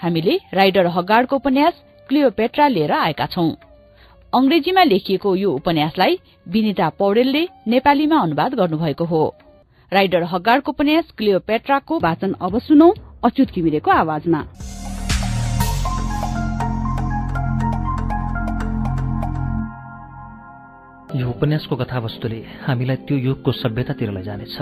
हामीले राइडर हगार्डको उपन्यास क्लियोपेट्रा लिएर आएका छौं। अंग्रेजीमा लेखिएको यो उपन्यासलाई विनिता पौडेलले नेपालीमा अनुवाद गर्नुभएको हो। राइडर हगार्डको उपन्यास क्लियोपेट्राको वाचन अब सुनौ अच्युत किमिरेको आवाजमा। यो उपन्यासको कथावस्तुले हामीलाई त्यो युगको सभ्यतातिर लैजानेछ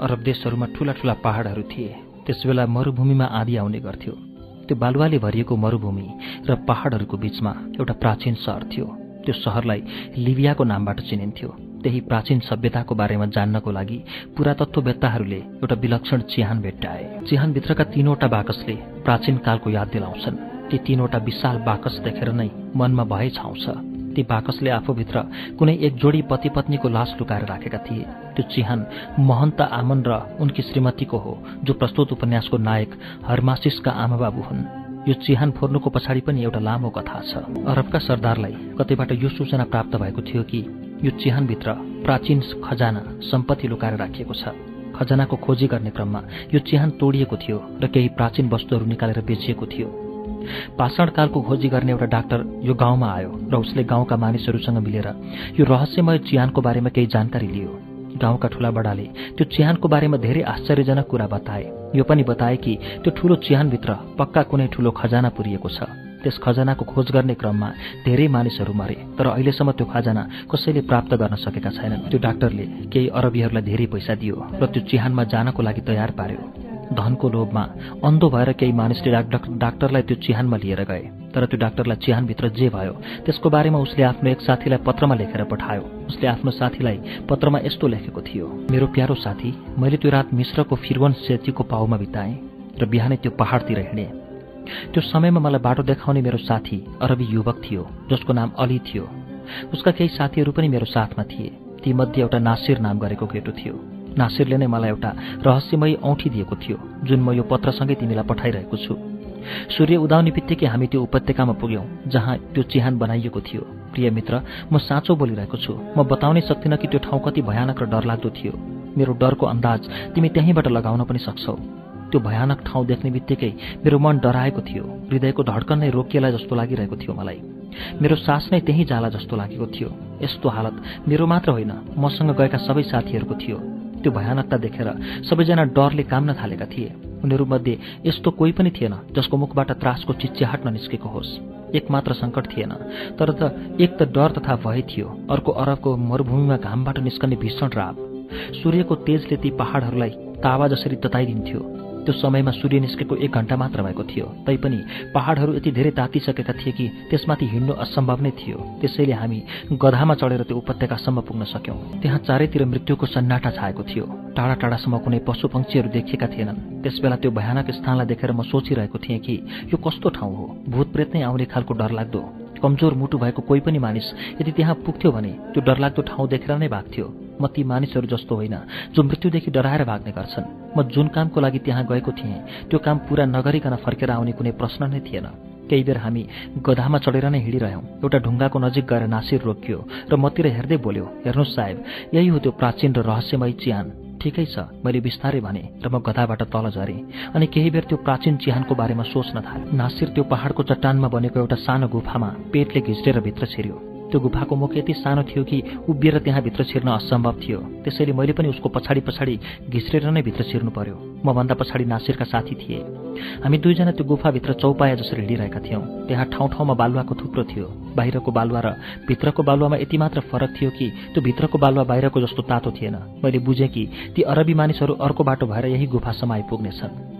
अरब देशहरूमा ठूला ठूला पहाड़हरू थिए। त्यसबेला मरूभूमिमा आँधी आउने गर्थ्यो। त्यो बालुवाले भरिएको मरूभूमि र पहाड़हरूको बीचमा एउटा प्राचीन सहर थियो। त्यो सहरलाई लिबियाको नामबाट चिनिन्थ्यो। त्यही प्राचीन सभ्यताको बारेमा जान्नको लागि पुरातत्ववेत्ताहरूले एउटा विलक्षण चिहान भेट्टाए। चिहानभित्रका तीनवटा बाकसले प्राचीन कालको याद दिलाउँछन्। ती तीनवटा विशाल बाकस देखेर नै मनमा भए छाउँछ। ती बाकसले आफूभित्र कुनै एक जोडी पति पत्नीको लास लुकाएर राखेका थिए। त्यो चिहान महन्त आमन र उनकी श्रीमतीको हो जो प्रस्तुत उपन्यासको नायक हरमासिसका आमाबाबु हुन्। यो चिहान फोर्नुको पछाडि पनि एउटा लामो कथा छ। अरबका सरदारलाई कतैबाट यो सूचना प्राप्त भएको थियो कि यो चिहानभित्र प्राचीन खजाना सम्पत्ति लुकाएर राखिएको छ। खजानाको खोजी गर्ने क्रममा यो चिहान तोडिएको थियो र केही प्राचीन वस्तुहरू निकालेर बेचिएको थियो। पाषाणकालको खोजी गर्ने एउटा डाक्टर यो गाउँमा आयो र उसले गाउँका मानिसहरूसँग मिलेर यो रहस्यमय चिहानको बारेमा केही जानकारी लियो। गाउँका ठूला बडाले त्यो चिहानको बारेमा धेरै आश्चर्यजनक कुरा बताए। यो पनि बताए कि त्यो ठूलो चिहानभित्र पक्का कुनै ठूलो खजाना पुरिएको छ। त्यस खजानाको खोज गर्ने क्रममा धेरै मानिसहरू मरे तर अहिलेसम्म त्यो खजाना कसैले प्राप्त गर्न सकेका छैनन्। त्यो डाक्टरले केही अरबीहरूलाई धेरै पैसा दियो र त्यो चिहानमा जानको लागि तयार पार्यो। धनको लोभमा अन्धो भएर केही मानिसले डाक्टरलाई त्यो चिहानमा लिएर गए। तर त्यो डाक्टरलाई चिहानभित्र जे भयो त्यसको बारेमा उसले आफ्नो एक साथीलाई पत्रमा लेखेर पठायो। उसले आफ्नो साथीलाई पत्रमा यस्तो लेखेको थियो मेरो प्यारो साथी मैले त्यो रात मिश्रको फिरवन सेतीको पाउमा बिताएँ र बिहानै त्यो पहाडतिर हिँडेँ। त्यो समयमा मलाई बाटो देखाउने मेरो साथी अरबी युवक थियो जसको नाम अली थियो। उसका केही साथीहरू पनि मेरो साथमा थिए। तीमध्ये एउटा नासिर नाम गरेको केटो थियो। नासिरले नै मलाई एउटा रहस्यमय औँठी दिएको थियो जुन म यो पत्रसँगै तिमीलाई पठाइरहेको छु। सूर्य उदाउने बित्तिकै हामी त्यो उपत्यकामा पुग्यौँ जहाँ त्यो चिहान बनाइएको थियो। प्रिय मित्र म साँचो बोलिरहेको छु म बताउनै सक्दिनँ कि त्यो ठाउँ कति भयानक र डरलाग्दो थियो। मेरो डरको अन्दाज तिमी त्यहीँबाट लगाउन पनि सक्छौ। त्यो भयानक ठाउँ देख्ने बित्तिकै मेरो मन डराएको थियो हृदयको धड्कन नै रोकिएला जस्तो लागिरहेको थियो मलाई। मेरो सास नै त्यहीँ जाला जस्तो लागेको थियो। यस्तो हालत मेरो मात्र होइन मसँग गएका सबै साथीहरूको थियो। त्यो भयानकता देखेर सबैजना डरले काम्न थालेका थिए। उनीहरूमध्ये यस्तो कोही पनि थिएन जसको मुखबाट त्रासको चिच्याहाट ननिस्केको होस्। एकमात्र सङ्कट थिएन तर त एक त डर तथा भय थियो अर्को अरबको मरूभूमिमा घामबाट निस्कने भीषण राप। सूर्यको तेजले ती पहाडहरूलाई तावा जसरी तताइदिन्थ्यो। त्यो समयमा सूर्य निस्केको एक घण्टा मात्र भएको थियो। तैपनि पहाडहरू यति धेरै तातिसकेका थिए कि त्यसमाथि हिँड्नु असम्भव नै थियो। त्यसैले हामी गधामा चढेर त्यो उपत्यकासम्म पुग्न सक्यौं। त्यहाँ चारैतिर मृत्युको सन्नाटा छाएको थियो। टाढा टाढासम्म कुनै पशु पक्षीहरू देखिएका थिएनन्। त्यसबेला त्यो भयानक स्थानलाई देखेर म सोचिरहेको थिएँ कि यो कस्तो ठाउँ हो। भूत प्रेत नै आउने खालको डरलाग्दो। कमजोर मुटु भएको कोही पनि मानिस यदि त्यहाँ पुग्थ्यो भने त्यो डरलाग्दो ठाउँ देखेर नै भाग्थ्यो। म ती मानिसहरू जस्तो होइन जो मृत्युदेखि डराएर भाग्ने गर्छन्। म जुन कामको लागि त्यहाँ गएको थिएँ त्यो काम पूरा नगरिकन फर्केर आउने कुनै प्रश्न नै थिएन। केही बेर हामी गधामा चढेर नै हिँडिरह्यौँ। एउटा ढुङ्गाको नजिक गएर नासिर रोकियो र मतिर हेर्दै बोल्यो हेर्नुहोस् साहेब यही हो त्यो प्राचीन र रहस्यमय चिहान ठिकै छ मैले बिस्तारै भने र म गधाबाट तल झरेँ। अनि केही बेर त्यो प्राचीन चिहानको बारेमा सोच्न थालेँ नासिर त्यो पहाडको चट्टानमा बनेको एउटा सानो गुफामा पेटले घिच्रेर भित्र छिर्यो। त्यो गुफाको मुख यति सानो थियो कि उभिएर त्यहाँभित्र छिर्न असम्भव थियो। त्यसैले मैले पनि उसको पछाडि पछाडि घिच्रेर नै भित्र छिर्नु पर्यो। मभन्दा पछाडि नासिरका साथी थिए। हामी दुईजना त्यो गुफाभित्र चौपाया जसरी हिँडिरहेका थियौँ। त्यहाँ ठाउँ ठाउँमा बालुवाको थुप्रो थियो। बाहिरको बालुवा र भित्रको बालुवामा यति मात्र फरक थियो कि त्यो भित्रको बालुवा बाहिरको जस्तो तातो थिएन। मैले बुझेँ कि ती अरबी मानिसहरू अर्को बाटो भएर यही गुफासम्म आइपुग्नेछन्।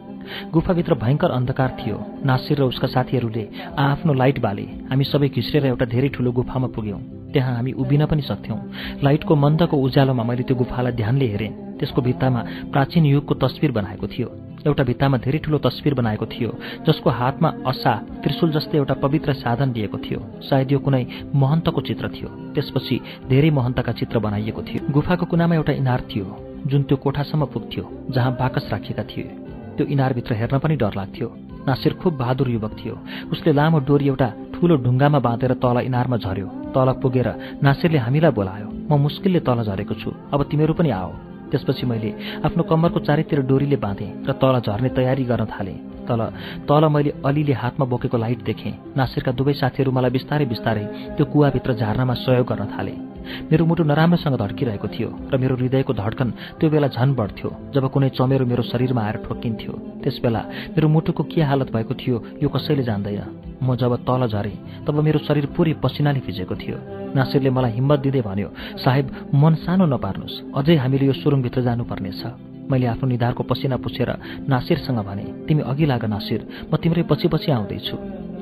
गुफाभित्र भयङ्कर अन्धकार थियो। नासिर र उसका साथीहरूले आफ्नो लाइट बाले। हामी सबै घिस्रेर एउटा धेरै ठूलो गुफामा पुग्यौँ। त्यहाँ हामी उभिन पनि सक्थ्यौँ। लाइटको मन्दको उज्यालोमा मैले त्यो गुफालाई ध्यानले हेरेँ। त्यसको भित्तामा प्राचीन युगको तस्विर बनाएको थियो। एउटा भित्तामा धेरै ठूलो तस्विर बनाएको थियो जसको हातमा असा त्रिशुल जस्तै एउटा पवित्र साधन लिएको थियो। सायद यो कुनै महन्तको चित्र थियो। त्यसपछि धेरै महन्तका चित्र बनाइएको थियो। गुफाको कुनामा एउटा इनार थियो जुन त्यो कोठासम्म पुग्थ्यो जहाँ बाकस राखिएका थिए। त्यो इनारभित्र हेर्न पनि डर लाग्थ्यो। नासिर खुब बहादुर युवक थियो। उसले लामो डोरी एउटा ठूलो ढुङ्गामा बाँधेर तल इनारमा झर्यो तल पुगेर नासिरले हामीलाई बोलायो म मुस्किलले तल झरेको छु अब तिमीहरू पनि आओ। त्यसपछि मैले आफ्नो कम्मरको चारैतिर डोरीले बाँधेँ र तल झर्ने तयारी गर्न थालेँ। तल तल मैले अलीले हातमा बोकेको लाइट देखेँ। नासिरका दुवै साथीहरू मलाई बिस्तारै बिस्तारै त्यो कुवाभित्र झार्नमा सहयोग गर्न थाले। मेरो मुटु नराम्रोसँग धड्किरहेको थियो र मेरो हृदयको धड्कन त्यो बेला झन बढ्थ्यो जब कुनै चमेरो मेरो शरीरमा आएर ठोक्किन्थ्यो। त्यसबेला मेरो मुटुको के हालत भएको थियो यो कसैले जान्दैन। म जब तल झरेँ तब मेरो शरीर पुरै पसिनाले भिजेको थियो। नासिरले मलाई हिम्मत दिँदै भन्यो साहेब मन सानो नपार्नुहोस्। अझै हामीले यो सुरुङभित्र जानुपर्नेछ। मैले आफ्नो निधारको पसिना पुछेर नासिरसँग भने तिमी अघि लाग नासिर म तिम्रै पछि पछि आउँदैछु।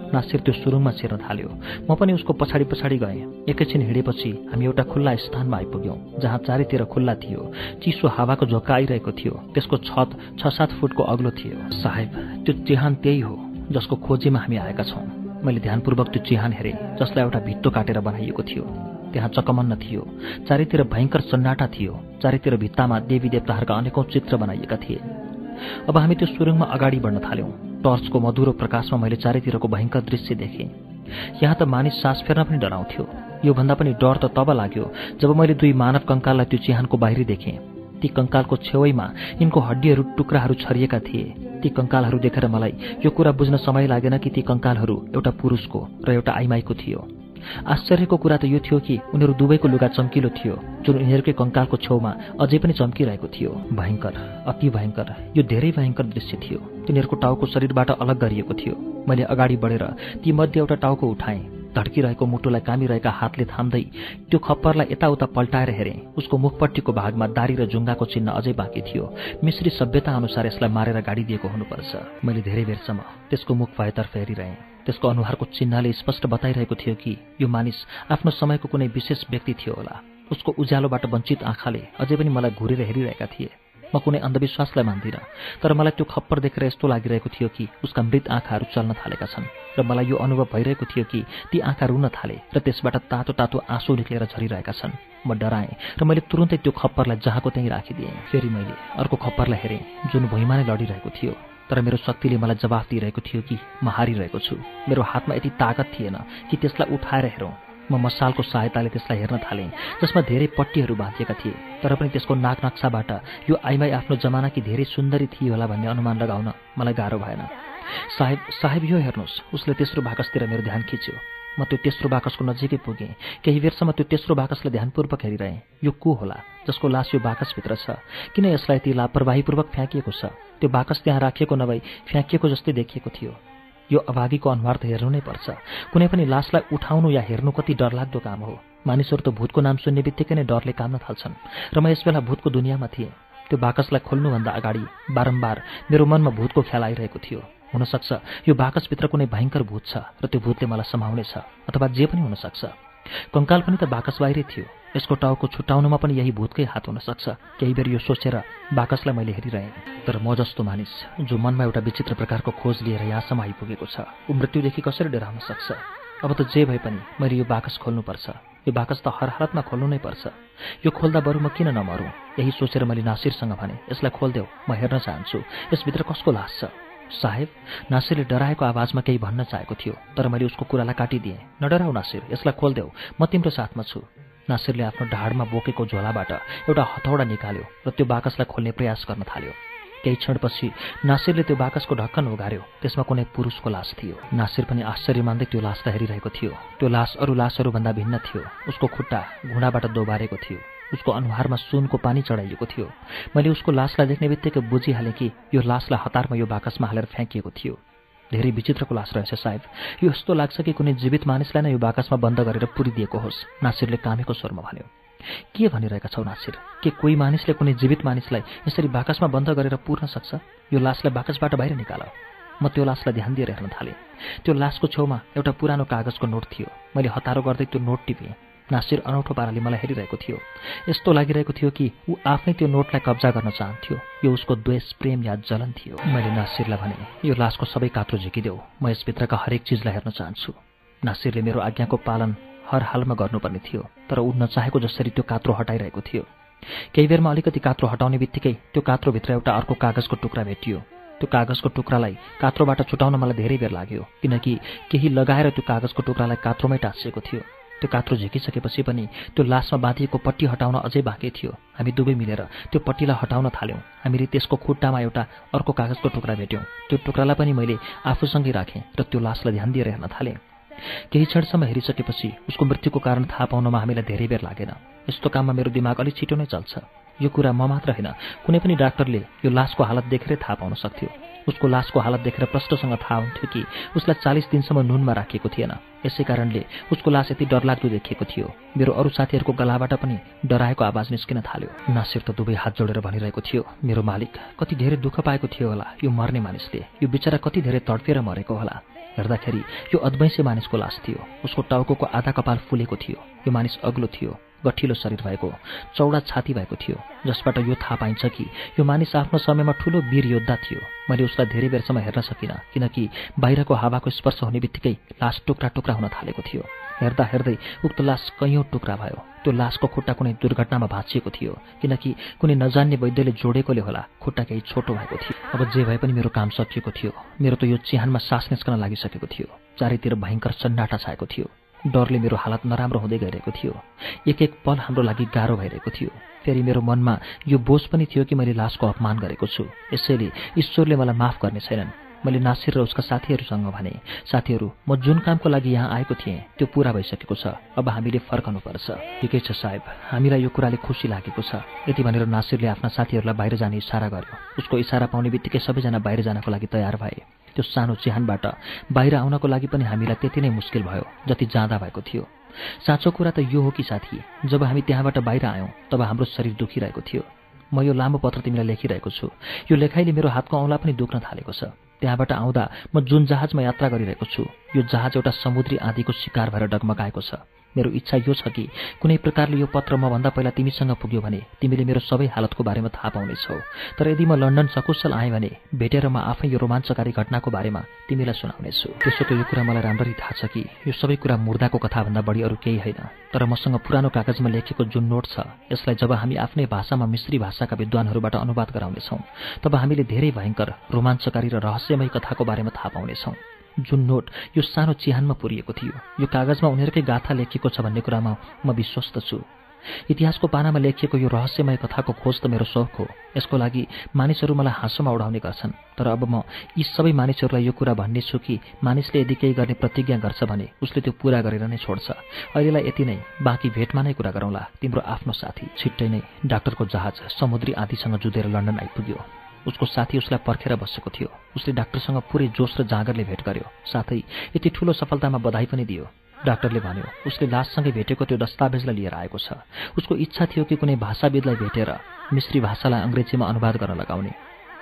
नासिर त्यो सुरुङमा छिर्न थाल्यो। म पनि उसको पछाडि पछाडि गएँ। एकैछिन हिँडेपछि हामी एउटा खुल्ला स्थानमा आइपुग्यौँ जहाँ चारैतिर खुल्ला थियो। चिसो हावाको झोक्का आइरहेको थियो। त्यसको छत छ सात फुटको अग्लो थियो। साहेब त्यो चिहान त्यही हो जसको खोजीमा हामी आएका छौँ। मैले ध्यानपूर्वक त्यो चिहान हेरेँ जसलाई एउटा भित्तो काटेर बनाइएको थियो। त्यहाँ चकमन्न थियो। चारैतिर भयङ्कर सन्नाटा थियो। चारैतिर भित्तामा देवी देवताहरूका अनेकौँ चित्र बनाइएका थिए। अब हामी त्यो सुरुङमा अगाडि बढ्न थाल्यौँ। टर्चको मधुरो प्रकाशमा मैले चारैतिरको भयङ्कर दृश्य देखेँ। यहाँ त मानिस सास फेर्न पनि डराउँथ्यो। योभन्दा पनि डर त तब लाग्यो जब मैले दुई मानव कङ्काललाई त्यो चिहानको बाहिरी देखेँ। ती कङ्कालको छेउमा यिनको हड्डीहरू टुक्राहरू छरिएका थिए। ती कङ्कालहरू देखेर मलाई यो कुरा बुझ्न समय लागेन कि ती कङ्कालहरू एउटा पुरुषको र एउटा आइमाईको थियो। आश्चर्यको कुरा त यो थियो कि उनीहरू दुवैको लुगा चम्किलो थियो जुन उनीहरूकै कङ्कालको छेउमा अझै पनि चम्किरहेको थियो। भयङ्कर अति भयङ्कर यो धेरै भयङ्कर दृश्य थियो। तिनीहरूको टाउको शरीरबाट अलग गरिएको थियो। मैले अगाडि बढेर ती मध्ये एउटा टाउको उठाएँ। धड्किरहेको मुटुलाई कामिरहेका हातले थाम्दै त्यो खप्परलाई यताउता पल्टाएर हेरेँ। उसको मुखपट्टिको भागमा दारी र जुङ्गाको चिन्ह अझै बाँकी थियो। मिश्री सभ्यता अनुसार यसलाई मारेर गाडी दिएको हुनुपर्छ। मैले धेरै बेरसम्म त्यसको मुख भएतर्फ हेरिरहेँ। त्यसको अनुहारको चिन्हले स्पष्ट बताइरहेको थियो कि यो मानिस आफ्नो समयको कुनै विशेष व्यक्ति थियो होला। उसको उज्यालोबाट वञ्चित आँखाले अझै पनि मलाई घुरेर हेरिरहेका थिए। म कुनै अन्धविश्वासलाई मान्दिनँ तर मलाई त्यो खप्पर देखेर यस्तो लागिरहेको थियो कि उसका मृत आँखाहरू चल्न थालेका छन् र मलाई यो अनुभव भइरहेको थियो कि ती आँखा रुन थाले र त्यसबाट तातो तातो आँसु निक्लेर झरिरहेका छन्। म डराएँ र मैले तुरुन्तै त्यो खप्परलाई जहाँको त्यहीँ राखिदिएँ। फेरि मैले अर्को खप्परलाई हेरेँ जुन भुइँमा नै लडिरहेको थियो। तर मेरो शक्तिले मलाई जवाफ दिइरहेको थियो कि म हारिरहेको छु। मेरो हातमा यति तागत थिएन कि त्यसलाई उठाएर हेरौँ। म मसालको सहायताले त्यसलाई हेर्न थालेँ जसमा धेरै पट्टीहरू बाँधिएका थिए। तर पनि त्यसको नाक नक्साबाट यो आइमाई आफ्नो जमानाकी धेरै सुन्दरी थिए होला भन्ने अनुमान लगाउन मलाई गाह्रो भएन। साहेब साहेब यो हेर्नुहोस्। उसले तेस्रो बाकसतिर मेरो ध्यान खिच्यो। म त्यो तेस्रो बाकसको नजिकै पुगेँ। केही बेरसम्म त्यो तेस्रो बाकसलाई ध्यानपूर्वक हेरिरहेँ। यो को होला? जसको लास यो बाकसभित्र छ। किन यसलाई ती लापरवाहीपूर्वक फ्याँकिएको छ? त्यो बाकस त्यहाँ राखिएको नभई फ्याँकिएको जस्तै देखिएको थियो। यो अभागीको अनुहार त हेर्नु नै पर्छ। कुनै पनि लासलाई उठाउनु या हेर्नु कति डरलाग्दो काम हो। मानिसहरू त भूतको नाम सुन्ने बित्तिकै नै डरले काम्न थाल्छन्। र म यसबेला भूतको दुनियाँमा थिएँ। त्यो बाकसलाई खोल्नुभन्दा अगाडि बारम्बार मेरो मनमा भूतको ख्याल आइरहेको थियो। हुनसक्छ। यो बाकसभित्र कुनै भयङ्कर भूत छ र त्यो भूतले मलाई समाउनेछ अथवा जे पनि हुनसक्छ। कङ्काल पनि त बाकस बाहिरै थियो। यसको टाउको छुट्याउनुमा पनि यही भूतकै हात हुन सक्छ केही बेर यो सोचेर बाकसलाई मैले हेरिरहेँ। तर म जस्तो मानिस जो मनमा एउटा विचित्र प्रकारको खोज लिएर यहाँसम्म आइपुगेको छ ऊ मृत्युदेखि कसरी डराउन सक्छ? अब त जे भए पनि मैले यो बाकस खोल्नुपर्छ। यो बाकस त हर हालतमा खोल्नु नै पर्छ। यो खोल्दा बरु म किन नमरौँ? यही सोचेर मैले नासिरसँग भने यसलाई खोलिदेऊ म हेर्न चाहन्छु। यसभित्र कसको लास छ? साहेब नासिरले डराएको आवाजमा केही भन्न चाहेको थियो तर मैले उसको कुरालाई काटिदिएँ। नडराउ नासिर यसलाई खोलिदेऊ म तिम्रो साथमा छु। नासिरले आफ्नो ढाडमा बोकेको झोलाबाट एउटा हथौडा निकाल्यो र त्यो बाकसलाई खोल्ने प्रयास गर्न थाल्यो। केही क्षणपछि नासिरले त्यो बाकसको ढक्कन उघार्यो त्यसमा कुनै पुरुषको लास थियो। नासिर पनि आश्चर्य मान्दै त्यो लासलाई हेरिरहेको थियो। त्यो लास अरू लासहरूभन्दा भिन्न थियो। उसको खुट्टा घुँडाबाट दोबारेको थियो। उसको अनुहारमा सुनको पानी चढाइएको थियो। मैले उसको लासलाई देख्ने बित्तिकै बुझिहालेँ कि यो लासलाई हतारमा यो बाकसमा हालेर फ्याँकिएको थियो। धेरै विचित्रको लास रहेछ साहेब यो यस्तो लाग्छ कि कुनै जीवित मानिसलाई नै यो बाकसमा बन्द गरेर पुरिदिएको होस् नासिरले कामेको स्वरमा भन्यो। के भनिरहेका छौ नासिर? के कोही मानिसले कुनै जीवित मानिसलाई यसरी बाकसमा बन्द गरेर पुर्न सक्छ? यो लासलाई बाकसबाट बाहिर निकाल। म त्यो लासलाई ध्यान दिएर हेर्न थालेँ। त्यो लासको छेउमा एउटा पुरानो कागजको नोट थियो। मैले हतारो गर्दै त्यो नोट टिपेँ। नासिर अनौठो पाराले मलाई हेरिरहेको थियो। यस्तो लागिरहेको थियो कि ऊ आफ्नै त्यो नोटलाई कब्जा गर्न चाहन्थ्यो। यो उसको द्वेष प्रेम या जलन थियो। मैले नासिरलाई भने यो लासको सबै कात्रो झिकिदेऊ। म यसभित्रका हरेक चिजलाई हेर्न चाहन्छु। नासिरले मेरो आज्ञाको पालन हर हालमा गर्नुपर्ने थियो तर ऊ नचाहेको जसरी त्यो कात्रो हटाइरहेको थियो। केही बेरमा अलिकति कात्रो हटाउने बित्तिकै त्यो कात्रोभित्र एउटा अर्को कागजको टुक्रा भेटियो। त्यो कागजको टुक्रालाई कात्रोबाट छुटाउन मलाई धेरै बेर लाग्यो किनकि केही लगाएर त्यो कागजको टुक्रालाई कात्रोमै टाँसिएको थियो। त्यो कात्रो झिकिसकेपछि पनि त्यो लासमा बाँधिएको पट्टी हटाउन अझै बाँकी थियो। हामी दुवै मिलेर त्यो पट्टीलाई हटाउन थाल्यौँ। हामीले त्यसको खुट्टामा एउटा अर्को कागजको टुक्रा भेट्यौँ। त्यो टुक्रालाई पनि मैले आफूसँगै राखेँ र त्यो लासलाई ध्यान दिएर हेर्न थालेँ। केही क्षणसम्म हेरिसकेपछि उसको मृत्युको कारण थाहा पाउनमा हामीलाई धेरै बेर लागेन। यस्तो काममा मेरो दिमाग अलिक छिटो नै चल्छ। यो कुरा म मात्र होइन कुनै पनि डाक्टरले यो लासको हालत देखेरै थाहा पाउन सक्थ्यो। उसको लासको हालत देखेर प्रष्टसँग थाहा हुन्थ्यो कि उसलाई चालिस दिनसम्म नुनमा राखिएको थिएन। यसै कारणले उसको लास यति डरलाग्दो देखिएको थियो। मेरो अरू साथीहरूको गलाबाट पनि डराएको आवाज निस्किन थाल्यो। नासिर त दुवै हात जोडेर भनिरहेको थियो मेरो मालिक कति धेरै दुःख पाएको थियो होला यो मर्ने मानिसले। यो बिचरा कति धेरै तडफेर मरेको होला। हेर्दाखेरि यो अद्वैंसे मानिसको लास थियो। उसको टाउको आधा कपाल फुलेको थियो। यो मानिस अग्लो थियो। गठिलो शरीर भएको चौडा छाती भएको थियो जसबाट यो थाहा पाइन्छ कि यो मानिस आफ्नो समयमा ठुलो वीर योद्धा थियो। मैले उसलाई धेरै बेरसम्म हेर्न सकिनँ किनकि बाहिरको हावाको स्पर्श हुने बित्तिकै लास टुक्रा टुक्रा हुन थालेको थियो। हेर्दा हेर्दै उक्त लास कैयौँ टुक्रा भयो। त्यो लासको खुट्टा कुनै दुर्घटनामा भाँचिएको थियो किनकि कुनै नजान्ने वैद्यले जोडेकोले होला खुट्टा केही छोटो भएको थियो। अब जे भए पनि मेरो काम सकिएको थियो। मेरो त यो चिहानमा सास निस्कन लागिसकेको थियो। चारैतिर भयङ्कर सन्नाटा छाएको थियो। डरले मेरो हालत नराम्रो हुँदै गइरहेको थियो। एक एक पल हाम्रो लागि गाह्रो भइरहेको थियो। फेरि मेरो मनमा यो बोझ पनि थियो कि मैले लासको अपमान गरेको छु। यसैले ईश्वरले मलाई माफ गर्ने छैनन्। मैले नासिर र उसका साथीहरूसँग भने साथीहरू म जुन कामको लागि यहाँ आएको थिएँ त्यो पुरा भइसकेको छ। अब हामीले फर्कनुपर्छ। ठिकै छ साहेब हामीलाई यो कुराले खुसी लागेको छ। यति भनेर नासिरले आफ्ना साथीहरूलाई बाहिर जाने इसारा गर्यो। उसको इसारा पाउने बित्तिकै सबैजना बाहिर जानको लागि तयार भए। त्यो सानो चिहानबाट बाहिर आउनको लागि पनि हामीलाई त्यति नै मुस्किल भयो जति जाँदा भएको थियो। साँचो कुरा त यो हो कि साथी जब हामी त्यहाँबाट बाहिर आयौँ तब हाम्रो शरीर दुखिरहेको थियो। म यो लामो पत्र तिमीलाई लेखिरहेको छु। यो लेखाइले मेरो हातको औँला पनि दुख्न थालेको छ। त्यहाँबाट आउँदा म जुन जहाजमा यात्रा गरिरहेको छु यो जहाज एउटा समुद्री आँधीको शिकार भएर डगमगाएको छ। मेरो इच्छा यो छ कि कुनै प्रकारले यो पत्र मभन्दा पहिला तिमीसँग पुग्यो भने तिमीले मेरो सबै हालतको बारेमा थाहा पाउनेछौ। तर यदि म लन्डन सकुशल आएँ भने भेटेर म आफै यो रोमाञ्चकारी घटनाको बारेमा तिमीलाई सुनाउनेछु। त्यसो त यो कुरा मलाई राम्ररी थाहा छ कि यो सबै कुरा मुर्दाको कथाभन्दा बढी अरू केही होइन। तर मसँग पुरानो कागजमा लेखेको जुन नोट छ यसलाई जब हामी आफ्नै भाषामा मिश्री भाषाका विद्वानहरूबाट अनुवाद गराउनेछौँ तब हामीले धेरै भयङ्कर रोमाञ्चकारी र रहस्यमय कथाको बारेमा थाहा पाउनेछौँ। जुन नोट यो सानो चिहानमा पुरिएको थियो यो कागजमा उनीहरूकै गाथा लेखिएको छ भन्ने कुरामा म विश्वस्त छु। इतिहासको पानामा लेखिएको यो रहस्यमय कथाको खोज त मेरो सौख हो। यसको लागि मानिसहरू मलाई हाँसोमा उडाउने गर्छन्। तर अब म यी सबै मानिसहरूलाई यो कुरा भन्ने छु कि मानिसले यदि केही गर्ने प्रतिज्ञा गर्छ भने उसले त्यो पुरा गरेर नै छोड्छ। अहिलेलाई यति नै। बाँकी भेटमा नै कुरा गरौँला। तिम्रो आफ्नो साथी छिट्टै नै डाक्टरको जहाज समुद्री आदिसँग जुधेर लन्डन आइपुग्यो। उसको साथी उसलाई पर्खेर बसेको थियो। उसले डाक्टरसँग पुरै जोस र जाँगरले भेट गर्यो। साथै यति ठूलो सफलतामा बधाई पनि दियो। डाक्टरले भन्यो उसले लाससँगै भेटेको त्यो दस्तावेजलाई लिएर आएको छ। उसको इच्छा थियो कि कुनै भाषाविदलाई भेटेर मिश्री भाषालाई अङ्ग्रेजीमा अनुवाद गर्न लगाउने।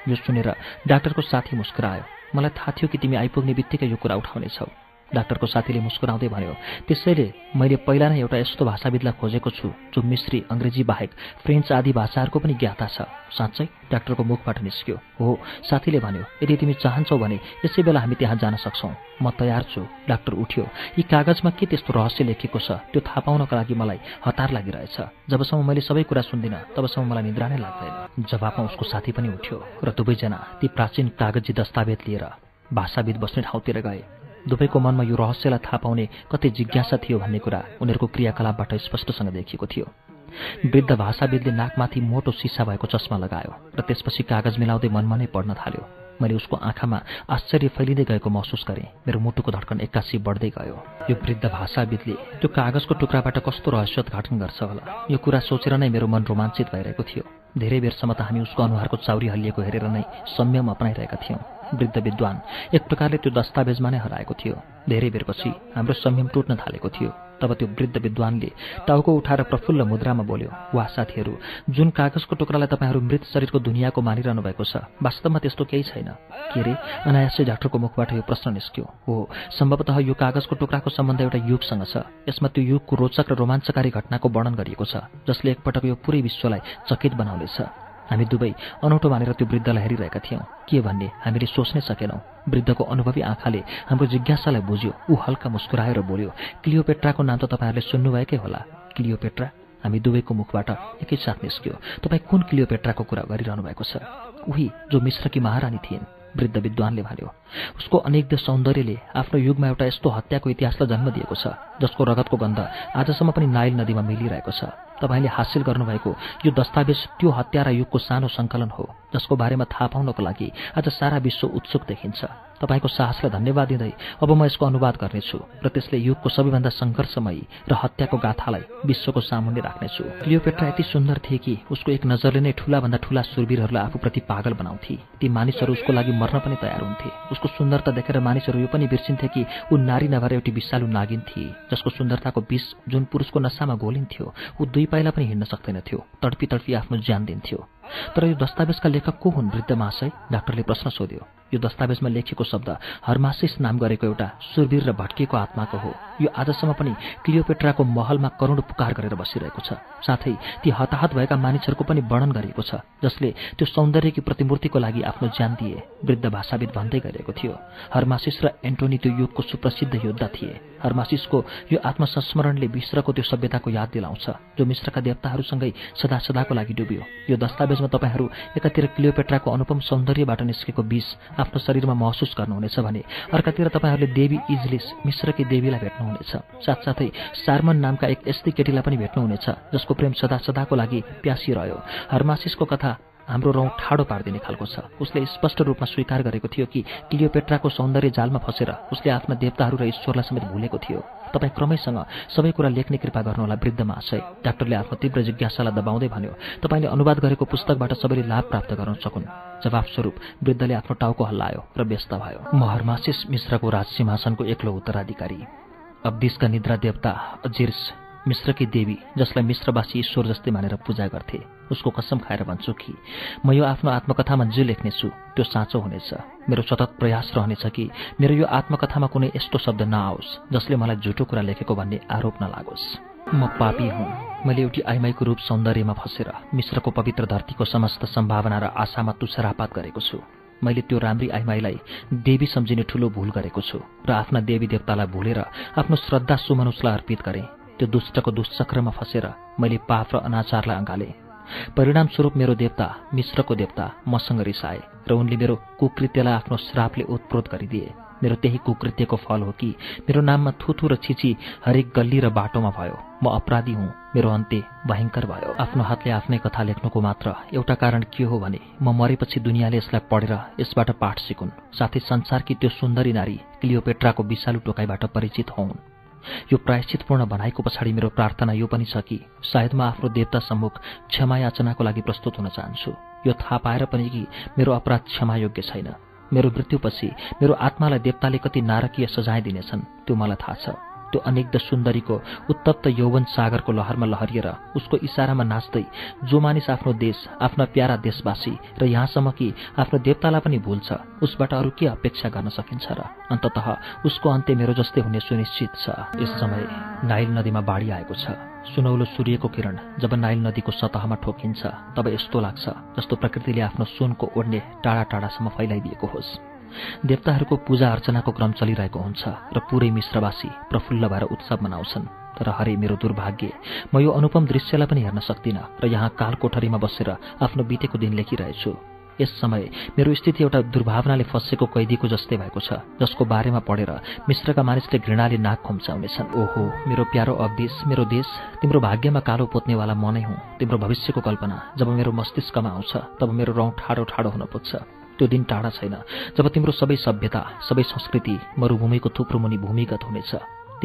यो सुनेर डाक्टरको साथी मुस्कुरायो। मलाई थाहा थियो कि तिमी आइपुग्ने बित्तिकै यो कुरा उठाउनेछौ। डाक्टरको साथीले मुस्कुराउँदै भन्यो त्यसैले मैले पहिला नै एउटा यस्तो भाषाविदलाई खोजेको छु जो मिश्री अङ्ग्रेजी बाहेक फ्रेन्च आदि भाषाहरूको पनि ज्ञाता छ। साँच्चै डाक्टरको मुखबाट निस्क्यो। हो साथीले भन्यो यदि तिमी चाहन्छौ भने यसै बेला हामी त्यहाँ जान सक्छौ। म तयार छु। डाक्टर उठ्यो। यी कागजमा के त्यस्तो रहस्य लेखेको छ? त्यो थाहा पाउनका लागि मलाई हतार लागिरहेछ। जबसम्म मैले सबै कुरा सुन्दिनँ तबसम्म मलाई निद्रा नै लाग्दैन। जवाबमा उसको साथी पनि उठ्यो र दुवैजना ती प्राचीन कागजी दस्तावेज लिएर भाषाविद बस्ने ठाउँतिर गए। दुवैको मनमा यो रहस्यलाई थाहा पाउने कतै जिज्ञासा थियो भन्ने कुरा उनीहरूको क्रियाकलापबाट स्पष्टसँग देखिएको थियो। वृद्ध भाषाविदले नाकमाथि मोटो सिसा भएको चस्मा लगायो र त्यसपछि कागज मिलाउँदै मनमा नै पढ्न थाल्यो। मैले उसको आँखामा आश्चर्य फैलिँदै गएको महसुस गरेँ। मेरो मुटुको धड्कन एक्कासी बढ्दै गयो। यो वृद्ध भाषाविदले त्यो कागजको टुक्राबाट कस्तो रहस्योद्घाटन गर्छ होला? यो कुरा सोचेर नै मेरो मन रोमाञ्चित भइरहेको थियो। धेरै बेरसम्म त हामी उसको अनुहारको चाउरी हल्लिएको हेरेर नै संयम अपनाइरहेका थियौँ। वृद्ध विद्वान एक प्रकारले त्यो दस्तावेजमा नै हराएको थियो। धेरै बेरपछि हाम्रो संयम टुट्न थालेको थियो। तब त्यो वृद्ध विद्वानले टाउको उठाएर प्रफुल्ल मुद्रामा बोल्यो वा साथीहरू जुन कागजको टुक्रालाई तपाईँहरू मृत शरीरको दुनियाँको मानिरहनु भएको छ वास्तवमा त्यस्तो केही छैन। के अरे अनायासै डाक्टरको मुखबाट यो प्रश्न निस्क्यो। हो सम्भवतः यो कागजको टुक्राको सम्बन्ध एउटा युगसँग छ। यसमा त्यो युगको रोचक र रोमाञ्चकारी घटनाको वर्णन गरिएको छ जसले एकपटक यो पुरै विश्वलाई चकित बनाउनेछ। हामी दुवै अनौठो मानेर त्यो वृद्धलाई हेरिरहेका थियौँ। के भन्ने? हामीले सोच्नै सकेनौँ। वृद्धको अनुभवी आँखाले हाम्रो जिज्ञासालाई बुझ्यो। ऊ हल्का मुस्कुराएर बोल्यो क्लियोपेट्राको नाम त तपाईँहरूले सुन्नुभएकै होला। क्लियोपेट्रा? हामी दुवैको मुखबाट एकैसाथ निस्क्यो। तपाईँ कुन क्लियोपेट्राको कुरा गरिरहनु भएको छ? उही जो मिश्रकी महारानी थिइन् वृद्ध विद्वानले भन्यो। उसको अनेक सौन्दर्यले आफ्नो युगमा एउटा यस्तो हत्याको इतिहासलाई जन्म दिएको छ जसको रगतको गन्ध आजसम्म पनि नाइल नदीमा मिलिरहेको छ। तपाईँले हासिल गर्नुभएको यो दस्तावेज त्यो हत्या र युगको सानो सङ्कलन हो जसको बारेमा थाहा पाउनको लागि आज सारा विश्व उत्सुक देखिन्छ। तपाईँको साहसलाई धन्यवाद दिँदै अब म यसको अनुवाद गर्नेछु र त्यसले युगको सबैभन्दा सङ्घर्षमयी र हत्याको गाथालाई विश्वको सामुन्ने राख्नेछु। क्लियोपेट्रा यति सुन्दर थिए कि उसको एक नजरले नै ठूलाभन्दा ठूला सुरवीरहरूलाई आफूप्रति पागल बनाउँथे। ती मानिसहरू उसको लागि मर्न पनि तयार हुन्थे। उसको सुन्दरता देखेर मानिसहरू यो पनि बिर्सिन्थे कि ऊ नारी नभएर एउटी विषालु नागिन जसको सुन्दरताको विष जुन पुरुषको नसामा गोलिन्थ्यो ऊ दुई पाइला पनि हिँड्न सक्दैनथ्यो। तडपी तडपी आफ्नो ज्यान दिन्थ्यो। तर यो दस्तावेजका लेखक को हुन् वृद्ध महाशय? डाक्टरले प्रश्न सोध्यो। यो दस्तावेजमा लेखिएको शब्द हर्मासिस नाम गरेको एउटा सुरवीर र भट्किएको आत्माको हो। यो आजसम्म पनि क्लियोपेट्राको महलमा करोड पुकार गरेर बसिरहेको छ। साथै ती हताहत भएका मानिसहरूको पनि वर्णन गरिएको छ जसले त्यो सौन्दर्यकी प्रतिमूर्तिको लागि आफ्नो ज्यान दिए वृद्ध भाषाविद भन्दै गरेको थियो। हर्मासिस र एन्टोनी त्यो युगको सुप्रसिद्ध योद्धा थिए। हर्मासिसको यो आत्मसंस्मरणले मिश्रको त्यो सभ्यताको याद दिलाउँछ जो मिश्रका देवताहरूसँगै सदा सदाको लागि डुब्यो। यो दस्तावेजमा तपाईँहरू एकातिर क्लियोपेट्राको अनुपम सौन्दर्यबाट निस्केको विष आफ्नो शरीरमा महसुस गर्नुहुनेछ भने अर्कातिर तपाईँहरूले देवी इजलिस मिश्रकी देवीलाई भेट्नुहुनेछ। साथसाथै सार्मन नामका एक यस्तै केटीलाई पनि भेट्नुहुनेछ जसको प्रेम सदा सदाको लागि प्यासिरह्यो हर्मासिसको कथा हाम्रो रौँ ठाडो पारिदिने खालको छ। उसले स्पष्ट रूपमा स्वीकार गरेको थियो कि क्लियोपेट्राको सौन्दर्य जालमा फसेर उसले आफ्ना देवताहरू र ईश्वरलाई समेत भुलेको थियो। तपाईँ क्रमैसँग सबै कुरा लेख्ने कृपा गर्नुहोला वृद्ध महाशय डाक्टरले आफ्नो तीव्र जिज्ञासालाई दबाउँदै भन्यो तपाईँले अनुवाद गरेको पुस्तकबाट सबैले लाभ प्राप्त गर्न सकुन्। जवाफस्वरूप वृद्धले आफ्नो टाउको हल्लायो र व्यस्त भयो। म हर्मासिस मिश्रको राज सिंहासनको एक्लो उत्तराधिकारी। अब्दिसका निद्रा देवता अजिर्स मिश्रकी देवी जसलाई मिश्रवासी ईश्वर जस्तै मानेर पूजा गर्थे। उसको कसम खाएर भन्छु कि म यो आफ्नो आत्मकथामा जे लेख्नेछु त्यो साँचो हुनेछ। मेरो सतत प्रयास रहनेछ कि मेरो यो आत्मकथामा कुनै यस्तो शब्द नआओस् जसले मलाई झुटो कुरा लेखेको भन्ने आरोप नलागोस्। म पापी हुँ। मैले एउटी आइमाईको रूप सौन्दर्यमा फसेर मिश्रको पवित्र धरतीको समस्त सम्भावना र आशामा तुषरापात गरेको छु। मैले त्यो राम्री आइमाईलाई देवी सम्झिने ठूलो भूल गरेको छु र आफ्ना देवी देवतालाई भुलेर आफ्नो श्रद्धा सुमनुषलाई अर्पित गरेँ। त्यो दुष्टको दुष्चक्रमा फसेर मैले पाप र अनाचारलाई अँगालेँ। परिणामस्वरूप मेरो देवता मिश्रको देवता मसँग रिसाए र उनले मेरो कुकृत्यलाई आफ्नो श्रापले उत्प्रोत गरिदिए। मेरो त्यही कुकृत्यको फल हो कि मेरो नाममा थुथु र छिची हरेक गल्ली र बाटोमा भयो। म अपराधी हुँ मेरो अन्त्य भयङ्कर भयो। आफ्नो हातले आफ्नै कथा लेख्नुको मात्र एउटा कारण के हो भने म मरेपछि दुनियाँले यसलाई पढेर यसबाट पाठ सिकुन्। साथै संसारकी त्यो सुन्दरी नारी क्लियोपेट्राको विषालु टोकाइबाट परिचित हौन् यो प्रायश्चितपूर्ण भनाइको पछाडि मेरो प्रार्थना यो पनि छ कि सायद म आफ्नो देवता सम्मुख क्षमा याचनाको लागि प्रस्तुत हुन चाहन्छु। यो थाहा पाएर पनि कि मेरो अपराध क्षमायोग्य छैन। मेरो मृत्युपछि मेरो आत्मालाई देवताले कति नारकीय सजाय दिनेछन् त्यो मलाई थाहा छ। त्यो अनेक सुन्दरीको उत्तप्त यौवन सागरको लहरमा लहरिएर उसको इसारामा नाच्दै जो मानिस आफ्नो देश आफ्ना प्यारा देशवासी र यहाँसम्म कि आफ्नो देवतालाई पनि भुल्छ उसबाट अरू के अपेक्षा गर्न सकिन्छ र अन्तत उसको अन्त्य मेरो जस्तै हुने सुनिश्चित छ। यस समय नाइल नदीमा बाढी आएको छ। सुनौलो सूर्यको किरण जब नाइल नदीको सतहमा ठोकिन्छ तब यस्तो लाग्छ जस्तो प्रकृतिले आफ्नो सुनको ओढ्ने टाढा टाढासम्म फैलाइदिएको होस्। देवताहरूको पूजा अर्चनाको क्रम चलिरहेको हुन्छ र पुरै मिश्रवासी प्रफुल्ल भएर उत्सव मनाउँछन्। तर हरे मेरो दुर्भाग्य म यो अनुपम दृश्यलाई पनि हेर्न सक्दिनँ र यहाँ काल कोठरीमा बसेर आफ्नो बितेको दिन लेखिरहेछु। यस समय मेरो स्थिति एउटा दुर्भावनाले फसेको कैदीको जस्तै भएको छ जसको बारेमा पढेर मिश्रका मानिसले घृणाले नाक खुम्चाउनेछन्। ओहो मेरो प्यारो अवदेश मेरो देश तिम्रो भाग्यमा कालो पोत्नेवाला म नै हुँ। तिम्रो भविष्यको कल्पना जब मेरो मस्तिष्कमा आउँछ तब मेरो रौँ ठाडो ठाडो हुन पुग्छ। त्यो दिन टाढा छैन। जब तिम्रो सबै सभ्यता सबै संस्कृति मरुभूमिको थुप्रो मुनि भूमिगत हुनेछ।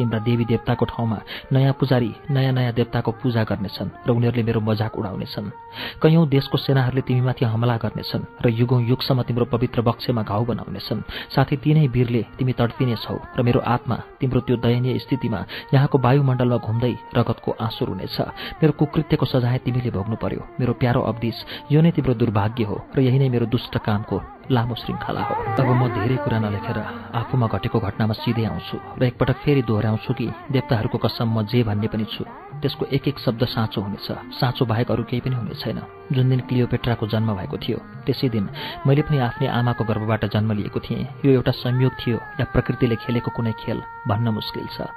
तिम्रा देवी देवताको ठाउँमा नयाँ पुजारी नयाँ नयाँ देवताको पूजा गर्नेछन् र उनीहरूले मेरो मजाक उडाउनेछन्। कैयौँ देशको सेनाहरूले तिमीमाथि हमला गर्नेछन् र युगौँ युगसम्म तिम्रो पवित्र बक्सेमा घाउ बनाउनेछन्। साथै तिनै वीरले तिमी तडपिनेछौ र मेरो आत्मा तिम्रो त्यो दयनीय स्थितिमा यहाँको वायुमण्डलमा घुम्दै रगतको आँसु रुनेछ। मेरो कुकृत्यको सजाय तिमीले भोग्नु पर्यो। मेरो प्यारो अवधिस यो नै तिम्रो दुर्भाग्य हो र यही नै मेरो दुष्ट कामको लामो श्रृङ्खला हो। अब म धेरै कुरा नलेखेर आफूमा घटेको घटनामा सिधै आउँछु। र एकपटक फेरि दोहोऱ्याउँछु कि देवताहरूको कसम म जे भन्ने पनि छु। त्यसको एक एक शब्द साँचो हुनेछ। साँचो बाहेक अरू केही पनि हुने छैन। जुन दिन क्लियोपेट्राको जन्म भएको थियो त्यसै दिन मैले पनि आफ्नै आमाको गर्भबाट जन्म लिएको थिएँ। यो एउटा संयोग थियो या प्रकृतिले खेलेको कुनै खेल भन्न मुस्किल छ।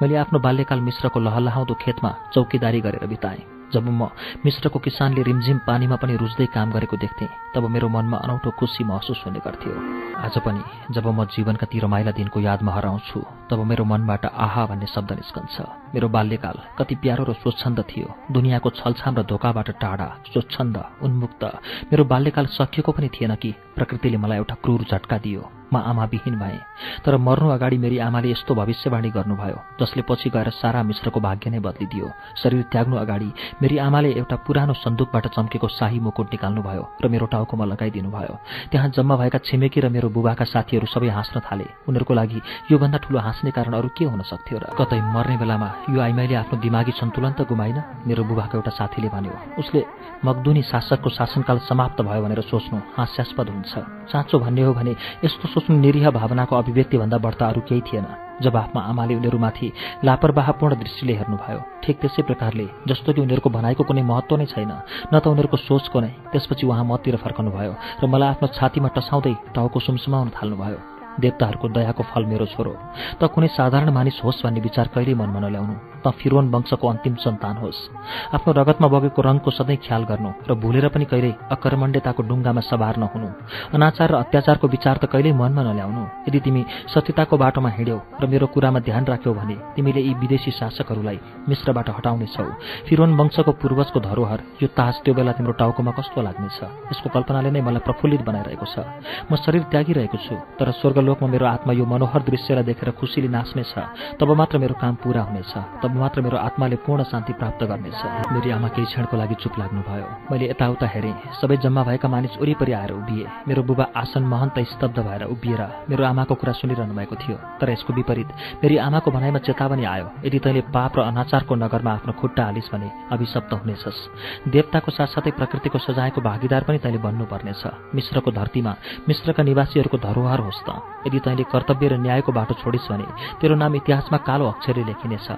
मैले आफ्नो बाल्यकाल मिश्रको लहलहाउँदो खेतमा चौकीदारी गरेर बिताएँ। जब म मिश्रको किसानले रिमझिम पानीमा पनि रुच्दै काम गरेको देख्थेँ तब मेरो मनमा अनौठो खुसी महसुस हुने गर्थ्यो। आज पनि जब म जीवनका ती रमाइला दिनको यादमा हराउँछु तब मेरो मनबाट आहा भन्ने शब्द निस्कन्छ। मेरो बाल्यकाल कति प्यारो र स्वच्छन्द थियो। दुनियाँको छलछाम र धोकाबाट टाढा स्वच्छन्द उन्मुक्त। मेरो बाल्यकाल सकिएको पनि थिएन कि प्रकृतिले मलाई एउटा क्रूर झट्का दियो। म आमाविहीन भएँ। तर मर्नु अगाडि मेरी आमाले यस्तो भविष्यवाणी गर्नुभयो जसले पछि गएर सारा मिश्रको भाग्य नै बदलिदियो। शरीर त्याग्नु अगाडि मेरी आमाले एउटा पुरानो सन्दुकबाट चम्केको शाही मुकुट निकाल्नुभयो र मेरो टाउकोमा लगाइदिनु भयो। त्यहाँ जम्मा भएका छिमेकी र मेरो बुबाका साथीहरू सबै हाँस्न थाले। उनीहरूको लागि योभन्दा ठुलो हाँस्ने कारण अरू के हुन सक्थ्यो र? कतै मर्ने बेलामा यो आइमाईले आफ्नो दिमागी सन्तुलन त गुमाइन? मेरो बुबाको एउटा साथीले भन्यो उसले मगदुनी शासकको शासनकाल समाप्त भयो भनेर सोच्नु हास्यास्पद हुन्छ। साँचो भन्ने हो भने यस्तो सोच्नु निरीह भावनाको अभिव्यक्तिभन्दा बढ्ता अरू केही थिएन। जवाफमा आमाले उनीहरूमाथि लापरवाहपूर्ण दृष्टिले हेर्नुभयो। ठिक त्यसै प्रकारले जस्तो कि उनीहरूको भनाइको कुनै महत्त्व नै छैन न त उनीहरूको सोचको नै। त्यसपछि उहाँ मतिर फर्कनुभयो र मलाई आफ्नो छातीमा टसाउँदै टाउको सुमसुमाउन थाल्नुभयो। देवताहरूको दयाको फल मेरो छोरो। त कुनै साधारण मानिस होस् भन्ने विचार कहिल्यै मनमा नल्याउनु। त फिरोन वंशको अन्तिम सन्तान होस्। आफ्नो रगतमा बगेको रङको सधैँ ख्याल गर्नु र भुलेर पनि कहिल्यै अकर्मण्यताको डुङ्गामा सवार नहुनु अनाचार र अत्याचारको विचार त कहिल्यै मनमा नल्याउनु। यदि तिमी सत्यताको बाटोमा हिँड्यौ र मेरो कुरामा ध्यान राख्यौ भने तिमीले यी विदेशी शासकहरूलाई मिश्रबाट हटाउनेछौ। फिरोन वंशको पूर्वजको धरोहर यो ताज त्यो बेला तिम्रो टाउकोमा कस्तो लाग्नेछ? यसको कल्पनाले नै मलाई प्रफुल्लित बनाइरहेको छ। म शरीर त्यागिरहेको छु तर स्वर्ग लोकमा मेरो आत्मा यो मनोहर दृश्यलाई देखेर खुसीले नाच्नेछ। तब मात्र मेरो काम पूरा हुनेछ। तब मात्र मेरो आत्माले पूर्ण शान्ति प्राप्त गर्नेछ। मेरी आमा केही क्षणको लागि चुप लाग्नुभयो। मैले यताउता हेरेँ। सबै जम्मा भएका मानिस वरिपरि आएर उभिए। मेरो बुबा आसन महन्त स्तब्ध भएर उभिएर मेरो आमाको कुरा सुनिरहनु भएको थियो। तर यसको विपरीत मेरी आमाको भनाइमा चेतावनी आयो। यदि तैँले पाप र अनाचारको नगरमा आफ्नो खुट्टा हालिस् भने अभिशप्त हुनेछस्। देवताको साथसाथै प्रकृतिको सजायको भागीदार पनि तैँले बन्नुपर्नेछ। मिश्रको धरतीमा मिश्रका निवासीहरूको धरोहर होस् त। यदि तैँले कर्तव्य र न्यायको बाटो छोडिस् भने तेरो नाम इतिहासमा कालो अक्षरले लेखिनेछ।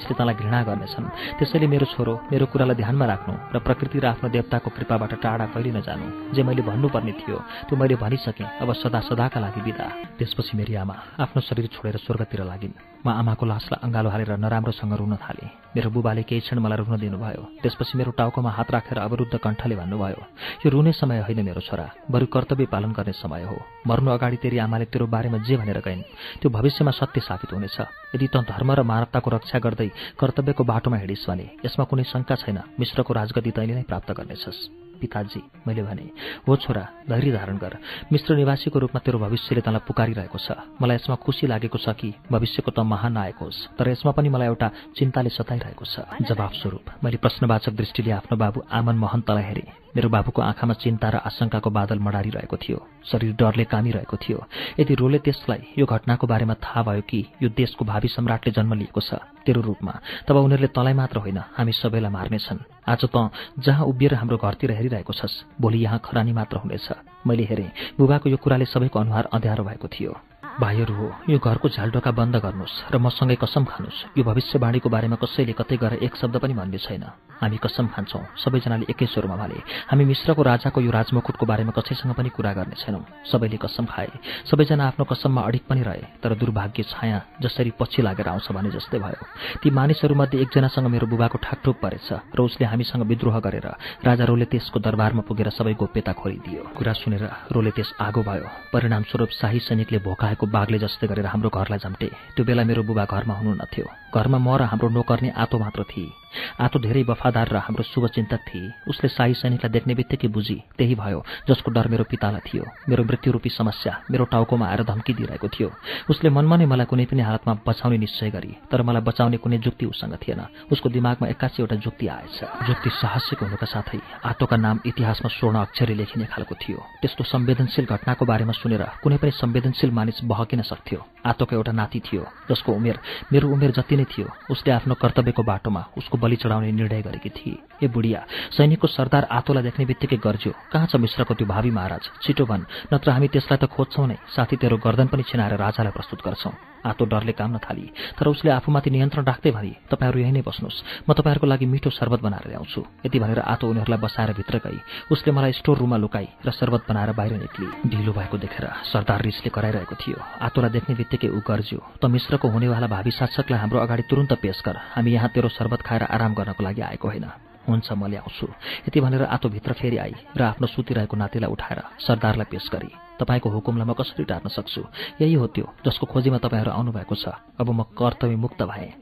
मानिसले तँलाई घृणा गर्नेछन्। त्यसैले मेरो छोरो मेरो कुरालाई ध्यानमा राख्नु र प्रकृति र आफ्नो देवताको कृपाबाट टाढा कहिले नजानु जे मैले भन्नुपर्ने थियो त्यो मैले भनिसकेँ अब सदा सदाका लागि बिदा। त्यसपछि मेरी आमा आफ्नो शरीर छोडेर स्वर्गतिर लागिन्। म आमाको लासलाई अँगालो हालेर नराम्रोसँग रुन थालेँ। मेरो बुबाले केही क्षण मलाई रुन दिनुभयो। त्यसपछि मेरो टाउकोमा हात राखेर अवरुद्ध कण्ठले भन्नुभयो यो रुने समय होइन मेरो छोरा। बरु कर्तव्य पालन गर्ने समय हो। मर्नु अगाडि तेरी आमाले तेरो बारेमा जे भनेर गइन् त्यो भविष्यमा सत्य साबित हुनेछ। यदि त धर्म र मानवताको रक्षा गर्दै कर्तव्यको बाटोमा हिँडिस् भने यसमा कुनै शङ्का छैन। मिश्रको राजगति तैँले नै प्राप्त गर्नेछस्। पिताजी मैले भने हो छोरा धैर्य धारण गर। मिश्र निवासीको रूपमा तेरो भविष्यले तँलाई पुकारिरहेको छ। मलाई यसमा खुसी लागेको छ कि भविष्यको त महान आएको होस्। तर यसमा पनि मलाई एउटा चिन्ताले सताइरहेको छ। जवाफ स्वरूप मैले प्रश्नवाचक दृष्टिले आफ्नो बाबु आमन महन्तलाई हेरेँ। मेरो बाबुको आँखामा चिन्ता र आशंकाको बादल मडारिरहेको थियो। शरीर डरले कामिरहेको थियो। यदि रोले त्यसलाई यो घटनाको बारेमा थाहा भयो कि यो देशको भावी सम्राटले जन्म लिएको छ तेरो रूपमा तब उनीहरूले तँलाई मात्र होइन हामी सबैलाई मार्नेछन्। आज त जहाँ उभिएर हाम्रो घरतिर हेरिरहेको छस् भोलि यहाँ खरानी मात्र हुनेछ। मैले हेरेँ बुबाको यो कुराले सबैको अनुहार अँध्यारो भएको थियो। भाइहरू हो यो घरको झ्यालडोका बन्द गर्नुहोस् र मसँगै कसम खानुहोस्। यो भविष्यवाणीको बारेमा कसैले कतै गएर एक शब्द पनि भन्ने छैन। हामी कसम खान्छौँ। सबैजनाले एकै स्वरमा भने हामी मिश्रको राजाको यो राजमुकुटको बारेमा कसैसँग पनि कुरा गर्ने छैनौँ। सबैले कसम खाए। सबैजना आफ्नो कसममा अडिक पनि रहे। तर दुर्भाग्य छाया जसरी पछि लागेर आउँछ भने जस्तै भयो। ती मानिसहरूमध्ये एकजनासँग मेरो बुबाको ठाकठोक परेछ र उसले हामीसँग विद्रोह गरेर राजा रोलेतेसको दरबारमा पुगेर सबै गोप्यता खोलिदियो। कुरा सुनेर रोलेतेस आगो भयो। परिणामस्वरूप शाही सैनिकले भोकाएको बाघले जस्तै गरेर हाम्रो घरलाई झम्टे। त्यो बेला मेरो बुबा घरमा हुनु नथ्यो घरमा म र हाम्रो नोकर्ने आतो मात्र थिए। आतो धेरै वफादार र हाम्रो शुभचिन्तक थिए। उसले शाही सैनिकलाई देख्ने बित्तिकै बुझी त्यही भयो जसको डर मेरो पितालाई थियो। मेरो मृत्युरूपी समस्या मेरो टाउकोमा आएर धम्की दिइरहेको थियो। उसले मनमा नै मलाई कुनै पनि हालतमा बचाउने निश्चय गरी तर मलाई बचाउने कुनै जुक्ति उसँग थिएन। उसको दिमागमा एक्कासी एउटा जुक्ति आएछ। जुक्ति साहसिक हुनुका साथै आतोका नाम इतिहासमा स्वर्ण अक्षरले लेखिने खालको थियो। त्यस्तो संवेदनशील घटनाको बारेमा सुनेर कुनै पनि संवेदनशील मानिस बहकिन सक्थ्यो। आतोको एउटा नाति थियो जसको उमेर मेरो उमेर जति नै थियो। उसले आफ्नो कर्तव्यको बाटोमा उसको बलि चढाउने निर्णय गरेकी थिए। ए बुढिया सैनिकको सरदार आतोलाई देख्ने बित्तिकै गर्ज्यो। कहाँ छ मिश्रको त्यो भावी महाराज? छिटो भन् नत्र हामी त्यसलाई त खोज्छौँ नै। साथी तेरो गर्दन पनि छिनाएर राजालाई प्रस्तुत गर्छौँ। आतो डरले काम्न थाली। तर उसले आफूमाथि नियन्त्रण राख्दै भने तपाईँहरू यहीँ नै बस्नुहोस्। म तपाईँहरूको लागि मिठो शर्बत बनाएर ल्याउँछु। यति भनेर आतो उनीहरूलाई बसाएर भित्र गई। उसले मलाई स्टोर रुममा लुकाई र शर्बत बनाएर बाहिर निक्ली। ढिलो भएको देखेर सरदार रिसले कराइरहेको थियो। आतोलाई देख्ने बित्तिकै ऊ गर्ज्यो त मिश्रको हुनेवाला भावी शासकलाई हाम्रो अगाडि तुरन्त पेश गर। हामी यहाँ तेरो शर्बत खाएर आराम गर्नको लागि आएको होइन। हुन्छ म ल्याउँछु। यति भनेर आतोभित्र फेरि आई र आफ्नो सुतिरहेको नातिलाई उठाएर सरदारलाई पेश गरी। तपाईँको हुकुमलाई म कसरी टार्न सक्छु? यही हो त्यो जसको खोजीमा तपाईँहरू आउनुभएको छ। अब म कर्तव्य मुक्त भएँ।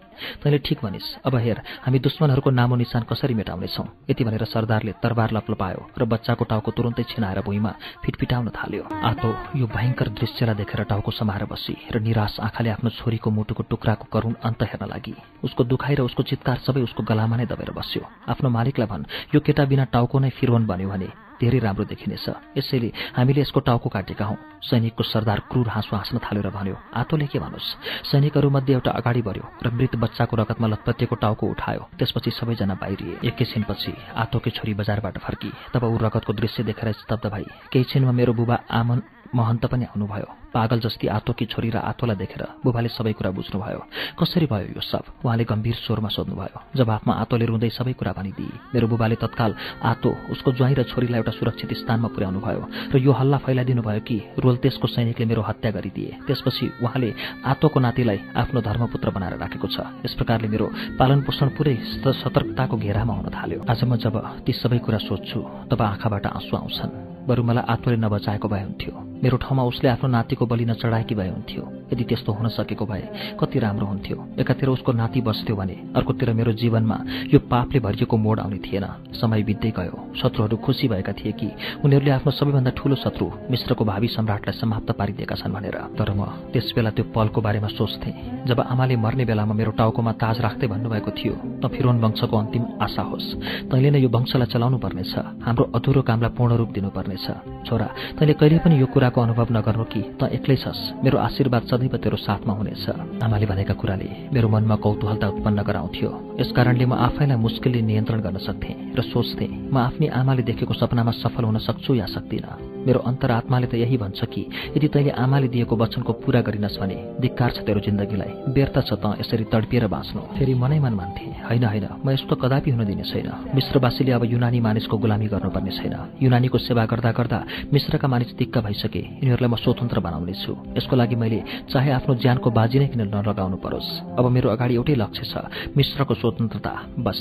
तैँले ठिक भनिस्। अब हेर हामी दुश्मनहरूको नामो निशान कसरी मेटाउनेछौँ? यति भनेर सरदारले तरबार लपलपायो र बच्चाको टाउको तुरन्तै छिनाएर भुइँमा फिटफिटाउन थाल्यो। आतो यो भयङ्कर दृश्यलाई देखेर टाउको समाएर बसी र निराश आँखाले आफ्नो छोरीको मुटुको टुक्राको करुण अन्त हेर्न लागि। उसको दुखाइ र उसको चित्कार सबै उसको गलामा नै दबेर बस्यो। आफ्नो मालिकलाई भन् यो केटा बिना टाउको नै फिरोन बन्यो भने धेरै राम्रो देखिनेछ। यसैले हामीले यसको टाउको काटेका हौँ। सैनिकको सरदार क्रूर हाँसो हाँस्न थाल्यो र भन्यो आतोले के भनोस् सैनिकहरूमध्ये एउटा अगाडि बढ्यो र मृत बच्चाको रगतमा लतपतिएको टाउको उठायो। त्यसपछि सबैजना बाहिरिए। एकैछिनपछि आतोकी छोरी बजारबाट फर्की। तब ऊ रगतको दृश्य देखेर स्तब्ध भई केही छिनमा मेरो बुबा आमन महन्त पनि आउनुभयो। पागल जस्ती आतोकी छोरी र आतोलाई देखेर बुबाले सबै कुरा बुझ्नुभयो। कसरी भयो यो सब? उहाँले गम्भीर स्वरमा सोध्नुभयो। जवाफमा आतोले रुँदै सबै कुरा भनिदिए मेरो बुबाले तत्काल आतो उसको ज्वाइँ र छोरीलाई एउटा सुरक्षित स्थानमा पुर्याउनु भयो र यो हल्ला फैलाइदिनु भयो कि रोल्तेसको सैनिकले मेरो हत्या गरिदिए। त्यसपछि उहाँले आतोको नातिलाई आफ्नो धर्मपुत्र बनाएर राखेको छ। यस प्रकारले मेरो पालन पोषण पुरै सतर्कताको घेरामा हुन थाल्यो। आज म जब ती सबै कुरा सोध्छु तब आँखाबाट आँसु आउँछन्। बरु मलाई आत्मले नबचाएको भए हुन्थ्यो। मेरो ठाउँमा उसले आफ्नो नातिको बलि नचढाएकी भए हुन्थ्यो। यदि त्यस्तो हुन सकेको भए कति राम्रो हुन्थ्यो। एकातिर उसको नाति बस्थ्यो भने अर्कोतिर मेरो जीवनमा यो पापले भरिएको मोड आउने थिएन। समय बित्दै गयो। शत्रुहरू खुसी भएका थिए कि उनीहरूले आफ्नो सबैभन्दा ठूलो शत्रु मिश्रको भावी सम्राटलाई समाप्त पारिदिएका छन् भनेर। तर म त्यस बेला त्यो पलको बारेमा सोच्थेँ। जब आमाले मर्ने बेलामा मेरो टाउकोमा ताज राख्दै भन्नुभएको थियो त फिरोन वंशको अन्तिम आशा होस्। तैँले नै यो वंशलाई चलाउनु पर्नेछ हाम्रो अधुरो कामलाई पूर्ण रूप दिनुपर्नेछ। छोरा तैँले कहिले पनि यो कुराको अनुभव नगर्नु कि त एक्लै छस्। मेरो आशीर्वाद सदैव तेरो साथमा हुनेछ। आमाले भनेका कुराले मेरो मनमा कौतूहलता उत्पन्न गराउँथ्यो। यसकारणले म आफैलाई मुस्किलले नियन्त्रण गर्न सक्थेँ र सोच्थेँ म आफ्नै आमाले देखेको सपनामा सफल हुन सक्छु या सक्दिनँ। मेरो अन्तरात्माले त यही भन्छ कि यदि तैँले आमाले दिएको वचनको पूरा गरिनस् भने धिक्कार छ तेरो जिन्दगीलाई व्यर्थ छ त यसरी तडपिएर बाँच्नु। फेरि मनै मन मान्थे। होइन होइन म यस्तो कदापि हुन दिने छैन। मिश्रवासीले अब युनानी मानिसको गुलामी गर्नुपर्ने छैन। युनानीको सेवा गर्दा गर्दा मिश्रका मानिस दिक्क भइसके यिनीहरूलाई म स्वतन्त्र बनाउनेछु यसको लागि मैले चाहे आफ्नो ज्यानको बाजी नै किन नलगाउनु परोस्। अब मेरो अगाडि एउटै लक्ष्य छ मिश्रको स्वतन्त्रता। बस।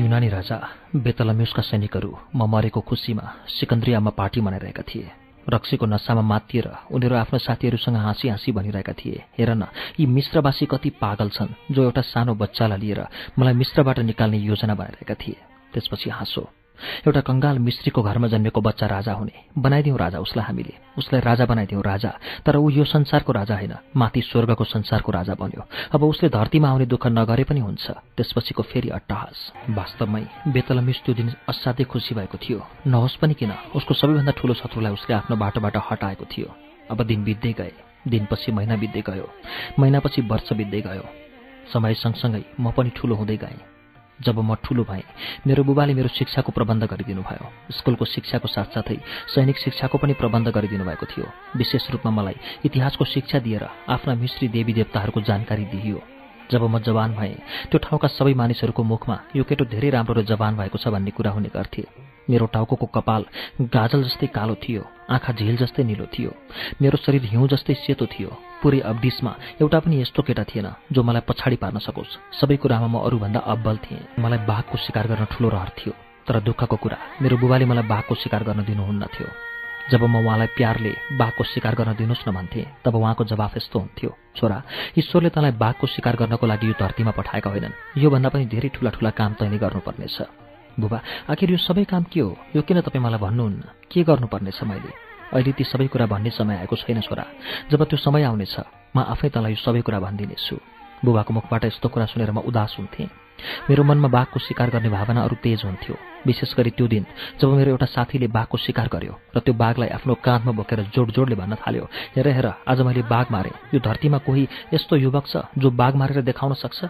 युनानी राजा बेतलम्युसका सैनिकहरू म मरेको खुसीमा सिकन्द्रियामा पार्टी मनाइरहेका थिए। रक्सीको नसामा मातिएर उनीहरू आफ्नो साथीहरूसँग हाँसी हाँसी भनिरहेका थिए। हेर न यी मिश्रवासी कति पागल छन् जो एउटा सानो बच्चालाई लिएर मलाई मिश्रबाट निकाल्ने योजना बनाइरहेका थिए। त्यसपछि हाँसो एउटा कङ्गाल मिस्त्रीको घरमा जन्मेको बच्चा राजा हुने। बनाइदिउँ राजा उसलाई हामीले। उसलाई राजा बनाइदिउँ राजा। तर ऊ यो संसारको राजा होइन। माथि स्वर्गको संसारको राजा बन्यो। अब उसले धरतीमा आउने दुःख नगरे पनि हुन्छ। त्यसपछिको फेरि अट्टहास। वास्तवमै बेतलमिस त्यो दिन असाध्यै खुसी भएको थियो। नहोस् पनि किन? उसको सबैभन्दा ठूलो शत्रुलाई उसले आफ्नो बाटोबाट हटाएको थियो। अब दिन बित्दै गए। दिनपछि महिना बित्दै गयो। महिनापछि वर्ष बित्दै गयो। समय सँगसँगै म पनि ठूलो हुँदै गएँ। जब म ठुलो भएँ मेरो बुबाले मेरो शिक्षाको प्रबन्ध गरिदिनु भयो स्कुलको शिक्षाको साथसाथै सैनिक शिक्षाको पनि प्रबन्ध गरिदिनु भएको थियो। विशेष रूपमा मलाई इतिहासको शिक्षा दिएर आफ्ना मिश्री देवी देवताहरूको जानकारी दिइयो। जब म जवान भएँ त्यो ठाउँका सबै मानिसहरूको मुखमा यो केटो धेरै राम्रो र जवान भएको छ भन्ने कुरा हुने गर्थे। मेरो टाउको कपाल गाजल जस्तै कालो थियो आँखा झिल जस्तै निलो थियो मेरो शरीर हिउँ जस्तै सेतो थियो पुरै अब्डिसमा एउटा पनि यस्तो केटा थिएन जो मलाई पछाडि पार्न सकोस्। सबै कुरामा म अरूभन्दा अब्बल थिएँ। मलाई बाघको शिकार गर्न ठुलो रहर थियो तर दुःखको कुरा मेरो बुबाले मलाई बाघको शिकार गर्न दिनुहुन्न थियो। जब म उहाँलाई प्यारले बाघको शिकार गर्न दिनुहोस् न भन्थेँ तब उहाँको जवाफ यस्तो हुन्थ्यो छोरा ईश्वरले तँलाई बाघको शिकार गर्नको लागि यो धरतीमा पठाएका होइनन्। योभन्दा पनि धेरै ठुला ठुला काम तैँले गर्नुपर्नेछ। बुबा आखिर यो सबै काम के हो? यो किन तपाईँ मलाई भन्नुहुन्न के गर्नुपर्नेछ मैले अहिले ती सबै कुरा भन्ने समय आएको छैन छोरा। जब त्यो समय आउनेछ म आफै तँलाई यो सबै कुरा भनिदिनेछु। बुबाको मुखबाट यस्तो कुरा सुनेर म उदास हुन्थेँ। मेरो मनमा बाघको शिकार गर्ने भावना अरू तेज हुन्थ्यो। विशेष गरी त्यो दिन जब मेरो एउटा साथीले बाघको शिकार गर्यो र त्यो बाघलाई आफ्नो काँधमा बोकेर जोड जोडले भन्न थाल्यो। हेर हेर आज मैले बाघ मारेँ। यो धरतीमा कोही यस्तो युवक छ जो बाघ मारेर देखाउन सक्छ?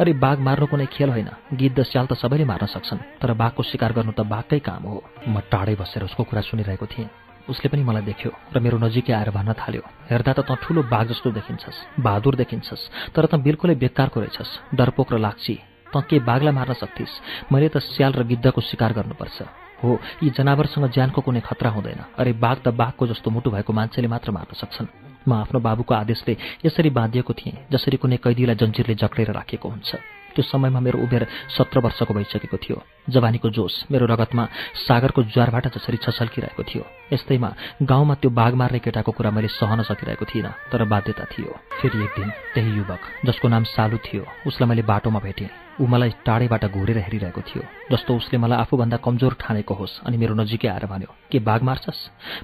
अरे बाघ मार्नु कुनै खेल होइन। गिद्ध स्याल त सबैले मार्न सक्छन् तर बाघको शिकार गर्नु त बाघकै काम हो। म टाढै बसेर उसको कुरा सुनिरहेको थिएँ। उसले पनि मलाई देख्यो र मेरो नजिकै आएर भन्न थाल्यो। हेर्दा त तँ ठुलो बाघ जस्तो देखिन्छस् बहादुर देखिन्छस् तर तँ बिल्कुलै बेकारको रहेछस् डरपोक र लाग्छी तँ के बाघलाई मार्न सक्थिस्। मैले त स्याल र गिद्धको शिकार गर्नुपर्छ। हो यी जनावरसँग ज्यानको कुनै खतरा हुँदैन। अरे बाघ त बाघको जस्तो मुटु भएको मान्छेले मात्र मार्न सक्छन्। म आफ्नो बाबुको आदेशले यसरी बाँधिएको थिएँ जसरी कुनै कैदीलाई जन्जिरले जक्रेर राखेको हुन्छ। त्यो समयमा मेरो उमेर सत्र वर्षको भइसकेको थियो। जवानीको जोस मेरो रगतमा सागरको ज्वारबाट जसरी छसल्किरहेको थियो। यस्तैमा गाउँमा त्यो बाघ मार्ने केटाको कुरा मैले सहन सकिरहेको थिइनँ तर बाध्यता थियो। फेरि एक दिन त्यही युवक जसको नाम सालु थियो उसलाई मैले बाटोमा भेटेँ। ऊ मलाई टाढेबाट घुरेर हेरिरहेको थियो जस्तो उसले मलाई आफूभन्दा कमजोर ठानेको होस् अनि मेरो नजिकै आएर भन्यो के बाघ मार्छस्?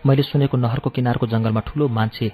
मैले सुनेको नहरको किनारको जङ्गलमा ठुलो मान्छे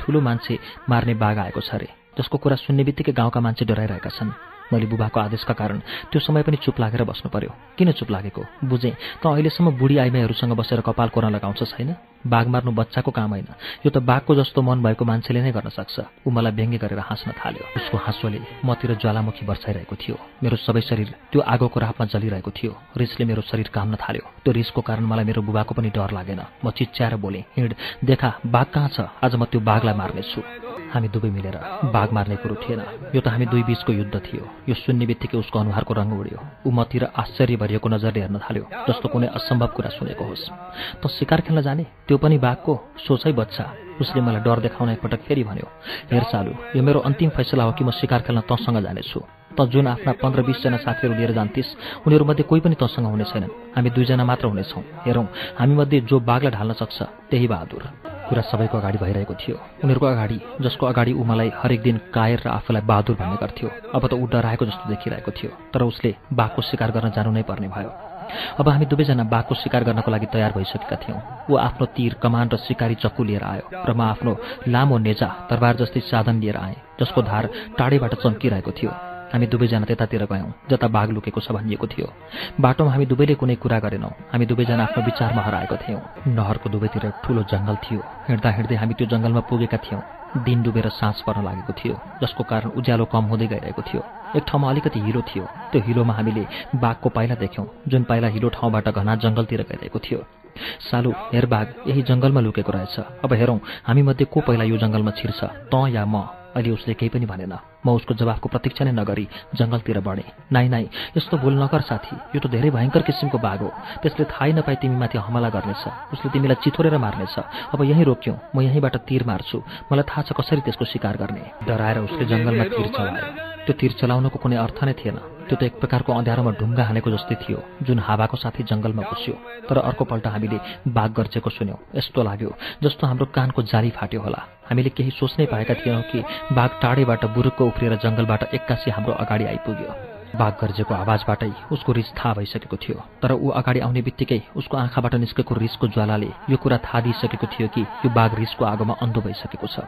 ठुलो मान्छे मार्ने बाघ आएको छ अरे जसको कुरा सुन्ने बित्तिकै गाउँका मान्छे डराइरहेका छन्। मैले बुबाको आदेशका कारण त्यो समय पनि चुप लागेर बस्नु पर्यो। किन चुप लागेको? बुझेँ त अहिलेसम्म बुढी आइमाईहरूसँग बसेर कपाल कोर्न लगाउँछ छैन? बाघ मार्नु बच्चाको काम होइन। यो त बाघको जस्तो मन भएको मान्छेले नै गर्न सक्छ। ऊ मलाई व्यङ्ग्य गरेर हाँस्न थाल्यो। उसको हाँसोले मतिर ज्वालामुखी वर्षाइरहेको थियो। मेरो सबै शरीर त्यो आगोको रापमा जलिरहेको थियो। रिसले मेरो शरीर काम्न थाल्यो। त्यो रिसको कारण मलाई मेरो बुबाको पनि डर लागेन। म चिच्याएर बोलेँ हिँड देखा बाघ कहाँ छ? आज म त्यो बाघलाई मार्नेछु। हामी दुवै मिलेर बाघ मार्ने कुरो थिएन। यो त हामी दुई बीचको युद्ध थियो। यो सुन्ने बित्तिकै उसको अनुहारको रङ उड्यो। ऊ मतिर आश्चर्य भरिएको नजरले हेर्न थाल्यो जस्तो कुनै असम्भव कुरा सुनेको होस्। त शिकार खेल्न जाने? त्यो पनि बाघको? सोचै बच्चा। उसले मलाई डर देखाउन एकपटक फेरि भन्यो हेर चालु यो मेरो अन्तिम फैसला हो कि म शिकार खेल्न तँसँग जानेछु। त जुन आफ्ना पन्ध्र बिसजना साथीहरू लिएर जान्थिस् उनीहरूमध्ये कोही पनि तँसँग हुने छैनन्। हामी दुईजना मात्र हुनेछौँ। हेरौँ हामीमध्ये जो बाघलाई ढाल्न सक्छ त्यही बहादुर। कुरा सबैको अगाडि भइरहेको थियो। उनीहरूको अगाडि जसको अगाडि ऊ मलाई हरेक दिन कायर र आफूलाई बहादुर भन्ने गर्थ्यो। अब त ऊ डराएको जस्तो देखिरहेको थियो तर उसले बाघको शिकार गर्न जानु नै पर्ने भयो। अब हामी दुवैजना बाघको शिकार गर्नको लागि तयार भइसकेका थियौँ। ऊ आफ्नो तीर कमान र शिकारी चक्कु लिएर आयो र म आफ्नो लामो नेजा तरबार जस्तै साधन लिएर आएँ जसको धार टाढेबाट चम्किरहेको थियो। हामी दुवैजना त्यतातिर गयौँ जता बाघ लुकेको छ भनिएको थियो। बाटोमा हामी दुवैले कुनै कुरा गरेनौँ। हामी दुवैजना आफ्नो विचारमा हराएको थियौँ। नहरको दुवैतिर ठुलो जङ्गल थियो। हिँड्दा हिँड्दै हामी त्यो जङ्गलमा पुगेका थियौँ। दिन डुबेर सास पर्न लागेको थियो जसको कारण उज्यालो कम हुँदै गइरहेको थियो। एक ठाउँमा अलिकति हिलो थियो। त्यो हिलोमा हामीले बाघको पाइला देख्यौँ जुन पाइला हिलो ठाउँबाट घना जङ्गलतिर गइरहेको थियो। सालु हेर बाघ यही जङ्गलमा लुकेको रहेछ। अब हेरौँ हामीमध्ये को पहिला यो जङ्गलमा छिर्छ त या म? अहिले उसले केही पनि भनेन। म उसको जवाफको प्रतीक्षा नै नगरी जङ्गलतिर बढेँ। नाइ नाइ यस्तो भुल नगर साथी यो त धेरै भयङ्कर किसिमको बाघ हो। त्यसले थाहै नपाई तिमीमाथि हमला गर्नेछ। उसले तिमीलाई चिथोरेर मार्नेछ। अब यहीँ रोक्यौँ म यहीँबाट तीर मार्छु। मलाई थाहा छ कसरी त्यसको शिकार गर्ने। डराएर उसले जङ्गलमा तीर चलायो। त्यो तीर चलाउनको कुनै अर्थ नै थिएन। त्यो त एक प्रकारको अँध्यारोमा ढुङ्गा हानेको जस्तै थियो जुन हावाको साथै जङ्गलमा घुस्यो तर अर्कोपल्ट हामीले बाघ गर्जेको सुन्यौँ। यस्तो लाग्यो जस्तो हाम्रो कानको जाली फाट्यो होला। हामीले केही सोच्नै पाएका थियौँ कि बाघ टाढेबाट बुरुकको उफ्रिएर जङ्गलबाट एक्कासी हाम्रो अगाडि आइपुग्यो। बाघ गर्जेको आवाजबाटै उसको रिस थाहा भइसकेको थियो तर ऊ अगाडि आउने बित्तिकै उसको आँखाबाट निस्केको रिसको ज्वालाले यो कुरा थाहा दिइसकेको थियो कि यो बाघ रिसको आगोमा अन्धो भइसकेको छ।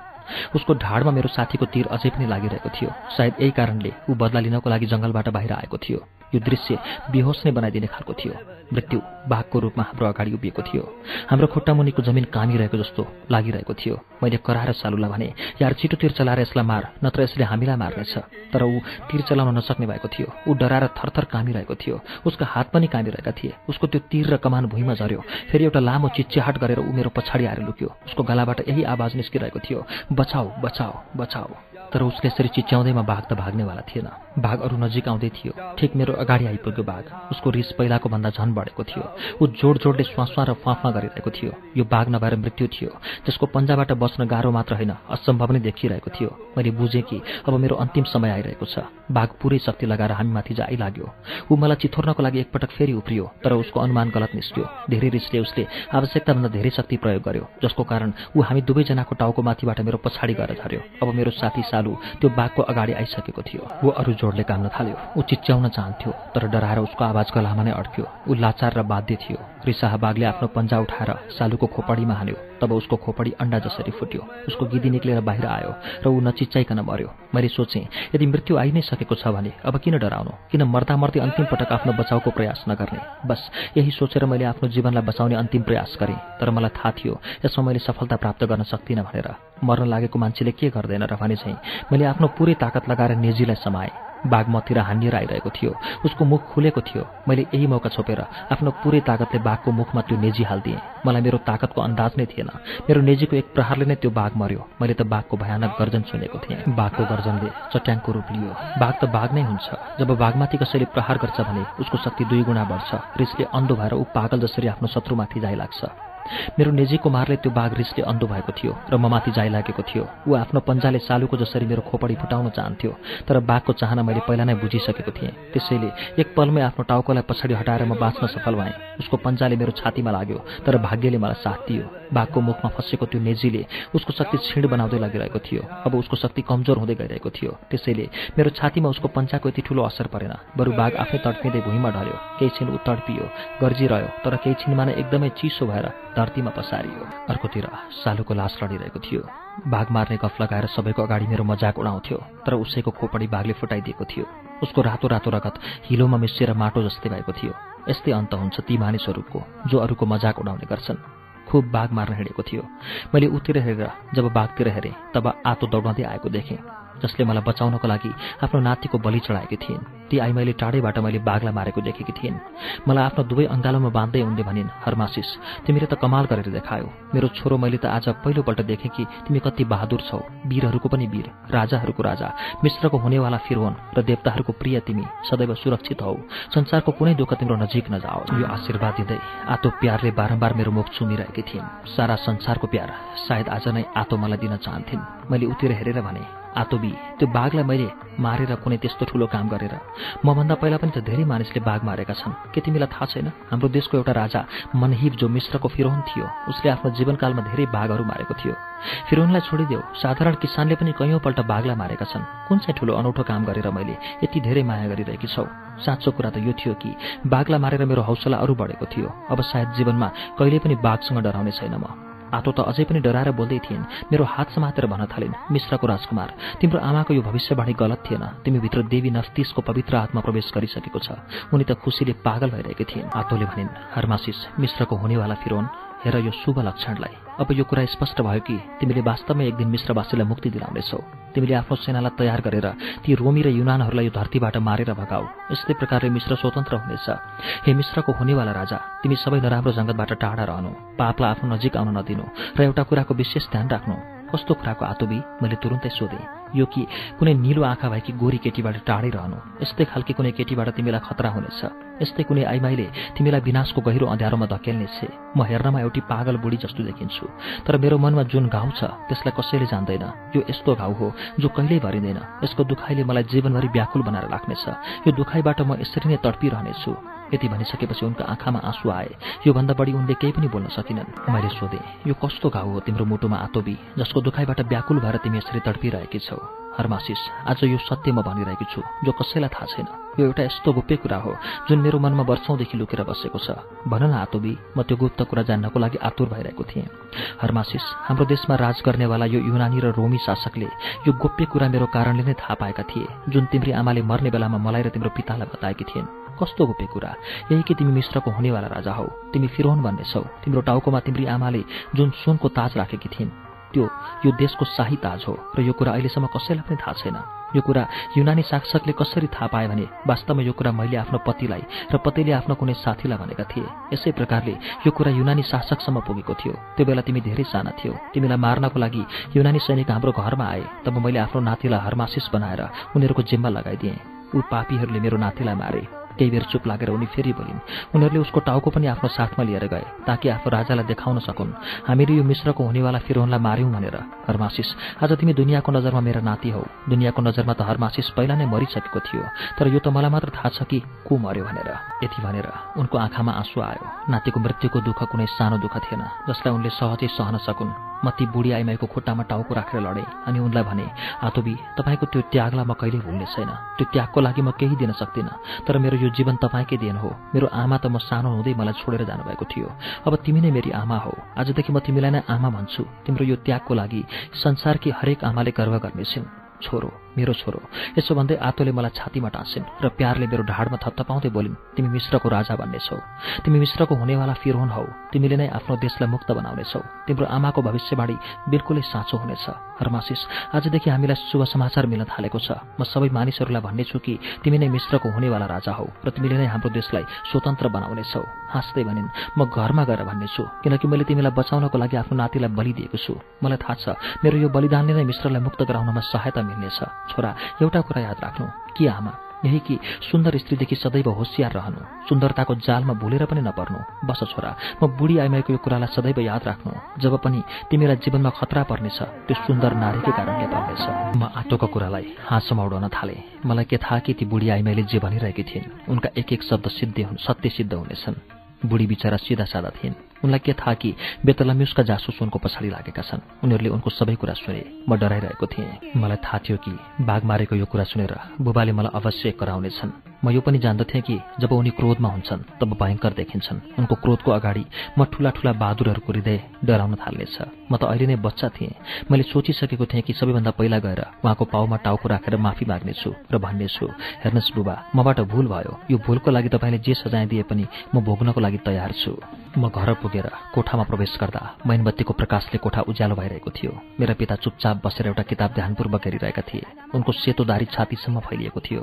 उसको ढाडमा मेरो साथीको तीर अझै पनि लागिरहेको थियो। सायद यही कारणले ऊ बदला लिनको लागि जङ्गलबाट बाहिर आएको थियो। यो दृश्य बेहोस नै बनाइदिने खालको थियो। मृत्यु बाघको रूपमा हाम्रो अगाडि उभिएको थियो। हाम्रो खुट्टा मुनिको जमिन कामिरहेको जस्तो लागिरहेको थियो। मैले कराएर सालुलाई भने यार छिटो तिर चलाएर यसलाई मार नत्र यसले हामीलाई मार्नेछ। तर ऊ तिर चलाउन नसक्ने भएको थियो। ऊ डराएर थरथर कामिरहेको थियो। उसको हात पनि कामिरहेका थिए। उसको त्यो तिर र कमान भुइँमा झऱ्यो। फेरि एउटा लामो चिच्याहाट गरेर ऊ मेरो पछाडि आएर लुक्यो। उसको गलाबाट यही आवाज निस्किरहेको थियो। बचाऊ बचाऊ बचाऊ तर उसले यसरी चिच्याउँदैमा बाघ त भाग्नेवाला थिएन बाघ अरू नजिक आउँदै थियो। ठिक मेरो अगाडि आइपुग्यो बाघ उसको रिस पहिलाको भन्दा झन् बढेको थियो। ऊ जोड जोडले स्वास्वा र फाँफा गरिरहेको थियो। यो बाघ नभएर मृत्यु थियो। जसको पन्जाबाट बस्न गाह्रो मात्र होइन असम्भव नै देखिरहेको थियो। मैले बुझेँ कि अब मेरो अन्तिम समय आइरहेको छ। बाघ पुरै शक्ति लगाएर हामीमाथि जाइ लाग्यो। ऊ मलाई चिथोर्नको लागि एकपटक फेरि उफ्रियो तर उसको अनुमान गलत निस्क्यो। धेरै रिसले उसले आवश्यकताभन्दा धेरै शक्ति प्रयोग गर्यो जसको कारण ऊ हामी दुवैजनाको टाउको माथिबाट मेरो पछाडि गएर झऱ्यो। अब मेरो साथी सालु त्यो बाघको अगाडि आइसकेको थियो। ऊ अरू जोडले काम्न थाल्यो। ऊ चिच्याउन चाहन्थ्यो तर डराएर उसको आवाज गलामा नै अड्क्यो। ऊ लाचार र बाध्य थियो। रिसाह बाघले आफ्नो पन्जा उठाएर सालुको खोपडीमा हान्यो। तब उसको खोपडी अन्डा जसरी फुट्यो। उसको गिदी निक्लेर बाहिर आयो र ऊ नचिच्चाइकन मर्यो। मैले सोचेँ यदि मृत्यु आइ नै सकेको छ भने अब किन डराउनु? किन मर्दा मर्दै अन्तिम पटक आफ्नो बचाउको प्रयास नगर्ने? बस यही सोचेर मैले आफ्नो जीवनलाई बचाउने अन्तिम प्रयास गरेँ। तर मलाई थाहा थियो यसमा मैले सफलता प्राप्त गर्न सक्दिनँ भनेर। मर्न लागेको मान्छेले के गर्दैन र भने चाहिँ मैले आफ्नो पुरै ताकत लगाएर नेजीलाई समाएँ। बाघ मतिर हानिएर आइरहेको थियो। उसको मुख खुलेको थियो। मैले यही मौका छोपेर आफ्नो पुरै ताकतले बाघको मुखमा त्यो नेजी हालिदिएँ। मलाई मेरो ताकतको अन्दाज नै थिएन। मेरो नेजीको एक प्रहारले नै त्यो बाघ मर्यो। मैले त बाघको भयानक गर्जन सुनेको थिएँ। बाघको गर्जनले चट्याङको रूप लियो। बाघ त बाघ नै हुन्छ। जब बाघमाथि कसैले प्रहार गर्छ भने उसको शक्ति दुई गुणा बढ्छ। रिसले अन्धो भएर ऊ पागल जसरी आफ्नो शत्रुमाथि जाइ लाग्छ मेरो निजी कुमारले त्यो बाघ रिसले अन्धो भएको थियो र ममाथि जाइलागेको थियो। ऊ आफ्नो पन्जाले सालुको जसरी मेरो खोपडी फुटाउन चाहन्थ्यो तर बाघको चाहना मैले पहिला नै बुझिसकेको थिएँ। त्यसैले एक पलमै आफ्नो टाउकोलाई पछाडि हटाएर म बाँच्न सफल भएँ। उसको पन्जाले मेरो छातीमा लाग्यो तर भाग्यले मलाई साथ दियो। बाघको मुखमा फँसेको त्यो नेजीले उसको शक्ति छिड बनाउँदै लागिरहेको थियो। अब उसको शक्ति कमजोर हुँदै गइरहेको थियो। त्यसैले मेरो छातीमा उसको पन्चाको यति ठुलो असर परेन। बरु बाघ आफै तड्पिँदै भुइँमा ढल्यो। केही छिन ऊ तड्पियो गर्जिरह्यो तर केही छिनमा नै एकदमै चिसो भएर धरतीमा पसारियो। अर्कोतिर सालुको लास लडिरहेको थियो। बाघ मार्ने गफ लगाएर सबैको अगाडि मेरो मजाक उडाउँथ्यो तर उसैको खोपडी बाघले फुटाइदिएको थियो। उसको रातो रातो रगत हिलोमा मिसिएर माटो जस्तै भएको थियो। यस्तै अन्त हुन्छ ती मानिसहरूको जो अरूको मजाक उडाउने गर्छन्। खुब बाघ मार्न हिँडेको थियो। मैले उतिर हेरेर जब बाघतिर हेरेँ तब आतो दौडाउँदै आएको देखेँ। जसले मलाई बचाउनको लागि आफ्नो नातिको बलि चढाएकी थिइन्। ती आई मैले टाढैबाट मैले बाघलाई मारेको देखेकी थिइन्। मलाई आफ्नो दुवै अङ्गालोमा बाँध्दै उनले भनिन् हरमासिस तिमीले त कमाल गरेर देखायो। मेरो छोरो मैले त आज पहिलोपल्ट देखेँ कि तिमी कति बहादुर छौ। वीरहरूको पनि वीर राजाहरूको राजा मिश्रको हुनेवाला फिरवन र देवताहरूको प्रिय तिमी सदैव सुरक्षित हौ। संसारको कुनै दुःख तिम्रो नजिक नजाओ। यो आशीर्वाद दिँदै आतो प्यारले बारम्बार मेरो मुख चुमिरहेकी थिइन्। सारा संसारको प्यार सायद आज नै आतो मलाई दिन चाहन्थिन्। मैले उतिर हेरेर भने आतोबी त्यो बाघलाई मैले मारेर कुनै त्यस्तो ठुलो काम गरेर मभन्दा पहिला पनि त धेरै मानिसले बाघ मारेका छन्। के तिमीलाई थाहा छैन? हाम्रो देशको एउटा राजा मनहिब जो मिश्रको फिरोन थियो उसले आफ्नो जीवनकालमा धेरै बाघहरू मारेको थियो। फिरोनलाई छोडिदेऊ साधारण किसानले पनि कैयौँपल्ट बाघलाई मारेका छन्। कुन चाहिँ ठुलो अनौठो काम गरेर मैले यति धेरै माया गरिरहेकी छौ? साँचो कुरा त यो थियो कि बाघलाई मारेर मेरो हौसला अरू बढेको थियो। अब सायद जीवनमा कहिले पनि बाघसँग डराउने छैन म। आतो त अझै पनि डराएर बोल्दै थिइन्। मेरो हात समातेर भन्न थालिन् मिश्रको राजकुमार तिम्रो आमाको यो भविष्यवाणी गलत थिएन। तिमीभित्र देवी नस्तिसको पवित्र आत्मा प्रवेश गरिसकेको छ। उनी त खुसीले पागल भइरहेकी थिइन्। आतोले भनिन् हरमासिस मिश्रको हुनेवाला फिरोन हेर यो शुभ लक्षणलाई। अब यो कुरा स्पष्ट भयो कि तिमीले वास्तवमै एक दिन मिश्रवासीलाई मुक्ति दिलाउनेछौ। तिमीले आफ्नो सेनालाई तयार गरेर ती रोमी र युनानहरूलाई यो धरतीबाट मारेर भगाऊ। यस्तै प्रकारले मिश्र स्वतन्त्र हुनेछ। हे मिश्रको हुनेवाला राजा तिमी सबै नराम्रो जङ्गतबाट टाढा रहनु। पापलाई आफ्नो नजिक आउन नदिनु र एउटा कुराको विशेष ध्यान राख्नु। कस्तो कुराको आतोबी मैले तुरुन्तै सोधेँ। यो कि कुनै निलो आँखा भएकी गोरी केटीबाट टाढै रहनु। यस्तै खालके कुनै केटीबाट तिमीलाई खतरा हुनेछ। यस्तै कुनै आइमाईले तिमीलाई विनाशको गहिरो अँध्यारोमा धकेल्नेछ। म हेर्नमा एउटी पागल बुढी जस्तो देखिन्छु। तर मेरो मनमा जुन घाउ छ त्यसलाई कसैले जान्दैन। यो यस्तो घाउ हो जो कहिल्यै भरिँदैन। यसको दुखाइले मलाई जीवनभरि व्याकुल बनाएर राख्नेछ। यो दुखाइबाट म यसरी नै तडपिरहनेछु। यति भनिसकेपछि उनको आँखामा आँसु आए। योभन्दा बढी उनले केही पनि बोल्न सकिनन्। मैले सोधेँ यो कस्तो घाउ हो तिम्रो मुटुमा आतोबी जसको दुखाइबाट व्याकुल भएर तिमी यसरी तडपिरहेकी छौ? हरमासिस आज यो सत्य म भनिरहेकी छु जो कसैलाई थाहा छैन। यो एउटा यस्तो गुप्य कुरा हो जुन मेरो मनमा वर्षौँदेखि लुकेर बसेको छ। भन न आतोबी म त्यो गुप्त कुरा जान्नको लागि आतुर भइरहेको थिएँ। हरमासिस हाम्रो देशमा राज गर्नेवाला यो युनानी र रोमी शासकले यो गोप्य कुरा मेरो कारणले नै थाहा पाएका थिए जुन तिम्री आमाले मर्ने बेलामा मलाई र तिम्रो पितालाई बताएकी थिइन्। कस्तो गोप्य कुरा? यही कि तिमी मिश्रको हुनेवाला राजा हौ। तिमी फिरोन भन्ने छौ तिम्रो टाउकोमा तिम्री आमाले जुन सुनको ताज राखेकी थिइन् त्यो यो देशको शाही ताज हो र यो कुरा अहिलेसम्म कसैलाई पनि थाहा छैन। यो कुरा युनानी शासकले कसरी थाहा पाए भने वास्तवमा यो कुरा मैले आफ्नो पतिलाई र पतिले आफ्नो कुनै साथीलाई भनेका थिए। यसै प्रकारले यो कुरा युनानी शासकसम्म पुगेको थियो। त्यो बेला तिमी धेरै साना थियौ। तिमीलाई मार्नको लागि युनानी सैनिक हाम्रो घरमा आए। तब मैले आफ्नो नातिलाई हरमासिस बनाएर उनीहरूको जिम्मा लगाइदिएँ। ऊ पापीहरूले मेरो नातिलाई मारे। केही बेर चुप लागेर उनी फेरि बोलिन् उनीहरूले उसको टाउको पनि आफ्नो साथमा लिएर गए ताकि आफ्नो राजालाई देखाउन सकुन्। हामीले यो मिश्रको हुनेवाला फिरोनलाई मार्यौँ भनेर हरमासिस। आज तिमी दुनियाँको नजरमा मेरा नाति हौ। दुनियाँको नजरमा त हरमासिस पहिला नै मरिसकेको थियो तर यो त मलाई मात्र थाहा छ कि को मर्यो भनेर। यति भनेर उनको आँखामा आँसु आयो। नातिको मृत्युको दुःख कुनै सानो दुःख थिएन जसलाई उनले सहजै सहन सकुन्। म ती बुढी आइमाईको खुट्टामा टाउको राखेर लडेँ। अनि उनलाई भने आतोबी तपाईँको त्यो त्यागलाई म कहिले भुल्ने छैन। त्यो त्यागको लागि म केही दिन सक्दिनँ तर मेरो यो जीवन तपाईँकै देन हो। मेरो आमा त म सानो हुँदै मलाई छोडेर जानुभएको थियो। अब तिमी नै मेरी आमा हौ। आजदेखि म तिमीलाई नै आमा भन्छु। तिम्रो यो त्यागको लागि संसारकी हरेक आमाले गर्व गर्नेछिन्। छोरो मेरो छोरो यसो भन्दै आतोले मलाई छातीमा टाँसिन् र प्यारले मेरो ढाडमा थत्तपाउँदै बोलिन् तिमी मिश्रको राजा भन्नेछौ तिमी मिश्रको हुनेवाला फिरोन हौ। तिमीले नै आफ्नो देशलाई मुक्त बनाउनेछौ। तिम्रो आमाको भविष्यवाणी बिल्कुलै साँचो हुनेछ। हरमासिस आजदेखि हामीलाई शुभ समाचार मिल्न थालेको छ। म सबै मानिसहरूलाई भन्नेछु कि तिमी नै मिश्रको हुनेवाला राजा हौ र तिमीले नै हाम्रो देशलाई स्वतन्त्र बनाउनेछौ। हाँस्दै भनिन् म घरमा गएर भन्नेछु किनकि मैले तिमीलाई बचाउनको लागि आफ्नो नातिलाई बलिदिएको छु। मलाई थाहा छ मेरो यो बलिदानले नै मिश्रलाई मुक्त गराउनमा सहायता मिल्नेछ। छोरा एउटा कुरा याद राख्नु। कि आमा? यही कि सुन्दर स्त्रीदेखि सदैव होसियार रहनु। सुन्दरताको जालमा भुलेर पनि नपर्नु। बस छोरा म बुढी आइमाईको यो कुरालाई सदैव याद राख्नु। जब पनि तिमीलाई जीवनमा खतरा पर्नेछ त्यो सुन्दर नारीकै कारणले पर्नेछ। म आटोको कुरालाई हाँसोमा उडाउन थालेँ। मलाई के थाहा कि ती बुढी आइमाईले जे भनिरहेकी थिइन्। उनका एक एक शब्द सिद्ध सत्य सिद्ध हुनेछन्। बुढी बिचरा सिधा सादा थिइन्। उनलाई के थाहा कि बेतलम्युसका जासुस उनको पछाडि लागेका छन्। उनीहरूले उनको सबै कुरा सुने। म डराइरहेको थिएँ। मलाई थाहा थियो कि बाघ मारेको यो कुरा सुनेर बुबाले मलाई अवश्य कराउनेछन्। म यो पनि जान्दथेँ कि जब उनी क्रोधमा हुन्छन् तब भयङ्कर देखिन्छन्। उनको क्रोधको अगाडि म ठूला ठूला बहादुरहरूको हृदय डराउन थाल्नेछ। म त अहिले नै बच्चा थिएँ। मैले सोचिसकेको थिएँ कि सबैभन्दा पहिला गएर उहाँको पाउमा टाउको राखेर माफी माग्नेछु र भन्नेछु हेर्नुहोस् बुबा मबाट भूल भयो। यो भूलको लागि तपाईँले जे सजाय दिए पनि म भोग्नको लागि तयार छु। म घर पुगेर कोठामा प्रवेश गर्दा मैनबत्तीको प्रकाशले कोठा उज्यालो भइरहेको थियो। मेरा पिता चुपचाप बसेर एउटा किताब ध्यानपूर्वक हेरिरहेका थिए। उनको सेतो दारी छातीसम्म फैलिएको थियो।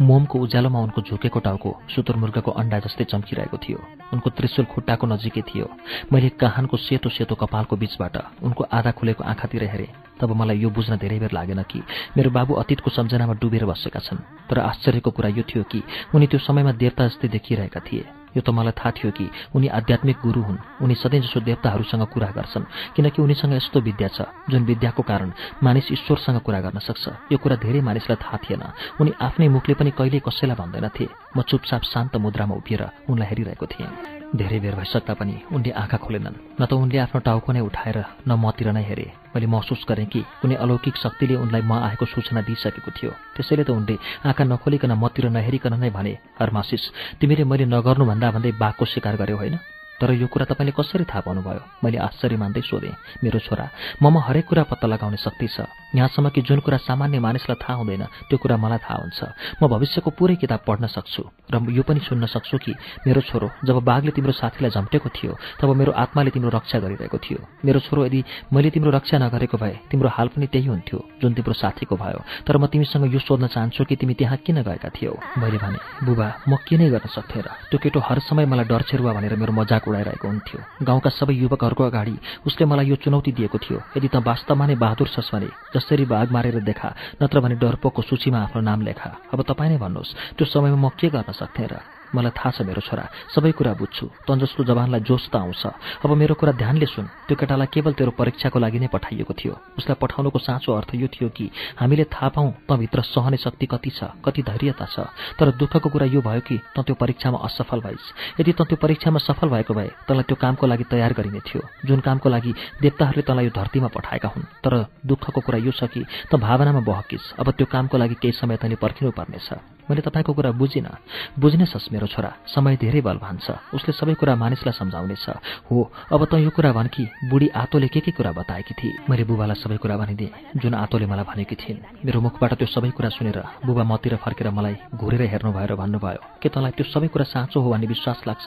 मोमको उज्यालोमा उनको झुकेको टाउको सुतुरमुर्गको अण्डा जस्तै चम्किरहेको थियो। उनको त्रिशुल खुट्टाको नजिकै थियो। मैले काहानको सेतो सेतो कपालको बीचबाट उनको आधा खुलेको आँखातिर हेरेँ। तब मलाई यो बुझ्न धेरै बेर लागेन कि मेरो बाबु अतीतको सम्झनामा डुबेर बसेका छन्। तर आश्चर्यको कुरा यो थियो कि उनी त्यो समयमा देवता जस्तै देखिरहेका थिए। यो त मलाई थाहा थियो कि उनी आध्यात्मिक गुरु हुन्। उनी सधैँ जसो देवताहरूसँग कुरा गर्छन् किनकि उनीसँग यस्तो विद्या छ जुन विद्याको कारण मानिस ईश्वरसँग कुरा गर्न सक्छ। यो कुरा धेरै मानिसलाई थाहा थिएन। उनी आफ्नै मुखले पनि कहिल्यै कसैलाई भन्दैनथे। म चुपचाप शान्त मुद्रामा उभिएर उनलाई हेरिरहेको थिएँ। धेरै बेर भइसक्दा पनि उनले आँखा खोलेनन्। न त उनले आफ्नो टाउको नै उठाएर न मतिर नै हेरे। मैले महसुस गरेँ कि कुनै अलौकिक शक्तिले उनलाई म आएको सूचना दिइसकेको थियो। त्यसैले त उनले आँखा नखोलिकन मतिर नहेरिकन नै भने हरमासिस तिमीले मैले नगर्नुभन्दा भन्दै बाघको शिकार गर्यो होइन? तर यो कुरा तपाईँले कसरी थाहा पाउनुभयो? मैले आश्चर्य मान्दै सोधेँ मेरो छोरा ममा हरेक कुरा पत्ता लगाउने शक्ति छ। यहाँसम्म कि जुन कुरा सामान्य मानिसलाई थाहा हुँदैन त्यो कुरा मलाई थाहा हुन्छ। म भविष्यको पुरै किताब पढ्न सक्छु। र यो पनि सुन्न सक्छु कि मेरो छोरो जब बाघले तिम्रो साथीलाई झम्टेको थियो तब मेरो आत्माले तिम्रो रक्षा गरिरहेको थियो। मेरो छोरो यदि मैले तिम्रो रक्षा नगरेको भए तिम्रो हाल पनि त्यही हुन्थ्यो जुन तिम्रो साथीको भयो। तर म तिमीसँग यो सोध्न चाहन्छु कि तिमी त्यहाँ किन गएका थियौ? मैले भने बुबा म के नै गर्न सक्थेँ र त्यो केटो हर समय मलाई डर छेरुवा भनेर मेरो मजाक उडाइरहेको हुन्थ्यो। गाउँका सबै युवकहरूको अगाडि उसले मलाई यो चुनौती दिएको थियो। यदि त वास्तवमा नै बहादुर छस् भने जसरी बाघ मारेर देखा नत्र भने डरपोको सूचीमा आफ्नो नाम लेखा। अब तपाईँ नै भन्नुहोस् त्यो समयमा म के गर्न सक्थेँ र? मलाई थाहा छ मेरो छोरा सबै कुरा बुझ्छु। तँ जस्तो जवानलाई जोस त आउँछ। अब मेरो कुरा ध्यानले सुन। त्यो केटालाई केवल तेरो परीक्षाको लागि नै पठाइएको थियो। उसलाई पठाउनुको साँचो अर्थ यो थियो कि हामीले थाहा पाऊँ तँभित्र सहने शक्ति कति छ कति धैर्यता छ। तर दुःखको कुरा यो भयो कि तँ त्यो परीक्षामा असफल भइस्। यदि तँ त्यो परीक्षामा सफल भएको भए तँलाई त्यो कामको लागि तयार गरिने थियो। जुन कामको लागि देवताहरूले तँलाई यो धरतीमा पठाएका हुन्। तर दुःखको कुरा यो छ कि त भावनामा बहकिस्। अब त्यो कामको लागि केही समय तैँले पर्खिनु पर्नेछ मैले तपाईँको कुरा बुझिनँ। बुझ्ने सस् मेरो छोरा समय धेरै बलवान छ। उसले सबै कुरा मानिसलाई सम्झाउनेछ हो अब त यो कुरा भन् कि बुढी आतोले के के कुरा बताएकी थिए? मैले बुबालाई सबै कुरा भनिदिएँ जुन आतोले मलाई भनेकी थिइन्। मेरो मुखबाट त्यो सबै कुरा सुनेर बुबा मतिर फर्केर मलाई घुरेर हेर्नु भयो र भन्नुभयो के तँलाई त्यो सबै कुरा साँचो हो भन्ने विश्वास लाग्छ?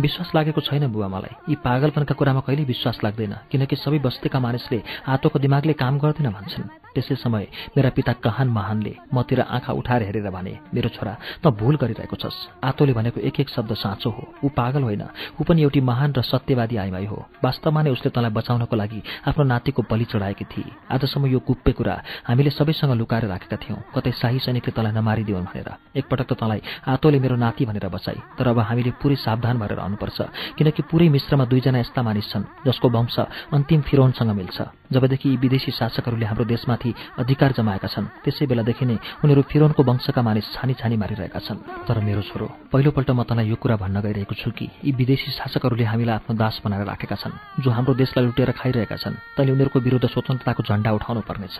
विश्वास लागेको छैन बुबा मलाई। यी पागलपनका कुरामा कहिल्यै विश्वास लाग्दैन किनकि सबै बस्तीका मानिसले आतोको दिमागले काम गर्दैन भन्छन्। त्यसै समय मेरा पिता कहान महानले मतिर आँखा उठाएर हेरेर भने मेरो छोरा त भूल गरिरहेको छस्। आतोले भनेको एक एक शब्द साँचो हो। ऊ पागल होइन। ऊ पनि एउटी महान र सत्यवादी आइमाई हो। वास्तवमा नै उसले तँलाई बचाउनको लागि आफ्नो नातिको बलि चढाएकी थिए आजसम्म यो कुप्पे कुरा हामीले सबैसँग लुकाएर राखेका थियौँ। कतै शाही सैनिकले तँलाई नमारिदिउन् भनेर। एकपटक त तँलाई आतोले मेरो नाति भनेर बचाई। तर अब हामीले पुरै सावधान भएर रहनुपर्छ। किनकि पुरै मिश्रमा दुईजना यस्ता मानिस छन् जसको वंश अन्तिम फिरोनसँग मिल्छ। जबदेखि यी विदेशी शासकहरूले हाम्रो देशमाथि अधिकार जमाएका छन् त्यसै बेलादेखि नै उनीहरू फिरोनको वंशका मानिस छानी छानी मारिरहेका छन्। तर मेरो छोरो पहिलोपल्ट म तँलाई यो कुरा भन्न गइरहेको छु कि यी विदेशी शासकहरूले हामीलाई आफ्नो दास बनाएर राखेका छन् जो हाम्रो देशलाई लुटेर खाइरहेका छन्। तैँले उनीहरूको विरुद्ध स्वतन्त्रताको झण्डा उठाउनु पर्नेछ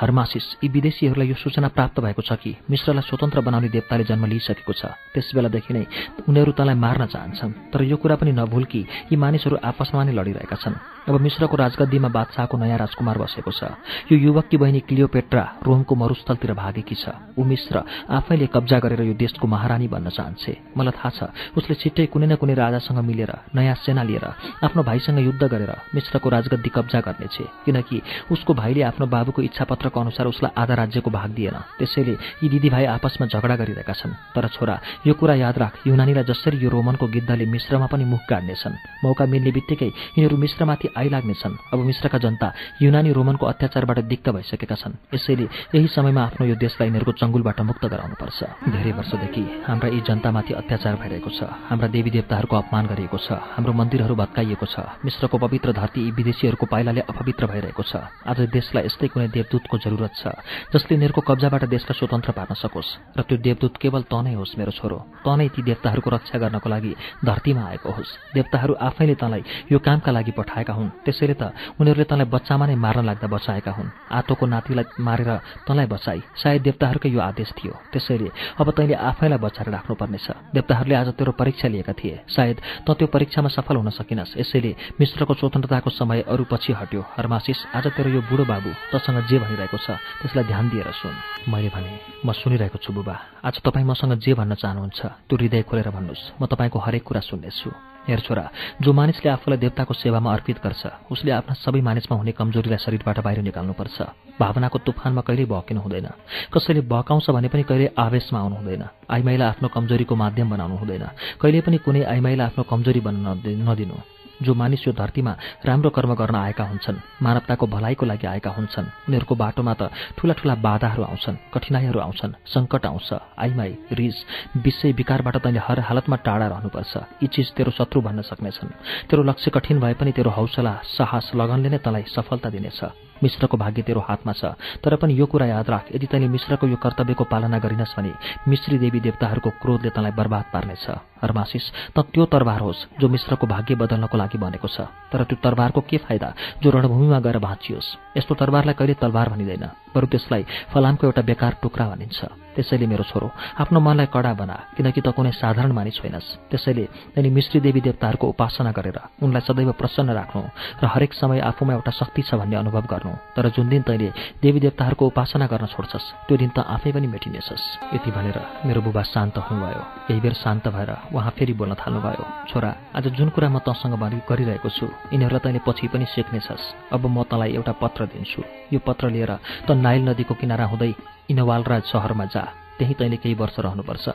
हरमासिस यी विदेशीहरूलाई यो सूचना प्राप्त भएको छ कि मिश्रलाई स्वतन्त्र बनाउने देवताले जन्म लिइसकेको छ। त्यस बेलादेखि नै उनीहरू तँलाई मार्न चाहन्छन्। तर यो कुरा पनि नभुल कि यी मानिसहरू आपसमा नै लडिरहेका छन्। अब मिश्रको राजगद्दीमा बादशाहको नयाँ राजकुमार बसेको छ। यो युवककी बहिनी क्लियोपेट्रा रोमको मरुस्थलतिर भागेकी छ। ऊ मिश्र आफैले कब्जा गरेर यो देशको महारानी बन्न चाहन्छे। मलाई थाहा छ उसले छिट्टै कुनै न कुनै राजासँग मिलेर नयाँ सेना लिएर आफ्नो भाइसँग युद्ध गरेर मिश्रको राजगद्दी कब्जा गर्नेछ। किनकि उसको भाइले आफ्नो बाबुको इच्छापत्रको अनुसार उसलाई आधा राज्यको भाग दिएन। त्यसैले यी दिदीभाइ आपसमा झगडा गरिरहेका छन्। तर छोरा यो कुरा याद राख युनानीलाई जसरी यो रोमनको गिद्धले मिश्रमा पनि मुख गाड्नेछन्। मौका मिल्ने बित्तिकै यिनीहरू मिश्रमाथि आइलाग्नेछन्। अब मिश्रका जनता युनानी रोमनको अत्याचारबाट दिक्क भइसकेका छन्। यसैले यही समयमा आफ्नो यो देशलाई यिनीहरूको चङ्गुलबाट मुक्त गराउनुपर्छ। धेरै वर्षदेखि हाम्रा यी जनतामाथि अत्याचार भइरहेको छ। हाम्रा देवी देवताहरूको अपमान गरिएको छ। हाम्रो मन्दिरहरू भत्काइएको छ। मिश्रको पवित्र धरती यी विदेशीहरूको पाइलाले अपवित्र भइरहेको छ। आज देशलाई यस्तै कुनै देवदूतको जरुरत छ जसले यिनीहरूको कब्जाबाट देशलाई स्वतन्त्र पार्न सकोस्। र त्यो देवदूत केवल तनै होस् मेरो छोरो। तनै ती देवताहरूको रक्षा गर्नको लागि धरतीमा आएको होस्। देवताहरू आफैले तँलाई यो कामका लागि पठाएका हुन्। त्यसैले त उनीहरूले तँलाई बच्चामा नै मार्न लाग्दा बचाएका हुन्। आतोको नातिलाई मारेर तँलाई बचाई। सायद देवताहरूकै यो आदेश थियो। त्यसैले अब तैँले आफैलाई बचाएर राख्नुपर्नेछ। देवताहरूले आज तेरो परीक्षा लिएका थिए। सायद त त्यो परीक्षामा सफल हुन सकिनस्। यसैले मिश्रको स्वतन्त्रताको समय अरू पछि हट्यो। हरमासिस आज तेरो यो बुढो बाबु तसँग जे भनिरहेको छ त्यसलाई ध्यान दिएर सुन। मैले भने म सुनिरहेको छु बुबा। आज तपाईँ मसँग जे भन्न चाहनुहुन्छ त्यो हृदय खोलेर भन्नुहोस् म तपाईँको हरेक कुरा सुन्नेछु। हेर छोरा जो मानिसले आफूलाई देवताको सेवामा अर्पित गर्छ उसले आफ्ना सबै मानिसमा हुने कमजोरीलाई शरीरबाट बाहिर निकाल्नुपर्छ। भावनाको तुफानमा कहिल्यै बहकिनु हुँदैन। कसैले बहकाउँछ भने पनि कहिले आवेशमा आउनु हुँदैन। आइमाईलाई आफ्नो कमजोरीको माध्यम बनाउनु हुँदैन। कहिले पनि कुनै आइमाईलाई आफ्नो कमजोरी बन्न नदिनु। जो मानिस यो धरतीमा राम्रो कर्म गर्न आएका हुन्छन् मानवताको भलाइको लागि आएका हुन्छन् उनीहरूको बाटोमा त ठूला ठूला बाधाहरू आउँछन् कठिनाइहरू आउँछन् सङ्कट आउँछ आइमाई रिस विषय विकारबाट तैँले हर हालतमा टाढा रहनुपर्छ। यी चिज तेरो शत्रु भन्न सक्नेछन्। तेरो लक्ष्य कठिन भए पनि तेरो हौसला साहस लगनले नै तँलाई सफलता दिनेछ। मिश्रको भाग्य तेरो हातमा छ। तर पनि यो कुरा याद राख यदि तैँले मिश्रको यो कर्तव्यको पालना गरिनस् भने मिश्री देवी देवताहरूको क्रोधले तँलाई बर्बाद पार्नेछ। हरमासिस त त्यो तरबार होस् जो मिश्रको भाग्य बदल्नको लागि बनेको छ। तर त्यो तरबारको के फाइदा जो रणभूमिमा गएर भाँचियोस्? यस्तो तरबारलाई कहिले तलवार भनिँदैन। बरु त्यसलाई फलामको एउटा बेकार टुक्रा भनिन्छ। त्यसैले मेरो छोरो आफ्नो मनलाई कडा बना किनकि त कुनै साधारण मानिस होइनस्। त्यसैले तैँले मिश्री देवी देवताहरूको उपासना गरेर उनलाई सदैव प्रसन्न राख्नु र हरेक समय आफूमा एउटा शक्ति छ भन्ने अनुभव गर्नु तर जुन दिन तैँले देवी देवताहरूको उपासना गर्न छोड्छस् त्यो दिन त आफै पनि मेटिनेछस्। यति भनेर मेरो बुबा शान्त हुनुभयो। यही बेर शान्त भएर उहाँ फेरि बोल्न थाल्नुभयो छोरा आज जुन कुरा म तँसँग गरिरहेको छु यिनीहरूलाई तैँले पछि पनि सिक्नेछस्। अब म तँलाई एउटा पत्र दिन्छु। यो पत्र लिएर त नाइल नदीको किनारा हुँदै इनवालराज सहरमा जा। त्यहीँ तैँले केही वर्ष रहनुपर्छ।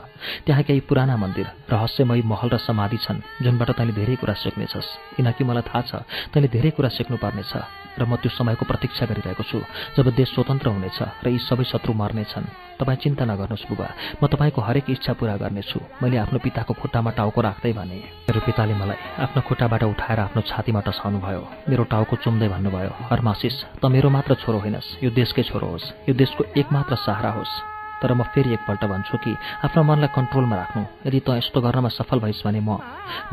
त्यहाँ केही पुराना मन्दिर रहस्यमय महल र समाधि छन् जुनबाट तैँले धेरै कुरा सिक्नेछस्। किनकि मलाई थाहा छ तैँले धेरै कुरा सिक्नुपर्नेछ र म त्यो समयको प्रतीक्षा गरिरहेको छु जब देश स्वतन्त्र हुनेछ र यी सबै शत्रु मर्नेछन् तपाईँ चिन्ता नगर्नुहोस् बुबा म तपाईँको हरेक इच्छा पूरा गर्नेछु। मैले आफ्नो पिताको खुट्टामा टाउको राख्दै भने। मेरो पिताले मलाई आफ्नो खुट्टाबाट उठाएर आफ्नो छातीमा टसाउनु भयो मेरो टाउको चुम्दै भन्नुभयो हरमासिस त मेरो मात्र छोरो होइनस् यो देशकै छोरो होस् यो देशको एकमात्र सहारा होस्। तर म फेरि एकपल्ट भन्छु कि आफ्नो मनलाई कन्ट्रोलमा राख्नु। यदि त यस्तो गर्नमा सफल भइस् भने म।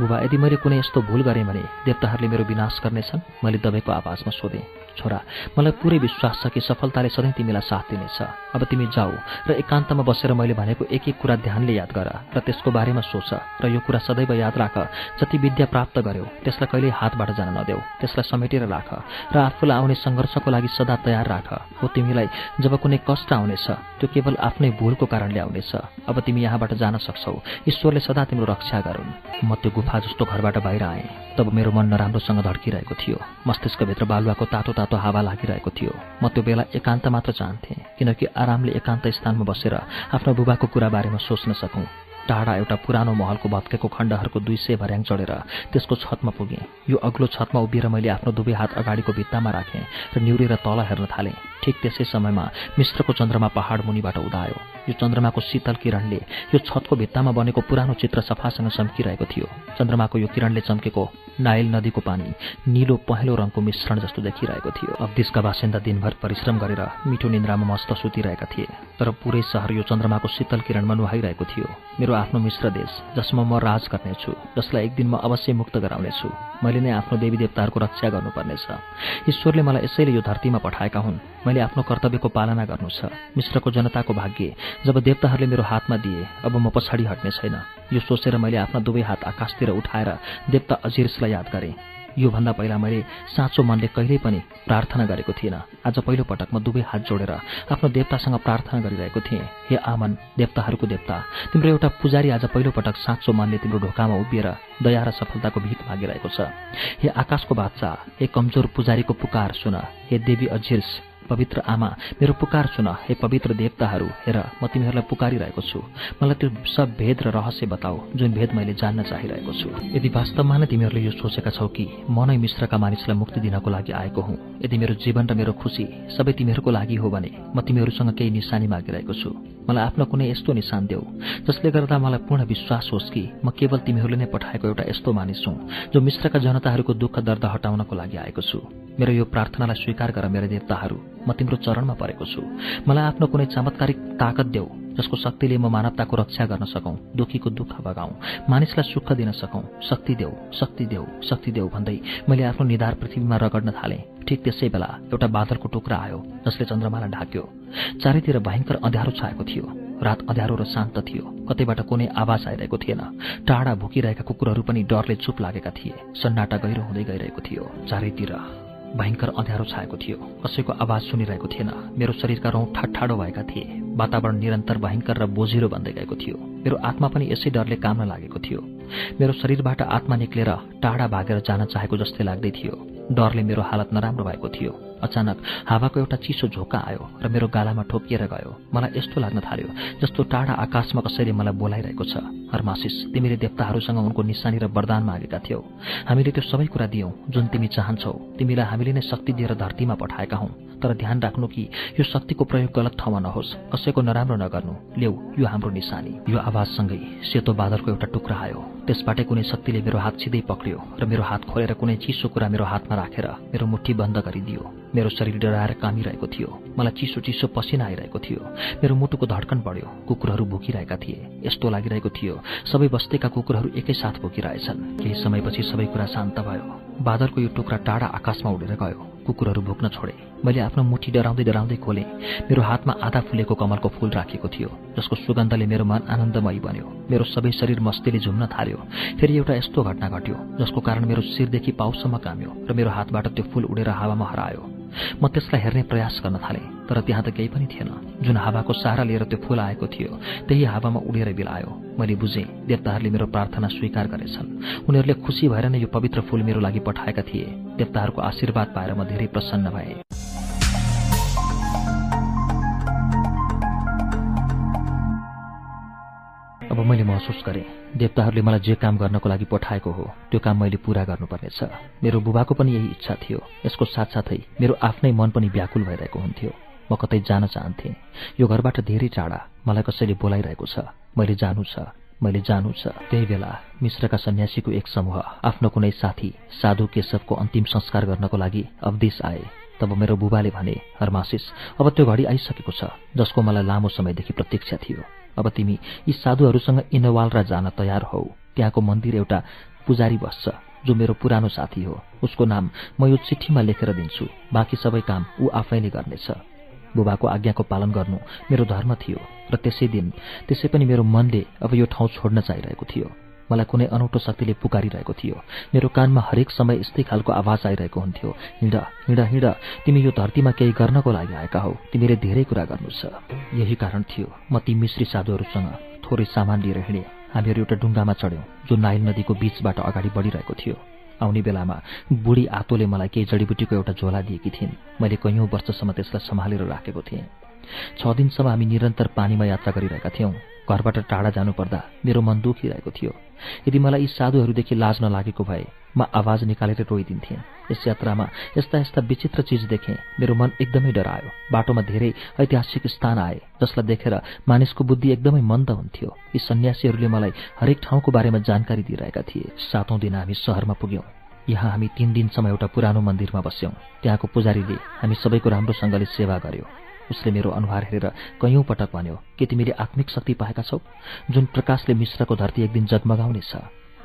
बुबा यदि मैले कुनै यस्तो भुल गरेँ भने देवताहरूले मेरो विनाश गर्नेछन्। मैले दबाईको आवाजमा सोधेँ। छोरा मलाई पुरै विश्वास छ कि सफलताले सधैँ तिमीलाई साथ दिनेछ। अब तिमी जाऊ र एकान्तमा बसेर मैले भनेको एक एक कुरा ध्यानले याद गर र त्यसको बारेमा सोच र यो कुरा सदैव याद राख जति विद्या प्राप्त गर्यो त्यसलाई कहिल्यै हातबाट जान नदेऊ। त्यसलाई समेटेर राख र आफूलाई आउने सङ्घर्षको लागि सदा तयार राख। हो तिमीलाई जब कुनै कष्ट आउनेछ त्यो केवल आफ्नै भुलको कारणले आउनेछ। अब तिमी यहाँबाट जान सक्छौ। ईश्वरले सदा तिम्रो रक्षा गरून्। म त्यो गुफा जस्तो घरबाट बाहिर आएँ। तब मेरो मन नराम्रोसँग धड्किरहेको थियो। मस्तिष्कभित्र बालुवाको तातो तातो हावा लागिरहेको थियो। म त्यो बेला एकान्त मात्र चाहन्थेँ किनकि आरामले एकान्त स्थानमा बसेर आफ्नो बुबाको कुरा बारेमा सोच्न सकौँ। टाढा एउटा पुरानो महलको भत्केको खण्डहरूको दुई सय भर्याङ चढेर त्यसको छतमा पुगेँ। यो अग्लो छतमा उभिएर मैले आफ्नो दुवै हात अगाडिको भित्तामा राखेँ र निउरेर तल हेर्न थालेँ। ठिक त्यसै समयमा मिश्रको चन्द्रमा पहाड मुनिबाट उदायो। यो चन्द्रमाको शीतल किरणले यो छतको भित्तामा बनेको पुरानो चित्र सफासँग चम्किरहेको थियो। चन्द्रमाको यो किरणले चम्केको नाइल नदीको पानी निलो पहेँलो रङको मिश्रण जस्तो देखिरहेको थियो। अब्दिसका बासिन्दा दिनभर परिश्रम गरेर मिठो निन्द्रामा मस्त सुतिरहेका थिए। तर पुरै सहर यो चन्द्रमाको शीतल किरणमा नुहाइरहेको थियो। मेरो आफ्नो मिश्र देश जसमा म राज गर्नेछु जसलाई एक दिन म अवश्य मुक्त गराउनेछु। मैले नै आफ्नो देवी देवताहरूको रक्षा गर्नुपर्नेछ। ईश्वरले मलाई यसैले यो धरतीमा पठाएका हुन्। मैले आफ्नो कर्तव्यको पालना गर्नु छ। मिश्रको जनताको भाग्य जब देवताहरूले मेरो हातमा दिए अब म पछाडि हट्ने छैन। यो सोचेर मैले आफ्ना दुवै हात आकाशतिर उठाएर देवता अजिर्सलाई याद गरेँ। योभन्दा पहिला मैले साँचो मनले कहिल्यै पनि प्रार्थना गरेको थिइनँ। आज पहिलो पटक म दुवै हात जोडेर आफ्नो देवतासँग प्रार्थना गरिरहेको थिएँ। हे आमन देवताहरूको देवता तिम्रो एउटा पुजारी आज पहिलोपटक साँचो मनले तिम्रो ढोकामा उभिएर दया र सफलताको भिख मागिरहेको छ। हे आकाशको बादशाह हे कमजोर पुजारीको पुकार सुन। हे देवी अझिर्स पवित्र आमा मेरो पुकार सुन हे पवित्र देवताहरू हेर म तिमीहरूलाई पुकारिरहेको छु। मलाई त्यो सब भेद र रहस्य बताऊ जुन भेद मैले जान्न चाहिरहेको छु। यदि वास्तवमा नै तिमीहरूले यो सोचेका छौ कि म नै मिश्रका मानिसलाई मुक्ति दिनको लागि आएको हुँ यदि मेरो जीवन र मेरो खुसी सबै तिमीहरूको लागि हो भने म तिमीहरूसँग केही निशानी मागिरहेको छु। मलाई आफ्नो कुनै यस्तो निशान देऊ जसले गर्दा मलाई पूर्ण विश्वास होस् कि म केवल तिमीहरूले नै पठाएको एउटा यस्तो मानिस हुँ जो मिश्रका जनताहरूको दुःख दर्द हटाउनको लागि आएको छु। मेरो यो प्रार्थनालाई स्वीकार गर मेरो देवताहरू म तिम्रो चरणमा परेको छु। मलाई आफ्नो कुनै चमत्कारिक ताकत देऊ जसको शक्तिले म मानवताको रक्षा गर्न सकौँ दुखीको दुःख बगाउँ मानिसलाई सुख दिन सकौँ। शक्ति देऊ शक्ति देऊ शक्ति देऊ भन्दै मैले आफ्नो निधार पृथ्वीमा रगड्न थालेँ। ठिक त्यसै बेला एउटा बादलको टुक्रा आयो जसले चन्द्रमालाई ढाक्यो। चारैतिर भयङ्कर अँध्यारो छाएको थियो। रात अँध्यारो र शान्त थियो। कतैबाट कुनै आवाज आइरहेको थिएन। टाढा भुकिरहेका कुकुरहरू पनि डरले चुप लागेका थिए। सन्नाटा गहिरो हुँदै गइरहेको थियो। चारैतिर भयङ्कर अँध्यारो छाएको थियो। कसैको आवाज सुनिरहेको थिएन। मेरो शरीरका रौँ ठाडो भएका थिए। वातावरण निरन्तर भयङ्कर र बोझिरो बन्दै गएको थियो। मेरो आत्मा पनि यसै डरले काम्न लागेको थियो। मेरो शरीरबाट आत्मा निक्लेर टाढा भागेर जान चाहेको जस्तै लाग्दै थियो। डरले मेरो हालत नराम्रो भएको थियो। अचानक हावाको एउटा चिसो झोका आयो र मेरो गालामा ठोकिएर गयो। मलाई यस्तो लाग्न थाल्यो जस्तो टाढा आकाशमा कसैले मलाई बोलाइरहेको छ। हरमासिस तिमीले देवताहरूसँग उनको निशानी र वरदान मागेका थियौ। हामीले त्यो सबै कुरा दियौँ जुन तिमी चाहन्छौ। तिमीलाई हामीले नै शक्ति दिएर धरतीमा पठाएका हौ। तर ध्यान राख्नु कि यो शक्तिको प्रयोग गलत ठाउँमा नहोस्। कसैको नराम्रो नगर्नु। ल्याउ यो हाम्रो निशानी। यो आवाजसँगै सेतो बादलको एउटा टुक्रा आयो। त्यसबाटै कुनै शक्तिले मेरो हात सिधै पक्रियो र मेरो हात खोलेर कुनै चिसो कुरा मेरो हातमा राखेर मेरो मुठी बन्द गरिदियो। मेरो शरीर डराएर कामिरहेको थियो। मलाई चिसो चिसो पसिना आइरहेको थियो। मेरो मुटुको धड्कन बढ्यो। कुकुरहरू भुकिरहेका थिए। यस्तो लागिरहेको थियो। सबै बस्तीका कुकुरहरू एकैसाथ भुकिरहेछन्। केही समयपछि सबै कुरा शान्त भयो। बादलको यो टुक्रा टाढा आकाशमा उडेर गयो। कुकुरहरू भुक्न छोडे। मैले आफ्नो मुठी डराउँदै डराउँदै खोलेँ। मेरो हातमा आधा फुलेको कमलको फूल राखेको थियो। जसको सुगन्धले मेरो मन आनन्दमयी बन्यो। मेरो सबै शरीर मस्तीले झुम्न थाल्यो। फेरि एउटा यस्तो घटना घट्यो जसको कारण मेरो शिरदेखि पाउसम्म काम्यो र मेरो हातबाट त्यो फूल उडेर हावामा हरायो। म त्यसलाई हेर्ने प्रयास गर्न थालेँ तर त्यहाँ त केही पनि थिएन। जुन हावाको सहारा लिएर त्यो फुल आएको थियो त्यही हावामा उडेर बिलायो मैले बुझेँ देवताहरूले मेरो प्रार्थना स्वीकार गरेछन्। उनीहरूले खुसी भएर नै यो पवित्र फूल मेरो लागि पठाएका थिए। देवताहरूको आशीर्वाद पाएर म धेरै प्रसन्न भएँ। अब मैले महसुस गरेँ देवताहरूले मलाई जे काम गर्नको लागि पठाएको हो त्यो काम मैले पूरा गर्नुपर्नेछ। मेरो बुबाको पनि यही इच्छा थियो। यसको साथसाथै मेरो आफ्नै मन पनि व्याकुल भइरहेको हुन्थ्यो। म कतै जान चाहन्थेँ। यो घरबाट धेरै टाढा। मलाई कसैले बोलाइरहेको छ। मैले जानु छ। मैले जानु छ। त्यही बेला मिश्रका सन्यासीको एक समूह आफ्नो कुनै साथी साधु केशवको अन्तिम संस्कार गर्नको लागि अवदेश आए। तब मेरो बुबाले भने हरमासिस अब त्यो घडी आइसकेको छ जसको मलाई लामो समयदेखि प्रतीक्षा थियो। अब तिमी यी साधुहरूसँग इनवालरा जान तयार हौ। त्यहाँको मन्दिर एउटा पुजारी बस्छ जो मेरो पुरानो साथी हो। उसको नाम म यो चिठीमा लेखेर दिन्छु। बाँकी सबै काम ऊ आफैले गर्नेछ। बुबाको आज्ञाको पालन गर्नु मेरो धर्म थियो र त्यसै दिन त्यसै पनि मेरो मनले अब यो ठाउँ छोड्न चाहिरहेको थियो। मलाई कुनै अनौठो शक्तिले पुकारिरहेको थियो। मेरो कानमा हरेक समय यस्तै खालको आवाज आइरहेको हुन्थ्यो। हिँड हिँड हिँड तिमी यो धरतीमा केही गर्नको लागि आएका हौ। तिमीले धेरै कुरा गर्नु छ यही कारण थियो। म ती मिश्री साधुहरूसँग थोरै सामान लिएर हिँडेँ। हामीहरू एउटा डुङ्गामा चढ्यौँ जो नाइल नदीको बीचबाट अगाडि बढिरहेको थियो। आउने बेलामा बुढी आतोले मलाई केही जडीबुटीको एउटा झोला दिएकी थिइन्। मैले कैयौँ वर्षसम्म त्यसलाई सम्हालेर राखेको थिएँ। छ दिनसम्म हामी निरन्तर पानीमा यात्रा गरिरहेका थियौँ। घरबाट टाढा जानुपर्दा मेरो मन दुखिरहेको थियो। यदि मलाई यी साधुहरूदेखि लाज नलागेको भए म आवाज निकालेर रोइदिन्थेँ। यस यात्रामा यस्ता यस्ता विचित्र चिज देखेँ। मेरो मन एकदमै डरायो। बाटोमा धेरै ऐतिहासिक स्थान आए जसलाई देखेर मानिसको बुद्धि एकदमै मन्द हुन्थ्यो। यी सन्यासीहरूले मलाई हरेक ठाउँको बारेमा जानकारी दिइरहेका थिए। सातौं दिन हामी सहरमा पुग्यौं। यहाँ हामी तीन दिनसम्म एउटा पुरानो मन्दिरमा बस्यौं। त्यहाँको पुजारीले हामी सबैको राम्रोसँगले सेवा गर्यो। उसले मेरो अनुहार हेरेर कैयौं पटक भन्यो के तिमीले आत्मिक शक्ति पाएका छौ? जुन प्रकाशले मिश्रको धरती एक दिन जगमगाउनेछ।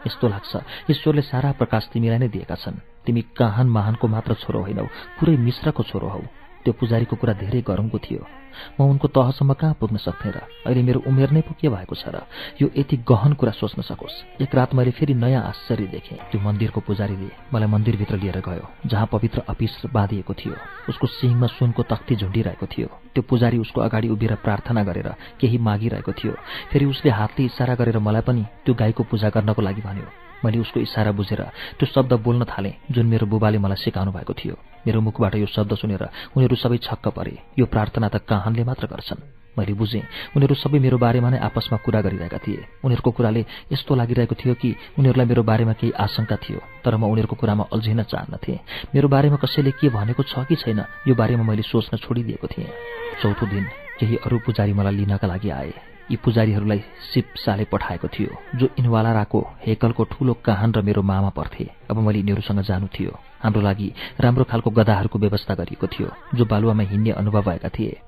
यस्तो लाग्छ ईश्वरले सारा प्रकाश तिमीलाई नै दिएका छन्। तिमी काहान महानको मात्र छोरो होइनौ पुरै मिश्रको छोरो हौ। त्यो पुजारीको कुरा धेरै गरौँको थियो। म उनको तहसम्म कहाँ पुग्न सक्थेँ र? अहिले मेरो उमेर नै पो के भएको छ र? यो यति गहन कुरा सोच्न सकोस्। एक रात मैले फेरि नयाँ आश्चर्य देखेँ। त्यो मन्दिरको पुजारीले मलाई मन्दिरभित्र लिएर गयो जहाँ पवित्र अपिस बाँधिएको थियो। उसको सिङमा सुनको तख्ती झुन्डिरहेको थियो। त्यो पुजारी उसको अगाडि उभिएर प्रार्थना गरेर केही मागिरहेको थियो। फेरि उसले हातले इसारा गरेर मलाई पनि त्यो गाईको पूजा गर्नको लागि भन्यो। मैले उसको इसारा बुझेर त्यो शब्द बोल्न थालेँ जुन मेरो बुबाले मलाई सिकाउनु भएको थियो। मेरो मुखबाट यो शब्द सुनेर उनीहरू सबै छक्क परे। यो प्रार्थना त कहानले मात्र गर्छन्। मैले बुझेँ उनीहरू सबै मेरो बारेमा नै आपसमा कुरा गरिरहेका थिए। उनीहरूको कुराले यस्तो लागिरहेको थियो कि उनीहरूलाई मेरो बारेमा केही आशंका थियो तर म उनीहरूको कुरामा अल्झिन चाहन्नथेँ। मेरो बारेमा कसैले के भनेको छ कि छैन यो बारेमा मैले सोच्न छोडिदिएको थिएँ। चौथो दिन केही अरू पुजारी मलाई लिनका लागि आए। यी पुजारीहरूलाई सिपसाले पठाएको थियो जो इन्वालाराको हेकलको ठूलो काहान र मेरो मामा पर्थे। अब मैले यिनीहरूसँग जानु थियो। हाम्रो लागि राम्रो खालको गदाहरूको व्यवस्था गरिएको थियो जो बालुवामा हिँड्ने अनुभव भएका थिए।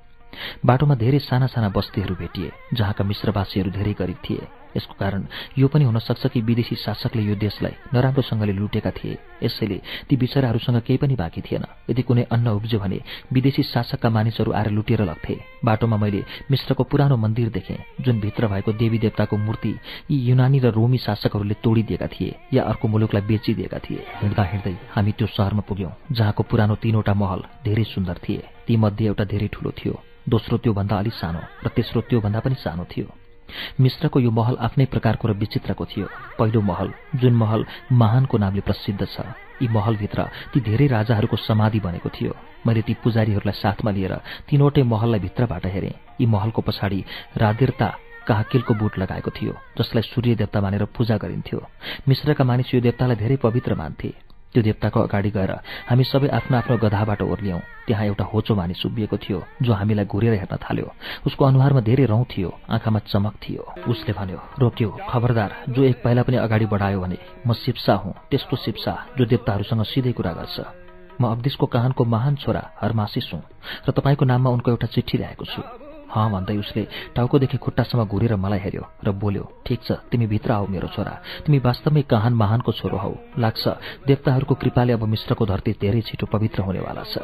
बाटोमा धेरै साना साना बस्तीहरू भेटिए जहाँका मिश्रवासीहरू धेरै गरिब थिए। यसको कारण यो पनि हुन सक्छ कि विदेशी शासकले यो देशलाई नराम्रोसँगले लुटेका थिए। यसैले ती बिचराहरूसँग केही पनि बाँकी थिएन। यदि कुनै अन्न उब्ज्यो भने विदेशी शासकका मानिसहरू आएर लुटेर लग्थे। बाटोमा मैले मिश्रको पुरानो मन्दिर देखेँ जुन भित्र भएको देवी देवताको मूर्ति यी युनानी र रोमी शासकहरूले तोडिदिएका थिए या अर्को मुलुकलाई बेचिदिएका थिए। हिँड्दा हिँड्दै हामी त्यो सहरमा पुग्यौँ जहाँको पुरानो तीनवटा महल धेरै सुन्दर थिए। तीमध्ये एउटा धेरै ठूलो थियो दोस्रो त्योभन्दा अलिक सानो र तेस्रो त्योभन्दा पनि सानो थियो। मिश्रको यो महल आफ्नै प्रकारको र विचित्रको थियो। पहिलो महल जुन महल महानको नामले प्रसिद्ध छ यी महलभित्र ती धेरै राजाहरूको समाधि बनेको थियो। मैले ती पुजारीहरूलाई साथमा लिएर तीनवटै महललाई भित्रबाट हेरेँ। यी महलको पछाडि राधिरता काहकिलको बुट लगाएको थियो जसलाई सूर्य देवता मानेर पूजा गरिन्थ्यो। मिश्रका मानिस यो देवतालाई धेरै पवित्र मान्थे। त्यो देवताको अगाडि गएर हामी सबै आफ्नो आफ्नो गधाबाट ओर्लियौं। त्यहाँ एउटा होचो मानिस उभिएको थियो जो हामीलाई घुरेर हेर्न थाल्यो। उसको अनुहारमा धेरै रौँ थियो आँखामा चमक थियो। उसले भन्यो रोक्यो खबरदार जो एक पाइला पनि अगाडि बढायो भने म सिप्सा हुँ त्यस्तो सिप्सा जो देवताहरूसँग सिधै कुरा गर्छ। म अब्दिसको कहानको महान छोरा हरमासिस हुँ र तपाईँको नाममा उनको एउटा चिठी ल्याएको छु। हँ भन्दै उसले टाउकोदेखि खुट्टासम्म घुरेर मलाई हेऱ्यो र बोल्यो ठिक छ तिमी भित्र आऊ मेरो छोरा. तिमी वास्तवमै कहान महानको छोरो हौ. लाग्छ देवताहरूको कृपाले अब मिश्रको धरती धेरै छिटो पवित्र हुनेवाला छ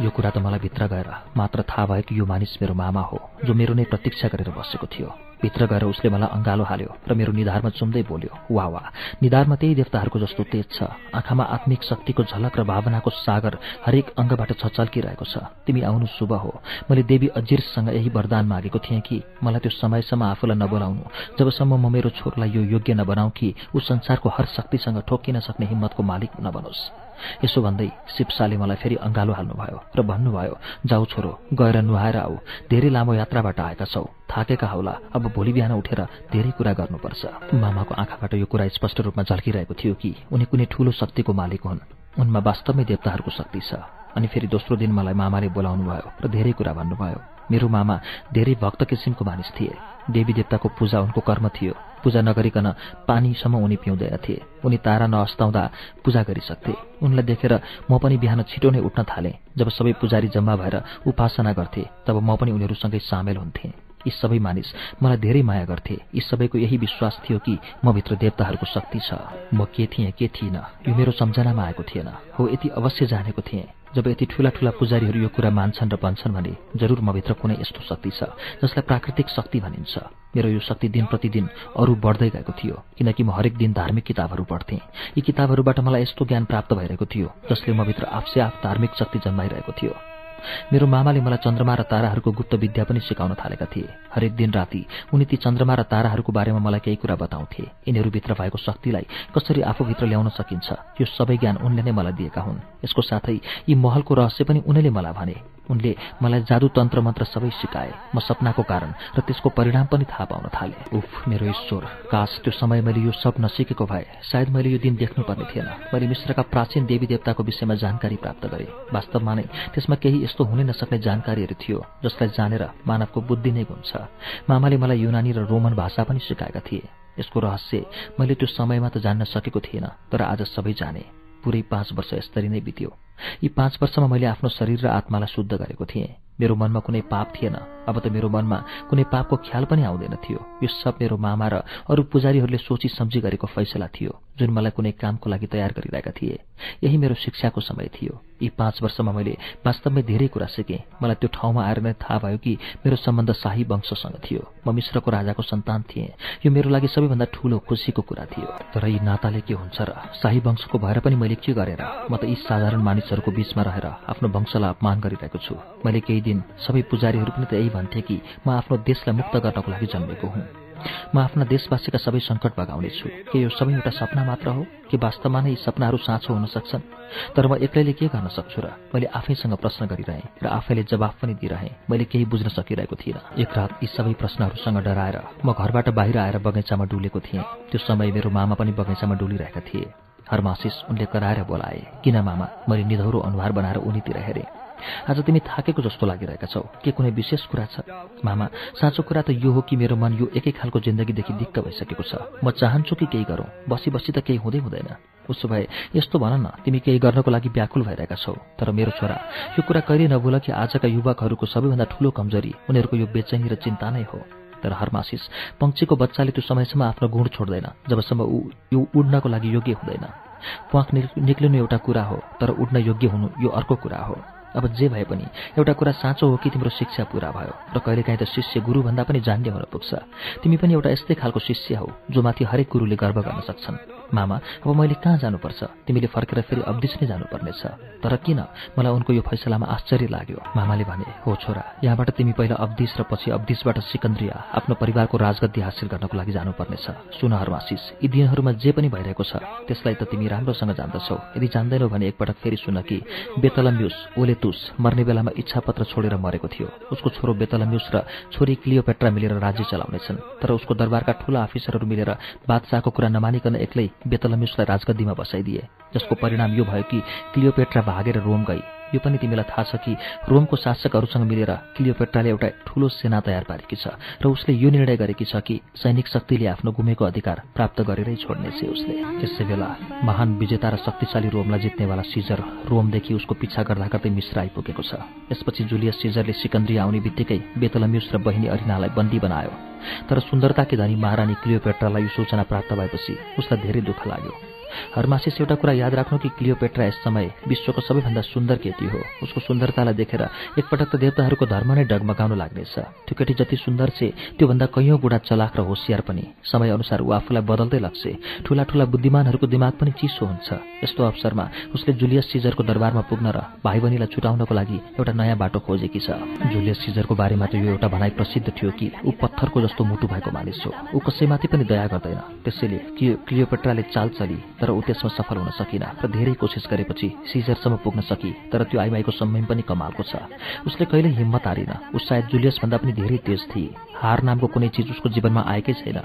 यो कुरा त मलाई भित्र गएर मात्र थाहा भयो कि यो मानिस मेरो मामा हो जो मेरो नै प्रतीक्षा गरेर बसेको थियो। भित्र गएर उसले मलाई अङ्गालो हाल्यो र मेरो निधारमा चुम्दै बोल्यो वा वा निधारमा त्यही देवताहरूको जस्तो तेज छ। आँखामा आत्मिक शक्तिको झलक र भावनाको सागर हरेक अङ्गबाट छचल्किरहेको छ। तिमी आउनु शुभ हो। मैले देवी अजिरसँग यही वरदान मागेको थिएँ कि मलाई त्यो समयसम्म आफूलाई नबोलाउनु। जबसम्म म मेरो छोरोलाई यो योग्य नबनाऊ कि ऊ संसारको हर शक्तिसँग ठोकिन सक्ने हिम्मतको मालिक नबनोस्। यसो भन्दै सिप्साले मलाई फेरि अङ्गालो हाल्नुभयो र भन्नुभयो जाऊ छोरो गएर नुहाएर आऊ। धेरै लामो यात्राबाट आएका छौ। थाकेका हौला। अब भोलि बिहान उठेर धेरै कुरा गर्नुपर्छ। मामाको आँखाबाट यो कुरा स्पष्ट रूपमा झल्किरहेको थियो कि उनी कुनै ठूलो शक्तिको मालिक हुन्। उनमा वास्तवमै देवताहरूको शक्ति छ। अनि फेरि दोस्रो दिन मलाई मामाले बोलाउनु भयो र धेरै कुरा भन्नुभयो। मेरो मामा धेरै भक्त किसिमको मानिस थिए। देवी देवताको पूजा उनको कर्म थियो। पूजा नगरिकन पानीसम्म उनी पिउँदैनथे उनी तारा नअस्ताउँदा पूजा गरिसक्थे। उनलाई देखेर म पनि बिहान छिटो नै उठ्न थालेँ। जब सबै पुजारी जम्मा भएर उपासना गर्थे तब म पनि उनीहरूसँगै सामेल हुन्थेँ। यी सबै मानिस मलाई धेरै माया गर्थे। यी सबैको यही विश्वास थियो कि म भित्र देवताहरूको शक्ति छ। म के थिएँ के थिइनँ? यो मेरो सम्झनामा आएको थिएन। हो यति अवश्य जानेको थिएँ। जब यति ठूला ठूला पुजारीहरू यो कुरा मान्छन् र भन्छन् भने जरुर मभित्र कुनै यस्तो शक्ति छ जसलाई प्राकृतिक शक्ति भनिन्छ। मेरो यो शक्ति दिन प्रतिदिन अरू बढ्दै गएको थियो किनकि म हरेक दिन धार्मिक किताबहरू पढ्थेँ। यी किताबहरूबाट मलाई यस्तो ज्ञान प्राप्त भइरहेको थियो जसले मभित्र आफसे आफ धार्मिक शक्ति जन्माइरहेको थियो। मेरो मामाले मलाई चन्द्रमा र ताराहरूको गुप्त विद्या पनि सिकाउन थालेका थिए। हरेक दिन राति उनी ती चन्द्रमा र ताराहरूको बारेमा मलाई केही कुरा बताउँथे। यिनीहरूभित्र भएको शक्तिलाई कसरी आफूभित्र ल्याउन सकिन्छ यो सबै ज्ञान उनले नै मलाई दिएका हुन्। यसको साथै यी महलको रहस्य पनि उनले मलाई भने। उनले मलाई जादु तन्त्र मन्त्र सबै सिकाए। म सपनाको कारण र त्यसको परिणाम पनि थाहा पाउन थाले। उफ मेरो ईश्वर काश त्यो समय मैले यो सब नसिकेको भए सायद मैले यो दिन देख्नुपर्ने थिएन। मैले मिश्रका प्राचीन देवी देवताको विषयमा जानकारी प्राप्त गरेँ। वास्तवमा नै त्यसमा केही यस्तो हुनै नसक्ने जानकारीहरू थियो जसलाई जानेर मानवको बुद्धि नै गुन्छ। मामाले मलाई युनानी र रोमन भाषा पनि सिकाएका थिए। यसको रहस्य मैले त्यो समयमा त जान्न सकेको थिएन तर आज सबै जाने। पुरै पाँच वर्ष यसरी नै बित्यो। यी पाँच वर्षमा मैले आफ्नो शरीर र आत्मालाई शुद्ध गरेको थिएँ। मेरो मनमा कुनै पाप थिएन। अब त मेरो मनमा कुनै पापको ख्याल पनि आउँदैन थियो। यो सब मेरो मामा र अरू पुजारीहरूले सोची सम्झी गरेको फैसला थियो जुन मलाई कुनै कामको लागि तयार गरिरहेका थिए। यही मेरो शिक्षाको समय थियो। यी पाँच वर्षमा मैले वास्तवमै धेरै कुरा सिकेँ। मलाई त्यो ठाउँमा आएर नै थाहा भयो कि मेरो सम्बन्ध शाही वंशसँग थियो। म मिश्रको राजाको सन्तान थिएँ। यो मेरो लागि सबैभन्दा ठूलो खुसीको कुरा थियो। तर यी नाताले के हुन्छ र? शाही वंशको भएर पनि मैले के गरेर? म त यी साधारण मानिसहरूको बीचमा रहेर आफ्नो वंशलाई अपमान गरिरहेको छु। मैले केही दिन सबै पुजारीहरू पनि त भन्थे कि म आफ्नो देशलाई मुक्त गर्नको लागि जन्मेको हुँ। म आफ्ना देशवासीका सबै सङ्कट भगाउनेछु। के यो सबै एउटा सपना मात्र हो? कि वास्तवमा नै यी सपनाहरू साँचो हुन सक्छन्? तर म एक्लैले के गर्न सक्छु र मैले आफैसँग प्रश्न गरिरहेँ र आफैले जवाफ पनि दिइरहेँ। मैले केही बुझ्न सकिरहेको थिइनँ। एक रात यी सबै प्रश्नहरूसँग डराएर म घरबाट बाहिर आएर बगैँचामा डुलेको थिएँ। त्यो समय मेरो मामा पनि बगैँचामा डुलिरहेका थिए। हरमासिस उनले कराएर बोलाए किन मामा? मैले निधौरो अनुहार बनाएर उनीतिर हेरेँ। आज तिमी थाकेको जस्तो लागिरहेका छौ। के कुनै विशेष कुरा छ? मामा साँचो कुरा त यो हो कि मेरो मन यो एकै खालको जिन्दगीदेखि दिक्क भइसकेको छ। म चाहन्छु कि केही गरौँ। बसी बसी त केही हुँदै हुँदैन। उसो भए यस्तो भन न तिमी केही गर्नको लागि व्याकुल भइरहेका छौ। तर मेरो छोरा यो कुरा कहिले नबोल कि आजका युवकहरूको सबैभन्दा ठूलो कमजोरी उनीहरूको यो बेचैनी र चिन्ता नै हो। तर हरमासिस पङ्क्षीको बच्चाले त्यो समयसम्म आफ्नो गुण छोड्दैन जबसम्म ऊ यो उड्नको लागि योग्य हुँदैन। प्वाख निक्लिनु एउटा कुरा हो तर उड्न योग्य हुनु यो अर्को कुरा हो। अब जे भए पनि एउटा कुरा साँचो हो कि तिम्रो शिक्षा पुरा भयो? र कहिलेकाहीँ त शिष्य गुरुभन्दा पनि जान्ने हुन पुग्छ। तिमी पनि एउटा यस्तै खालको शिष्य हौ जो माथि हरेक गुरुले गर्व गर्न सक्छन्। मामा अब मैले कहाँ जानुपर्छ? तिमीले फर्केर फेरि अब्दिस नै जानुपर्नेछ। तर किन? मलाई उनको यो फैसलामा आश्चर्य लाग्यो। मामाले भने हो छोरा यहाँबाट तिमी पहिला अब्दिस र पछि अब्दिसबाट सिकन्द्रिया आफ्नो परिवारको राजगद्दी हासिल गर्नको लागि जानुपर्नेछ। सुन हरमासिस यी दिनहरूमा जे पनि भइरहेको छ त्यसलाई त तिमी राम्रोसँग जान्दछौ। यदि जान्दैनौ भने एकपटक फेरि सुन कि बेतलम्युस ओलेतुस मर्ने बेलामा इच्छापत्र छोडेर मरेको थियो। उसको छोरो बेतलम्युस र छोरी क्लियोपेट्रा मिलेर राज्य चलाउनेछन्। तर उसको दरबारका ठूला अफिसरहरू मिलेर बादशाहको कुरा नमानिकन एक्लै बेतलम्युसलाई राजगद्दीमा बसाइदिए जसको परिणाम यो भयो कि क्लियोपेट्रा भागेर रोम गई। यो पनि तिमीलाई थाहा छ कि रोमको शासकहरूसँग मिलेर क्लियोपेट्राले एउटा ठूलो सेना तयार पारेकी छ र उसले यो निर्णय गरेकी छ कि सैनिक शक्तिले आफ्नो गुमेको अधिकार प्राप्त गरेरै छोड्नेछ उसले। त्यसै बेला महान विजेता र शक्तिशाली रोमलाई जित्नेवाला सिजर रोमदेखि उसको पिछा गर्दा गर्दै मिश्र आइपुगेको छ। यसपछि जुलियस सिजरले सिकन्द्री आउने बित्तिकै बेतलम्युस र बहिनी अरिनालाई बन्दी बनायो। तर सुन्दरताकी धनी महारानी क्लियोपेट्रालाई यो सूचना प्राप्त भएपछि उसलाई धेरै दुःख लाग्यो। हरमासिस एउटा कुरा याद राख्नु कि क्लियोपेट्रा यस समय विश्वको सबैभन्दा सुन्दर केटी हो। उसको सुन्दरतालाई देखेर एकपटक त देवताहरूको धर्म नै डगमगाउन लाग्नेछ। त्यो केटी जति सुन्दर छे त्योभन्दा कैयौँ बुढा चलाक र होसियार पनि। समय अनुसार ऊ आफूलाई बदल्दै लाग्छ। ठूला ठूला बुद्धिमानहरूको दिमाग पनि चिसो हुन्छ। यस्तो अवसरमा उसले जुलियस सिजरको दरबारमा पुग्न र भाइ बहिनीलाई छुटाउनको लागि एउटा नयाँ बाटो खोजेकी छ। जुलियस सिजरको बारेमा त यो एउटा भनाइ प्रसिद्ध थियो कि ऊ पत्थरको जस्तो मुटु भएको मानिस हो। ऊ कसैमाथि पनि दया गर्दैन। त्यसैले क्लियोपेट्राले चाल चली तर ऊ त्यसमा सफल हुन सकिन र धेरै कोसिस गरेपछि सिजरसम्म पुग्न सकी तर त्यो आइमाईको सम्यम पनि कमालको छ। उसले कहिल्यै हिम्मत हारिन। ऊ सायद जुलियसभन्दा पनि धेरै तेज थिए। हार नामको कुनै चिज उसको जीवनमा आएकै छैन।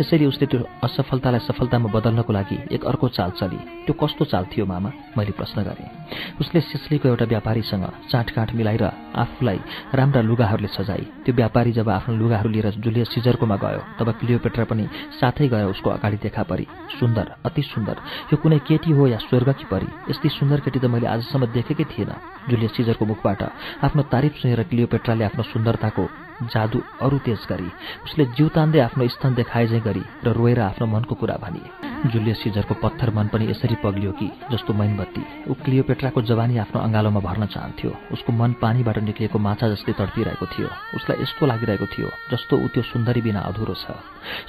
यसरी उसले त्यो असफलतालाई सफलतामा बदल्नको लागि एक अर्को चाल चली। त्यो कस्तो चाल थियो मामा? मैले प्रश्न गरेँ। उसले सिसलीको एउटा व्यापारीसँग चाँटकाँट मिलाएर आफूलाई राम्रा लुगाहरूले सजाई। त्यो व्यापारी जब आफ्नो लुगाहरू लिएर जुलियस सिजरकोमा गयो तब क्लियोपेट्रा पनि साथै गयो उसको अगाडि देखा परी। सुन्दर अति सुन्दर। यो कुनै केटी हो या स्वर्गकी परी? यस्तै सुन्दर केटी त मैले आजसम्म देखेकै थिएन। जुलियस सिजरको मुखबाट आफ्नो तारिफ सुनेर क्लियोपेट्राले आफ्नो सुन्दरताको जादु अरू तेज गरी उसले जिउ तान्दै आफ्नो स्थान देखाए चाहिँ गरी र रोएर आफ्नो मनको कुरा भनिए। जुलियस सिजरको पत्थर मन पनि यसरी पग्लियो कि जस्तो मैनबत्ती। ऊ क्लियोपेट्राको जवानी आफ्नो अँगालोमा भर्न चाहन्थ्यो। उसको मन पानीबाट निक्लिएको माछा जस्तै तडपिरहेको थियो। उसलाई यस्तो लागिरहेको थियो जस्तो ऊ त्यो सुन्दरी बिना अधुरो छ।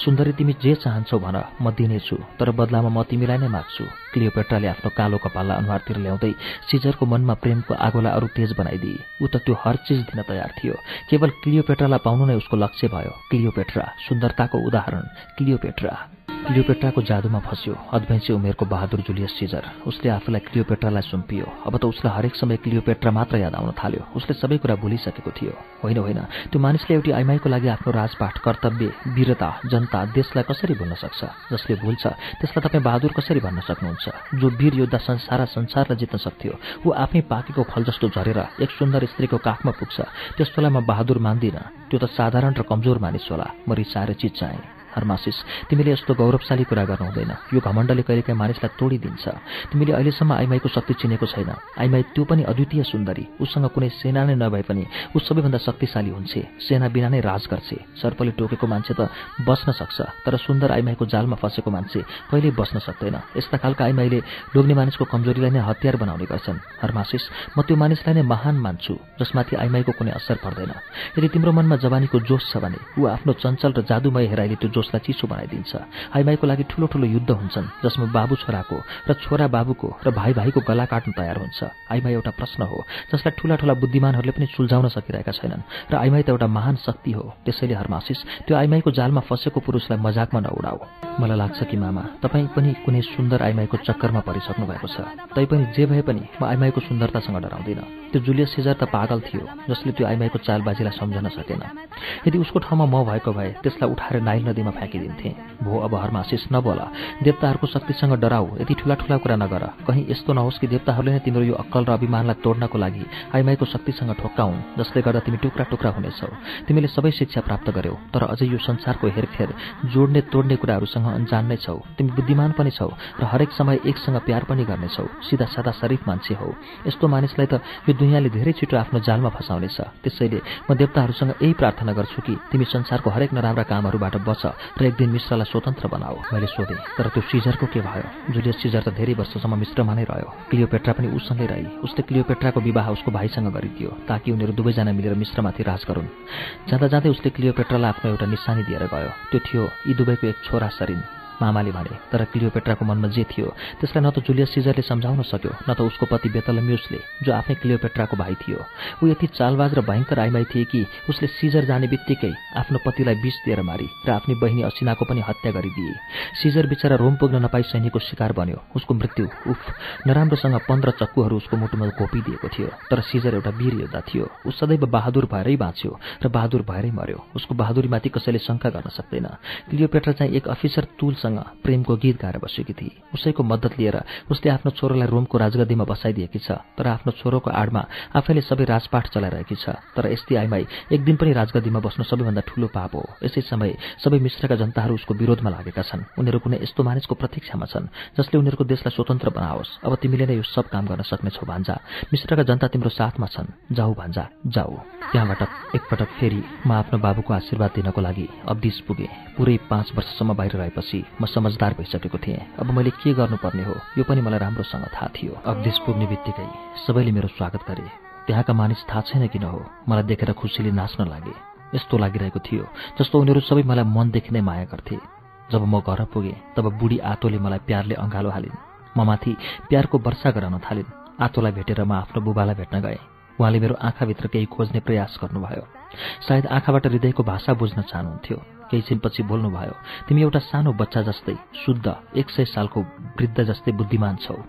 सुन्दरी तिमी जे चाहन्छौ भन म दिनेछु तर बदलामा म तिमीलाई नै माग्छु। क्लियोपेट्राले आफ्नो कालो कपाललाई अनुहारतिर ल्याउँदै सिजरको मनमा प्रेमको आगोलाई अरू तेज बनाइदिए। ऊ त त्यो हर चिज दिन तयार थियो। केवल क्लियोपेट्रालाई पाउनु नै उसको लक्ष्य भयो। क्लियोपेट्रा सुन्दरताको उदाहरण। क्लियोपेट्रा। क्लियोपेट्राको जादुमा फस्यो। अद्भैँसी उमेरको बहादुर जुलियस सिजर। उसले आफूलाई क्लियोपेट्रालाई सुम्पियो। अब त उसलाई हरेक समय क्लियोपेट्रा मात्र याद आउन थाल्यो। उसले सबै कुरा भुलिसकेको थियो। होइन होइन। त्यो मानिसले एउटी आइमाईको लागि आफ्नो राजपाठ कर्तव्य वीरता जनता देशलाई कसरी भुल्न सक्छ? जसले भुल्छ त्यसलाई तपाईँ बहादुर कसरी भन्न सक्नुहुन्छ? जो वीर योद्धा संसार संसारलाई जित्न सक्थ्यो ऊ आफै पाकेको फल जस्तो झरेर एक सुन्दर स्त्रीको काखमा पुग्छ। त्यस्तोलाई म बहादुर मान्दिनँ। त्यो त साधारण र कमजोर मानिस होला। म रिसाएर चिज चाहेँ हर्मासिस तिमीले यस्तो गौरवशाली कुरा गर्नु हुँदैन। यो घमण्डले कहिलेकाहीँ मानिसलाई तोडिदिन्छ। तिमीले अहिलेसम्म आइमाईको शक्ति चिनेको छैन। आइमाई त्यो पनि अद्वितीय सुन्दरी। उसँग कुनै सेना नै नभए पनि ऊ सबैभन्दा शक्तिशाली हुन्छ। सेना बिना नै राज गर्छ। सर्पले टोकेको मान्छे त बस्न सक्छ तर सुन्दर आइमाईको जालमा फसेको मान्छे कहिल्यै बस्न सक्दैन। यस्ता खालका आइमाईले लोग्ने मानिसको कमजोरीलाई नै हतियार बनाउने गर्छन्। हर्मासिस म त्यो मानिसलाई नै महान मान्छु जसमाथि आइमाईको कुनै असर पर्दैन। यदि तिम्रो मनमा जवानीको जोस छ भने ऊ आफ्नो चञ्चल र जादुमय हेराइले त्यो पुरुषलाई चिसो बनाइदिन्छ। आइमाईको लागि ठुलो ठुलो युद्ध हुन्छन् जसमा बाबु छोराको र छोरा बाबुको र भाइ भाइको गला काट्न तयार हुन्छ। आइमाई एउटा प्रश्न हो जसलाई ठुला ठुला बुद्धिमानहरूले पनि सुल्झाउन सकिरहेका छैनन्। र आइमाई त एउटा महान शक्ति हो त्यसैले हरमासिस त्यो आइमाईको जालमा फसेको पुरुषलाई मजाकमा नउडाऊ मलाई लाग्छ कि मामा तपाईँ पनि कुनै सुन्दर आइमाईको चक्करमा परिसक्नु भएको छ। तैपनि जे भए पनि म आइमाईको सुन्दरतासँग डराउँदिनँ। त्यो जुलियस सिजर त पागल थियो जसले त्यो आइमाईको चालबाजीलाई सम्झन सकेन। यदि उसको ठाउँमा म भएको भए त्यसलाई उठाएर नाइल नदीमा फ्याँकिदिन्थेँ। भो अब हरमासिस नबोल। देवताहरूको शक्तिसँग डराऊ यति ठुला ठुला कुरा नगर। कहीँ यस्तो नहोस् कि देवताहरूले नै तिम्रो यो अक्कल र अभिमानलाई तोड्नको लागि आइमाईको शक्तिसँग ठोक्काउन् जसले गर्दा तिमी टुक्रा टुक्रा हुनेछौ। तिमीले सबै शिक्षा प्राप्त गर्यौ तर अझै यो संसारको हेरफेर जोड्ने तोड्ने कुराहरूसँग अनजान नै छौ। तिमी बुद्धिमान पनि छौ र हरेक समय एकसँग प्यार पनि गर्नेछौ। सिधा सादा शरीफ मान्छे हौ। यस्तो मानिसलाई त यो दुनियाँले धेरै छिटो आफ्नो जालमा फसाउनेछ। त्यसैले म देवताहरूसँग यही प्रार्थना गर्छु कि तिमी संसारको हरेक नराम्रा कामहरूबाट बच। र एक दिन मिश्रलाई स्वतन्त्र बनाऊ मैले सोधेँ तर त्यो सिजरको के भयो? जुलियस सिजर त धेरै वर्षसम्म मिश्रमा नै रह्यो। क्लियोपेट्रा पनि उसँगै रही। उसले क्लियोपेट्राको विवाह उसको भाइसँग गरिदियो ताकि उनीहरू दुवैजना मिलेर मिश्रमाथि राज गरून्। जाँदा जाँदै उसले क्लियोपेट्रालाई आफ्नो एउटा निशानी दिएर गयो। त्यो थियो यी दुवैको एक छोरा सरिन। मामाले भने तर क्लियोपेट्राको मनमा जे थियो त्यसलाई न त जुलियस सिजरले सम्झाउन सक्यो न त उसको पति बेतलम्युसले जो आफ्नै क्लियोपेट्राको भाइ थियो। ऊ यति चालबाज र भयङ्कर आइमाई थिए कि उसले सिजर जाने बित्तिकै आफ्नो पतिलाई विष दिएर मारी र आफ्नी बहिनी असिनाको पनि हत्या गरिदिए। सिजर बिचरा रोम पुग्न नपाई सैनिकको शिकार बन्यो। उसको मृत्यु उफ नराम्रोसँग पन्ध्र चक्कुहरू उसको मुटुमा खोपिदिएको थियो। तर सिजर एउटा वीर योद्धा थियो। ऊ सदैव बहादुर भएरै बाँच्यो र बहादुर भएरै मर्यो। उसको बहादुरीमाथि कसैले शङ्का गर्न सक्दैन। क्लियोपेट्रा चाहिँ एक अफिसर तुल उसँग प्रेमको गीत गाएर बसेकी थिए उसैको मद्दत लिएर उसले आफ्नो छोरोलाई रोमको राजगद्दीमा बसाइदिएकी छ तर आफ्नो छोरोको आडमा आफैले सबै राजपाठ चलाइरहेकी छ तर यस्तै आइमाई एक दिन पनि राजगद्दीमा बस्नु सबैभन्दा ठूलो पाप हो। यसै समय सबै मिश्रका जनताहरू उसको विरोधमा लागेका छन्। उनीहरू कुनै यस्तो मानिसको प्रतीक्षामा छन् जसले उनीहरूको देशलाई स्वतन्त्र बनाओस्। अब तिमीले नै यो सब काम गर्न सक्नेछौ भान्जा। मिश्रका जनता तिम्रो साथमा छन्। जाऊ भान्जा जाऊ। त्यहाँबाट एकपटक फेरि म आफ्नो बाबुको आशीर्वाद दिनको लागि अब्दिस पुगेँ। पुरै पाँच वर्षसम्म बाहिर रहेपछि म समझदार भइसकेको थिएँ। अब मैले के गर्नुपर्ने हो यो पनि मलाई राम्रोसँग थाहा थियो। अवदेश पुग्ने बित्तिकै सबैले मेरो स्वागत गरे। त्यहाँका मानिस थाहा छैन किन हो मलाई देखेर खुसीले नाच्न लागे। यस्तो लागिरहेको थियो जस्तो उनीहरू सबै मलाई मनदेखि नै माया गर्थे। जब म घर पुगेँ तब बुढी आतोले मलाई प्यारले अँगालो हालिन्। म माथि प्यारको वर्षा गराउन थालिन्। आतोलाई भेटेर म आफ्नो बुबालाई भेट्न गएँ। उहाँले मेरो आँखाभित्र केही खोज्ने प्रयास गर्नुभयो। सायद आँखाबाट हृदयको भाषा बुझ्न चाहनुहुन्थ्यो। केही छिनपछि बोल्नुभयो तिमी एउटा सानो बच्चा जस्तै शुद्ध एक सय सालको वृद्ध जस्तै बुद्धिमान छौ।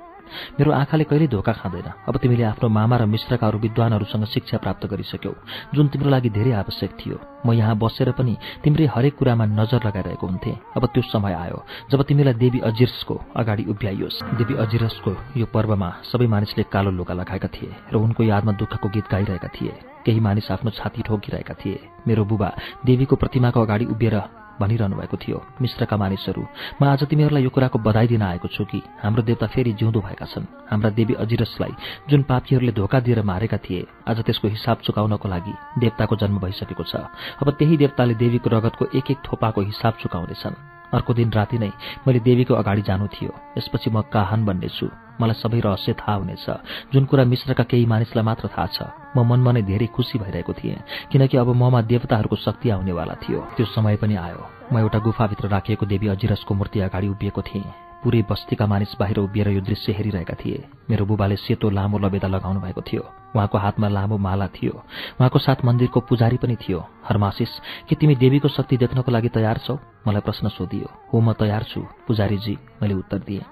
मेरो आँखाले कहिल्यै धोका खाँदैन। अब तिमीले आफ्नो मामा र मिश्रका अरू विद्वानहरूसँग शिक्षा प्राप्त गरिसक्यौ जुन तिम्रो लागि धेरै आवश्यक थियो। म यहाँ बसेर पनि तिम्रै हरेक कुरामा नजर लगाइरहेको हुन्थे। अब त्यो समय आयो। जब तिमीलाई देवी अजिर्सको अगाडि उभ्याइयोस् देवी अजिरसको यो पर्वमा सबै मानिसले कालो लुगा लगाएका थिए र उनको यादमा दुःखको गीत गाइरहेका थिए। केही मानिस आफ्नो छाती ठोकिरहेका थिए। मेरो बुबा देवीको प्रतिमाको अगाडि उभिएर भनिरहनु भएको थियो मिश्रका मानिसहरू म आज तिमीहरूलाई यो कुराको बधाई दिन आएको छु कि? हाम्रो देवता फेरि जिउँदो भएका छन्। हाम्रा देवी अजिरसलाई जुन पापीहरूले धोका दिएर मारेका थिए आज त्यसको हिसाब चुकाउनको लागि देवताको जन्म भइसकेको छ। अब त्यही देवताले देवीको रगतको एक एक थोपाको हिसाब चुकाउँदैछन् अर्को दिन राति नै मैले देवीको अगाडि जानु थियो। यसपछि म काहान बन्नेछु। मलाई सबै रहस्य थाहा हुनेछ। जुन कुरा मिश्रका केही मानिसलाई मात्र थाहा छ म मनमा नै धेरै खुसी भइरहेको थिएँ। किनकि अब ममा देवताहरूको शक्ति आउनेवाला थियो। त्यो समय पनि आयो। म एउटा गुफाभित्र राखिएको देवी अजिरसको मूर्ति अगाडि उभिएको थिएँ। पुरै बस्तीका मानिस बाहिर उभिएर यो दृश्य हेरिरहेका थिए। मेरो बुबाले सेतो लामो लबेदा लगाउनु भएको थियो। उहाँको हातमा लामो माला थियो। उहाँको साथ मन्दिरको पुजारी पनि थियो। हरमासिस के तिमी देवीको शक्ति देख्नको लागि तयार छौ? मलाई प्रश्न सोधियो। हो म तयार छु पुजारीजी मैले उत्तर दिएँ।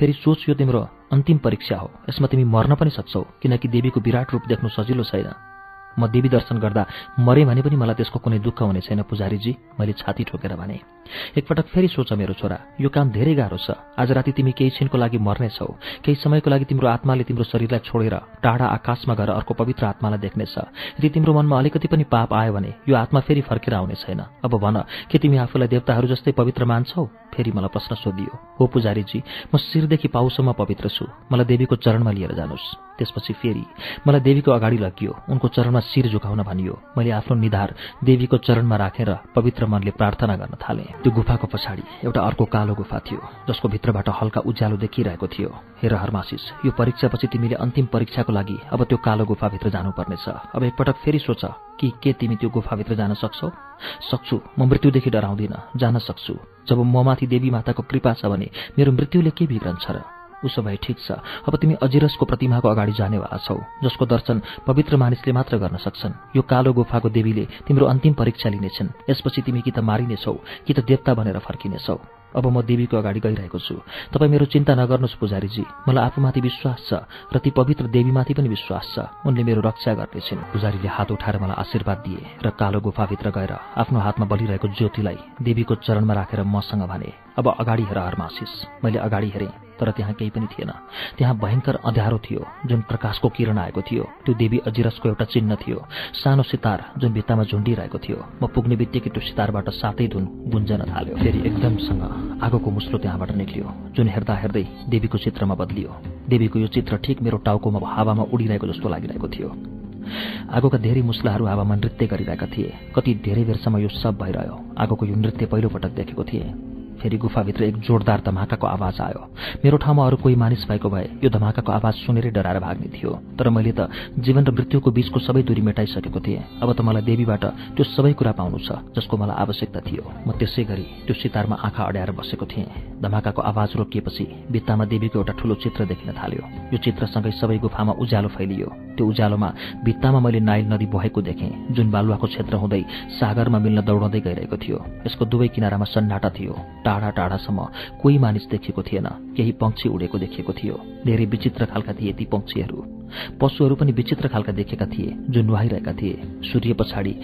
फेरि सोच यो तिम्रो अन्तिम परीक्षा हो। यसमा तिमी मर्न पनि सक्छौ किनकि देवीको विराट रूप देख्नु सजिलो छैन। म देवी दर्शन गर्दा मरेँ भने पनि मलाई त्यसको कुनै दुःख हुने छैन पुजारीजी। मैले छाती ठोकेर भने एकपटक फेरि सोच मेरो छोरा यो काम धेरै गाह्रो छ। आज राति तिमी केही छिनको लागि मर्नेछौ। केही समयको लागि तिम्रो आत्माले तिम्रो शरीरलाई छोडेर टाढा आकाशमा गएर अर्को पवित्र आत्मालाई देख्नेछ। यदि तिम्रो मनमा अलिकति पनि पाप आयो भने यो आत्मा फेरि फर्केर आउने छैन। अब भन के तिमी आफूलाई देवताहरू जस्तै पवित्र मान्छौ? फेरि मलाई प्रश्न सोधियो। हो पुजारीजी म शिरदेखि पाउसम्म पवित्र छु। मलाई देवीको चरणमा लिएर जानुहोस्। त्यसपछि फेरि मलाई देवीको अगाडि लगियो उनको चरणमा शिर झुकाउन भनियो। मैले आफ्नो निधार देवीको चरणमा राखेर पवित्र मनले प्रार्थना गर्न थालेँ। त्यो गुफाको पछाडि एउटा अर्को कालो गुफा थियो जसको भित्रबाट हल्का उज्यालो देखिरहेको थियो। हेर हर्मासिस यो परीक्षापछि तिमीले अन्तिम परीक्षाको लागि अब त्यो कालो गुफाभित्र जानुपर्नेछ। अब एकपटक फेरि सोच कि के तिमी त्यो गुफाभित्र जान सक्छौ? सक्छु म मृत्युदेखि डराउँदिन जान सक्छु। जब ममाथि देवी माताको कृपा छ भने मेरो मृत्युले के बिग्रन्छ र? उसो भए ठिक छ। अब तिमी अजिरसको प्रतिमाको अगाडि जानेवाला छौ जसको दर्शन पवित्र मानिसले मात्र गर्न सक्छन्। यो कालो गुफाको देवीले तिम्रो अन्तिम परीक्षा लिनेछन्। यसपछि तिमी कि त मारिनेछौ कि त देवता बनेर फर्किनेछौ। अब म देवीको अगाडि गइरहेको छु। तपाईँ मेरो चिन्ता नगर्नुहोस् पुजारीजी। मलाई आफूमाथि विश्वास छ र ती पवित्र देवीमाथि पनि विश्वास छ। उनले मेरो रक्षा गर्नेछिन्। पुजारीले हात उठाएर मलाई आशीर्वाद दिए र कालो गुफाभित्र गएर आफ्नो हातमा बलिरहेको ज्योतिलाई देवीको चरणमा राखेर मसँग भने अब अगाडि हेर हर्मासिस मैले अगाडि हेरेँ। तर त्यहाँ केही पनि थिएन। त्यहाँ भयङ्कर अँध्यारो थियो जुन प्रकाशको किरण आएको थियो। त्यो देवी अजिरसको एउटा चिन्ह थियो। सानो सितार जुन भित्तामा झुन्डिरहेको थियो। म पुग्ने बित्तिकै त्यो सितारबाट सातै धुन गुन्जन थाल्यो। फेरि एकदमसँग आगोको मुस्लो त्यहाँबाट निक्लियो जुन हेर्दा हेर्दै देवीको चित्रमा बदलियो। देवीको यो चित्र ठिक मेरो टाउकोमा हावामा उडिरहेको जस्तो लागिरहेको थियो। आगोका धेरै मुस्लाहरू हावामा नृत्य गरिरहेका थिए। कति धेरै बेरसम्म यो सब भइरह्यो। आगोको यो नृत्य पहिलोपटक देखेको थिएँ। फेरि गुफाभित्र एक जोरदार धमाकाको आवाज आयो। मेरो ठाउँमा अरू कोही मानिस भएको भए यो धमाकाको आवाज सुनेरै डराएर भाग्ने थियो। तर मैले त जीवन र मृत्युको बीचको सबै दूरी मेटाइसकेको थिएँ। अब त मलाई देवीबाट त्यो सबै कुरा पाउनु छ जसको मलाई आवश्यकता थियो। म त्यसै गरी त्यो सितारमा आँखा अड्याएर बसेको थिएँ। धमाकाको आवाज रोकिएपछि भित्तामा देवीको एउटा ठूलो चित्र देखिन थाल्यो। यो चित्रसँगै सबै गुफामा उज्यालो फैलियो। त्यो उज्यालोमा भित्तामा मैले नाइल नदी बहेको देखेँ जुन बालुवाको क्षेत्र हुँदै सागरमा मिल्न दौडाउँदै गइरहेको थियो। यसको दुवै किनारामा सन्नाटा थियो। टाढा टाढासम्म कोही मानिस देखेको थिएन। केही पंक्षी उडेको देखिएको थियो। धेरै विचित्र खालका थिए ती पंक्षीहरू। पशुहरू पनि विचित्र खालका देखेका थिए जो नुहाइरहेका थिए। सूर्य पछाडि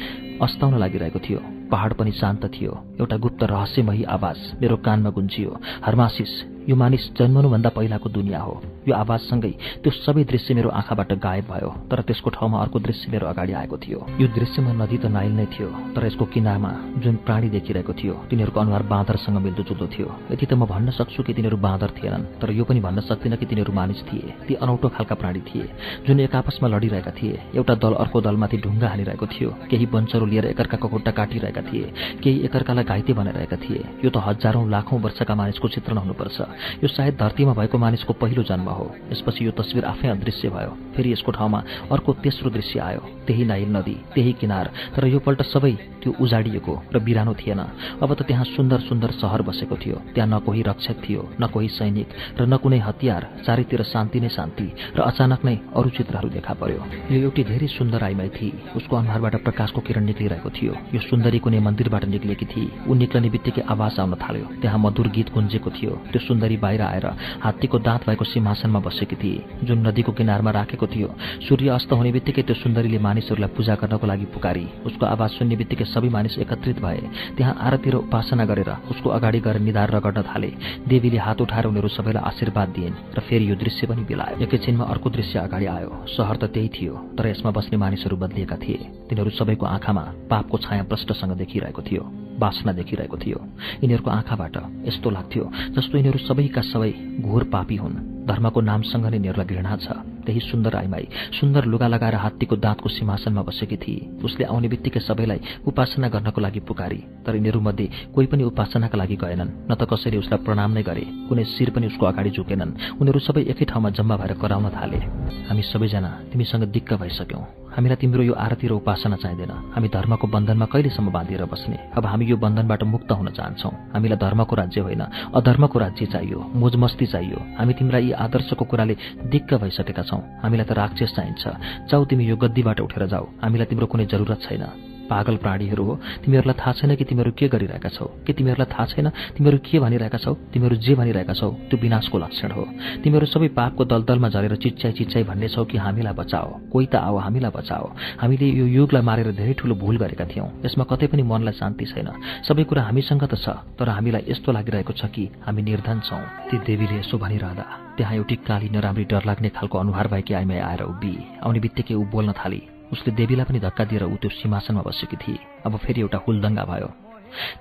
अस्ताउन लागिरहेको थियो। पहाड पनि शान्त थियो। एउटा गुप्त रहस्यमयी आवाज मेरो कानमा गुन्जियो। हर्मासिस यो मानिस जन्मनुभन्दा पहिलाको दुनियाँ हो। यो आवाजसँगै त्यो सबै दृश्य मेरो आँखाबाट गायब भयो तर त्यसको ठाउँमा अर्को दृश्य मेरो अगाडि आएको थियो। यो दृश्यमा नदी त नाइल नै थियो तर यसको किनारमा जुन प्राणी देखिरहेको थियो तिनीहरूको अनुहार बाँदरसँग मिल्दोजुल्दो थियो। यति त म भन्न सक्छु कि तिनीहरू बाँदर थिएनन् तर यो पनि भन्न सक्दिनँ कि तिनीहरू मानिस थिए। ती अनौठो खालका प्राणी थिए जुन एक आपसमा लडिरहेका थिए एउटा दल अर्को दलमाथि ढुङ्गा हालिरहेको थियो केही बन्चरो लिएर एकअर्काको खुट्टा काटिरहेका थिए केही एकअर्कालाई घाइते बनाइरहेका थिए। यो त हजारौं लाखौं वर्षका मानिसको चित्रण हुनुपर्छ। यो सायद धरतीमा भएको मानिसको पहिलो जन्म हो। यसपछि यो तस्विर आफै अदृश्य भयो। फेरि यसको ठाउँमा अर्को तेस्रो दृश्य आयो। त्यही नाइल नदी त्यही किनार। तर यो पल्ट सबै त्यो उजाडिएको र बिरानो थिएन। अब त त्यहाँ सुन्दर सुन्दर सहर बसेको थियो। त्यहाँ न कोही रक्षक थियो न कोही सैनिक र न कुनै हतियार। चारैतिर शान्ति नै शान्ति र अचानक नै अरू चित्रहरू देखा पर्यो। यो एउटी धेरै सुन्दर आइमाई थिए उसको अनुहारबाट प्रकाशको किरण निक्लिरहेको थियो। यो सुन्दरी कुनै मन्दिरबाट निक्लिएकी थिए ऊ निक्लने बित्तिकै आवाज आउन थाल्यो। त्यहाँ मधुर गीत गुन्जेको थियो। त्यो सुन्दरी बाहिर आएर हात्तीको दाँत भएको सिंहासनमा बसेकी थिए जुन नदीको किनारमा राखेको थियो। सूर्य अस्त हुने बित्तिकै त्यो सुन्दरीले मानिसहरूलाई पूजा गर्नको लागि पुकारी। उसको आवाज सुन्ने बित्तिकै सबै मानिस एकत्रित भए। त्यहाँ आरतिर उपासना गरेर उसको अगाडि गएर निधार रगड्न थाले। देवीले हात उठाएर उनीहरू सबैलाई आशीर्वाद दिइन् र फेरि यो दृश्य पनि बिलायो। एकैछिनमा अर्को दृश्य अगाडि आयो। सहर त त्यही थियो तर यसमा बस्ने मानिसहरू बदलिएका थिए। तिनीहरू सबैको आँखामा पापको छाया प्रष्टसँग देखिरहेको थियो बासना देखिरहेको थियो। यिनीहरूको आँखाबाट यस्तो लाग्थ्यो जस्तो यिनीहरू सबैका सबै घोर पापी हुन्। धर्मको नामसँग नै यिनीहरूलाई घृणा छ। त्यही सुन्दर आइमाई सुन्दर लुगा लगाएर हात्तीको दाँतको सिंहासनमा बसेकी थिए उसले आउने बित्तिकै सबैलाई उपासना गर्नको लागि पुकारी तर यिनीहरूमध्ये कोही पनि उपासनाका लागि गएनन् न त कसैले उसलाई प्रणाम नै गरे कुनै शिर पनि उसको अगाडि झुकेनन्। उनीहरू सबै एकै ठाउँमा जम्मा भएर कराउन थाले। हामी सबैजना तिमीसँग दिक्क भइसक्यौं। हामीलाई तिम्रो यो आरती र उपासना चाहिँदैन। हामी धर्मको बन्धनमा कहिलेसम्म बाँधिएर बस्ने? अब हामी यो बन्धनबाट मुक्त हुन चाहन्छौँ। हामीलाई धर्मको राज्य होइन अधर्मको राज्य चाहियो मोजमस्ती चाहियो। हामी तिमीलाई यी आदर्शको कुराले दिक्क भइसकेका छौँ। हामीलाई त राक्षस चाहिन्छ। जाऊ तिमी यो गद्दीबाट उठेर जाऊ। हामीलाई तिम्रो कुनै जरुरत छैन। पागल प्राणीहरू हो। तिमीहरूलाई थाहा छैन कि तिमीहरू के गरिरहेका छौ? कि तिमीहरूलाई थाहा छैन? तिमीहरू के भनिरहेका छौ? तिमीहरू जे भनिरहेका छौ त्यो विनाशको लक्षण हो। तिमीहरू सबै पापको दलदलमा झरेर चिच्चाइ चिच्चाइ भन्ने छौ कि हामीलाई बचाओ। कोही त आओ हामीलाई बचाओ। हामीले यो युगलाई मारेर धेरै ठुलो भूल गरेका थियौँ। यसमा कतै पनि मनलाई शान्ति छैन। सबै कुरा हामीसँग त छ तर हामीलाई यस्तो लागिरहेको छ कि हामी निर्धन छौँ। ती देवीले यसो भनिरहँदा त्यहाँ एउटी काली नराम्री डर लाग्ने खालको अनुहार भएकी आइमाई आएर उभि आउने बित्तिकै ऊ बोल्न थाली। उसले देवीलाई पनि धक्का दिएर ऊ त्यो सिंहासनमा बसेकी थिए। अब फेरि एउटा हुलदङ्गा भयो।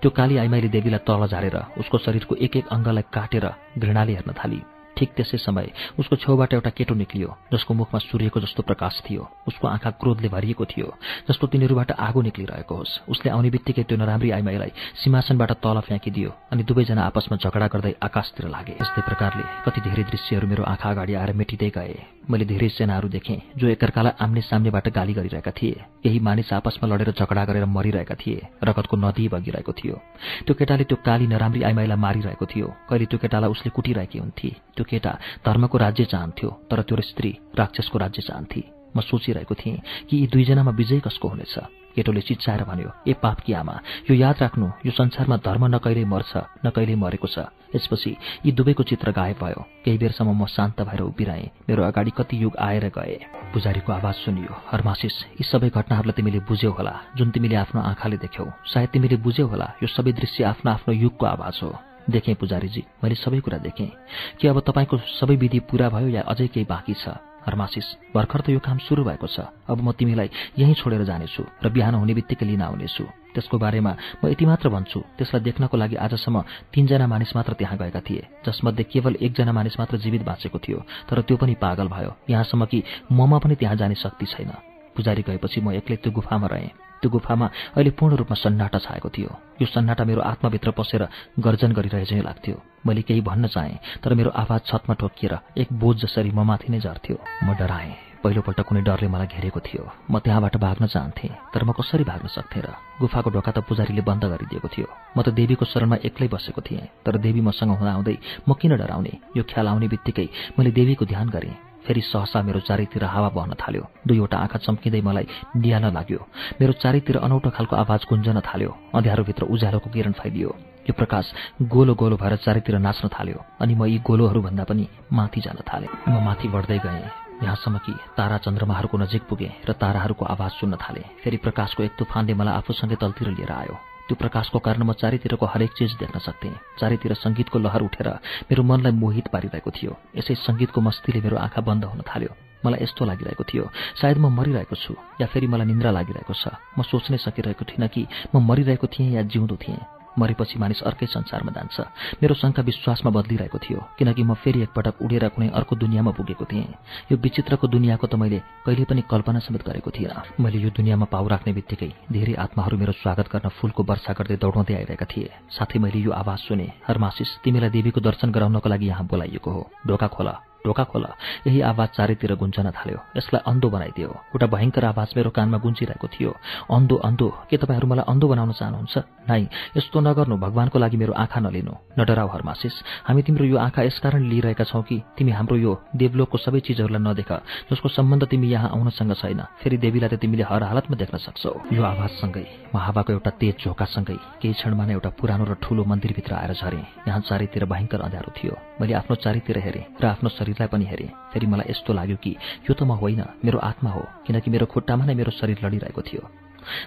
त्यो काली आइमाईले देवीलाई तल झारेर उसको शरीरको एक एक अङ्गलाई काटेर घृणाले हेर्न थाली। ठिक त्यसै समय उसको छेउबाट एउटा केटो निक्लियो जसको मुखमा सूर्यको जस्तो प्रकाश थियो। उसको आँखा क्रोधले भरिएको थियो जस्तो तिनीहरूबाट आगो निक्लिरहेको होस्। उसले आउने बित्तिकै त्यो नराम्री आइमाईलाई सिंहासनबाट तल फ्याँकिदियो अनि दुवैजना आपसमा झगडा गर्दै आकाशतिर लागे। यस्तै प्रकारले कति धेरै दृश्यहरू मेरो आँखा अगाडि आएर मेटिँदै गए। मैले धेरै सेनाहरू देखेँ जो एकअर्कालाई आम्ने सामनेबाट गाली गरिरहेका थिए। केही मानिस आपसमा लडेर झगडा गरेर मरिरहेका थिए रगतको नदी बगिरहेको थियो। त्यो केटाले त्यो काली नराम्री आइमाईलाई मारिरहेको थियो। कहिले त्यो केटालाई उसले कुटिरहेकी हुन्थे त्यो केटा धर्मको राज्य चाहन्थ्यो तर त्यो स्त्री राक्षसको राज्य चाहन्थे। म सोचिरहेको थिएँ कि यी दुईजनामा विजय कसको हुनेछ? केटोले चिच्चाएर भन्यो ए पापकी आमा यो याद राख्नु यो संसारमा धर्म न कहिल्यै मर्छ न कहिल्यै मरेको छ। यसपछि यी दुवैको चित्र गायब भयो। केही बेरसम्म म शान्त भएर उभिरहेँ। मेरो अगाडि कति युग आएर गए। पुजारीको आवाज सुनियो हर्मासिस यी सबै घटनाहरूलाई तिमीले बुझ्यौ होला जुन तिमीले आफ्नो आँखाले देख्यौ। सायद तिमीले बुझ्यौ होला यो सबै दृश्य आफ्नो आफ्नो युगको आवाज हो। देखेँ पुजारीजी मैले सबै कुरा देखेँ। कि अब तपाईँको सबै विधि पूरा भयो या अझै केही बाँकी छ? हर्मासिस भर्खर त यो काम सुरु भएको छ। अब म तिमीलाई यहीँ छोडेर जानेछु र बिहान हुने बित्तिकै लिन आउनेछु। त्यसको बारेमा म यति मात्र भन्छु त्यसलाई देख्नको लागि आजसम्म तीनजना मानिस मात्र त्यहाँ गएका थिए जसमध्ये केवल एकजना मानिस मात्र जीवित बाँचेको थियो तर त्यो पनि पागल भयो। यहाँसम्म कि ममा पनि त्यहाँ जाने शक्ति छैन। पुजारी गएपछि म एक्लै त्यो गुफामा रहेँ। त्यो गुफामा अहिले पूर्ण रूपमा सन्नाटा छाएको थियो। यो सन्नाटा मेरो आत्माभित्र पसेर गर्जन गरिरहे चाहिँ लाग्थ्यो। मैले केही भन्न चाहेँ तर मेरो आवाज छतमा ठोकिएर एक बोझ जसरी म माथि नै झर्थ्यो। म डराएँ। पहिलोपल्ट कुनै डरले मलाई घेरेको थियो। म त्यहाँबाट भाग्न चाहन्थेँ तर म कसरी भाग्न सक्थेँ र गुफाको ढोका त पुजारीले बन्द गरिदिएको थियो। म त देवीको शरणमा एक्लै बसेको थिएँ तर देवी मसँग हुँदाहुँदै म किन डराउने? यो ख्याल आउने बित्तिकै मैले देवीको ध्यान गरेँ। फेरि सहसा मेरो चारैतिर हावा बहन थाल्यो। दुईवटा आँखा चम्किँदै मलाई निहाल्न लाग्यो। मेरो चारैतिर अनौठो खालको आवाज गुन्जन थाल्यो। अँध्यारोभित्र उज्यालोको किरण फैलियो। यो प्रकाश गोलो गोलो भएर चारैतिर नाच्न थाल्यो अनि म यी गोलोहरूभन्दा पनि माथि जान थालेँ। म माथि बढ्दै गएँ। यहाँसम्म कि तारा चन्द्रमाहरूको नजिक पुगेँ र ताराहरूको आवाज सुन्न थालेँ। फेरि प्रकाशको एक तुफानले मलाई आफूसँगै तलतिर लिएर आयो। त्यो प्रकाशको कारण म चारैतिरको हरेक चिज देख्न सक्थेँ। चारैतिर सङ्गीतको लहर उठेर मेरो मनलाई मोहित पारिरहेको थियो। यसै सङ्गीतको मस्तीले मेरो आँखा बन्द हुन थाल्यो। मलाई यस्तो लागिरहेको थियो सायद म मरिरहेको छु या फेरि मलाई निन्द्रा लागिरहेको छ। म सोच्नै सकिरहेको थिइनँ कि म मरिरहेको थिएँ या जिउँदो थिएँ। मरेपछि मानिस अर्कै संसारमा जान्छ। मेरो शङ्का विश्वासमा बदलिरहेको थियो किनकि म फेरि एकपटक उडेर कुनै अर्को दुनियाँमा पुगेको थिएँ। यो विचित्रको दुनियाँको त मैले कहिले पनि कल्पना समेत गरेको थिएन मैले यो दुनियाँमा पाउ राख्ने बित्तिकै धेरै आत्माहरू मेरो स्वागत गर्न फूलको वर्षा गर्दै दौडाउँदै आइरहेका थिए। साथै मैले यो आवाज सुने हरमासिस तिमीलाई देवीको दर्शन गराउनको लागि यहाँ बोलाइएको हो। ढोका खोला। ढोका खोल यही आवाज चारैतिर गुन्जन थाल्यो। यसलाई अन्धो बनाइदियो। एउटा भयङ्कर आवाज मेरो कानमा गुन्जिरहेको थियो। अन्धो अन्धो के तपाईँहरू मलाई अन्धो बनाउन चाहनुहुन्छ? नाइ यस्तो नगर्नु। भगवानको लागि मेरो आँखा नलिनु। नडराउ हरमासिस। हामी तिम्रो यो आँखा यसकारण लिइरहेका छौँ कि तिमी हाम्रो यो देवलोकको सबै चिजहरूलाई नदेख जसको सम्बन्ध तिमी यहाँ आउनसँग छैन। फेरि देवीलाई त तिमीले हर हालतमा देख्न सक्छौ। यो आवाजसँगै म हावाको एउटा तेज झोकासँगै केही क्षणमा नै एउटा पुरानो र ठूलो मन्दिरभित्र आएर झरेँ। यहाँ चारैतिर भयङ्कर अँध्यारो थियो। मैले आफ्नो चारैतिर हेरेँ र आफ्नो शरीर शरीरलाई पनि हेरेँ। फेरि मलाई यस्तो लाग्यो कि यो त म होइन मेरो आत्मा हो किनकि मेरो खुट्टामा नै मेरो शरीर लडिरहेको थियो।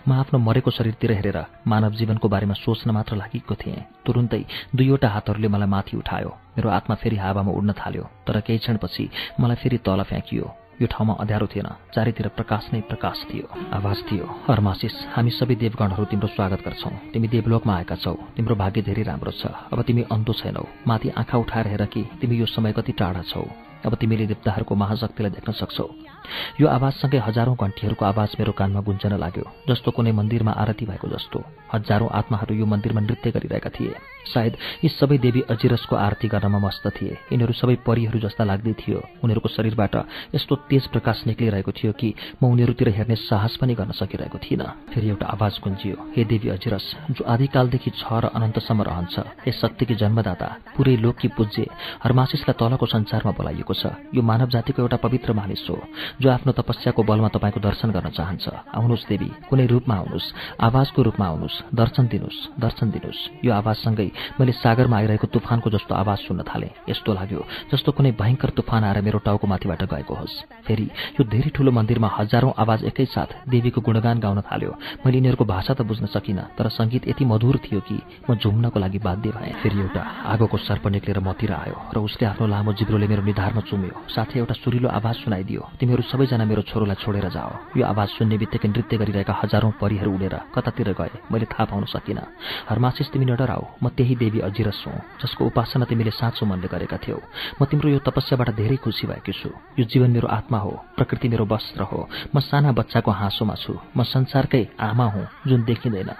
म आफ्नो मरेको शरीरतिर हेरेर मानव जीवनको बारेमा सोच्न मात्र लागेको थिएँ। तुरुन्तै दुईवटा हातहरूले मलाई माथि उठायो। मेरो आत्मा फेरि हावामा उड्न थाल्यो तर केही क्षणपछि मलाई फेरि तल फ्याँकियो। यो ठाउँमा अँध्यारो थिएन। चारैतिर प्रकाश नै प्रकाश थियो। आवाज थियो। हरमासिस हामी सबै देवगणहरू तिम्रो स्वागत गर्छौ। तिमी देवलोकमा आएका छौ। तिम्रो भाग्य धेरै राम्रो छ। अब तिमी अन्धो छैनौ। माथि आँखा उठाएर हेर कि तिमी यो समय कति टाढा छौ। अब तिमीले देवताहरूको महाशक्तिलाई देख्न सक्छौ। यो आवाजसँगै हजारौं घन्टीहरूको आवाज मेरो कानमा गुन्जन लाग्यो जस्तो कुनै मन्दिरमा आरती भएको जस्तो। हजारौं आत्माहरू यो मन्दिरमा नृत्य गरिरहेका थिए। सायद यी सबै देवी अजिरसको आरती गर्नमा मस्त थिए। यिनीहरू सबै परीहरू जस्ता लाग्दै थियो। उनीहरूको शरीरबाट यस्तो तेज प्रकाश निक्लिरहेको थियो कि म उनीहरूतिर हेर्ने साहस पनि गर्न सकिरहेको थिइनँ। फेरि एउटा आवाज गुन्जियो हे देवी अजिरस जो आदिकालदेखि छ र अनन्तसम्म रहन्छ हे शक्तिकी जन्मदाता पुरै लोककी पूज्य हरमासिसलाई तलको संसारमा बोलाइएको छ। यो मानव जातिको एउटा पवित्र मानिस हो। जो आफ्नो तपस्याको बलमा तपाईँको दर्शन गर्न चाहन्छ। आउनुहोस् देवी कुनै रूपमा आउनुहोस् आवाजको रूपमा आउनुहोस् दर्शन दिनुहोस् दर्शन दिनुहोस्। यो आवाजसँगै मैले सागरमा आइरहेको तुफानको जस्तो आवाज सुन्न थालेँ। यस्तो लाग्यो जस्तो कुनै भयङ्कर तुफान आएर मेरो टाउको माथिबाट गएको होस्। फेरि यो धेरै ठूलो मन्दिरमा हजारौं आवाज एकैसाथ देवीको गुणगान गाउन थाल्यो। मैले यिनीहरूको भाषा त बुझ्न सकिनँ तर सङ्गीत यति मधुर थियो कि म झुम्नको लागि बाध्य भएँ। फेरि एउटा आगोको सर्प निक्लेर मतिर आयो र उसले आफ्नो लामो जिब्रोले मेरो निधारमा चुम्यो। साथै एउटा सुरिलो आवाज सुनाइदियो। तिमीहरू तिमीहरू सबैजना मेरो छोरोलाई छोडेर जाओ। यो आवाज सुन्ने बित्तिकै नृत्य गरिरहेका हजारौँ परिहरू उडेर कतातिर गए। मैले थाहा पाउन सकिनँ। हरमासिस तिमी नडराऊ। म त्यही देवी अजिरस हुँ जसको उपासना तिमीले साँचो मनले गरेका थियौ। म तिम्रो यो तपस्याबाट धेरै खुसी भएकी छु। यो जीवन मेरो आत्मा हो प्रकृति मेरो वस्त्र हो। म साना बच्चाको हाँसोमा छु। म संसारकै आमा हुँ जुन देखिँदैन।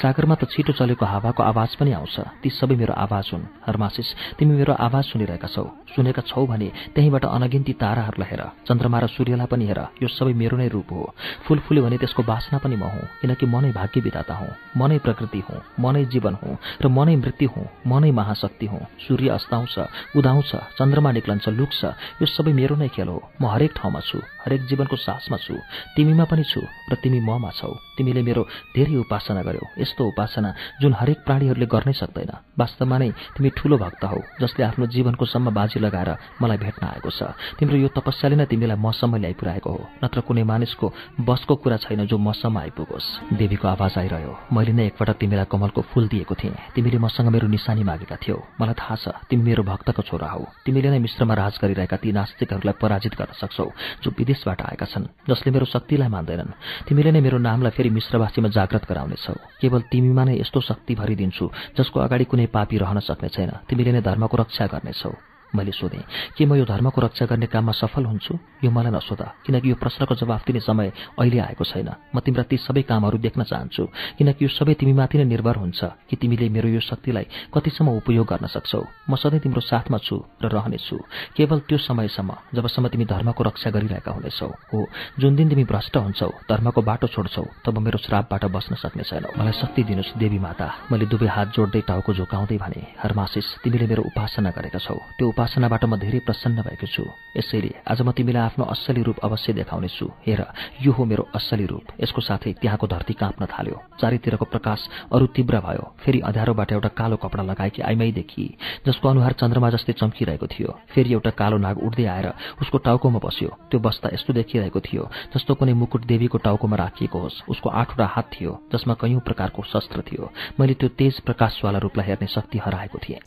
सागरमा त छिटो चलेको हावाको आवाज पनि आउँछ। ती सबै मेरो आवाज हुन्। हरमासिस तिमी मेरो आवाज सुनिरहेका छौ। सुनेका छौ भने त्यहीँबाट अनगिन्ती ताराहरूलाई हेर। चन्द्रमा र सूर्यलाई पनि हेर यो सबै मेरो नै रूप हो। फुल फुल्यो भने त्यसको बासना पनि म हुँ किनकि म नै भाग्य विधाता हुँ म नै प्रकृति हुँ म नै जीवन हुँ र म नै मृत्यु हुँ म नै महाशक्ति हुँ। सूर्य अस्ताउँछ उदाउँछ चन्द्रमा निक्लन्छ लुक्छ यो सबै मेरो नै खेल हो। म हरेक ठाउँमा छु हरेक जीवनको सासमा छु तिमीमा पनि छु र तिमी ममा छौ। तिमीले मेरो धेरै उपासना गर्यौ। यस्तो उपासना जुन हरेक प्राणीहरूले गर्नै सक्दैन। वास्तवमा नै तिमी ठूलो भक्त हौ जसले आफ्नो जीवनको सम्म बाजी लगाएर मलाई भेट्न आएको छ। तिम्रो यो तपस्याले नै तिमीलाई मसम्म ल्याइपुऱ्याएको हो। नत्र कुनै मानिसको बसको कुरा छैन जो मसम्म आइपुगोस्। देवीको आवाज आइरह्यो। मैले नै एकपटक तिमीलाई कमलको फूल दिएको थिएँ। तिमीले मसँग मेरो निशानी मागेका थियौ। मलाई थाहा छ तिमी मेरो भक्तको छोरा हौ। तिमीले नै मिश्रमा राज गरिरहेका ती नास्तिकहरूलाई पराजित गर्न सक्छौ जो विदेशबाट आएका छन् जसले मेरो शक्तिलाई मान्दैनन्। तिमीले नै मेरो नामलाई फेरि मिश्रवासीमा जागृत गराउनेछौ। केवल तिमीमा नै यस्तो शक्ति भरिदिन्छु जसको अगाडि कुनै पापी रहन सक्ने छैन। तिमीले नै धर्मको रक्षा गर्नेछौ। मैले सोधेँ के म यो धर्मको रक्षा गर्ने काममा सफल हुन्छु? यो मलाई नसोध किनकि यो प्रश्नको जवाफ दिने समय अहिले आएको छैन। म तिम्रा ती सबै कामहरू देख्न चाहन्छु किनकि यो सबै तिमीमाथि नै निर्भर हुन्छ कि तिमीले मेरो यो शक्तिलाई कतिसम्म उपयोग गर्न सक्छौ। म सधैँ तिम्रो साथमा छु र रहनेछु केवल त्यो समयसम्म जबसम्म तिमी धर्मको रक्षा गरिरहेका हुनेछौ। हो जुन दिन तिमी भ्रष्ट हुन्छौ धर्मको बाटो छोड्छौ तब मेरो श्रापबाट बस्न सक्ने छैनौ। मलाई शक्ति दिनुहोस् देवी माता। मैले दुवै हात जोड्दै टाउको झुकाउँदै भने हरमासिस तिमीले मेरो उपासना गरेका छौ। त्यो उपासनाबाट म धेरै प्रसन्न भएको छु। यसैले आज म तिमीलाई आफ्नो असली रूप अवश्य देखाउनेछु। हेर यो हो मेरो असली रूप। यसको साथै त्यहाँको धरती काँप्न थाल्यो। चारैतिरको प्रकाश अरू तीव्र भयो। फेरि अँध्यारोबाट एउटा कालो कपडा लगाएकी आइमाई देखि जसको अनुहार चन्द्रमा जस्तै चम्किरहेको थियो। फेरि एउटा कालो नाग उड्दै आएर उसको टाउकोमा बस्यो। त्यो बस्दा यस्तो देखिरहेको थियो जस्तो कुनै मुकुट देवीको टाउकोमा राखिएको होस्। उसको आठवटा हात थियो जसमा कैयौँ प्रकारको शस्त्र थियो। मैले त्यो तेज प्रकाशवाला रूपलाई हेर्ने शक्ति हराएको थिएँ।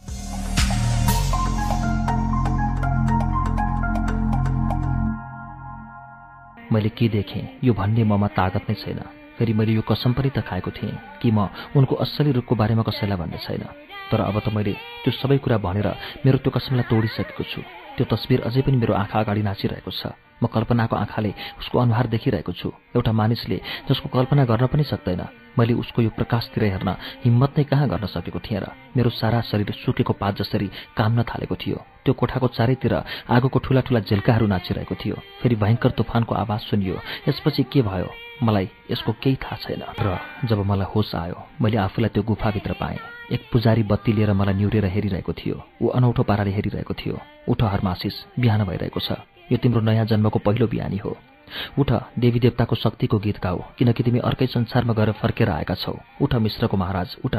मैले के देखेँ यो भन्ने ममा तागत नै छैन। फेरि मैले यो कसम पनि त खाएको थिएँ कि म उनको असली रूपको बारेमा कसैलाई भन्ने छैन। तर अब त मैले त्यो सबै कुरा भनेर मेरो त्यो कसमलाई तोडिसकेको छु। त्यो तस्विर अझै पनि मेरो आँखा अगाडि नाचिरहेको छ। म कल्पनाको आँखाले उसको अनुहार देखिरहेको छु। एउटा मानिसले जसको कल्पना गर्न पनि सक्दैन। मैले उसको यो प्रकाशतिर हेर्न हिम्मत नै कहाँ गर्न सकेको थिएँ र मेरो सारा शरीर सुकेको पात जसरी काम्न थालेको थियो। त्यो कोठाको चारैतिर आगोको ठुला ठुला झेल्काहरू नाचिरहेको थियो। फेरि भयङ्कर तुफानको आवाज सुनियो। यसपछि के भयो? मलाई यसको केही थाहा छैन। र जब मलाई होस आयो मैले आफूलाई त्यो गुफाभित्र पाएँ। एक पुजारी बत्ती लिएर मलाई निहुरेर हेरिरहेको थियो। ऊ अनौठो पाराले हेरिरहेको थियो। उठ हरमासिस बिहान भइरहेको छ। यो तिम्रो नयाँ जन्मको पहिलो बिहानी हो। उठ देवी देवताको शक्तिको गीत गाऊ किनकि तिमी अर्कै संसारमा गएर फर्केर आएका छौ। उठ मिश्रको महाराज उठ।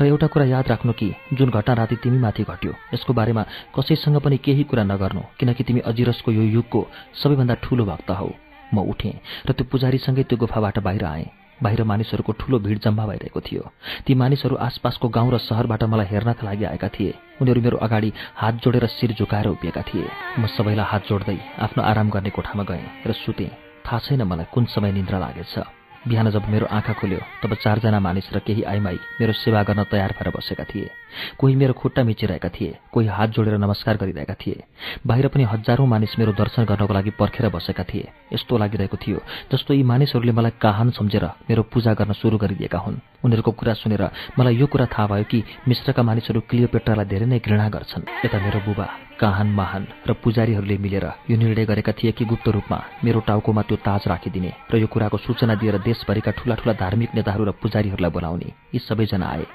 र एउटा कुरा याद राख्नु कि जुन घटना राति तिमीमाथि घट्यो यसको बारेमा कसैसँग पनि केही कुरा नगर्नु किनकि तिमी अजिरसको यो युगको सबैभन्दा ठूलो भक्त हौ। म उठेँ र त्यो पुजारीसँगै त्यो गुफाबाट बाहिर आएँ। बाहिर मानिसहरूको ठूलो भिड जम्मा भइरहेको थियो। ती मानिसहरू आसपासको गाउँ र सहरबाट मलाई हेर्नका लागि आएका थिए। उनीहरू मेरो अगाडि हात जोडेर शिर झुकाएर उभिएका थिए। म सबैलाई हात जोड्दै आफ्नो आराम गर्ने कोठामा गएँ र सुतेँ। थाहा छैन मलाई कुन समय निन्द्रा लागेछ। बिहान जब मेरो आँखा खुल्यो तब चारजना मानिस र केही आइमाई मेरो सेवा गर्न तयार भएर बसेका थिए। कोही मेरो खुट्टा मिचिरहेका थिए कोही हात जोडेर नमस्कार गरिरहेका थिए। बाहिर पनि हजारौं मानिस मेरो दर्शन गर्नको लागि पर्खेर बसेका थिए। यस्तो लागिरहेको थियो जस्तो यी मानिसहरूले मलाई काहान सम्झेर मेरो पूजा गर्न सुरु गरिदिएका हुन्। उनीहरूको कुरा सुनेर मलाई यो कुरा थाहा भयो कि मिश्रका मानिसहरू क्लियोपेट्रालाई धेरै नै घृणा गर्छन्। यता मेरो बुबा। काहान महान र पुजारीहरूले मिलेर यो निर्णय गरेका थिए कि गुप्त रूपमा मेरो टाउकोमा त्यो ताज राखिदिने र यो कुराको सूचना दिएर देशभरिका ठूला ठूला धार्मिक नेताहरू र पुजारीहरूलाई बोलाउने यी सबैजना आए।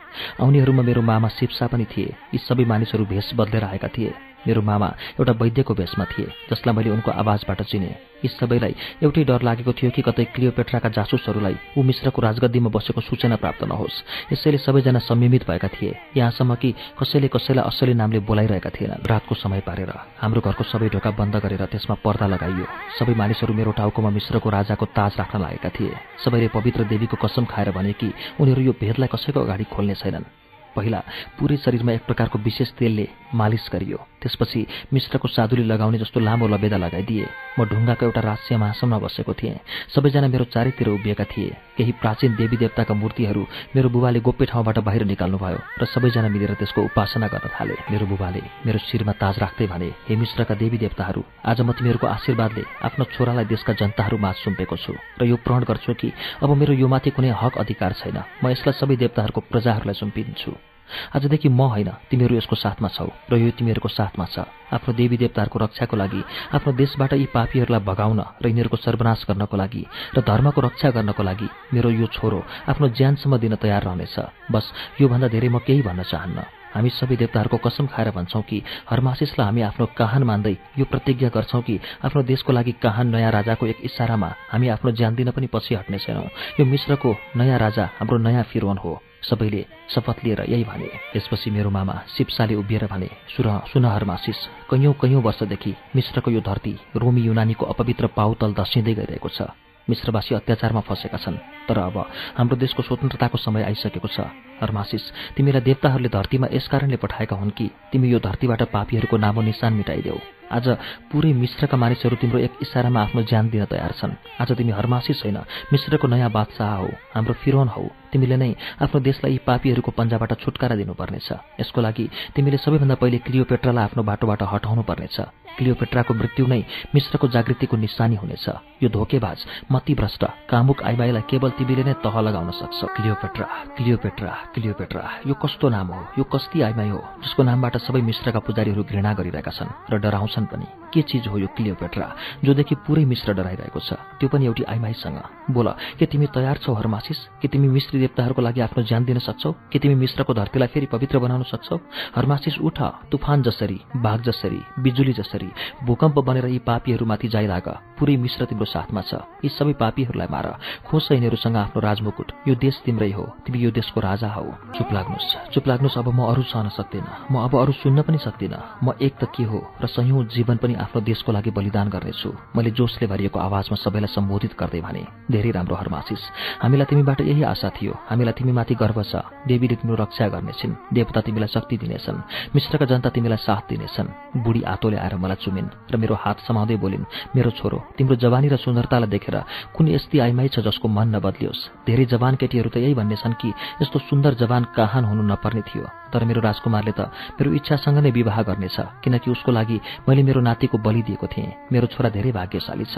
आउनेहरूमा मेरो मामा शिवसा पनि थिए। यी सबै मानिसहरू भेष बदलेर आएका थिए। मेरो मामा एउटा वैद्यको भेषमा थिए जसलाई मैले उनको आवाजबाट चिने। यी सबैलाई एउटै डर लागेको थियो कि कतै क्लियोपेट्राका जासुसहरूलाई ऊ मिश्रको राजगद्दीमा बसेको सूचना प्राप्त नहोस्। यसैले सबैजना संयमित भएका थिए। यहाँसम्म कि कसैले कसैलाई असली नामले बोलाइरहेका थिएनन्। रातको समय पारेर हाम्रो घरको सबै ढोका बन्द गरेर त्यसमा पर्दा लगाइयो। सबै मानिसहरू मेरो टाउकोमा मिश्रको राजाको ताज राख्न लागेका थिए। सबैले पवित्र देवीको कसम खाएर भने कि उनीहरू यो भेदलाई कसैको अगाडि खोल्ने छैनन्। पहिला पुरै शरीरमा एक प्रकारको विशेष तेलले मालिस गरियो। त्यसपछि मिश्रको साधुले लगाउने जस्तो लामो लबेदा लगाइदिए। म ढुङ्गाको एउटा राष्ट्रिय महासममा बसेको थिएँ। सबैजना मेरो चारैतिर उभिएका थिए। केही प्राचीन देवी देवताका मूर्तिहरू मेरो बुबाले गोप्य ठाउँबाट बाहिर निकाल्नुभयो र सबैजना मिलेर त्यसको उपासना गर्न थाले। मेरो बुबाले मेरो शिरमा ताज राख्दै भने हे मिश्रका देवी देवताहरू आज म तिमीहरूको आशीर्वादले आफ्नो छोरालाई देशका जनताहरू माझ सुम्पेको छु र यो प्रण गर्छु कि अब मेरो यो माथि कुनै हक अधिकार छैन। म यसलाई सबै देवताहरूको प्रजाहरूलाई सुम्पिन्छु। आजदेखि म होइन तिमीहरू यसको साथमा छौ र यो तिमीहरूको साथमा छ। आफ्नो देवी देवताहरूको रक्षाको लागि आफ्नो देशबाट यी पापीहरूलाई भगाउन र यिनीहरूको सर्वनाश गर्नको लागि र धर्मको रक्षा गर्नको लागि मेरो यो छोरो आफ्नो ज्यानसम्म दिन तयार रहनेछ। बस योभन्दा धेरै म केही भन्न चाहन्न। हामी सबै देवताहरूको कसम खाएर भन्छौँ कि हरमासिसलाई हामी आफ्नो कहान मान्दै यो प्रतिज्ञा गर्छौँ कि आफ्नो देशको लागि कहान नयाँ राजाको एक इसारामा हामी आफ्नो ज्यान दिन पनि पछि हट्ने छैनौँ यो मिश्रको नयाँ राजा हाम्रो नयाँ फिरोन हो। सबैले शपथ लिएर यही भने त्यसपछि मेरो मामा शिवसाले उभिएर भने सुर सुनहरमासिस कैयौँ कैयौँ वर्षदेखि मिश्रको यो धरती रोमी युनानीको अपवित्र पाउतल दसिँदै गइरहेको छ। मिश्रवासी अत्याचारमा फँसेका छन् तर अब हाम्रो देशको स्वतन्त्रताको समय आइसकेको छ। हरमासिस तिमीलाई देवताहरूले धरतीमा यस कारणले पठाएका हुन् कि तिमी यो धरतीबाट पापीहरूको नामो निशान मिटाइदेऊ? आज पुरै मिश्रका मानिसहरू तिम्रो एक इसारामा आफ्नो ज्यान दिन तयार छन्। आज तिमी हरमासिस छैन मिश्रको नयाँ बादशाह हौ हाम्रो फिरोन हौ। तिमीले नै आफ्नो देशलाई यी पापीहरूको पन्जाबाट छुटकारा दिनुपर्नेछ। यसको लागि तिमीले सबैभन्दा पहिले क्लियोपेट्रालाई आफ्नो बाटोबाट हटाउनु पर्नेछ क्लियोपेट्राको मृत्यु नै मिश्रको जागृतिको निशानी हुनेछ। यो धोकेबाज मतिभ्रष्ट कामुक आइमाईलाई केवल तिमीले नै तह लगाउन सक्छ। क्लियोपेट्रा क्लियोपेट्रा क्लियोपेट्रा यो कस्तो नाम हो? यो कस्ती आइमाई हो जसको नामबाट सबै मिश्रका पुजारीहरू घृणा गरिरहेका छन् र डराउँछन् पनि। के चिज हो यो क्लियोपेट्रा जोदेखि पुरै मिश्र डराइरहेको छ? त्यो पनि एउटी आइमाईसँग। बोल के तिमी तयार छौ हरमासिस? कि तिमी मिश्री देवताहरूको लागि आफ्नो ज्यान दिन सक्छौ? कि तिमी मिश्रको धरतीलाई फेरि पवित्र बनाउन सक्छौ? हरमासिस उठ तुफान जसरी बाघ जसरी बिजुली जसरी भूकम्प बनेर यी पापीहरूमाथि जाइलाग पुरै मिश्र तिम्रो साथमा छ। यी सबै पापीहरूलाई मार। खोस यिनीहरूसँग आफ्नो राजमुकुट। यो देश तिम्रै हो। तिमी यो देशको राजा हौ। चुप लाग्नुहोस्। चुप लाग्नुहोस्। अब म अरू सहन सक्दिनँ। म अब अरू सुन्न पनि सक्दिनँ। म एक त के हो? र सयौं जीवन पनि आफ्नो देशको लागि बलिदान गर्नेछु। मैले जोसले भरिएको आवाजमा सबैलाई सम्बोधित गर्दै भने धेरै राम्रो हरमासिस। हामीलाई तिमीबाट यही आशा थियो। हामीलाई तिमीमाथि गर्व छ। देवीले तिम्रो रक्षा गर्नेछन्। देवता तिमीलाई शक्ति दिनेछन्। मिश्रका जनता तिमीलाई साथ दिनेछन्। बुढी आतोले आएर मलाई चुमिन् र मेरो हात समाउँदै बोलिन् मेरो छोरो तिम्रो जवानी र सुन्दरतालाई देखेर कुन यस्ती आइमाई छ जसको मन नबदलियोस्। धेरै जवान केटीहरू त यही भन्नेछन् कि यस्तो सुन्दर जवान कहान हुनु नपर्ने थियो। तर मेरो राजकुमारले त मेरो इच्छासँग नै विवाह गर्नेछ किनकि उसको लागि मैले मेरो नातिको बलि दिएको थिएँ। मेरो छोरा धेरै भाग्यशाली छ।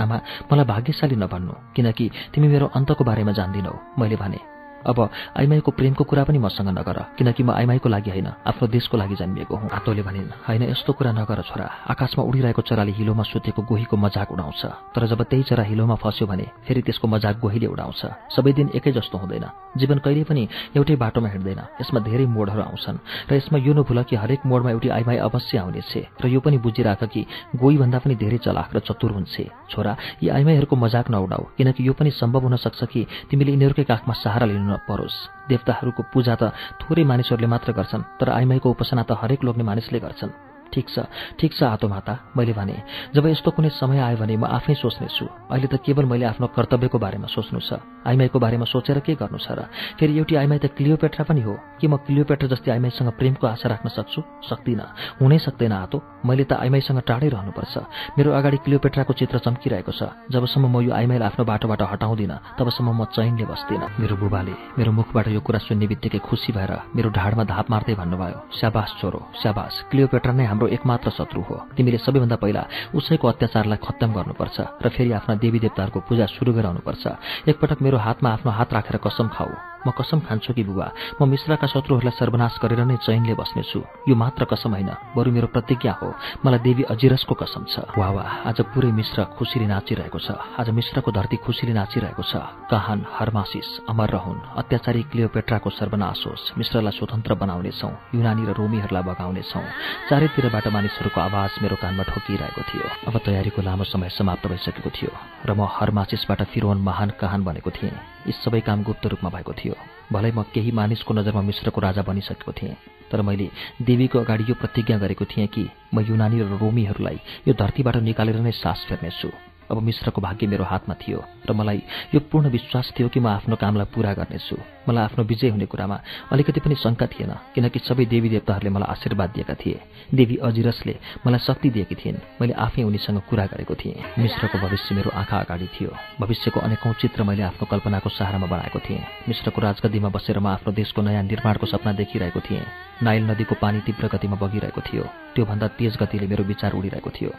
आमा मलाई भाग्यशाली नभन्नु किनकि तिमी मेरो अन्तको बारेमा जान्दिनौ। मैले भने अब आइमाईको प्रेमको कुरा पनि मसँग नगर किनकि म आइमाईको लागि होइन आफ्नो देशको लागि जन्मिएको हुँ। आतोले भनिन् होइन यस्तो कुरा नगर छोरा। आकाशमा उडिरहेको चराले हिलोमा सुतेको गोहीको मजाक उडाउँछ। तर जब त्यही चरा हिलोमा फस्यो भने फेरि त्यसको मजाक गोहीले उडाउँछ। सबै दिन एकै जस्तो हुँदैन। जीवन कहिले पनि एउटै बाटोमा हिँड्दैन। यसमा धेरै मोडहरू आउँछन्। र यसमा यो नभुल कि हरेक मोडमा एउटी आइमाई अवश्य आउनेछ। र यो पनि बुझिराख कि गोहीभन्दा पनि धेरै चलाक र चतुर हुन्छ। छोरा यी आइमाईहरूको मजाक नउडाऊ किनकि यो पनि सम्भव हुन सक्छ कि तिमीले यिनीहरूकै काखमा सहारा लिनु परोस्। देवताहरूको पूजा त थोरै मानिसहरूले मात्र गर्छन् तर आइमाईको उपासना त हरेक लोग्ने मानिसले गर्छन्। ठिक छ ठिक छ आतो माता मैले भने जब यस्तो कुनै समय आयो भने म आफै सोच्नेछु। अहिले त केवल मैले आफ्नो कर्तव्यको बारेमा सोच्नु छ। आइमाईको बारेमा सोचेर के गर्नु छ र? फेरि एउटी आइमाई त क्लियोपेट्रा पनि हो। कि म क्लियोपेट्रा जस्तै आइमाईसँग प्रेमको आशा राख्न सक्छु? सक्दिनँ। हुनै सक्दैन आतो। मैले त आइमाईसँग टाढै रहनुपर्छ। मेरो अगाडि क्लियोपेट्राको चित्र चम्किरहेको छ। जबसम्म म यो आइमाईलाई आफ्नो बाटोबाट हटाउँदिनँ तबसम्म म चैनले बस्दिनँ। मेरो बुबाले मेरो मुखबाट यो कुरा सुन्ने बित्तिकै खुसी भएर मेरो ढाडमा धाप मार्दै भन्नुभयो स्याबास छोरो स्याबास क्लियोपेट्रा नै हाम्रो एकमात्र शत्रु हो। तिमीले सबैभन्दा पहिला उसैको अत्याचारलाई खत्तम गर्नुपर्छ र फेरि आफ्ना देवी देवताहरूको पूजा सुरु गराउनुपर्छ। एकपटक मेरो हातमा आफ्नो हात राखेर कसम खाऊ। म कसम खान्छु कि बुबा? म मिश्रका शत्रुहरूलाई सर्वनाश गरेर नै चैनले बस्नेछु। यो मात्र कसम होइन बरु मेरो प्रतिज्ञा हो। मलाई देवी अजिरसको कसम छ। वा वा आज पुरै मिश्र खुसीले नाचिरहेको छ। आज मिश्रको धरती खुसीले नाचिरहेको छ। कहान हरमासिस अमर रहन् अत्याचारी क्लियोपेट्राको सर्वनाश होस् मिश्रलाई स्वतन्त्र बनाउनेछौ युनानी र रोमीहरूलाई बगाउनेछौ। चारैतिरबाट मानिसहरूको आवाज मेरो कानमा ठोकिरहेको थियो। अब तयारीको लामो समय समाप्त भइसकेको थियो र म हरमासिसबाट फिरोन महान कहान बनेको थिएँ। यी सबै काम गुप्त रूपमा भएको थियो। भलै म केही मानिसको नजरमा मिश्रको राजा बनिसकेको थिएँ। तर मैले देवीको अगाडि यो प्रतिज्ञा गरेको थिएँ कि म युनानी र रोमीहरूलाई यो धरतीबाट निकालेर नै सास फेर्नेछु। अब मिश्रको भाग्य मेरो हातमा थियो र मलाई यो पूर्ण विश्वास थियो कि म आफ्नो कामलाई पूरा गर्नेछु। मलाई आफ्नो विजय हुने कुरामा अलिकति पनि शङ्का थिएन किनकि सबै देवी देवताहरूले मलाई आशीर्वाद दिएका थिए। देवी अजिरसले मलाई शक्ति दिएकी थिइन्। मैले आफै उनीसँग कुरा गरेको थिएँ। मिश्रको भविष्य मेरो आँखा अगाडि थियो। भविष्यको अनेकौँ चित्र मैले आफ्नो कल्पनाको सहारामा बनाएको थिएँ। मिश्रको राजगद्दीमा बसेर म आफ्नो देशको नयाँ निर्माणको सपना देखिरहेको थिएँ। नाइल नदीको पानी तीव्र गतिमा बगिरहेको थियो। त्योभन्दा तेज गतिले मेरो विचार उडिरहेको थियो।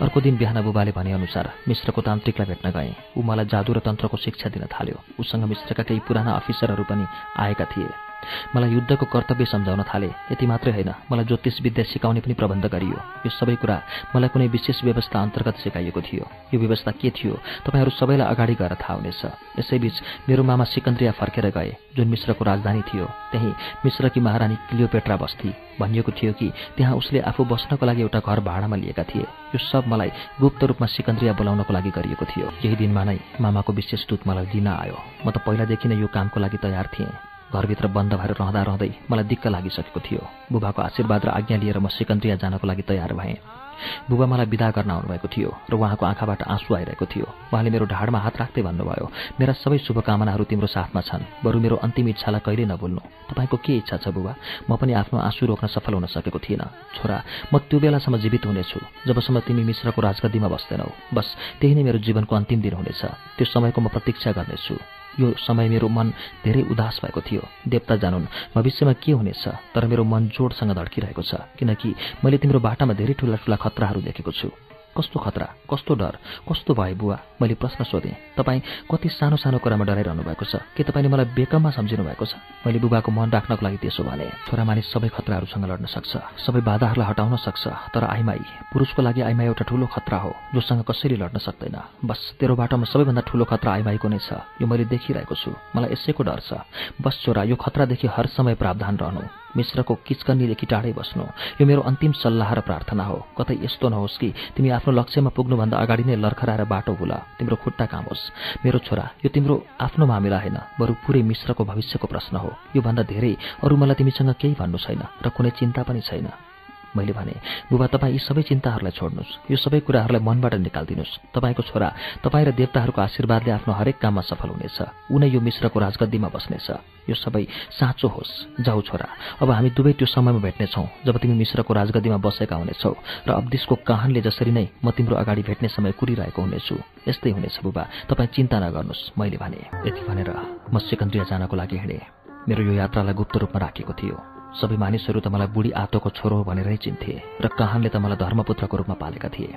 अर्को दिन बिहान बुबाले भनेअनुसार मिश्रको तान्त्रिकलाई भेट्न गएँ। ऊ मलाई जादु र तन्त्रको शिक्षा दिन थाल्यो। उसँग मिश्रका केही पुराना अफिसरहरू पनि आएका थिए। मलाई युद्धको कर्तव्य सम्झाउन थाले। यति मात्रै होइन मलाई ज्योतिष विद्या सिकाउने पनि प्रबन्ध गरियो। यो सबै कुरा मलाई कुनै विशेष व्यवस्था अन्तर्गत सिकाइएको थियो। यो व्यवस्था के थियो तपाईँहरू सबैलाई अगाडि गएर थाहा हुनेछ। यसैबीच मेरो मामा सिकन्द्रिया फर्केर गए जुन मिश्रको राजधानी थियो। त्यही मिश्रकी महारानी क्लियोपेट्रा बस्ती। भनिएको थियो कि त्यहाँ उसले आफू बस्नको लागि एउटा घर भाडामा लिएका थिए। यो सब मलाई गुप्त रूपमा सिकन्द्रिया बोलाउनको लागि गरिएको थियो। यही दिनमा नै मामाको विशेष दूत मलाई दिन आयो। म त पहिलादेखि नै यो कामको लागि तयार थिएँ। घरभित्र बन्द भएर रहँदा रहँदै मलाई दिक्क लागिसकेको थियो। बुबाको आशीर्वाद र आज्ञा लिएर म सिकन्द्रिया जानको लागि तयार भएँ। बुबा मलाई विदा गर्न आउनुभएको थियो र उहाँको आँखाबाट आँसु आइरहेको थियो। उहाँले मेरो ढाडमा हात राख्दै भन्नुभयो मेरा सबै शुभकामनाहरू तिम्रो साथमा छन् बरु मेरो अन्तिम इच्छालाई कहिले नभुल्नु। तपाईँको के इच्छा छ बुबा? म पनि आफ्नो आँसु रोक्न सफल हुन सकेको थिइनँ। छोरा म त्यो बेलासम्म जीवित हुनेछु जबसम्म तिमी मिश्रको राजगद्दीमा बस्दैनौ। बस त्यही नै मेरो जीवनको अन्तिम दिन हुनेछ। त्यो समयको म प्रतीक्षा गर्नेछु। यो समय मेरो मन धेरै उदास भएको थियो। देवता जानुन् भविष्यमा के हुनेछ? तर मेरो मन जोडसँग धड्किरहेको छ किनकि मैले तिम्रो बाटामा धेरै ठुला ठुला खतराहरू देखेको छु। कस्तो खतरा कस्तो डर कस्तो भयो बुवा मैले प्रश्न सोधेँ। तपाईँ कति सानो सानो कुरामा डराइरहनु भएको छ? के तपाईँले मलाई बेकममा सम्झिनु भएको छ? मैले बुबाको मन राख्नको लागि त्यसो भने छोरा मानिस सबै खतराहरूसँग लड्न सक्छ सबै बाधाहरूलाई हटाउन सक्छ तर आइमाई पुरुषको लागि आइमाई एउटा ठुलो खतरा हो जोसँग कसरी लड्न सक्दैन। बस तेरो बाटोमा सबैभन्दा ठुलो खतरा आइमाईको नै छ। यो मैले देखिरहेको छु। मलाई यसैको डर छ। बस छोरा यो खतरादेखि हर समय प्रावधान रहनु। मिश्रको किचकन्नीदेखि टाढै बस्नु। यो मेरो अन्तिम सल्लाह र प्रार्थना हो। कतै यस्तो नहोस् कि तिमी आफ्नो लक्ष्यमा पुग्नुभन्दा अगाडि नै लर्खराएर बाटो भुल तिम्रो खुट्टा काम होस् मेरो छोरा यो तिम्रो आफ्नो मामिला होइन बरु पुरै मिश्रको भविष्यको प्रश्न हो। योभन्दा धेरै अरू मलाई तिमीसँग केही भन्नु छैन र कुनै चिन्ता पनि छैन। मैले भने बुबा तपाईँ यी सबै चिन्ताहरूलाई छोड्नुहोस्। यो सबै कुराहरूलाई मनबाट निकालिदिनुहोस्। तपाईँको छोरा तपाईँ र देवताहरूको आशीर्वादले आफ्नो हरेक काममा सफल हुनेछ। उनै यो मिश्रको राजगद्दीमा बस्नेछ। यो सबै साँचो होस्। जाऊ छोरा अब हामी दुवै त्यो समयमा भेट्नेछौँ जब तिमी मिश्रको राजगद्दीमा बसेका हुनेछौ र अब्दिसको काहनले जसरी नै म तिम्रो अगाडि भेट्ने समय कुरिरहेको हुनेछु। यस्तै हुनेछ बुबा तपाईँ चिन्ता नगर्नुहोस् मैले भने। यति भनेर म सिकन्द्रिया जानको लागि हिँडेँ। मेरो यो यात्रालाई गुप्त रूपमा राखेको थियो। सबै मानिसहरू त मलाई बुढी आतोको छोरो भनेरै चिन्थे र कहानले त मलाई धर्मपुत्रको रूपमा पालेका थिए।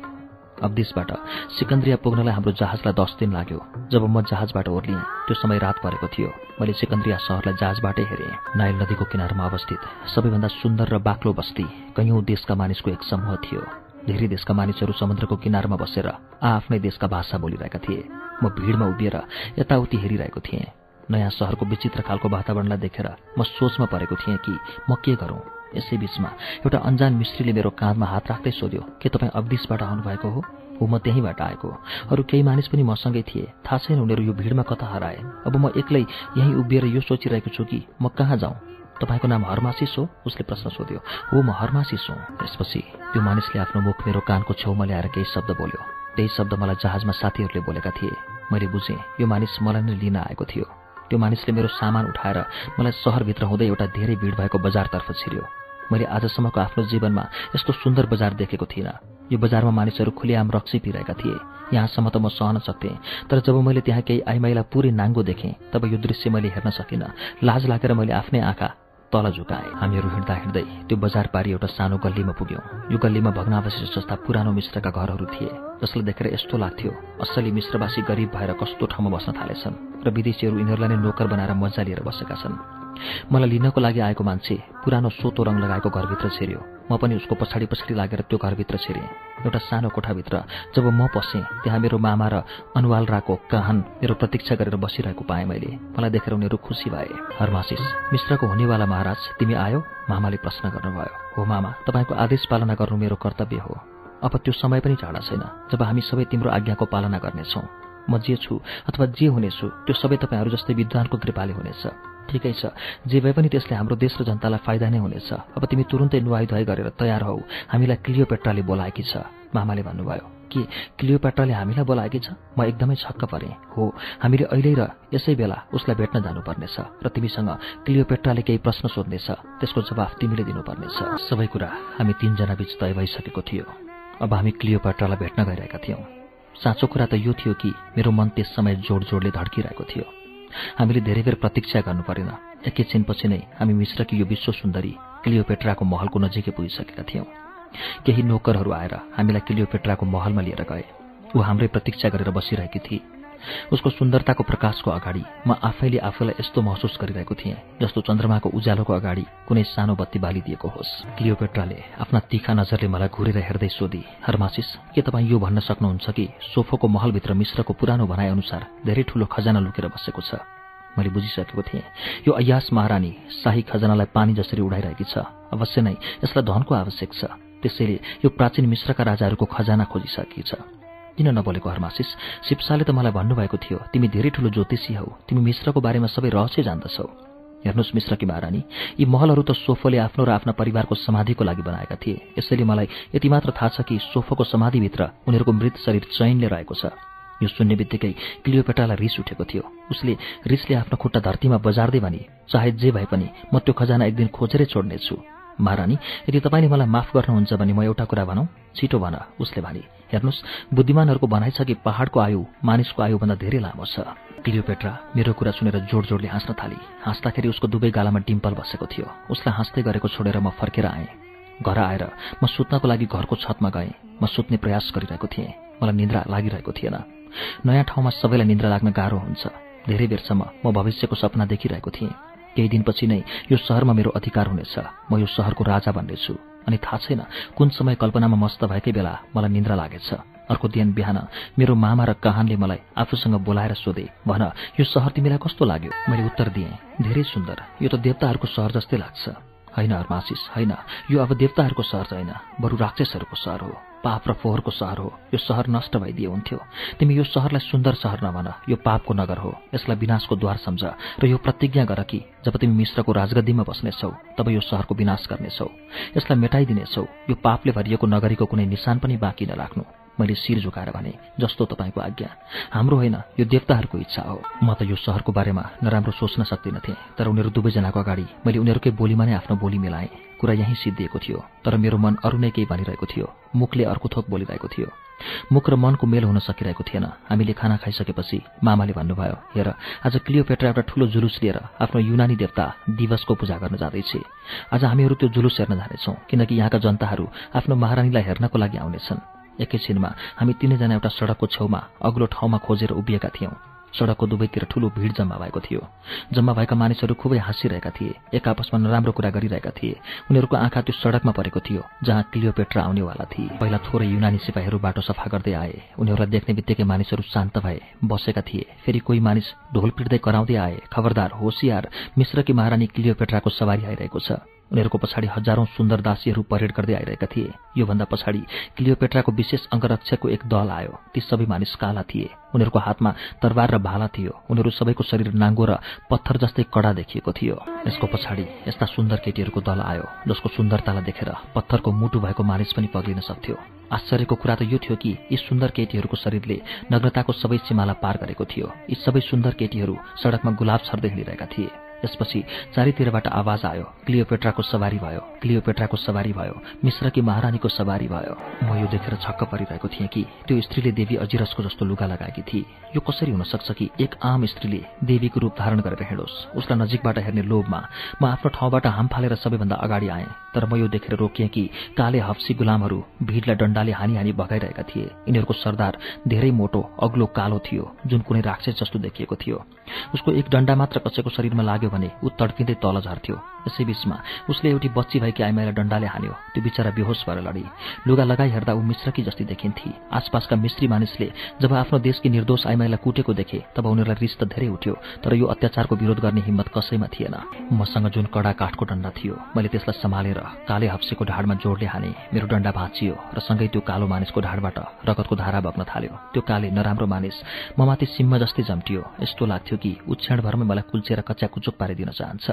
अब्दिसबाट सिकन्द्रिया पुग्नलाई हाम्रो जहाजलाई दस दिन लाग्यो। जब म जहाजबाट ओर्लिएँ त्यो समय रात परेको थियो। मैले सिकन्द्रिया सहरलाई जहाजबाटै हेरेँ। नाइल नदीको किनारमा अवस्थित सबैभन्दा सुन्दर र बाक्लो बस्ती कैयौँ देशका मानिसको एक समूह थियो। धेरै देशका मानिसहरू समुद्रको किनारमा बसेर आफ्नै देशका भाषा बोलिरहेका थिए। म भिडमा उभिएर यताउति हेरिरहेको थिएँ। नयाँ सहरको विचित्र खालको वातावरणलाई देखेर म सोचमा परेको थिएँ कि म के गरौँ? यसै बिचमा एउटा अन्जान मिस्त्रीले मेरो काँधमा हात राख्दै सोध्यो के तपाईँ अब्दिसबाट आउनुभएको हो? हो म त्यहीँबाट आएको। अरू केही मानिस पनि मसँगै थिए। थाहा छैन उनीहरू यो भिडमा कता हराए। अब म एक्लै यहीँ उभिएर यो सोचिरहेको छु कि म कहाँ जाउँ तपाईँको नाम हरमासिस हो? उसले प्रश्न सोध्यो। हो म हरमासिस हुँ। त्यसपछि त्यो मानिसले आफ्नो मुख मेरो कानको छेउमा ल्याएर केही शब्द बोल्यो। त्यही शब्द मलाई जहाजमा साथीहरूले बोलेका थिए। मैले बुझेँ यो मानिस मलाई नै लिन आएको थियो। त्यो मानिसले मेरो सामान उठाएर मलाई सहरभित्र हुँदै एउटा धेरै भिड भएको बजारतर्फ छिर्यो। मैले आजसम्मको आफ्नो जीवनमा यस्तो सुन्दर बजार देखेको थिइनँ। यो बजारमा मानिसहरू खुलेआम रक्सी पिरहेका थिए। यहाँसम्म त म सहन सक्थेँ। तर जब मैले त्यहाँ केही आइमाईलाई पुरै नाङ्गो देखेँ तब यो दृश्य मैले हेर्न सकिनँ। लाज लागेर मैले आफ्नै आँखा तल झुकाएँ हामीहरू हिँड्दा हिँड्दै त्यो बजार पारी एउटा सानो गल्लीमा पुग्यौँ। यो गल्लीमा भग्नावशेष जस्ता पुरानो मिश्रका घरहरू थिए जसलाई देखेर यस्तो लाग्थ्यो असली मिश्रवासी गरिब भएर कस्तो ठाउँमा बस्न थालेछन् र विदेशीहरू यिनीहरूलाई नै नोकर बनाएर मजा लिएर बसेका छन्। मलाई लिनको लागि आएको मान्छे पुरानो सोतो रङ लगाएको घरभित्र छिर्यो। म पनि उसको पछाडि पछाडि लागेर त्यो घरभित्र छिरेँ। एउटा सानो कोठाभित्र जब म पसेँ त्यहाँ मेरो मामा र अनुवाल राको काहन मेरो प्रतीक्षा गरेर बसिरहेको पाएँ मैले। मलाई देखेर उनीहरू खुसी भए। हरमासिस मिश्रको हुनेवाला महाराज तिमी आयो? मामाले प्रश्न गर्नुभयो। हो मामा तपाईँको आदेश पालना गर्नु मेरो कर्तव्य हो। अब त्यो समय पनि टाढा छैन जब हामी सबै तिम्रो आज्ञाको पालना गर्नेछौँ। म जे छु अथवा जे हुनेछु त्यो सबै तपाईँहरू जस्तै विद्वानको कृपाले हुनेछ। ठिकै छ। जे भए पनि त्यसले हाम्रो देश र जनतालाई फाइदा नै हुनेछ। अब तिमी तुरुन्तै नुहाई धुवाई गरेर तयार हौ। हामीलाई क्लियोपेट्राले बोलाएकी छ। मामाले भन्नुभयो के? क्लियोपेट्राले हामीलाई बोलाएकी छ? म एकदमै छक्क परेँ। हो हामीले अहिले र यसै बेला उसलाई भेट्न जानुपर्नेछ र तिमीसँग क्लियोपेट्राले केही प्रश्न सोध्नेछ। त्यसको जवाफ तिमीले दिनुपर्नेछ। सबै कुरा हामी तिनजना बीच तय भइसकेको थियो। अब हामी क्लियोपेट्रालाई भेट्न गइरहेका थियौँ। साँचो कुरा त यो थियो कि मेरो मन त्यस समय जोड जोडले धड्किरहेको थियो। हामीले धेरै बेर प्रतीक्षा गर्नु परेन। एकैछिनपछि नै हामी मिश्रकी यो विश्व सुन्दरी क्लियोपेट्राको महलको नजिकै पुगिसकेका थियौँ। केही नोकरहरू आएर हामीलाई क्लियोपेट्राको महलमा लिएर गए। ऊ हाम्रै प्रतीक्षा गरेर बसिरहेकी थिए। उसको सुन्दरताको प्रकाशको अगाडि म आफैले आफूलाई यस्तो महसुस गरिरहेको थिएँ जस्तो चन्द्रमाको उज्यालोको अगाडि कुनै सानो बत्ती बालिदिएको होस्। क्लियोपेट्राले आफ्ना तिखा नजरले मलाई घुरेर हेर्दै सोधी हरमासिस के तपाईँ यो भन्न सक्नुहुन्छ कि सोफोको महलभित्र मिश्रको पुरानो भनाइअनुसार धेरै ठूलो खजाना लुकेर बसेको छ? मैले बुझिसकेको थिएँ यो अयास महारानी शाही खजनालाई पानी जसरी उडाइरहेकी छ। अवश्य नै यसलाई धनको आवश्यक छ। त्यसैले यो प्राचीन मिश्रका राजाहरूको खजाना खोजिसकेकी छ। किन नबोलेको हर्मासिस? शिप्साले त मलाई भन्नुभएको थियो तिमी धेरै ठुलो ज्योतिषी हौ तिमी मिश्रको बारेमा सबै रहस्य जान्दछौ। हेर्नुहोस् मिश्रकी महारानी यी महलहरू त सोफोले आफ्नो र आफ्ना परिवारको समाधिको लागि बनाएका थिए। यसैले मलाई यति मात्र थाहा छ कि सोफोको समाधिभित्र उनीहरूको मृत शरीर चैनले रहेको छ। यो सुन्ने बित्तिकै क्लियोपेटालाई रिस उठेको थियो। उसले रिसले आफ्नो खुट्टा धरतीमा बजार्दै भने चाहे जे भए पनि म त्यो खजाना एक दिन खोजेरै छोड्नेछु। महारानी यदि तपाईँले मलाई माफ गर्नुहुन्छ भने म एउटा कुरा भनौँ? छिटो भन। उसले भने हेर्नुहोस् बुद्धिमानहरूको भनाइ छ कि पहाडको आयु मानिसको आयुभन्दा धेरै लामो छ। क्लियोपेट्रा मेरो कुरा सुनेर जोड जोडले हाँस्न थाली। हाँस्दाखेरि उसको दुवै गालामा डिम्पल बसेको थियो। उसलाई हाँस्दै गरेको छोडेर म फर्केर आएँ। घर आएर म सुत्नको लागि घरको छतमा गएँ। म सुत्ने प्रयास गरिरहेको थिएँ। मलाई निन्द्रा लागिरहेको थिएन। नयाँ ठाउँमा सबैलाई निन्द्रा लाग्न गाह्रो हुन्छ। धेरै बेरसम्म म भविष्यको सपना देखिरहेको थिएँ। केही दिनपछि नै यो सहरमा मेरो अधिकार हुनेछ। म यो सहरको राजा बन्नेछु। अनि थाहा छैन कुन समय कल्पनामा मस्त भएकै बेला मलाई निन्द्रा लागेछ। अर्को दिन बिहान मेरो मामा र कहानले मलाई आफूसँग बोलाएर सोधे भन यो सहर तिमीलाई कस्तो लाग्यो? मैले उत्तर दिएँ धेरै सुन्दर। यो त देवताहरूको सहर जस्तै लाग्छ। होइन हर्मासिस होइन यो अब देवताहरूको सहर छैन बरु राक्षसहरूको सहर हो। पाप र फोहोरको सहर हो। यो सहर नष्ट भइदिए हुन्थ्यो। तिमी यो सहरलाई सुन्दर सहर नभन। यो पापको नगर हो। यसलाई विनाशको द्वार सम्झ। र यो प्रतिज्ञा गर कि जब तिमी मिश्रको राजगद्दीमा बस्नेछौ तब यो सहरको विनाश गर्नेछौ। यसलाई मेटाइदिनेछौ। यो पापले भरिएको नगरीको कुनै निशान पनि बाँकी नराख्नु मैले शिर झुकाएर भने जस्तो तपाईँको आज्ञा। हाम्रो होइन यो देवताहरूको इच्छा हो। म त यो सहरको बारेमा नराम्रो सोच्न सक्दिनथेँ तर उनीहरू दुवैजनाको अगाडि मैले उनीहरूकै बोलीमा नै आफ्नो बोली मिलाएँ। कुरा यहीँ सिद्धिएको थियो तर मेरो मन अरू नै केही भनिरहेको थियो। मुखले अर्को थोक बोलिरहेको थियो। मुख र मनको मेल हुन सकिरहेको थिएन। हामीले खाना खाइसकेपछि मामाले भन्नुभयो हेर आज क्लियोपेट्रा एउटा ठूलो जुलुस लिएर आफ्नो युनानी देवता दिवसको पूजा गर्न जाँदैछ। आज हामीहरू त्यो जुलुस हेर्न जानेछौँ किनकि यहाँका जनताहरू आफ्नो महारानीलाई हेर्नको लागि आउनेछन्। एकैछिनमा हामी तिनैजना एउटा सडकको छेउमा अग्लो ठाउँमा खोजेर उभिएका थियौँ। सडकको दुवैतिर ठूलो भिड जम्मा भएको थियो। जम्मा भएका मानिसहरू खुबै हाँसिरहेका थिए एक आपसमा नराम्रो कुरा गरिरहेका थिए। उनीहरूको आँखा त्यो सडकमा परेको थियो जहाँ क्लियोपेट्रा आउनेवाला थिए। पहिला थोरै युनानी सिपाहीहरू बाटो सफा गर्दै आए। उनीहरूलाई देख्ने बित्तिकै मानिसहरू शान्त भए बसेका थिए। फेरि कोही मानिस ढोल पिट्दै कराउँदै आए खबरदार होसियार मिश्रकी महारानी क्लियोपेट्राको सवारी आइरहेको छ। उनीहरूको पछाडि हजारौं सुन्दर दासीहरू परेड गर्दै आइरहेका थिए। योभन्दा पछाडि क्लियोपेट्राको विशेष अङ्गरक्षकको एक दल आयो। ती सबै मानिस काला थिए। उनीहरूको हातमा तरबार र भाला थियो। उनीहरू सबैको शरीर नाङ्गो र पत्थर जस्तै कडा देखिएको थियो। यसको पछाडि यस्ता सुन्दर केटीहरूको दल आयो जसको सुन्दरतालाई देखेर पत्थरको मुटु भएको मानिस पनि पग्लिन सक्थ्यो। आश्चर्यको कुरा त यो थियो कि यी सुन्दर केटीहरूको शरीरले नग्नताको सबै सीमालाई पार गरेको थियो। यी सबै सुन्दर केटीहरू सडकमा गुलाब छर्दै हिँडिरहेका थिए। त्यसपछि चारैतिरबाट आवाज आयो। क्लियोपेट्राको सवारी भयो। क्लियोपेट्राको सवारी भयो। मिश्रकी महारानीको सवारी भयो। म यो देखेर छक्क परिरहेको थिएँ कि त्यो स्त्रीले देवी अजिरसको जस्तो लुगा लगाएकी थिए यो कसरी हुन सक्छ कि एक आम स्त्रीले देवीको रूप धारण गरेर हिँडोस् उसलाई नजिकबाट हेर्ने लोभमा म आफ्नो ठाउँबाट हाम फालेर सबैभन्दा अगाडि आएँ। तर म यो देखेर रोकिएँ कि काले हप्सी गुलामहरू भिडलाई डण्डाले हानी हानी भगाइरहेका थिए। यिनीहरूको सरदार धेरै मोटो अग्लो कालो थियो जुन कुनै राक्षस जस्तो देखिएको थियो। उसको एक डण्डा मात्र कसैको शरीरमा लाग्यो भने ऊ तड्किँदै तल झर्थ्यो। यसै बीचमा उसले एउटी बच्ची भएकी आइमाईलाई डण्डाले हान्यो। त्यो बिचरा बेहोस भएर लडी। लुगा लगाई हेर्दा ऊ मिश्रकी जस्तै देखिन्थे। आसपासका मिश्री मानिसले जब आफ्नो देशकी निर्दोष आइमाईलाई कुटेको देखे तब उनीहरूलाई रिस त धेरै उठ्यो तर यो अत्याचारको विरोध गर्ने हिम्मत कसैमा थिएन। मसँग जुन कडा काठको डण्डा थियो मैले त्यसलाई सम्हालेर काले हप्सेको ढाडमा जोडले हाने मेरो डण्डा भाँचियो र सँगै त्यो कालो मानिसको ढाडबाट रगतको धारा बग्न थाल्यो। त्यो काले नराम्रो मानिस म माथि सिम्म जस्तै जम्टियो। यस्तो लाग्थ्यो कि ऊ क्षणभरमै मलाई कुल्चेर कच्चा पारिदिन चाहन्छ।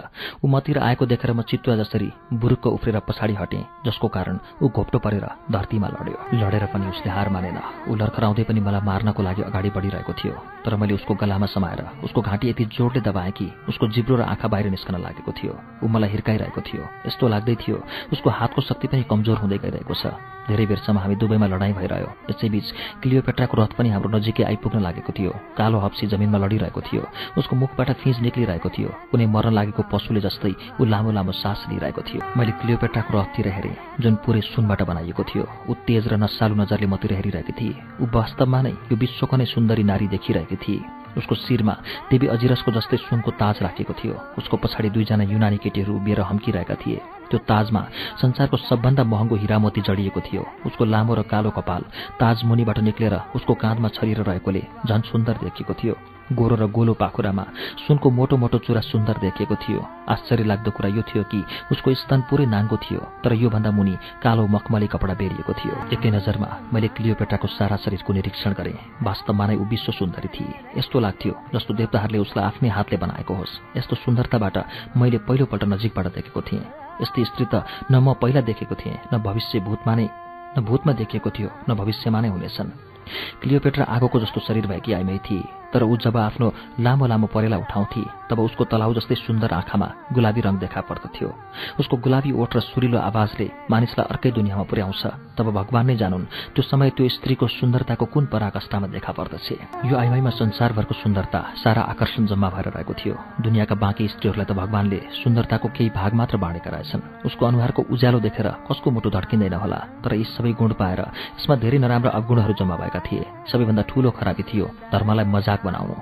ऊ मतिर आएको देखेर म चितुवा जसरी बुरुक्क उफ्रेर पछाडि हटेँ जसको कारण ऊ घोप्टो परेर धरतीमा लड्यो। लडेर पनि उसले हार मानेन। ऊ लर्खराउँदै पनि मलाई मार्नको लागि अगाडि बढिरहेको थियो। तर मैले उसको गलामा समाएर उसको घाँटी यति जोडले दबाएँ कि उसको जिब्रो र आँखा बाहिर निस्कन लागेको थियो। ऊ मलाई हिर्काइरहेको थियो। यस्तो लाग्दै थियो उसको हातको शक्ति पनि कमजोर हुँदै गइरहेको छ। धेरै बेरसम्म हामी दुवैमा लडाईँ भइरह्यो। यसैबीच क्लियोपेट्राको रथ पनि हाम्रो नजिकै आइपुग्न लागेको थियो। कालो हप्सी जमिनमा लडिरहेको थियो। उसको मुखबाट फिज निक्लिरहेको थियो। कुनै मर्न लागेको पशुले जस्तै ऊ लामो लामो सास लिइरहेको थियो। मैले क्लियोपेट्राको रथतिर हेरेँ जुन पुरै सुनबाट बनाइएको थियो। ऊ तेज र नसालु नजरले मतिर हेरिरहेकी थिए। ऊ वास्तवमा नै यो विश्वको नै सुन्दरी नारी देखिरहेकी थिए। उसको शिरमा देवी अजिरसको जस्तै सुनको ताज राखेको थियो। उसको पछाडि दुईजना युनानी केटीहरू उभिएर हम्किरहेका थिए। त्यो ताजमा संसारको सबभन्दा महँगो हिरामती जडिएको थियो। उसको लामो र कालो कपाल ताज मुनिबाट निक्लेर उसको काँधमा छरिएर रहेकोले झन् सुन्दर देखिएको थियो। गोरो र गोलो पाखुरामा सुनको मोटो मोटो चुरा सुन्दर देखिएको थियो। आश्चर्य लाग्दो कुरा यो थियो कि उसको स्तन पुरै नाङ्गो थियो तर योभन्दा मुनि कालो मखमली कपडा बेरिएको थियो। एकै नजरमा मैले क्लियोपेटाको सारा शरीरको निरीक्षण गरेँ। वास्तवमा नै ऊ विश्व सुन्दरी थिए। यस्तो लाग्थ्यो जस्तो देवताहरूले उसलाई आफ्नै हातले बनाएको होस्। यस्तो सुन्दरताबाट मैले पहिलोपल्ट नजिकबाट देखेको थिएँ। यस्तै स्त्री त न म पहिला देखेको थिएँ न भविष्य भूतमा नै न भूतमा देखिएको थियो न भविष्यमा नै हुनेछन्। क्लियोपेट्रा आगोको जस्तो शरीर भएकी आइमै थिए। तर ऊ जब आफ्नो लामो लामो परेला उठाउँथे तब उसको तलाउ जस्तै सुन्दर आँखामा गुलाबी रङ देखा पर्दथ्यो उसको गुलाबी ओठ र सुरिलो आवाजले मानिसलाई अर्कै दुनियाँमा पुर्याउँछ। तब भगवान नै जानुन् त्यो समय त्यो स्त्रीको सुन्दरताको कुन पराकाष्ठमा देखा पर्दछ यो आइमाईमा संसारभरको सुन्दरता सारा आकर्षण जम्मा भएर रहेको थियो। दुनियाँका बाँकी स्त्रीहरूलाई त भगवानले सुन्दरताको केही भाग मात्र बाँडेका रहेछन्। उसको अनुहारको उज्यालो देखेर कसको मुटु धड्किँदैन होला तर यी सबै गुण पाएर यसमा धेरै नराम्रा अवगुणहरू जम्मा भएका थिए। सबैभन्दा ठूलो खराबी थियो धर्मलाई मजाक बनाउनु।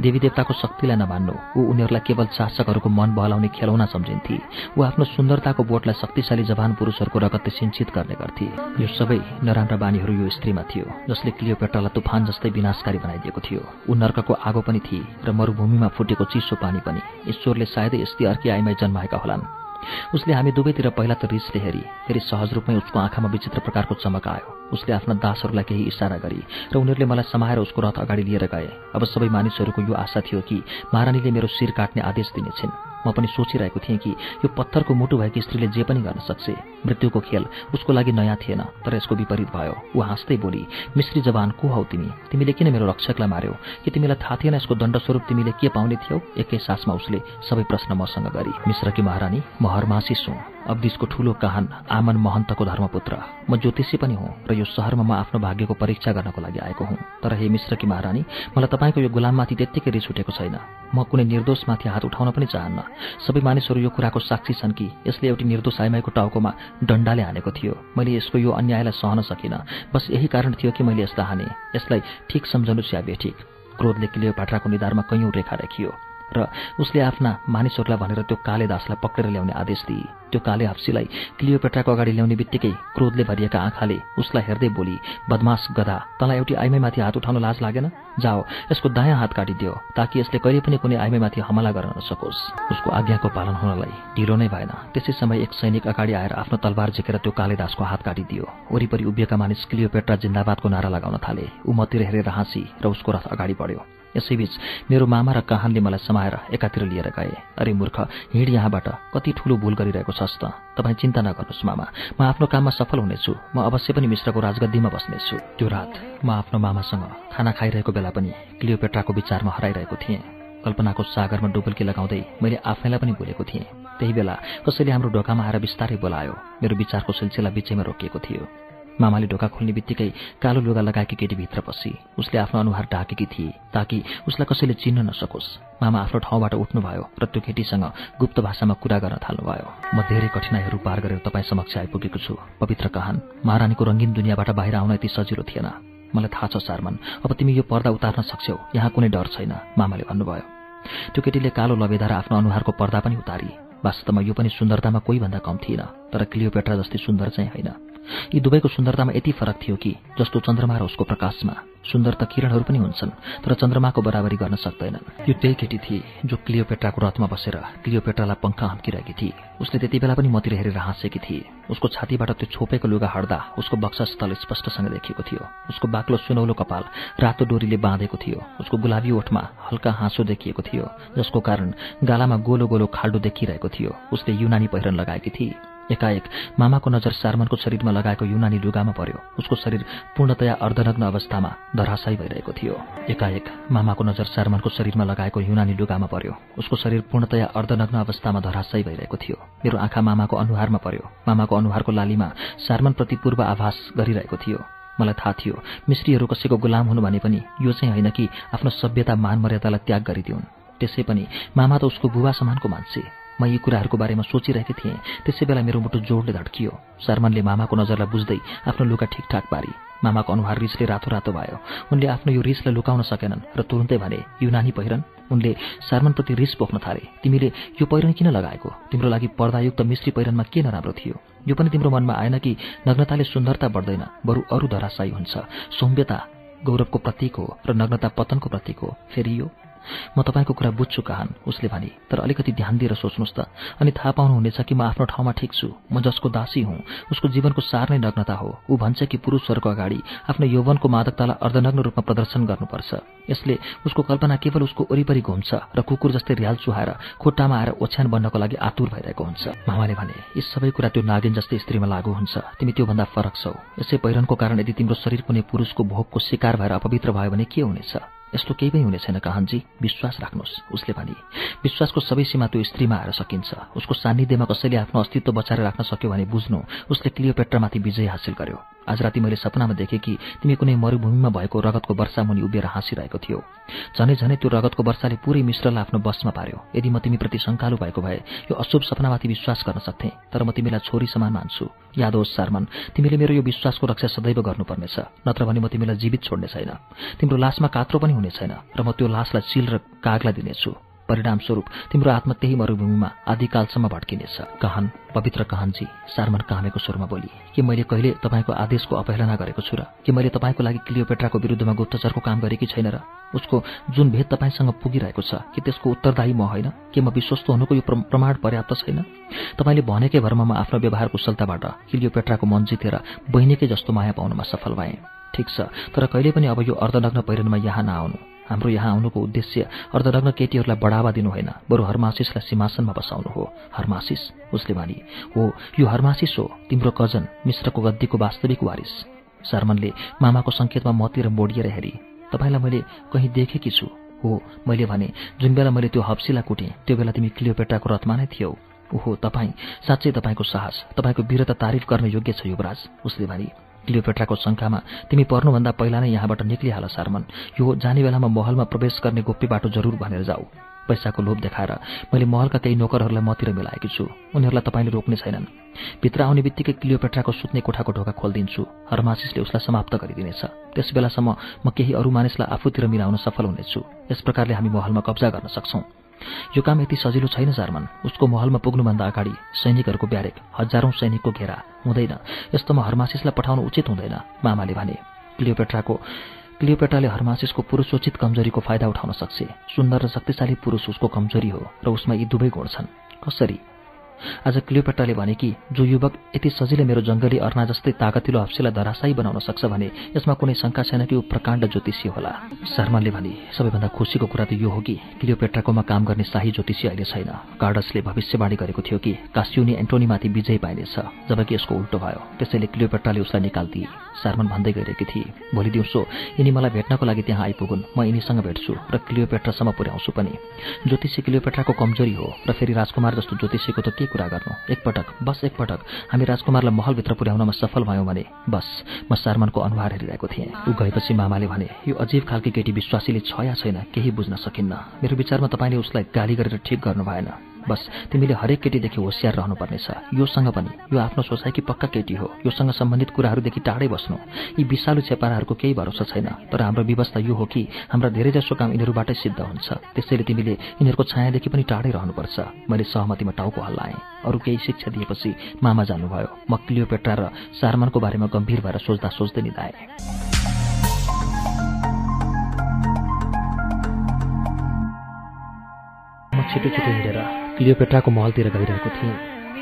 देवी देवताको शक्तिलाई नमान्नु। ऊ उनीहरूलाई केवल शासकहरूको मन बहलाउने खेलौना सम्झिन्थे। ऊ आफ्नो सुन्दरताको बोटलाई शक्तिशाली जवान पुरुषहरूको रगतले सिन्चित गर्ने गर्थे। यो सबै नराम्रा बानीहरू यो स्त्रीमा थियो जसले क्लियोपेट्रालाई तुफान जस्तै विनाशकारी बनाइदिएको थियो। ऊ नर्कको आगो पनि थिए र मरुभूमिमा फुटेको चिसो पानी पनि। ईश्वरले सायदै यस्तै अर्की आइमाई जन्माएका होलान्। उसले हामी दुवैतिर पहिला त रिसले हेरी फेरि सहज रूपमै उसको आँखामा विचित्र प्रकारको चमक आयो। उसले आफ्ना दासहरूलाई केही इसारा गरी र उनीहरूले मलाई समाएर उसको रथ अगाडि लिएर गए। अब सबै मानिसहरूको यो आशा थियो कि महारानीले मेरो शिर काट्ने आदेश दिनेछिन्। म पनि सोचिरहेको थिएँ कि यो पत्थरको मुटु भएकी स्त्रीले जे पनि गर्न सक्छ। मृत्युको खेल उसको लागि नयाँ थिएन तर यसको विपरीत भयो। ऊ हाँस्दै बोली मिश्री जवान को हौ तिमी? तिमीले किन मेरो रक्षकलाई मार्यौ? कि तिमीलाई थाहा थिएन यसको दण्डस्वरूप तिमीले के पाउने थियौ? एकै सासमा उसले सबै प्रश्न मसँग गरी मिश्रकी महारानी म हरमासी सुँ अब्दिसको ठूलो काहान आमन महन्तको धर्मपुत्र। म ज्योतिषी पनि हुँ र यो सहरमा म आफ्नो भाग्यको परीक्षा गर्नको लागि आएको हुँ। तर हे मिश्रकी महारानी मलाई तपाईँको यो गुलाममाथि त्यत्तिकै रिस उठेको छैन। म कुनै निर्दोषमाथि हात उठाउन पनि चाहन्न। सबै मानिसहरू यो कुराको साक्षी छन् कि यसले एउटी निर्दोष आइमाईको टाउकोमा डन्डाले हानेको थियो। मैले यसको यो अन्यायलाई सहन सकिनँ। बस यही कारण थियो कि मैले यसलाई हाने। यसलाई ठिक सम्झनु च्याबे ठिक। क्रोधले किलियो पाट्राको निधारमा कैयौँ रेखा राखियो। र उसले आफ्ना मानिसहरूलाई भनेर त्यो काले दासलाई पक्रेर ल्याउने आदेश दिए। त्यो काले हाप्सीलाई क्लियोपेट्राको अगाडि ल्याउने बित्तिकै क्रोधले भरिएका आँखाले उसलाई हेर्दै बोली बदमास गधा तँलाई एउटी आइमाईमाथि हात उठाउन लाज लागेन? जाओ यसको दायाँ हात काटिदियो ताकि यसले कहिले पनि कुनै आइमाईमाथि हमला गर्न नसकोस्। उसको आज्ञाको पालन हुनलाई ढिलो नै भएन। त्यसै समय एक सैनिक अगाडि आएर आफ्नो तलवार झिकेर त्यो काले दासको हात काटिदियो। वरिपरि उभिएका मानिस क्लियोपेट्रा जिन्दाबादको नारा लगाउन थाले। ऊ मतिर हेरेर हाँसी र उसको रथ अगाडि बढ्यो। यसैबीच मेरो मामा र काहानले मलाई समाएर एकातिर लिएर गए। अरे मूर्ख हिँड यहाँबाट। कति ठुलो भूल गरिरहेको छस् त। तपाईँ चिन्ता नगर्नुहोस् मामा। म आफ्नो काममा सफल हुनेछु। म अवश्य पनि मिश्रको राजगद्दीमा बस्नेछु। त्यो रात म आफ्नो मामासँग खाना खाइरहेको बेला पनि क्लियोपेट्राको विचारमा हराइरहेको थिएँ। कल्पनाको सागरमा डुबल्की लगाउँदै मैले आफैलाई पनि बोलेको थिएँ। त्यही बेला कसैले हाम्रो ढोकामा आएर बिस्तारै बोलायो। मेरो विचारको सिलसिला बिचैमा रोकिएको थियो। मामाले ढोका खोल्ने बित्तिकै कालो लुगा लगाएकी केटी भित्र पसी उसले आफ्नो अनुहार ढाकेकी थिए ताकि उसलाई कसैले चिन्न नसकोस्। मामा आफ्नो ठाउँबाट उठ्नुभयो र त्यो केटीसँग गुप्त भाषामा कुरा गर्न थाल्नुभयो। म धेरै कठिनाइहरू पार गरेर तपाईँ समक्ष आइपुगेको छु पवित्र कहान। महारानीको रङ्गीन दुनियाँबाट बाहिर आउन यति सजिलो थिएन। मलाई थाहा छ सारमन अब तिमी यो पर्दा उतार्न सक्छौ। यहाँ कुनै डर छैन मामाले भन्नुभयो। त्यो केटीले कालो लबेदा आफ्नो अनुहारको पर्दा पनि उतारी। वास्तवमा यो पनि सुन्दरतामा कोही भन्दा कम थिएन तर क्लियोपेट्रा जस्तै सुन्दर चाहिँ होइन। यी दुवैको सुन्दरतामा यति फरक थियो कि जस्तो चन्द्रमा र उसको प्रकाशमा सुन्दर त किरणहरू पनि हुन्छन् तर चन्द्रमाको बराबरी गर्न सक्दैनन्। यो त्यही केटी थिए जो क्लियोपेट्राको रथमा बसेर क्लियोपेट्रालाई पङ्खा हम्किरहेकी थिए। उसले त्यति बेला पनि मतिर हेरेर हाँसेकी थिए। उसको छातीबाट त्यो छोपेको लुगा हट्दा उसको बक्सा स्थल स्पष्टसँग देखिएको थियो। उसको बाक्लो सुनौलो कपाल रातो डोरीले बाँधेको थियो। उसको गुलाबी ओठमा हल्का हाँसो देखिएको थियो जसको कारण गालामा गोलो गोलो खाल्डो देखिरहेको थियो। उसले युनानी पहिरन लगाएकी थिए। एकाएक मामाको नजर सारमनको शरीरमा लगाएको युनानी लुगामा पर्यो। उसको शरीर पूर्णतया अर्धनग्न अवस्थामा धराशायी भइरहेको थियो। एकाएक मामाको नजर सारमनको शरीरमा लगाएको युनानी लुगामा पर्यो। उसको शरीर पूर्णतया अर्धनग्न अवस्थामा धराशायी भइरहेको थियो। मेरो आँखा मामाको अनुहारमा पर्यो। मामाको अनुहारको लालीमा सारमनप्रति पूर्व आभास गरिरहेको थियो। मलाई थाहा थियो मिश्रीहरू कसैको गुलाम हुनु भने पनि यो चाहिँ होइन कि आफ्नो सभ्यता मान मर्यादालाई त्याग गरिदिउन्। त्यसै पनि मामा त उसको बुबा समानको मान्छे। म यी कुराहरूको बारेमा सोचिरहेकी थिएँ। त्यसै बेला मेरो मुटु जोडले धड्कियो। शर्मनले मामाको नजरलाई बुझ्दै आफ्नो लुगा ठिकठाक पारी। मामाको अनुहार रिसले रातो रातो भयो। उनले आफ्नो यो रिसलाई लुकाउन सकेनन् र तुरुन्तै भने युनानी पहिरन। उनले सारमनप्रति रिस पोख्न थाले। तिमीले यो पहिरन किन लगाएको? तिम्रो लागि पर्दायुक्त मिश्री पहिरनमा के नराम्रो थियो? यो पनि तिम्रो मनमा आएन कि नग्नताले सुन्दरता बढ्दैन बरु अरू धराशायी हुन्छ। सौम्यता गौरवको प्रतीक हो र नग्नता पतनको प्रतीक हो। फेरि यो म तपाईँको कुरा बुझ्छु कहान। उसले भने तर अलिकति ध्यान दिएर सोच्नुहोस् त। अनि थाहा पाउनुहुनेछ कि म आफ्नो ठाउँमा ठिक छु। म जसको दासी हुँ उसको जीवनको सार नै नग्नता हो। ऊ भन्छ कि पुरुषहरूको अगाडि आफ्नो यौवनको मादकतालाई अर्धनग्न रूपमा प्रदर्शन गर्नुपर्छ। यसले उसको कल्पना केवल उसको वरिपरि घुम्छ र कुकुर जस्तै रियाल चुहाएर खुट्टामा आएर ओछ्यान बन्नको लागि आतुर भइरहेको हुन्छ। मामाले भने यी सबै कुरा त्यो नागिन जस्तै स्त्रीमा लागू हुन्छ। तिमी त्योभन्दा फरक छौ। यसै पहिरनको कारण यदि तिम्रो शरीर कुनै पुरुषको भोगको शिकार भएर अपवित्र भयो भने के हुनेछ? यस्तो केही पनि हुने छैन कहानजी। विश्वास राख्नुहोस्। उसले भने विश्वासको सबै सीमा त्यो स्त्रीमा आएर सकिन्छ। उसको सान्निध्यमा कसैले आफ्नो अस्तित्व बचाएर राख्न सक्यो भने बुझ्नु उसले क्लियोपेट्रामाथि विजय हासिल गर्यो। आज राति मैले सपनामा देखेँ कि तिमी कुनै मरुभूमिमा भएको रगतको वर्षा मुनि उभिएर हाँसिरहेको थियो। झनै झनै त्यो रगतको वर्षाले पुरै मिश्रलाई आफ्नो बसमा पार्यो। यदि म तिमीप्रति शङ्कालु भएको भए यो अशुभ सपनामाथि विश्वास गर्न सक्थेँ तर म तिमीलाई छोरी समान मान्छु। याद होस् सारमन तिमीले मेरो यो विश्वासको रक्षा सदैव गर्नुपर्नेछ नत्र भने म तिमीलाई जीवित छोड्ने छैन। तिम्रो लासमा कात्रो पनि हुने छैन र म त्यो लासलाई चिल र कागलाई दिनेछु। परिणामस्वरूप तिम्रो आत्मा त्यही मरुभूमिमा आदिकालसम्म भड्किनेछ। कहन पवित्र कहनजी सारमन कामेको स्वरमा बोली के मैले कहिले तपाईँको आदेशको अवहेलना गरेको छु र के मैले तपाईँको लागि क्लियोपेट्राको विरुद्धमा गुप्तचरको काम गरेकी छैन र? उसको जुन भेद तपाईँसँग पुगिरहेको छ कि त्यसको उत्तरदायी म होइन? के म विश्वस्त हुनुको यो प्रमाण पर्याप्त छैन? तपाईँले भनेकै भरमा म आफ्नो व्यवहार कुशलताबाट क्लियोपेट्राको मन जितेर बहिनीकै जस्तो माया पाउनमा सफल भएँ। ठिक छ तर कहिले पनि अब यो अर्धनग्न पहिरनमा यहाँ नआउनु। हाम्रो यहाँ आउनुको उद्देश्य अर्धनग्न केटीहरूलाई बढावा दिनु होइन। बरु हरमासिसलाई सिंहासनमा बसाउनु हो। हरमासिस उसले भनी हो यो हरमासिस हो तिम्रो कजन मिश्रको गद्दीको वास्तविक वारिस। शर्मनले मामाको सङ्केतमा मतिर मोडिएर हेरी तपाईँलाई मैले कहीँ देखेकी छु। हो मैले भने जुन बेला मैले त्यो हप्सीलाई कुटेँ त्यो बेला तिमी क्लियोपेट्राको रथमा नै थियौ। ओहो तपाईँ साँच्चै तपाईँको साहस तपाईँको वीरता तारिफ गर्न योग्य छ युवराज। उसले भने क्लियोपेट्राको शङ्कामा तिमी पर्नुभन्दा पहिला नै यहाँबाट निक्लिहाल सारमन। यो जाने बेलामा महलमा प्रवेश गर्ने गोप्य बाटो जरुर भनेर जाऊ। पैसाको लोभ देखाएर मैले महलका केही नोकरहरूलाई मतिर मिलाएकी छु। उनीहरूलाई तपाईँले रोक्ने छैनन्। भित्र आउने बित्तिकै क्लियोपेट्राको सुत्ने कोठाको ढोका खोलिदिन्छु। हरमासिसले उसलाई समाप्त गरिदिनेछ। त्यस बेलासम्म म केही अरू मानिसलाई आफूतिर मिलाउन सफल हुनेछु। यस प्रकारले हामी महलमा कब्जा गर्न सक्छौँ। यो काम यति सजिलो छैन जार्मन। उसको महलमा पुग्नुभन्दा अगाडि सैनिकहरूको ब्यारेक हजारौं सैनिकको घेरा हुँदैन। यस्तोमा हरमासिसलाई पठाउनु उचित हुँदैन मामाले भने। क्लियोपेट्राको क्लियोपेट्राले हरमासिसको पुरुषोचित कमजोरीको फाइदा उठाउन सक्छ। सुन्दर र शक्तिशाली पुरुष उसको कमजोरी हो र उसमा यी दुवै गुण छन्। कसरी? आज क्लियोपेट्राले भने कि जो युवक यति सजिलै मेरो जङ्गली अर्ना जस्तै ताकतिलो हप्सीलाई धराशायी बनाउन सक्छ भने यसमा कुनै शङ्का छैन कि ऊ प्रकाण्ड ज्योतिषी होला। शर्माले भने सबैभन्दा खुसीको कुरा त यो हो कि क्लियोपेट्राकोमा काम गर्ने शाही ज्योतिषी अहिले छैन। कार्डसले भविष्यवाणी गरेको थियो कि कास्युनी एन्टोनीमाथि विजय पाइनेछ जबकि यसको उल्टो भयो। त्यसैले क्लियोपेट्राले उसलाई निकालिदिए। सारमन भन्दै गइरहेकी थिए भोलि दिउँसो यिनी मलाई भेट्नको लागि त्यहाँ आइपुगुन्। म यिनीसँग भेट्छु र क्लियोपेट्रासम्म पुर्याउँछु पनि। ज्योतिषी क्लियोपेट्राको कमजोरी हो र फेरि राजकुमार जस्तो ज्योतिषीको त के कुरा गर्नु। एकपटक बस एकपटक हामी राजकुमारलाई महलभित्र पुर्याउनमा सफल भयौँ भने बस म सारमनको अनुहार हेरिरहेको थिएँ। ऊ गएपछि मामाले भने यो अजीब खालकी केटी विश्वासीले छ या छैन केही बुझ्न सकिन्न। मेरो विचारमा तपाईँले उसलाई गाली गरेर ठिक गर्नु भएन बस तिमीले हरेक केटीदेखि होसियार रहनुपर्नेछ। योसँग पनि यो आफ्नो सोचाइकी पक्का केटी हो। योसँग सम्बन्धित कुराहरूदेखि टाढै बस्नु। यी विषालु छेपाराहरूको केही भरोसा छैन। तर हाम्रो व्यवस्था यो हो कि हाम्रा धेरैजसो काम यिनीहरूबाटै सिद्ध हुन्छ। त्यसैले तिमीले यिनीहरूको छायादेखि पनि टाढै रहनुपर्छ। मैले सहमतिमा टाउको हल्लाएँ। अरू केही शिक्षा दिएपछि मामा जानुभयो। म क्लियोपेट्रा र सारमानको बारेमा गम्भीर भएर सोच्दा सोच्दै निधाएँ। छिटो छिटो हिँडेर क्लियोपेट्राको महलतिर गइरहेको थिएँ।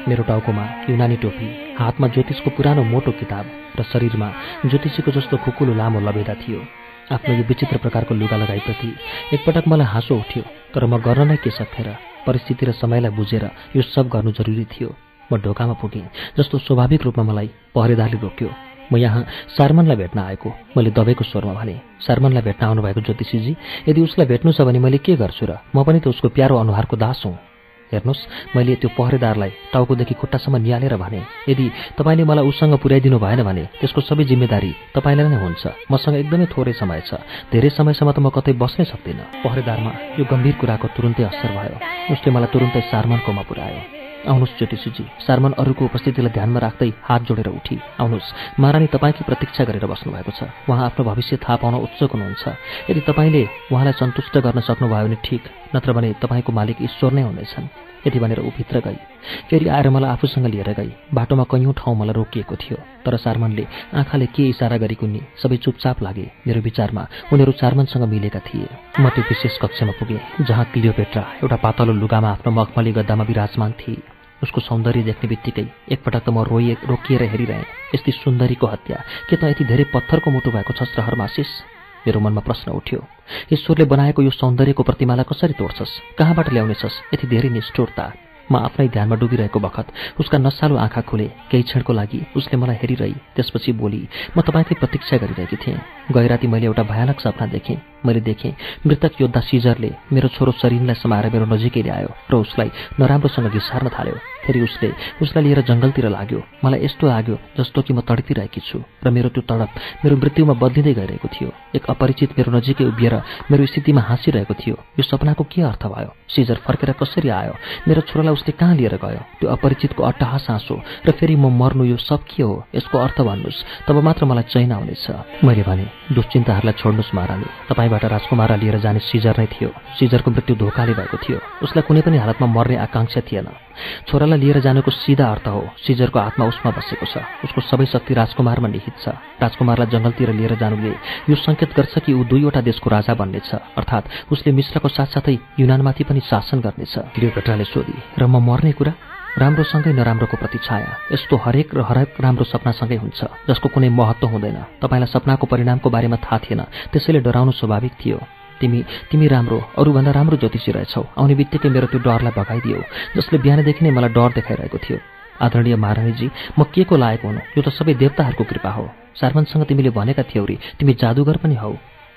मेरो टाउकोमा युनानी टोपी हातमा ज्योतिषको पुरानो मोटो किताब र शरीरमा ज्योतिषीको जस्तो खुकुलो लामो लबेदा थियो। आफ्नो यो विचित्र प्रकारको लुगा लगाइप्रति एकपटक मलाई हाँसो उठ्यो तर म गर्न नै के सक्थेँ परिस्थिति र समयलाई बुझेर यो सब गर्नु जरुरी थियो। म ढोकामा पुगेँ जस्तो स्वाभाविक रूपमा मलाई पहरेदारले रोक्यो म यहाँ सारमनलाई भेट्न आएको। मैले दबाईको स्वरमा भने सारमनलाई भेट्न आउनुभएको ज्योतिषीजी यदि उसलाई भेट्नु छ भने मैले के गर्छु र? म पनि त उसको प्यारो अनुहारको दास हुँ। हेर्नुहोस् मैले त्यो पहरेदारलाई टाउकोदेखि खुट्टासम्म निहालेर भने यदि तपाईँले मलाई उसँग पुर्याइदिनु भएन भने त्यसको सबै जिम्मेदारी तपाईँलाई नै हुन्छ। मसँग एकदमै थोरै समय छ। धेरै समयसम्म त म कतै बस्नै सक्दिनँ। पहरेदारमा यो गम्भीर कुराको तुरुन्तै असर भयो। उसले मलाई तुरुन्तै सारमनकोमा पुर्यायो आउनुहोस् ज्योतिषीजी। सारमन अरूको उपस्थितिलाई ध्यानमा राख्दै हात जोडेर उठी। आउनुहोस् महारानी तपाईँकी प्रतीक्षा गरेर बस्नुभएको छ। उहाँ आफ्नो भविष्य थाहा पाउन उत्सुक हुनुहुन्छ। यदि तपाईँले उहाँलाई सन्तुष्ट गर्न सक्नुभयो भने ठिक नत्र भने तपाईँको मालिक ईश्वर नै हुनेछन् यति भनेर ऊ भित्र गई फेरि आएर मलाई आफूसँग लिएर गई। बाटोमा कैयौँ ठाउँ मलाई रोकिएको थियो। तर सारमनले आँखाले के इसारा गरी कुन्नी सबै चुपचाप लागे। मेरो विचारमा उनीहरू सारमनसँग मिलेका थिए। म त्यो विशेष कक्षमा पुगेँ जहाँ क्लियोपेट्रा एउटा पातलो लुगामा आफ्नो मखमली गद्दामा विराजमान थिए। उसको सौन्दर्य देख्ने बित्तिकै एकपटक त म रोइए रोकिएर हेरिरहेँ। यस्तै सुन्दरीको हत्या। के त यति धेरै पत्थरको मुटु भएको छस् र हरमासिस मेरो मनमा प्रश्न उठ्यो। ईश्वरले बनाएको यो सौन्दर्यको प्रतिमालाई कसरी तोड्छस्? कहाँबाट ल्याउनेछस्? यति धेरै निष्ठुरता। म आफ्नै ध्यानमा डुबिरहेको बखत उसका नसालु आँखा खुले केही क्षणको लागि उसले मलाई हेरिरही त्यसपछि बोली म तपाईँकै प्रतीक्षा गरिरहेकी थिएँ। गैराती मैले एउटा भयानक सपना देखेँ। मैले देखेँ मृतक योद्धा सिजरले मेरो छोरो शरीरलाई समाएर मेरो नजिकै ल्यायो र उसलाई नराम्रोसँग घिसार्न थाल्यो। फेरि उसले उसलाई लिएर जङ्गलतिर लाग्यो। मलाई यस्तो लाग्यो जस्तो कि म तडपिरहेकी छु र मेरो त्यो तडप मेरो मृत्युमा बदलिँदै गइरहेको थियो। एक अपरिचित मेरो नजिकै उभिएर मेरो स्थितिमा हाँसिरहेको थियो। यो सपनाको के अर्थ भयो? सिजर फर्केर कसरी आयो? मेरो छोरालाई उसले कहाँ लिएर गयो? त्यो अपरिचितको अट्टहास हाँसो र फेरि म मर्नु यो सब के हो? यसको अर्थ भन्नुहोस्। तब मात्र मलाई चैन आउनेछ। मैले भने दुश्चिन्ताहरूलाई छोड्नुहोस् महारानी। तपाईँबाट राजकुमारलाई लिएर जाने सिजर नै थियो। सिजरको मृत्यु धोकाले भएको थियो। उसलाई कुनै पनि हालतमा मर्ने आकाङ्क्षा थिएन। छोरालाई लिएर जानुको सिधा अर्थ हो सिजरको आत्मा उसमा बसेको छ उसको सबै शक्ति राजकुमारमा निहित छ। राजकुमारलाई जङ्गलतिर लिएर जानुले यो सङ्केत गर्छ कि ऊ दुईवटा देशको राजा बन्नेछ अर्थात् उसले मिश्रको साथसाथै युनानमाथि पनि शासन गर्नेछ। क्लियोपेट्राले सोधी। र म मर्ने कुरा? राम्रोसँगै नराम्रोको प्रतिछाया। यस्तो हरेक र हरेक राम्रो सपनासँगै हुन्छ जसको कुनै महत्त्व हुँदैन। तपाईँलाई सपनाको परिणामको बारेमा थाहा थिएन त्यसैले डराउनु स्वाभाविक थियो। तिमी तिमी राम्रो अरूभन्दा राम्रो ज्योतिषी रहेछौ। आउने बित्तिकै मेरो त्यो डरलाई भगाइदियो जसले बिहानदेखि नै मलाई डर देखाइरहेको थियो। आदरणीय महारानीजी म के को लायक हुनु? यो त सबै देवताहरूको कृपा हो। सार्मनसँग तिमीले भनेका थियौ रे तिमी जादुगर पनि हौ।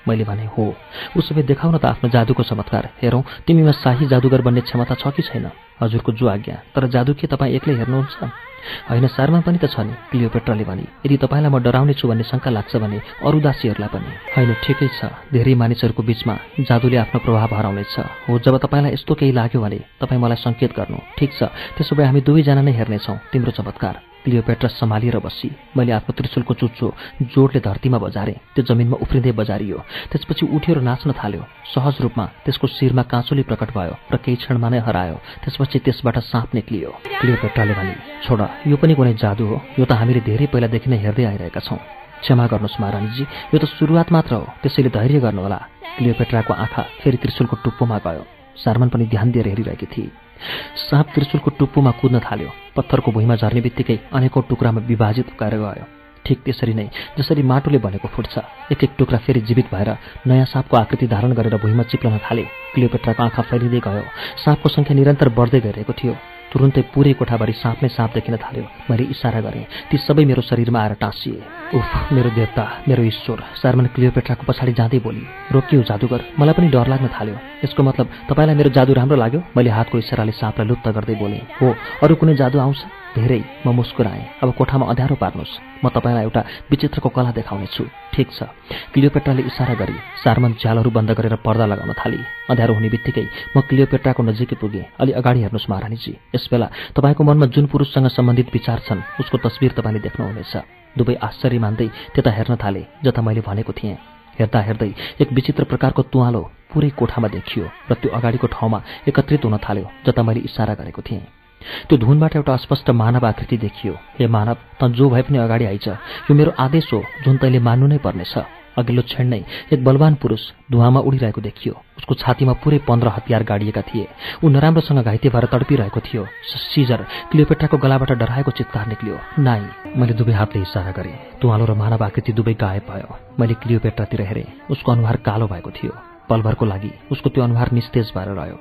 मैले भने हो। उसो देखाउन त आफ्नो जादुको चमत्कार। हेरौँ तिमीमा शाही जादुगर बन्ने क्षमता छ कि छैन? हजुरको जो आज्ञा तर जादु के तपाईँ एक्लै हेर्नुहुन्छ? होइन सारमा पनि त छ नि क्लियोपेट्राले भने। यदि तपाईँलाई म डराउने छु भन्ने शङ्का लाग्छ भने अरू दासीहरूलाई पनि। होइन ठिकै छ। धेरै मानिसहरूको बिचमा जादुले आफ्नो प्रभाव हराउनेछ। हो जब तपाईँलाई यस्तो केही लाग्यो भने तपाईँ मलाई सङ्केत गर्नु। ठिक छ। त्यसो भए हामी दुवैजना नै हेर्नेछौँ। तिम्रो चमत्कार। क्लियोपेट्रा सम्हालिएर बसी। मैले आफ्नो त्रिशुलको चुच्चो जोडले धरतीमा बजारेँ। त्यो जमिनमा उफ्रिँदै बजारियो। त्यसपछि उठ्यो र नाच्न थाल्यो। सहज रूपमा त्यसको शिरमा काँचोले प्रकट भयो र केही क्षणमा नै हरायो। त्यसपछि त्यसबाट साँप निक्लियो। क्लियोपेट्राले भने छोड यो पनि कुनै जादु हो। यो त हामीले धेरै पहिलादेखि नै हेर्दै आइरहेका छौँ। क्षमा गर्नुहोस् महारानीजी यो त सुरुवात मात्र हो। त्यसैले धैर्य गर्नुहोला। क्लियोपेट्राको आँखा फेरि त्रिशुलको टुप्पोमा गयो। सारमन पनि ध्यान दिएर हेरिरहेकी थिए साँप त्रिशुलको टुप्पोमा कुद्न थाल्यो। पत्थरको भुइँमा झर्ने बित्तिकै अनेकौँ टुक्रामा विभाजित भएर गयो। ठिक त्यसरी नै जसरी माटोले भनेको फुट्छ एक एक टुक्रा फेरि जीवित भएर नयाँ साँपको आकृति धारण गरेर भुइँमा चिप्लन थाले। क्लियोपेट्राको आँखा फैलिँदै गयो। साँपको सङ्ख्या निरन्तर बढ्दै गइरहेको थियो। तुरुन्तै पुरै कोठाभरि साँप नै साँप देखिन थाल्यो। मैले इसारा गरेँ ती सबै मेरो शरीरमा आएर टाँसिए। उफ मेरो देवता मेरो ईश्वर सारमन क्लियोपेट्राको पछाडि जाँदै बोली रोकियो जादुगर मलाई पनि डर लाग्न थाल्यो। यसको मतलब तपाईँलाई मेरो जादु राम्रो लाग्यो? मैले हातको इसाराले साँपलाई लुप्त गर्दै बोलेँ हो अरू कुनै जादु आउँछ? धेरै म मुस्कुराएँ। अब कोठामा अँध्यारो पार्नुहोस्। म तपाईँलाई एउटा विचित्रको कला देखाउनेछु। ठिक छ। क्लियोपेट्राले इसारा गरी सारमन झ्यालहरू बन्द गरेर पर्दा लगाउन थाली। अँध्यारो हुने बित्तिकै म क्लियोपेट्राको नजिकै पुगेँ। अलि अगाडि हेर्नुहोस् महारानीजी। यसबेला तपाईँको मनमा जुन पुरुषसँग सम्बन्धित विचार छन् उसको तस्विर तपाईँले देख्नुहुनेछ। दुवै आश्चर्य मान्दै त्यता हेर्न थाले जता मैले भनेको थिएँ। हेर्दा हेर्दै एक विचित्र प्रकारको तुवालो पुरै कोठामा देखियो र त्यो अगाडिको ठाउँमा एकत्रित हुन थाल्यो जता मैले इसारा गरेको थिएँ। त्यो धुनबाट एउटा अस्पष्ट मानव आकृति देखियो। हे मानव त जो भए पनि अगाडि आइज यो मेरो आदेश हो जुन तैँले मान्नु नै पर्नेछ। अघिल्लो क्षण नै एक बलवान पुरुष धुवामा उडिरहेको देखियो। उसको छातीमा पुरै पन्ध्र हतियार गाडिएका थिए। ऊ नराम्रोसँग घाइते भएर तडपिरहेको थियो। सिजर क्लियोपेट्राको गलाबाट डराएको चित्कार निक्लियो। नाइ मैले दुवै हातले इसारा गरेँ। तुवालो र मानव आकृति दुवै गायब भयो। मैले क्लियोपेट्रातिर हेरेँ। उसको अनुहार कालो भएको थियो। पलभरको लागि उसको त्यो अनुहार निस्तेज भएर रह्यो।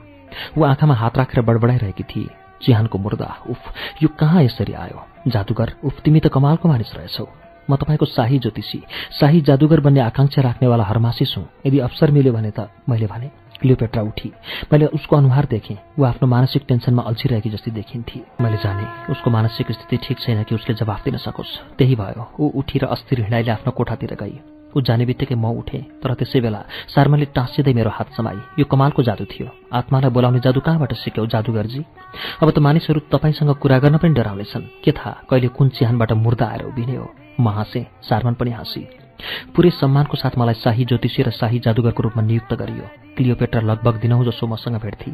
ऊ आँखामा हात राखेर बडबडाइरहेकी थिए। चिहानको मुर्दा उफ यो कहाँ यसरी आयो? जादुगर उफ तिमी त कमालको मानिस रहेछौ। म तपाईँको शाही ज्योतिषी शाही जादुगर बन्ने आकांक्षा राख्नेवाला हरमासिस हुँ। यदि अवसर मिल्यो भने त मैले भने क्लियोपेट्रा उठी। मैले उसको अनुहार देखेँ। ऊ आफ्नो मानसिक टेन्सनमा अल्छिरहेकी जस्तै देखिन्थे। मैले जाने उसको मानसिक स्थिति ठिक छैन कि उसले जवाफ दिन सकोस्। त्यही भयो। ऊ उठी र अस्थिर हिँडाइले आफ्नो कोठातिर गई। ऊ जाने बित्तिकै म उठेँ तर त्यसै बेला सार्माले टाँसिँदै मेरो हात समाई। यो कमालको जादु थियो। आत्मालाई बोलाउने जादु कहाँबाट सिक्यौ जादुगरजी? अब त मानिसहरू तपाईँसँग कुरा गर्न पनि डराउनेछन्। के थाहा कहिले कुन चिहानबाट मुर्दा आएर उभिने हो? म हाँसेँ सारमान पनि हाँसी। पुरै सम्मानको साथ मलाई शाही ज्योतिषी र शाही जादुगरको रूपमा नियुक्त गरियो। क्लियोपेट्रा लगभग दिनहुँ जसो मसँग भेट्थे।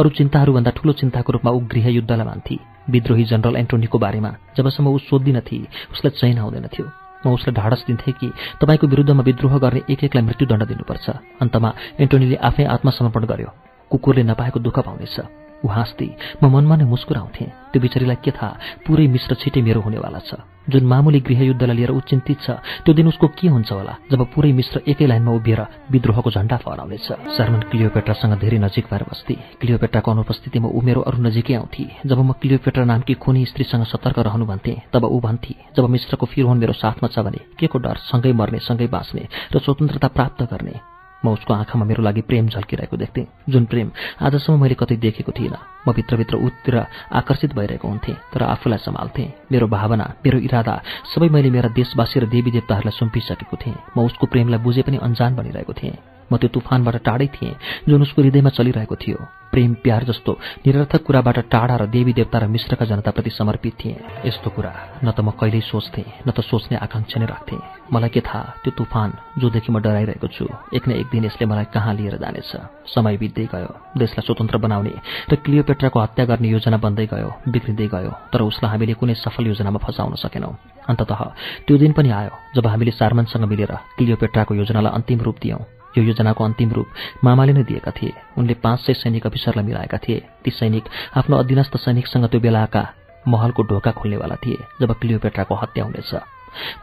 अरू चिन्ताहरूभन्दा ठूलो चिन्ताको रूपमा ऊ गृहयुद्धलाई मान्थे। विद्रोही जनरल एन्टोनीको बारेमा जबसम्म ऊ सोधिदिनथे उसलाई चैन आउँदैन थियो। म उसलाई ढाडस दिन्थेँ कि तपाईँको विरुद्धमा विद्रोह गर्ने एक एकलाई मृत्युदण्ड दिनुपर्छ। अन्तमा एन्टोनीले आफै आत्मसमर्पण गर्यो। कुकुरले नपाएको दुःख पाउनेछ। ऊ हाँस्दै म मनमा नै मुस्कुराउँथेँ। त्यो बिचरीलाई के थाहा? पुरै मिश्र छिटै मेरो हुनेवाला छ। जुन मामुली गृहयुद्धलाई लिएर ऊ चिन्तित छ त्यो दिन उसको के हुन्छ होला जब पुरै मिश्र एकै लाइनमा उभिएर विद्रोहको झण्डा फहराउनेछ? शर्मन क्लियोपेट्रासँग धेरै नजिक भएर बस्थे। क्लियोपेट्राको अनुपस्थितिमा ऊ मेरो अरू नजिकै आउँथे। जब म क्लियोपेट्रा नामकी खुनी स्त्रीसँग सतर्क रहनु भन्थे तब ऊ भन्थे जब मिश्रको फिरहोन मेरो साथमा छ भने के को डर? सँगै मर्ने सँगै बाँच्ने र स्वतन्त्रता प्राप्त गर्ने। म उसको आँखामा मेरो लागि प्रेम झल्किरहेको देख्थेँ। जुन प्रेम आजसम्म मैले कतै देखेको थिइनँ। म भित्रभित्र उत्तिर आकर्षित भइरहेको हुन्थेँ तर आफूलाई सम्हाल्थेँ। मेरो भावना मेरो इरादा सबै मैले मेरा देशवासी र देवी देवताहरूलाई सुम्पिसकेको थिएँ। म उसको प्रेमलाई बुझे पनि अन्जान बनिरहेको थिएँ। म त्यो तुफानबाट टाढै थिएँ जुन उसको हृदयमा चलिरहेको थियो। प्रेम प्यार जस्तो निरर्थक कुराबाट टाढा र देवी देवता र मिश्रका जनताप्रति समर्पित थिएँ। यस्तो कुरा न त म कहिल्यै सोच्थेँ न त सोच्ने आकाङ्क्षा नै राख्थेँ। मलाई के थाहा त्यो तुफान जोदेखि म डराइरहेको छु। एक न एक दिन यसले मलाई कहाँ लिएर जानेछ? समय बित्दै गयो। देशलाई स्वतन्त्र बनाउने र क्लियोपेट्राको हत्या गर्ने योजना बन्दै गयो बिग्रिँदै गयो। तर उसलाई हामीले कुनै सफल योजनामा फसाउन सकेनौँ। अन्ततः त्यो दिन पनि आयो जब हामीले सार्मनसँग मिलेर क्लियोपेट्राको योजनालाई अन्तिम रूप दियौँ। यो योजनाको अन्तिम रूप मामाले नै दिएका थिए। उनले पाँच सय सैनिक अफिसरलाई मिलाएका थिए। ती सैनिक आफ्नो अधीनस्थ सैनिकसँग त्यो बेलाका महलको ढोका खोल्नेवाला थिए जब क्लियोपेट्राको हत्या हुनेछ।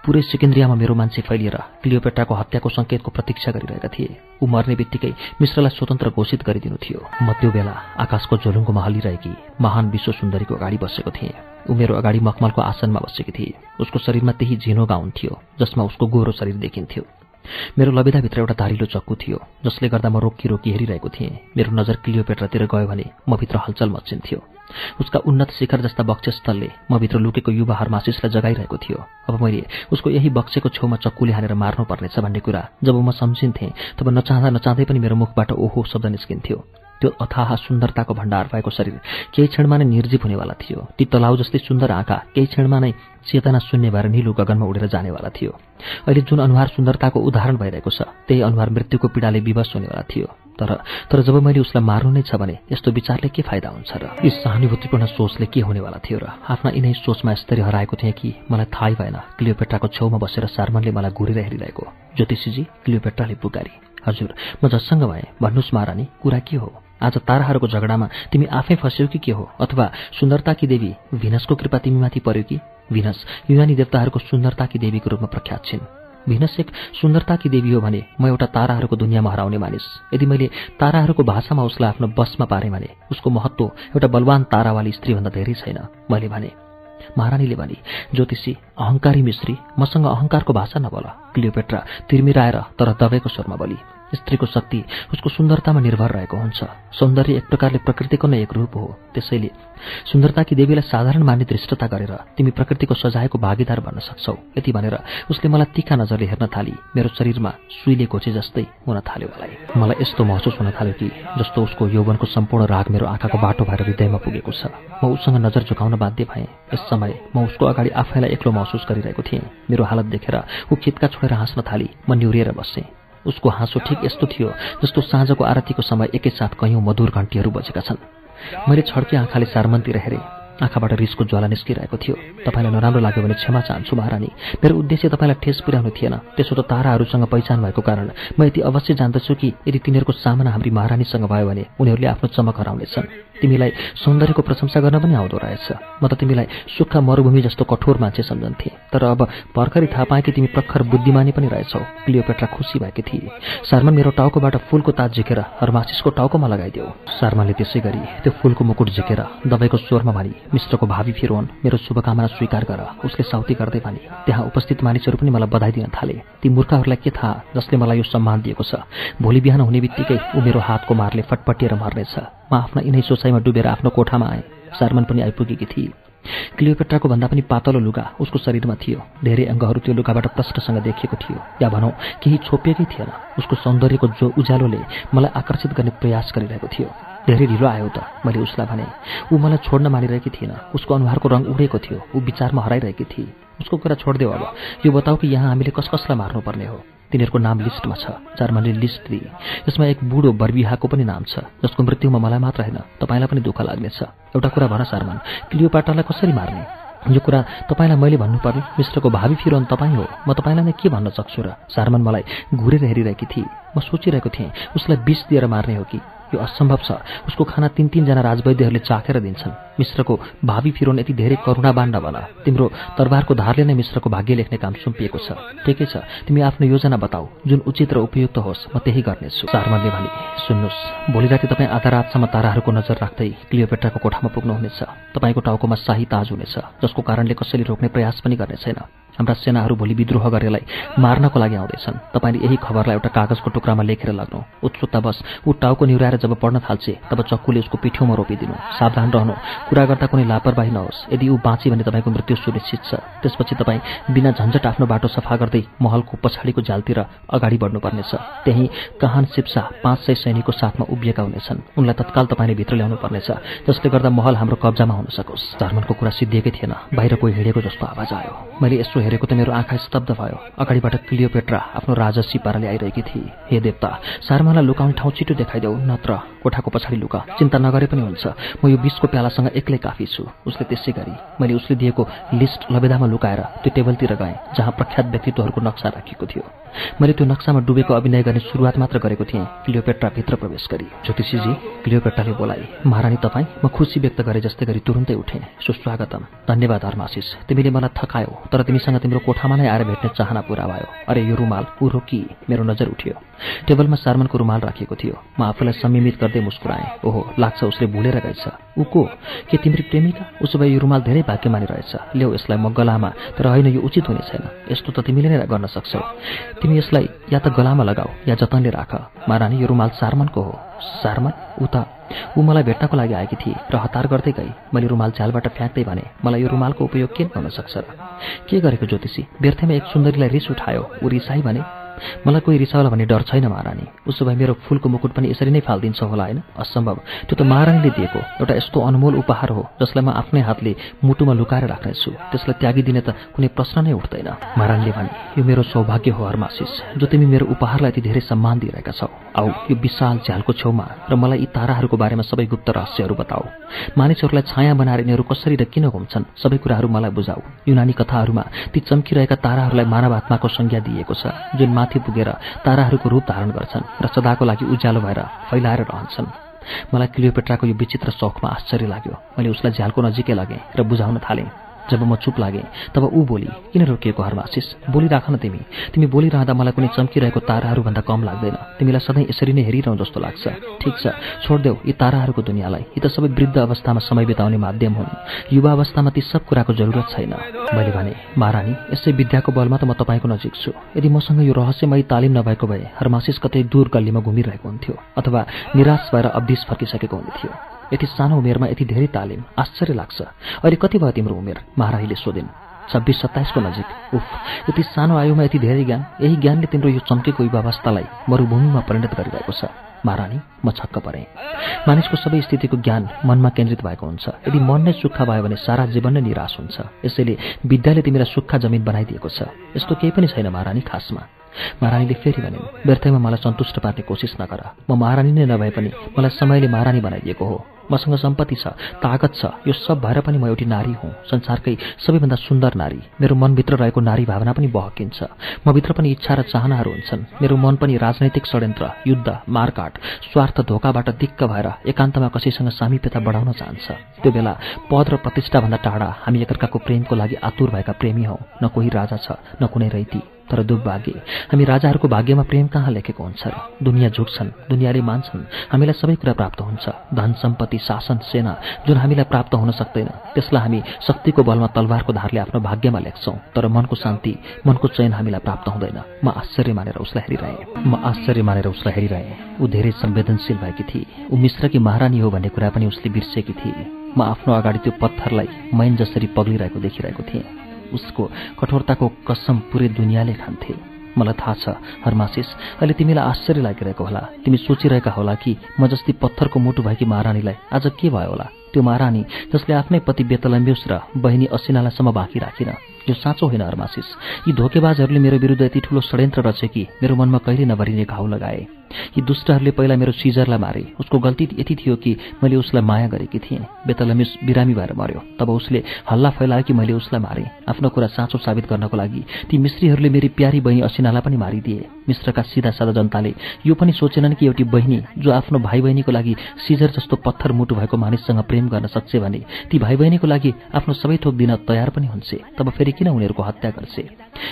पुरै सिकेन्द्रियामा मेरो मान्छे फैलिएर क्लियोपेट्राको हत्याको सङ्केतको प्रतीक्षा गरिरहेका थिए। ऊ मर्ने बित्तिकै मिश्रलाई स्वतन्त्र घोषित गरिदिनु थियो। म त्यो बेला आकाशको झोलुङकोमा हलिरहेकी महान विश्व सुन्दरीको अगाडि बसेको थिएँ। ऊ मेरो अगाडि मखमलको आसनमा बसेकी थिए। उसको शरीरमा त्यही झिनो गाउन थियो जसमा उसको गोरो शरीर देखिन्थ्यो। मेरो लबेदाभित्र एउटा धारिलो चक्कु थियो जसले गर्दा म रोकी रोकी हेरिरहेको थिएँ। मेरो नजर क्लियोपेट्रातिर गयो भने म भित्र हलचल मचिन्थ्यो उसका उन्नत शिखर जस्ता बक्सेस्थलले म भित्र लुकेको युवा हरमासिसलाई जगाइरहेको थियो। अब मैले उसको यही बक्सेको छेउमा चक्कुले हानेर मार्नुपर्नेछ भन्ने कुरा जब म सम्झिन्थेँ तब नचाहँदा नचाहँदै पनि मेरो मुखबाट ओहो शब्द निस्किन्थ्यो। त्यो अथाह सुन्दरताको भण्डार भएको शरीर केही क्षणमा नै निर्जीव हुनेवाला थियो। ती तलाउ जस्तै सुन्दर आँखा केही क्षणमा नै चेतना शून्य भएर निलो गगनमा उडेर जानेवाला थियो। अहिले जुन अनुहार सुन्दरताको उदाहरण भइरहेको छ त्यही अनुहार मृत्युको पीडाले विवश हुनेवाला थियो। तर तर जब मैले उसलाई मार्नु नै छ भने यस्तो विचारले के फाइदा हुन्छ र? यस सहानुभूतिपूर्ण सोचले के हुनेवाला थियो र? आफ्ना यिनै सोचमा यस्तरी हराएको थिएँ कि मलाई थाहै भएन क्लियोपेट्राको छेउमा बसेर सार्मनले मलाई घुरेर हेरिरहेको। ज्योतिषीजी क्लियोपेट्राले पुकारी। हजुर म जससँग भएँ भन्नुहोस् महारानी कुरा के हो? आज ताराहरूको झगडामा तिमी आफै फस्यौ कि के हो? अथवा सुन्दरताकी देवी? भिनसको कृपा तिमीमाथि पर्यो कि? भिनस युनानी देवताहरूको सुन्दरताकी देवीको रूपमा प्रख्यात छिन्। भिनस एक सुन्दरताकी देवी हो भने म एउटा ताराहरूको दुनियाँमा हराउने मानिस। यदि मैले ताराहरूको भाषामा उसलाई आफ्नो बसमा पारेँ भने उसको महत्व एउटा बलवान तारावाली स्त्रीभन्दा धेरै छैन। मैले भने महारानीले भने ज्योतिषी अहङ्कारी मिश्री मसँग अहङ्कारको भाषा नबोल। क्लियोपेट्रा तिर्मिराएर तर दबेको स्वरमा बोली। स्त्रीको शक्ति उसको सुन्दरतामा निर्भर रहेको हुन्छ। सौन्दर्य एक प्रकारले प्रकृतिको नै एक रूप हो। त्यसैले सुन्दरताकी देवीलाई साधारण मान्ने दृष्टता गरेर तिमी प्रकृतिको सजायको भागीदार बन्न सक्छौ। यति भनेर उसले मलाई तिखा नजरले हेर्न थाली। मेरो शरीरमा सुईले घोचे जस्तै हुन थाल्यो मलाई। मलाई यस्तो महसुस हुन थाल्यो कि जस्तो उसको यौवनको सम्पूर्ण राग मेरो आँखाको बाटो भएर हृदयमा पुगेको छ। म उसँग नजर झुकाउन बाध्य भएँ। यस समय म उसको अगाडि आफैलाई एक्लो महसुस गरिरहेको थिएँ। मेरो हालत देखेर ऊ खितका छोडेर हाँस्न थाली। म निहुरिएर बसेँ। उसको हाँसो ठिक यस्तो थियो जस्तो साँझको आरतीको समय एकैसाथ कैयौँ मधुर घन्टीहरू बजेका छन्। मैले छड्के आँखाले सारमन्तिर हेरेँ आँखाबाट रिसको ज्वाला निस्किरहेको थियो। तपाईँलाई नराम्रो लाग्यो भने क्षमा चाहन्छु महारानी। मेरो उद्देश्य तपाईँलाई ठेस पुर्याउनु थिएन। त्यसो त ताराहरूसँग पहिचान भएको कारण म यति अवश्य जान्दछु कि यदि तिनीहरूको सामना हाम्री महारानीसँग भयो भने उनीहरूले आफ्नो चमक हराउनेछन्। तिमीलाई सौन्दर्यको प्रशंसा गर्न पनि आउँदो रहेछ। म त तिमीलाई सुक्खा मरुभूमि जस्तो कठोर मान्छे सम्झन्थे। तर अब भर्खरै थाहा पाएँ कि तिमी प्रखर बुद्धिमानी पनि रहेछौ। क्लियोपेट्रा खुसी भएकी थिए। शर्मा मेरो टाउकोबाट फुलको ताज झिकेर हरमासिसको टाउकोमा लगाइदेऊ। शर्माले त्यसै गरी त्यो फुलको मुकुट झिकेर दबाईको स्वरमा भनी मिश्रको भावी फिरोन मेरो शुभकामना स्वीकार गर। उसले साउती गर्दै भने त्यहाँ उपस्थित मानिसहरू पनि मलाई बधाई दिन थाले। ती मूर्खहरूलाई के थाहा जसले मलाई यो सम्मान दिएको छ? भोलि बिहान हुने बित्तिकै ऊ मेरो हातको मारले फटपटिएर मर्नेछ। म आफ्ना यिनै सोचाइमा डुबेर आफ्नो कोठामा आएँ। सारमन पनि आइपुगेकी थिए। क्लियोपेट्राको भन्दा पनि पातलो लुगा उसको शरीरमा थियो। धेरै अङ्गहरू त्यो लुगाबाट प्रष्टसँग देखिएको थियो। या भनौँ केही छोपिएकै थिएन। उसको सौन्दर्यको जो उज्यालोले मलाई आकर्षित गर्ने प्रयास गरिरहेको थियो। धेरै ढिलो आयो त मैले उसलाई भने। ऊ मलाई छोड्न मानिरहेकी थिएन। उसको अनुहारको रङ उडेको थियो। ऊ विचारमा हराइरहेकी थिए। उसको कुरा छोडिदेऊ अब। यो बताऊ कि यहाँ हामीले कस कसलाई मार्नुपर्ने हो? तिनीहरूको नाम लिस्टमा छ जर्मनले लिस्ट दिए। यसमा एक बुढो बर्बिहाको पनि नाम छ जसको मृत्युमा मलाई मात्र होइन तपाईँलाई पनि दुःख लाग्नेछ। एउटा कुरा भन सारमान क्लियोपाटालाई कसरी मार्ने? यो कुरा तपाईँलाई मैले भन्नुपर्ने? मिश्रको भावी फिरोन तपाईँ हो। म तपाईँलाई नै के भन्न सक्छु र? सारमान मलाई घुरेर हेरिरहेकी थिए। म सोचिरहेको थिएँ उसलाई विष दिएर मार्ने हो कि? यो असम्भव छ। उसको खाना तिन तिनजना राजवैद्यहरूले चाखेर दिन्छन्। मिश्रको भावी फिरोन यति धेरै करुणाबाण्ड बन तिम्रो दरबारको धारले नै मिश्रको भाग्य लेख्ने काम सुम्पिएको छ। ठिकै छ। तिमी आफ्नो योजना बताऊ। जुन उचित र उपयुक्त होस् म त्यही गर्नेछु। चारमनले भने सुन्नुहोस् भोलि राति तपाईँ आधा रातसम्म ताराहरूको नजर राख्दै क्लियोपेट्राको कोठामा पुग्नुहुनेछ। तपाईँको टाउकोमा शाही ताज हुनेछ जसको कारणले कसैले रोक्ने प्रयास पनि गर्ने छैन हाम्रा सेनाहरू भोलि विद्रोह गरेलाई मार्नको लागि आउँदैछन्। तपाईँले यही खबरलाई एउटा कागजको टुक्रामा लेखेर लाग्नु। उत्सुकतावश ऊ टाउको निहुराएर जब पढ्न थाल्छे तब चक्कुले उसको पिठ्यौमा रोपिदिनु। सावधान रहनु। कुरा गर्दा कुनै लापरवाही नहोस्। यदि ऊ बाँची भने तपाईँको मृत्यु सुनिश्चित छ। त्यसपछि तपाईँ बिना झन्झट आफ्नो बाटो सफा गर्दै महलको पछाडिको जालतिर अगाडि बढ्नुपर्नेछ। त्यहीँ कहान सिप्सा पाँच सय सैनिकको साथमा उभिएका हुनेछन्। उनलाई तत्काल तपाईँले भित्र ल्याउनु पर्नेछ जसले गर्दा महल हाम्रो कब्जामा हुन सकोस्। जर्मनको कुरा सिद्धिएकै थिएन। बाहिर कोही हिँडेको जस्तो आवाज आयो। मैले यसो हेरेको त मेरो आँखा स्तब्ध भयो। अगाडिबाट क्लियोपेट्रा आफ्नो राजसी पाराले आइरहेकी थिए हे देवता सारमालाई लुकाउने ठाउँ छिटो देखाइदेऊ नत्र। कोठाको पछाडि लुका चिन्ता नगरे पनि हुन्छ। म यो बिसको प्यालासँग एक्लै काफी छु। उसले त्यसै गरी मैले उसले दिएको लिस्ट लबेदामा लुकाएर त्यो टेबलतिर गएँ जहाँ प्रख्यात व्यक्तित्वहरूको नक्सा राखिएको थियो। मैले त्यो नक्सामा डुबेको अभिनय गर्ने सुरुवात मात्र गरेको थिएँ। क्लियोपेट्रा भित्र प्रवेश गरी। ज्योतिषीजी क्लियोपेट्राले बोलाए महारानी तपाईँ म खुसी व्यक्त गरे जस्तै गरी तुरुन्तै उठेँ। सुस्वागतम। धन्यवाद हर्माशिष तिमीले मलाई थकायो तर तिमीसँग तिम्रो कोठामा नै आएर भेट्ने चाहना पुरा भयो। अरे यो रुमाल ऊ रोकी मेरो नजर उठ्यो। टेबलमा सारमनको रुमाल राखिएको थियो। म आफूलाई संयमित गर्दै मुस्कुराएँ। ओहो लाग्छ उसले भुलेर गएछ। ऊ को? के तिम्रो प्रेमिका? उसो भए यो रुमाल धेरै भाग्यमानी रहेछ। ल्याऊ यसलाई म गलामा तर होइन यो उचित हुने छैन। यस्तो त तिमीले नै गर्न सक्छौ। तिमी यसलाई या त गलामा लगाऊ या जतनले राख। महारानी यो रुमाल सारमनको हो। सारमन? ऊ त ऊ मलाई भेट्नको लागि आएकी थिए र हतार गर्दै गई मैले रुमाल झ्यालबाट फ्याँक्दै भने मलाई यो रुमालको उपयोग के हुन सक्छ र? के गरेको ज्योतिषी? व्यर्थमा एक सुन्दरीलाई रिस उठायो। ऊ रिसाई भने मलाई कोही रिसाउला भन्ने डर छैन महारानी। उसो भए मेरो फुलको मुकुट पनि यसरी नै फालिदिन्छ होला होइन? असम्भव। त्यो त महारानीले दिएको। एउटा यस्तो अनमोल उपहार हो जसलाई म आफ्नै हातले मुटुमा लुकाएर राख्नेछु। त्यसलाई त्यागिदिने त कुनै प्रश्न नै उठ्दैन। महारानीले भने यो मेरो सौभाग्य हो हरमासिस जो तिमी मेरो उपहारलाई यति धेरै सम्मान दिइरहेका छौ। आऊ यो विशाल झ्यालको छेउमा र मलाई यी ताराहरूको बारेमा सबै गुप्त रहस्यहरू बताऊ। मानिसहरूलाई छाया बनाएर यिनीहरू कसरी र किन घुम्छन्? सबै कुराहरू मलाई बुझाऊ। युनानी कथाहरूमा ती चम्किरहेका ताराहरूलाई मानव आत्माको संज्ञा दिएको छ जुन माथि पुगेर ताराहरूको रूप धारण गर्छन् र सदाको लागि उज्यालो भएर फैलाएर रहन्छन्। मलाई क्लियोपेट्राको यो विचित्र शौखमा आश्चर्य लाग्यो। मैले उसलाई झ्यालको नजिकै लगेँ र बुझाउन थालेँ। जब म चुप लागेँ तब ऊ बोली किन रोकिएको हरमासिस बोलिराख न तिमी। तिमी बोलिरहँदा मलाई कुनै चम्किरहेको ताराहरूभन्दा कम लाग्दैन। तिमीलाई सधैँ यसरी नै हेरिरहँ जस्तो लाग्छ। ठिक छ छोडिदेऊ यी ताराहरूको दुनियाँलाई। यी त सबै वृद्ध अवस्थामा समय बिताउने माध्यम हुन्। युवा अवस्थामा ती सब कुराको जरुरत छैन। मैले भने महारानी यसै विद्याको बलमा त म तपाईँको नजिक छु। यदि मसँग यो रहस्यमय तालिम नभएको भए हरमासिस कतै दूर गल्लीमा घुमिरहेको हुन्थ्यो अथवा निराश भएर अब्दिस फर्किसकेको हुने थियो यति सानो उमेरमा यति धेरै तालिम आश्चर्य लाग्छ। अहिले कति भयो तिम्रो उमेर? महारानीले सोधिन्। छब्बिस सत्ताइसको नजिक। उफ यति सानो आयुमा यति धेरै ज्ञान यही ज्ञानले तिम्रो यो चम्केको युवावस्थालाई मरुभूमिमा परिणत गरिरहेको छ। महारानी म छक्क परेँ। मानिसको सबै स्थितिको ज्ञान मनमा केन्द्रित भएको हुन्छ। यदि मन नै सुक्खा भयो भने सारा जीवन नै निराश हुन्छ। यसैले विद्याले तिमीलाई सुक्खा जमिन बनाइदिएको छ। यस्तो केही पनि छैन महारानी खासमा। महारानीले फेरि भनिन् व्यर्थैमा मलाई सन्तुष्ट पार्ने कोसिस नगर। म महारानी नै नभए पनि मलाई समयले महारानी बनाइदिएको हो। मसँग सम्पत्ति छ तागत छ यो सब भएर पनि म एउटी नारी हुँ। संसारकै सबैभन्दा सुन्दर नारी। मेरो मनभित्र रहेको नारी भावना पनि बहकिन्छ। मभित्र पनि इच्छा र चाहनाहरू हुन्छन्। मेरो मन पनि राजनैतिक षड्यन्त्र युद्ध मारकाट स्वार्थ धोकाबाट दिक्क भएर एकान्तमा कसैसँग सामिप्यता बढाउन चाहन्छ। त्यो बेला पद र प्रतिष्ठाभन्दा टाढा हामी एकअर्काको प्रेमको लागि आतुर भएका प्रेमी हौ। न कोही राजा छ न कुनै रैती। तर दुर्भाग्य हामी राजाहरूको भाग्यमा प्रेम कहाँ लेखेको हुन्छ र? दुनियाँ झुक्छन् दुनियाँले मान्छन्। हामीलाई सबै कुरा प्राप्त हुन्छ। धन सम्पत्ति शासन सेना जुन हामीलाई प्राप्त हुन सक्दैन त्यसलाई हामी शक्तिको बलमा तलवारको धारले आफ्नो भाग्यमा लेख्छौँ। तर मनको शान्ति मनको चयन हामीलाई प्राप्त हुँदैन। म आश्चर्य मानेर उसलाई हेरिरहेँ। म आश्चर्य मानेर उसलाई हेरिरहेँ। ऊ धेरै संवेदनशील भएकी थिए। ऊ मिश्रकी महारानी हो भन्ने कुरा पनि उसले बिर्सेकी थिए। म आफ्नो अगाडि त्यो पत्थरलाई मैन जसरी पग्लिरहेको देखिरहेको थिएँ। उसको कठोरताको कसम पुरै दुनियाँले खान्थे मलाई थाहा छ हरमासिस अहिले तिमीलाई आश्चर्य लागिरहेको होला। तिमी सोचिरहेका होला कि म जस्तै पत्थरको मुटु भएकी महारानीलाई आज के भयो होला? त्यो महारानी जसले आफ्नै पति बेतलम्ब्युस र बहिनी असिनालासम्म बाँकी राखिन। यो साँचो होइन हरमासिस। यी धोकेबाजहरूले मेरो विरुद्ध यति ठुलो षड्यन्त्र रचे कि मेरो मनमा कहिले नभरिने घाउ लगाए। यी दुष्टहरूले पहिला मेरो सिजरलाई मारे। उसको गल्ती यति थियो कि मैले उसलाई माया गरेकी थिएँ। बेतलमिस बिरामी भएर मर्यो तब उसले हल्ला फैलायो कि मैले उसलाई मारेँ। आफ्नो कुरा साँचो साबित गर्नको लागि ती मिश्रीहरूले मेरी प्यारी बहिनी असिनालाई पनि मारिदिए। मिश्रका सिधा सादा जनताले यो पनि सोचेनन् कि एउटी बहिनी जो आफ्नो भाइ बहिनीको लागि सिजर जस्तो पत्थर मुटु भएको मानिससँग प्रेम गर्न सक्छ भने ती भाइ बहिनीको लागि आफ्नो सबै थोक दिन तयार पनि हुन्छ। तब फेरि किन उनीहरूको हत्या गर्छे?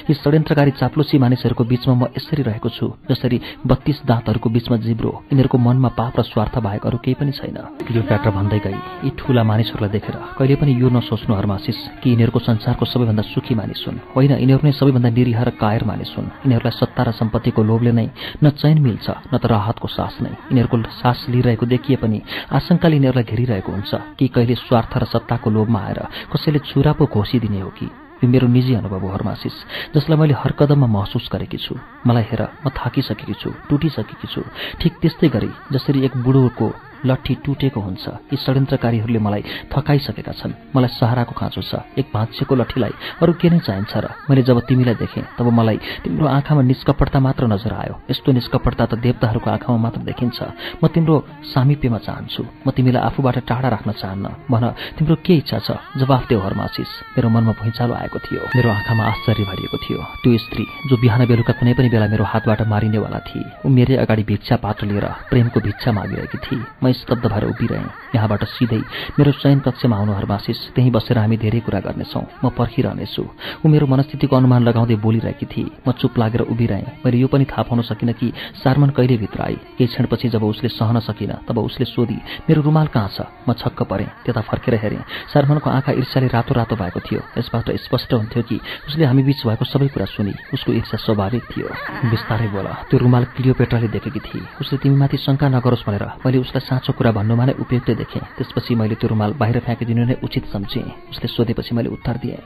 यी षड्यन्त्रकारी चाप्लोसी मानिसहरूको बीचमा म यसरी रहेको छु जसरी बत्तीस दाँतहरूको बीचमा जिब्रो। यिनीहरूको मनमा पाप र स्वार्थ बाहेक अरू केही पनि छैन। यो प्याटर भन्दै गई। यी ठूला मानिसहरूलाई देखेर कहिले पनि यो नसोच्नु हरमासिस कि यिनीहरूको संसारको सबैभन्दा सुखी मानिस हुन्। होइन यिनीहरू नै सबैभन्दा निरीह र कायर मानिस हुन्। यिनीहरूलाई सत्ता र सम्पत्तिको लोभले नै न चयन मिल्छ न त राहतको सास नै। यिनीहरूको सास लिइरहेको देखिए पनि आशंकाले यिनीहरूलाई घेरिरहेको हुन्छ कि कहिले स्वार्थ र सत्ताको लोभमा आएर कसैले छुरा पो घोषिदिने हो कि। यो मेरो निजी अनुभव हो हरमासिस जसलाई मैले हर कदममा महसुस गरेकी छु। मलाई हेर म थाकिसकेकी छु टुटिसकेकी छु। ठिक त्यस्तै गरी जसरी एक बुढोको लट्ठी टुटेको हुन्छ। यी षड्यन्त्रकारीहरूले मलाई थकाइसकेका छन्। मलाई सहाराको खाँचो छ। एक भाँचिएको लट्ठीलाई अरू के नै चाहिन्छ र? मैले जब तिमीलाई देखेँ तब मलाई तिम्रो आँखामा निष्कपटता मात्र नजर आयो। यस्तो निष्कपटता त देवताहरूको आँखामा मात्र देखिन्छ। म तिम्रो सामिप्यमा चाहन्छु। म तिमीलाई आफूबाट टाढा राख्न चाहन्न। भन तिम्रो के इच्छा छ? जवाफ देऊ हरमासिस मेरो मनमा भुइँचालो आएको थियो। मेरो आँखामा आश्चर्य भरिएको थियो। त्यो स्त्री जो बिहान बेलुका कुनै पनि बेला मेरो हातबाट मारिनेवाला थिए ऊ मेरै अगाडि भिक्षा पात्र लिएर प्रेमको भिक्षा मागिरहेकी थिए। स्तब्ध भएर उभिरहेँ। यहाँबाट सिधै मेरो चयन कक्षमा आउनु हरमासिस त्यहीँ बसेर हामी धेरै कुरा गर्नेछौँ। म पर्खिरहनेछु। ऊ मेरो मनस्थितिको अनुमान लगाउँदै बोलिरहेकी थिए। म चुप लागेर उभिरहेँ। मैले यो पनि थाहा पाउन सकिनँ कि सारमन कहिले भित्र केही क्षणपछि जब उसले सहन सकिन तब उसले सोधी मेरो रुमाल कहाँ छ? म छक्क परेँ त्यता फर्केर हेरेँ। सारमनको आँखा ईर्ष्याले रातो रातो भएको थियो। यसबाट स्पष्ट हुन्थ्यो कि उसले हामी बीच भएको सबै कुरा सुनि। उसको ईर्ष्या स्वाभाविक थियो। बिस्तारै बोल त्यो रुमाल क्लियोपेट्राले देखेकी थिए। उसले तिमीमाथि शङ्का नगरोस् भनेर मैले उसलाई साँचो कुरा भन्नुमा नै उपयुक्त देखेँ। त्यसपछि मैले त्यो रुमाल बाहिर फ्याँकिदिनु नै उचित सम्झेँ। उसले सोधेपछि मैले उत्तर दिएँ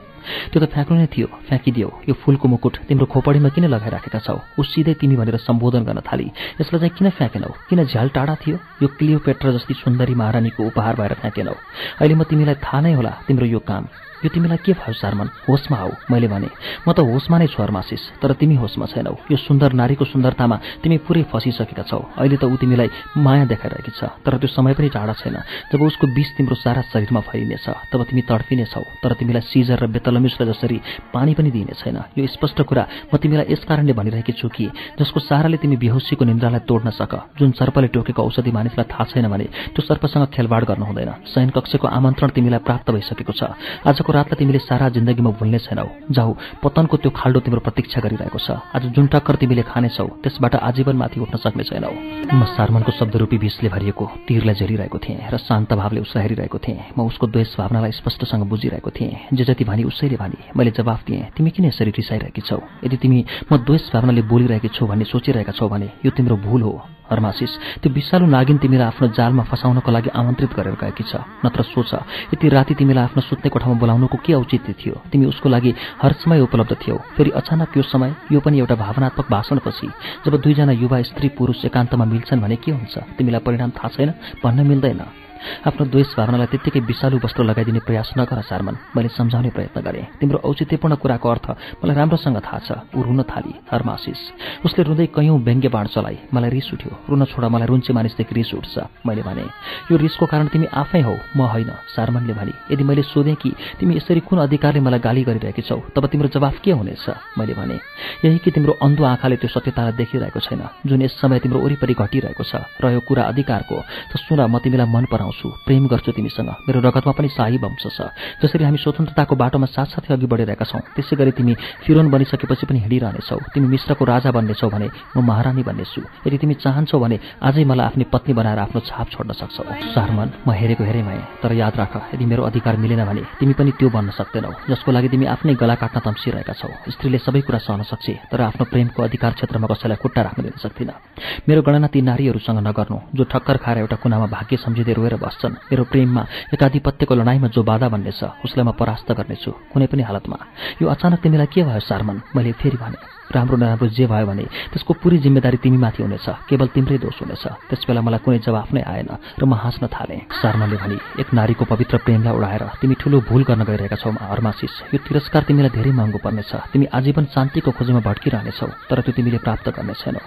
त्यो त फ्याँक्नु नै थियो फ्याँकिदियो। यो फुलको मुकुट तिम्रो खोपडीमा किन लगाइराखेका छौ? ऊ सिधै तिमी भनेर सम्बोधन गर्न थाली। यसलाई चाहिँ किन फ्याँकेनौ? किन झ्याल टाढा थियो? यो क्लियोपेट्रा जस्तै सुन्दरी महारानीको उपहार भएर फ्याँकेनौ। अहिले म तिमीलाई थाहा नै होला तिम्रो यो काम। यो तिमीलाई के भयो सारमन? होसमा आऊ मैले भने। म त होसमा नै छु तर तिमी होसमा छैनौ। यो सुन्दर नारीको सुन्दरतामा तिमी पुरै फसिसकेका छौ। अहिले त ऊ तिमीलाई माया देखाइरहेकी छ तर त्यो समय पनि टाढा छैन। जब उसको विष तिम्रो सारा शरीरमा फैलिनेछ तब तिमी तडपिनेछौ। तर तिमीलाई सिजर र जलमिश्र जसरी पानी पनि दिइने छैन। यो स्पष्ट कुरा म तिमीलाई यस कारणले भनिरहेकी छु कि जसको साराले तिमी बेहोसीको निन्द्रालाई तोड्न सक। जुन सर्पले टोकेको औषधि मानिसलाई थाहा छैन भने त्यो सर्पसँग खेलवाड गर्नु हुँदैन शयन कक्षको आमन्त्रण तिमीलाई प्राप्त भइसकेको छ। आजको रातलाई तिमीले सारा जिन्दगीमा भुल्ने छैनौ। जाऊ पतनको त्यो खाल्डो तिम्रो प्रतीक्षा गरिरहेको छ। आज जुन टक्कर तिमीले खानेछौ त्यसबाट आजीवन माथि उठ्न सक्ने छैनौ। म सारमनको शब्दरूपी विषले भरिएको तीरलाई झेलिरहेको थिएँ र शान्त भावले उसलाई हेरिरहेको थिएँ। म उसको द्वेष भावनालाई स्पष्टसँग बुझिरहेको थिएँ। जे जति भानी उसैले भानी मैले जवाफ दिएँ तिमी किन यसरी रिसाइरहेकी छौ? यदि तिमी म द्वेष भावनाले बोलिरहेकी छौ भन्ने सोचिरहेका छौ भने यो तिम्रो भूल हो। हर्मासिस त्यो विषालु नागिन तिमीलाई आफ्नो जालमा फसाउनको लागि आमन्त्रित गरेर गएकी छ। नत्र सोच यति राति तिमीलाई आफ्नो सुत्ने कोठामा बोलाउनुको के औचित्य थियो? तिमी उसको लागि हर समय उपलब्ध थियौ। फेरि अचानक यो समय यो पनि एउटा भावनात्मक भाषणपछि जब दुईजना युवा स्त्री पुरुष एकान्तमा मिल्छन् भने के हुन्छ? तिमीलाई परिणाम थाहा छैन? भन्न मिल्दैन। आफ्नो द्वेष भावनालाई त्यत्तिकै विषालु वस्त्र लगाइदिने प्रयास नगर सारमन। मैले सम्झाउने प्रयत्न गरेँ। तिम्रो औचित्यपूर्ण कुराको अर्थ मलाई राम्रोसँग थाहा छ। ऊ रुन थाली हरमासिस उसले रुँदै कैयौँ व्यङ्ग्य बाँड चलाइ मलाई रिस उठ्यो। रुन छोडा मलाई रुन्चे मानिसदेखि रिस उठ्छ मैले भने। यो रिसको कारण तिमी आफै हौ म होइन सारमनले भने। यदि मैले सोधेँ कि तिमी यसरी कुन अधिकारले मलाई गाली गरिरहेकी छौ तब तिम्रो जवाफ के हुनेछ? मैले भने यही कि तिम्रो अन्धो आँखाले त्यो सत्यतालाई देखिरहेको छैन जुन यस समय तिम्रो वरिपरि घटिरहेको छ र यो कुरा अधिकारको त सुन म तिमीलाई मन पराउँछु आउँछु प्रेम गर्छु तिमीसँग। मेरो रगतमा पनि शाही वंश छ। जसरी हामी स्वतन्त्रताको बाटोमा साथसाथै अघि बढिरहेका छौँ त्यसै गरी तिमी फिरोन बनिसकेपछि पनि हिँडिरहनेछौ। तिमी मिश्रको राजा बन्नेछौ भने म महारानी बन्नेछु। यदि तिमी चाहन्छौ भने आजै मलाई आफ्नी पत्नी बनाएर आफ्नो छाप छोड्न सक्छौ। सारमन म हेरेको हेरेँ भएँ तर याद राख यदि मेरो अधिकार मिलेन भने तिमी पनि त्यो बन्न सक्दैनौ। जसको लागि तिमी आफ्नै गला काट्न तम्सिरहेका छौ। स्त्रीले सबै कुरा सहन सक्छ तर आफ्नो प्रेमको अधिकार क्षेत्रमा कसैलाई खुट्टा राख्न दिन सक्दिन। मेरो गणना ती नारीहरूसँग नगर्नु जो ठक्कर खाएर एउटा कुनामा भाग्य सम्झिँदै रोएर बस्छन् मेरो प्रेममा एकाधिपत्यको लडाइँमा जो बाधा बन्नेछ उसलाई म परास्त गर्नेछु कुनै पनि हालतमा। यो अचानक तिमीलाई के भयो सारमन? मैले फेरि भने। राम्रो नराम्रो जे भयो भने त्यसको पुरै जिम्मेदारी तिमीमाथि हुनेछ केवल तिम्रै दोष हुनेछ। त्यसबेला मलाई कुनै जवाफ नै आएन र म हाँस्न थालेँ। सारमनले भने एक नारीको पवित्र प्रेमलाई उडाएर तिमी ठुलो भूल गर्न गइरहेका छौ हरमासिस यो तिरस्कार तिमीलाई धेरै महँगो पर्नेछ। तिमी आजीवन शान्तिको खोजीमा भड्किरहनेछौ तर त्यो तिमीले प्राप्त गर्ने छैनौ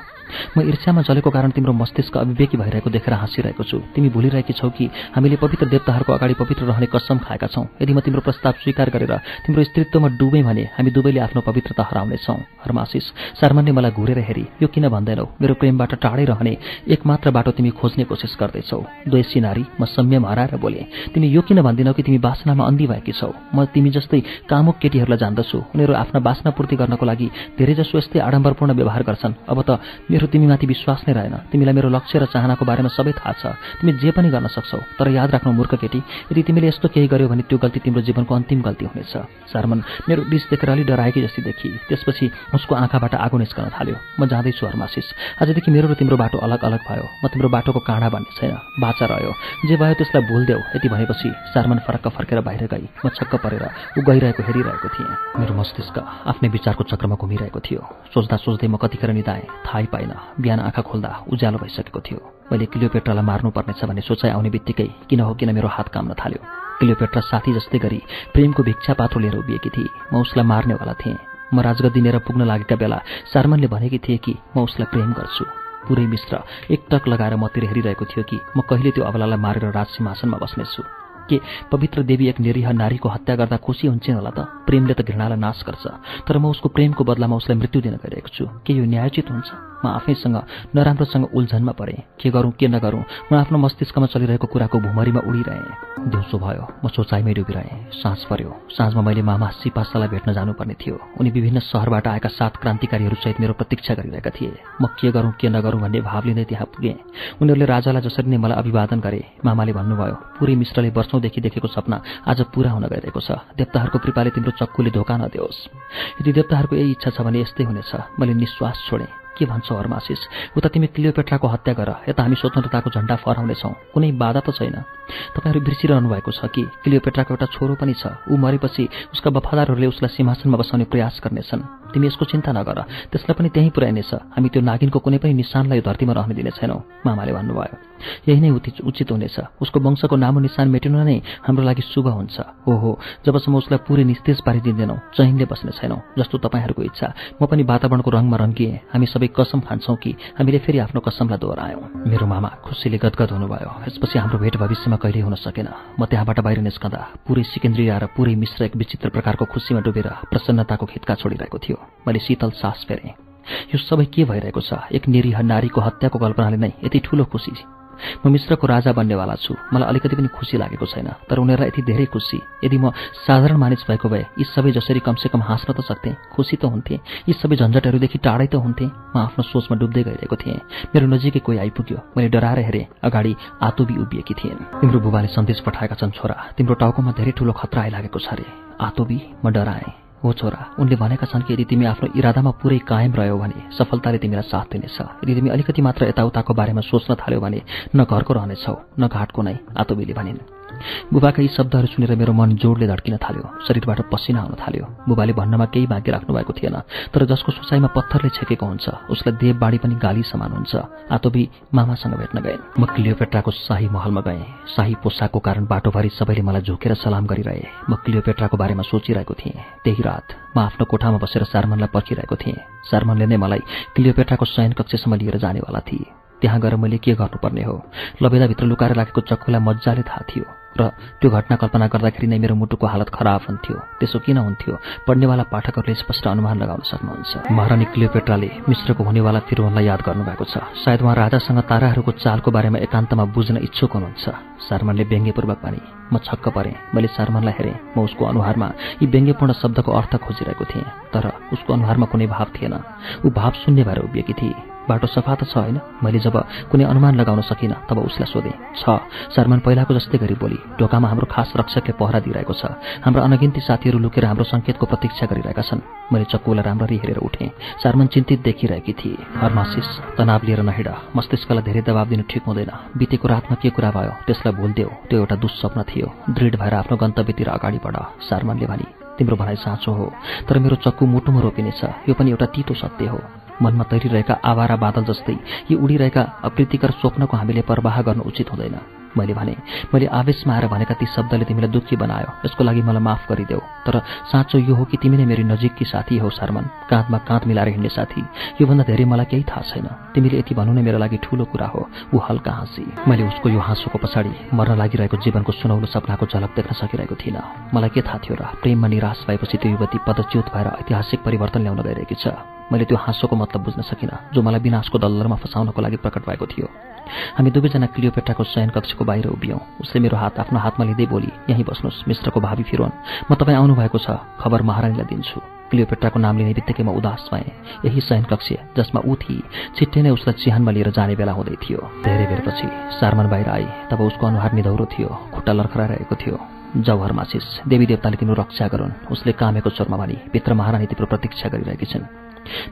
म ईर्ष्यामा जलेको कारण तिम्रो मस्तिष्क अभिवेकी भइरहेको देखेर हाँसिरहेको छु। तिमी भुलिरहेकी छौ कि हामीले पवित्र देवताहरूको अगाडि पवित्र रहने कसम खाएका छौँ। यदि म तिम्रो प्रस्ताव स्वीकार गरेर तिम्रो स्त्रीत्वमा डुबेँ भने हामी दुवैले आफ्नो पवित्रता हराउनेछौँ। हरमाशिष शर्मनले मलाई घुरेर हेरी यो किन भन्दैनौ? मेरो प्रेमबाट टाढै रहने एकमात्र बाटो तिमी खोज्ने कोसिस गर्दैछौ। द्वेषी नारी म संयम हराएर बोले तिमी यो किन भन्दिनौ कि तिमी बासनामा अन्धी भएकी छौ? म तिमी जस्तै कामुक केटीहरूलाई जान्दछु। उनीहरू आफ्ना बासना पूर्ति गर्नको लागि धेरैजसो यस्तै आडम्बरपूर्ण व्यवहार गर्छन्। अब त मेरो तिमीमाथि विश्वास नै रहेन। तिमीलाई मेरो लक्ष्य र चाहनाको बारेमा सबै थाहा छ। तिमी जे पनि गर्न सक्छौ। तर याद राख्नु मूर्ख केटी यदि तिमीले यस्तो केही गर्यो भने त्यो गल्ती तिम्रो जीवनको अन्तिम गल्ती हुनेछ। सारमन मेरो डिस देखेर अलि डराएकी जस्तै देखि। त्यसपछि उसको आँखाबाट आगो निस्कन थाल्यो। म जाँदैछु हरमासिस आजदेखि मेरो र तिम्रो बाटो अलग अलग भयो। म तिम्रो बाटोको काँडा भन्ने छैन। बाचा रह्यो। जे भयो त्यसलाई भुलिदेऊ। यति भनेपछि सारमन फरक्क फर्केर बाहिर गई। म छक्क परेर ऊ गइरहेको हेरिरहेको थिएँ। मेरो मस्तिष्क आफ्नै विचारको चक्रमा घुमिरहेको थियो। सोच्दा सोच्दै म कतिखेर निधाएँ। थाहै पाएन बिहान आँखा खोल्दा उज्यालो भइसकेको थियो। मैले क्लियोपेट्रालाई मार्नुपर्नेछ भन्ने सोचाइ आउने बित्तिकै किन हो किन मेरो हात काम्न थाल्यो। क्लियोपेट्रा साथी जस्तै गरी प्रेमको भिक्षा पात्रो लिएर उभिएकी थिए। म उसलाई मार्नेवाला थिएँ। म राजगद्दी लिएर पुग्न लागेका बेला सारमनले भनेकी थिए कि म उसलाई प्रेम गर्छु। पुरै मिश्र एकटक लगाएर मतिर हेरिरहेको थियो कि म कहिले त्यो अबलालाई मारेर राजसिंहासनमा बस्नेछु। के पवित्र देवी एक निरीह नारीको हत्या गर्दा खुसी हुन्छन् होला त। प्रेमले त घृणालाई नाश गर्छ। तर म उसको प्रेमको बदलामा उसलाई मृत्यु दिन गइरहेको छु। के यो न्यायोचित हुन्छ? म आफैसँग नराम्रोसँग उल्झनमा परेँ। के गरौँ के नगरौँ? म आफ्नो मस्तिष्कमा चलिरहेको कुराको भुमरीमा उडिरहेँ। दिउँसो भयो। म सोचाइमै डुबिरहेँ। साँझ पर्यो। साँझमा मैले मामा सिपासालाई भेट्न जानुपर्ने थियो। उनी विभिन्न सहरबाट आएका सात क्रान्तिकारीहरूसहित मेरो प्रतीक्षा गरिरहेका थिए। म के गरौँ के नगरौँ भन्ने भाव लिँदै त्यहाँ पुगेँ। उनीहरूले राजालाई जसरी नै मलाई अभिवादन गरे मामाले भन्नुभयो पुरै मिश्रले वर्षौँदेखि देखेको सपना आज पुरा हुन गइरहेको छ। देवताहरूको कृपाले तिम्रो चक्कुले धोका नदियोस्। यदि देवताहरूको यही इच्छा छ भने यस्तै हुनेछ। मैले निश्वास छोडेँ। के भन्छौ हरमासिस उता तिमी क्लियोपेट्राको हत्या गर। यता हामी स्वतन्त्रताको झन्डा फहराउनेछौँ। कुनै बाधा त छैन। तपाईँहरू बिर्सिरहनु भएको छ कि? क्लियोपेट्राको एउटा छोरो पनि छ। ऊ मरेपछि उसका वफादारहरूले उसलाई सिंहासनमा बसाउने प्रयास गर्नेछन्। तिमी यसको चिन्ता नगर। त्यसलाई पनि त्यहीँ पुर्याइनेछ। हामी त्यो नागिनको कुनै पनि निशानलाई धरतीमा रहने दिने छैनौँ मामाले भन्नुभयो। यही नै उचित हुनेछ। उसको वंशको नामो निशान मेटिनु नै हाम्रो लागि शुभ हुन्छ। हो हो जबसम्म उसलाई पुरै निस्तेज पारिदिँदैनौँ चैनले बस्ने छैनौँ जस्तो तपाईँहरूको इच्छा। म पनि वातावरणको रङमा रङ्गिएँ। हामी सबै कसम खान्छौँ कि हामीले फेरि आफ्नो कसमलाई दोहोऱ्यायौँ। मेरो मामा खुसीले गदगद हुनुभयो। यसपछि हाम्रो भेट भविष्यमा कहिल्यै हुन सकेन। म त्यहाँबाट बाहिर निस्कँदा पुरै सिकेन्द्रिय र पुरै मिश्र एक विचित्र प्रकारको खुसीमा डुबेर प्रसन्नताको खित्का छोडिरहेको थियो। मैले शीतल सास फेरेँ यो सबै के भइरहेको छ? एक निरीह नारीको हत्याको कल्पनाले नै यति ठूलो खुसी। म मिश्रको राजा बन्नेवाला छु। मलाई अलिकति पनि खुसी लागेको छैन तर उनीहरूलाई यति धेरै खुसी। यदि म साधारण मानिस भएको भए यी सबै जसरी कमसेकम हाँस्न त सक्थेँ खुसी त हुन्थेँ यी सबै झन्झटहरूदेखि टाढै त हुन्थेँ म आफ्नो सोचमा डुब्दै गइरहेको थिएँ। मेरो नजिकै कोही आइपुग्यो मैले डराएर हेरेँ अगाडि आतोबी उभिएकी थिएँ तिम्रो बुबाले सन्देश पठाएका छन् छोरा तिम्रो टाउकोमा धेरै ठूलो खतरा आइलागेको छ अरे। आतोबी म डराएँ। हो छोरा उनले भनेका छन् कि यदि तिमी आफ्नो इरादामा पुरै कायम रह्यौ भने सफलताले तिमीलाई साथ दिनेछ। यदि तिमी अलिकति मात्र यताउताको बारेमा सोच्न थाल्यौ भने न घरको रहनेछौ न घाटको नै आतोबीले भनिन्। बुबाका यी शब्दहरू सुनेर मेरो मन जोडले धड्किन थाल्यो। शरीरबाट पसिना आउन थाल्यो। बुबाले भन्नमा केही बाँकी राख्नु भएको थिएन तर जसको सोचाइमा पत्थरले छेकेको हुन्छ उसलाई देव बाढी पनि गाली समान हुन्छ। आतोबी मामासँग भेट्न गए म क्लियोपेट्राको शाही महलमा गएँ। शाही पोसाकको कारण बाटोभरि सबैले मलाई झोकेर सलाम गरिरहे। म क्लियोपेट्राको बारेमा सोचिरहेको थिएँ। त्यही रात म आफ्नो कोठामा बसेर सारमनलाई पर्खिरहेको थिएँ। सारमनले नै मलाई क्लियोपेट्राको शयन कक्षसम्म लिएर जानेवाला थिए। त्यहाँ गएर मैले के गर्नुपर्ने हो? लबेदाभित्र लुकाएर राखेको चक्कुलाई मजाले थाहा थियो। र त्यो घटना कल्पना गर्दाखेरि नै मेरो मुटुको हालत खराब हुन्थ्यो। त्यसो किन हुन्थ्यो? पढ्नेवाला पाठकहरूले स्पष्ट अनुमान लगाउन सक्नुहुन्छ। महारानी क्लियोपेट्राले मिश्रको हुनेवाला फिरोनलाई याद गर्नुभएको छ। सायद उहाँ राजासँग ताराहरूको चालको बारेमा एकान्तमा बुझ्न इच्छुक हुनुहुन्छ। सारमनले व्यङ्ग्यपूर्वक भने म छक्क परेँ। मैले सारमनलाई हेरेँ। म उसको अनुहारमा यी व्यङ्ग्यपूर्ण शब्दको अर्थ खोजिरहेको थिएँ। तर उसको अनुहारमा कुनै भाव थिएन। ऊ भाव शून्य भएर उभिएकी थिए बाटो सफा त छ होइन? मैले जब कुनै अनुमान लगाउन सकिनँ तब उसलाई सोधेँ छ शर्मन पहिलाको जस्तै गरी बोली ढोकामा हाम्रो खास रक्षकले पहरा दिइरहेको छ। हाम्रो अनगिन्ती साथीहरू लुकेर हाम्रो सङ्केतको प्रतीक्षा गरिरहेका छन्। मैले चक्कुलाई राम्ररी हेरेर उठेँ। शर्मन चिन्तित देखिरहेकी थिए। हरमासिस तनाव लिएर नहिँड मस्तिष्कलाई धेरै दबाब दिनु ठिक हुँदैन। बितेको रातमा के कुरा भयो? त्यसलाई भुलिदेऊ। त्यो एउटा दुस्वप्न थियो। दृढ भएर आफ्नो गन्तव्यतिर अगाडि बढ। सारमनले भने तिम्रो भनाइ साँचो हो तर मेरो चक्कु मुटुमा रोपिनेछ। यो पनि एउटा तितो सत्य हो। मनमा तैरिरहेका आवारा बादल जस्तै यी उडिरहेका अप्रीतिकर स्वप्नको हामीले प्रवाह गर्नु उचित हुँदैन। मैले भने मैले आवेशमा आएर भनेका ती शब्दले तिमीलाई दुःखी बनायो। यसको लागि मलाई माफ गरिदेऊ। तर साँचो यो हो कि तिमी नै मेरो नजिककी साथी हौ शर्मन। काँधमा काँध मिलाएर हिँड्ने साथी। योभन्दा धेरै मलाई केही थाहा छैन। तिमीले यति भन्नु नै मेरो लागि ठूलो कुरा हो। ऊ हल्का हाँसी। मैले उसको यो हाँसोको पछाडि मर्न लागिरहेको जीवनको सुनौलो सपनाको झलक देख्न सकिरहेको थिइनँ। मलाई के थाहा थियो र प्रेममा निराश भएपछि त्यो युवती पदच्युत भएर ऐतिहासिक परिवर्तन ल्याउन गइरहेकी छ। मैले त्यो हाँसोको मतलब बुझ्न सकिनँ जो मलाई विनाशको दल्लरमा फसाउनको लागि प्रकट भएको थियो। हामी दुवैजना क्लियोपेट्राको शयन कक्षको बाहिर उभियौँ। उसले मेरो हात आफ्नो हातमा लिँदै बोली यहीँ बस्नुहोस् मिश्रको भावी फिरोन। म तपाईँ आउनुभएको छ खबर महारानीलाई दिन्छु। क्लियोपेट्राको नाम लिने बित्तिकै म उदास भएँ। यही शयन कक्ष जसमा ऊ थिए छिट्टै नै उसलाई चिहानमा लिएर जाने बेला हुँदै थियो। धेरै बेरपछि सारमान बाहिर आई तब उसको अनुहार निधौरो थियो खुट्टा लर्खराइरहेको थियो। जौहर मासिस देवी देवताले तिम्रो रक्षा गरून्। उसले कामेको स्वरमा भनी भित्र महारानी तिम्रो प्रतीक्षा गरिरहेकी छन्।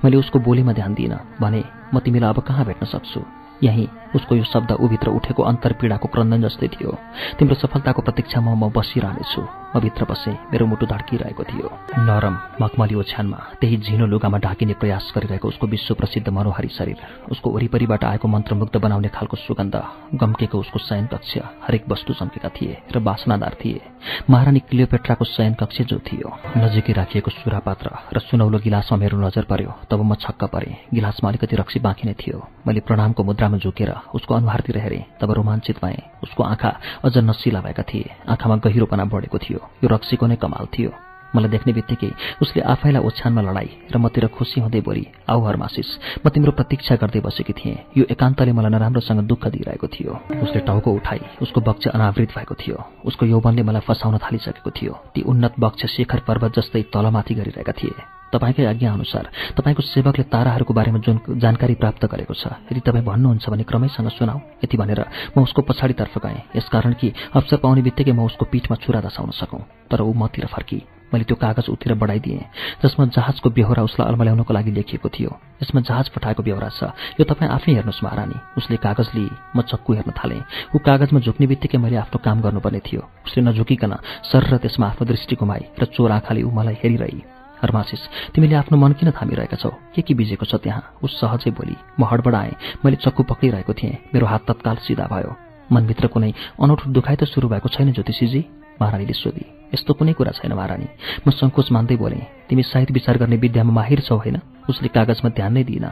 मैले उसको बोलीमा ध्यान दिइनँ भने म तिमीलाई अब कहाँ भेट्न सक्छु यहीँ उसको यो शब्द उभित्र उठेको अन्तर्पीडाको क्रन्दन जस्तै थियो। तिम्रो सफलताको प्रतीक्षामा म बसिरहनेछु। म भित्र बसेँ मेरो मुटु धड्किरहेको थियो। नरम मखमली ओछ्यानमा त्यही झिनो लुगामा ढाकिने प्रयास गरिरहेको उसको विश्व प्रसिद्ध मनोहारी शरीर उसको वरिपरिबाट आएको मन्त्रमुग्ध बनाउने खालको सुगन्ध गम्केको उसको शयन कक्ष हरेक वस्तु चम्केका थिए र बासनादार थिए। महारानी क्लियोपेट्राको शयन कक्ष जो थियो नजिकै राखिएको सुरापात्र र सुनौलो गिलासमा मेरो नजर पर्यो तब म छक्क परेँ गिलासमा अलिकति रक्सी बाँकी नै थियो। मैले प्रणामको मुद्रामा झुकेर उसको अनुहारतिर हेरेँ तब रोमाञ्चित भएँ। उसको आँखा अझ नसिला भएका थिए। आँखामा गहिरोपना बढेको थियो। यो रक्सीको नै कमाल थियो। मलाई देख्ने बित्तिकै उसले आफैलाई ओछ्यानमा लडाई र मतिर खुसी हुँदै बोली आऊ हरमासिस म तिम्रो प्रतीक्षा गर्दै बसेकी थिएँ। यो एकान्तले मलाई नराम्रोसँग दुःख दिइरहेको थियो। उसले टाउको उठाई उसको बक्ष अनावृत भएको थियो। उसको यौवनले मलाई फसाउन थालिसकेको थियो। ती उन्नत बक्ष शेखर पर्वत जस्तै तलमाथि गरिरहेका थिए। तपाईँकै आज्ञा अनुसार तपाईँको सेवकले ताराहरूको बारेमा जुन जानकारी प्राप्त गरेको छ यदि तपाईँ भन्नुहुन्छ भने क्रमैसँग सुनाऊ। यति भनेर म उसको पछाडितर्फ गएँ यसकारण कि अवसर पाउने बित्तिकै म उसको पिठमा छुरा दसाउन सकौँ तर ऊ मतिर फर्की। मैले त्यो कागज उतिर बढाइदिएँ जसमा जहाजको बेहोरा उसलाई अल्मल्याउनको लागि लेखिएको थियो। यसमा जहाज पठाएको बेहोरा छ। यो तपाईँ आफै हेर्नुहोस् महारानी। उसले कागज लिई म चक्कु हेर्न थालेँ। ऊ कागजमा झुक्ने बित्तिकै मैले आफ्नो काम गर्नुपर्ने थियो। उसले नझुकिकन सर र त्यसमा आफ्नो दृष्टि गुमाई र चोर आँखाले ऊ मलाई हेरिरही। हरमासिस तिमीले आफ्नो मन किन थामिरहेका छौ? के के बिजेको छ त्यहाँ? उस सहजै बोली म हडबडाएँ मैले चक्कु पक्रिरहेको थिएँ। मेरो हात तत्काल सिधा भयो। मनभित्र कुनै अनौठो दुखाइ त सुरु भएको छैन ज्योतिषीजी महारानीले सोधी। यस्तो कुनै कुरा छैन महारानी। म सङ्कोच मान्दै बोलेँ तिमी साहित्य विचार गर्ने विद्यामा माहिर छौ होइन? उसले कागजमा ध्यान नै दिइन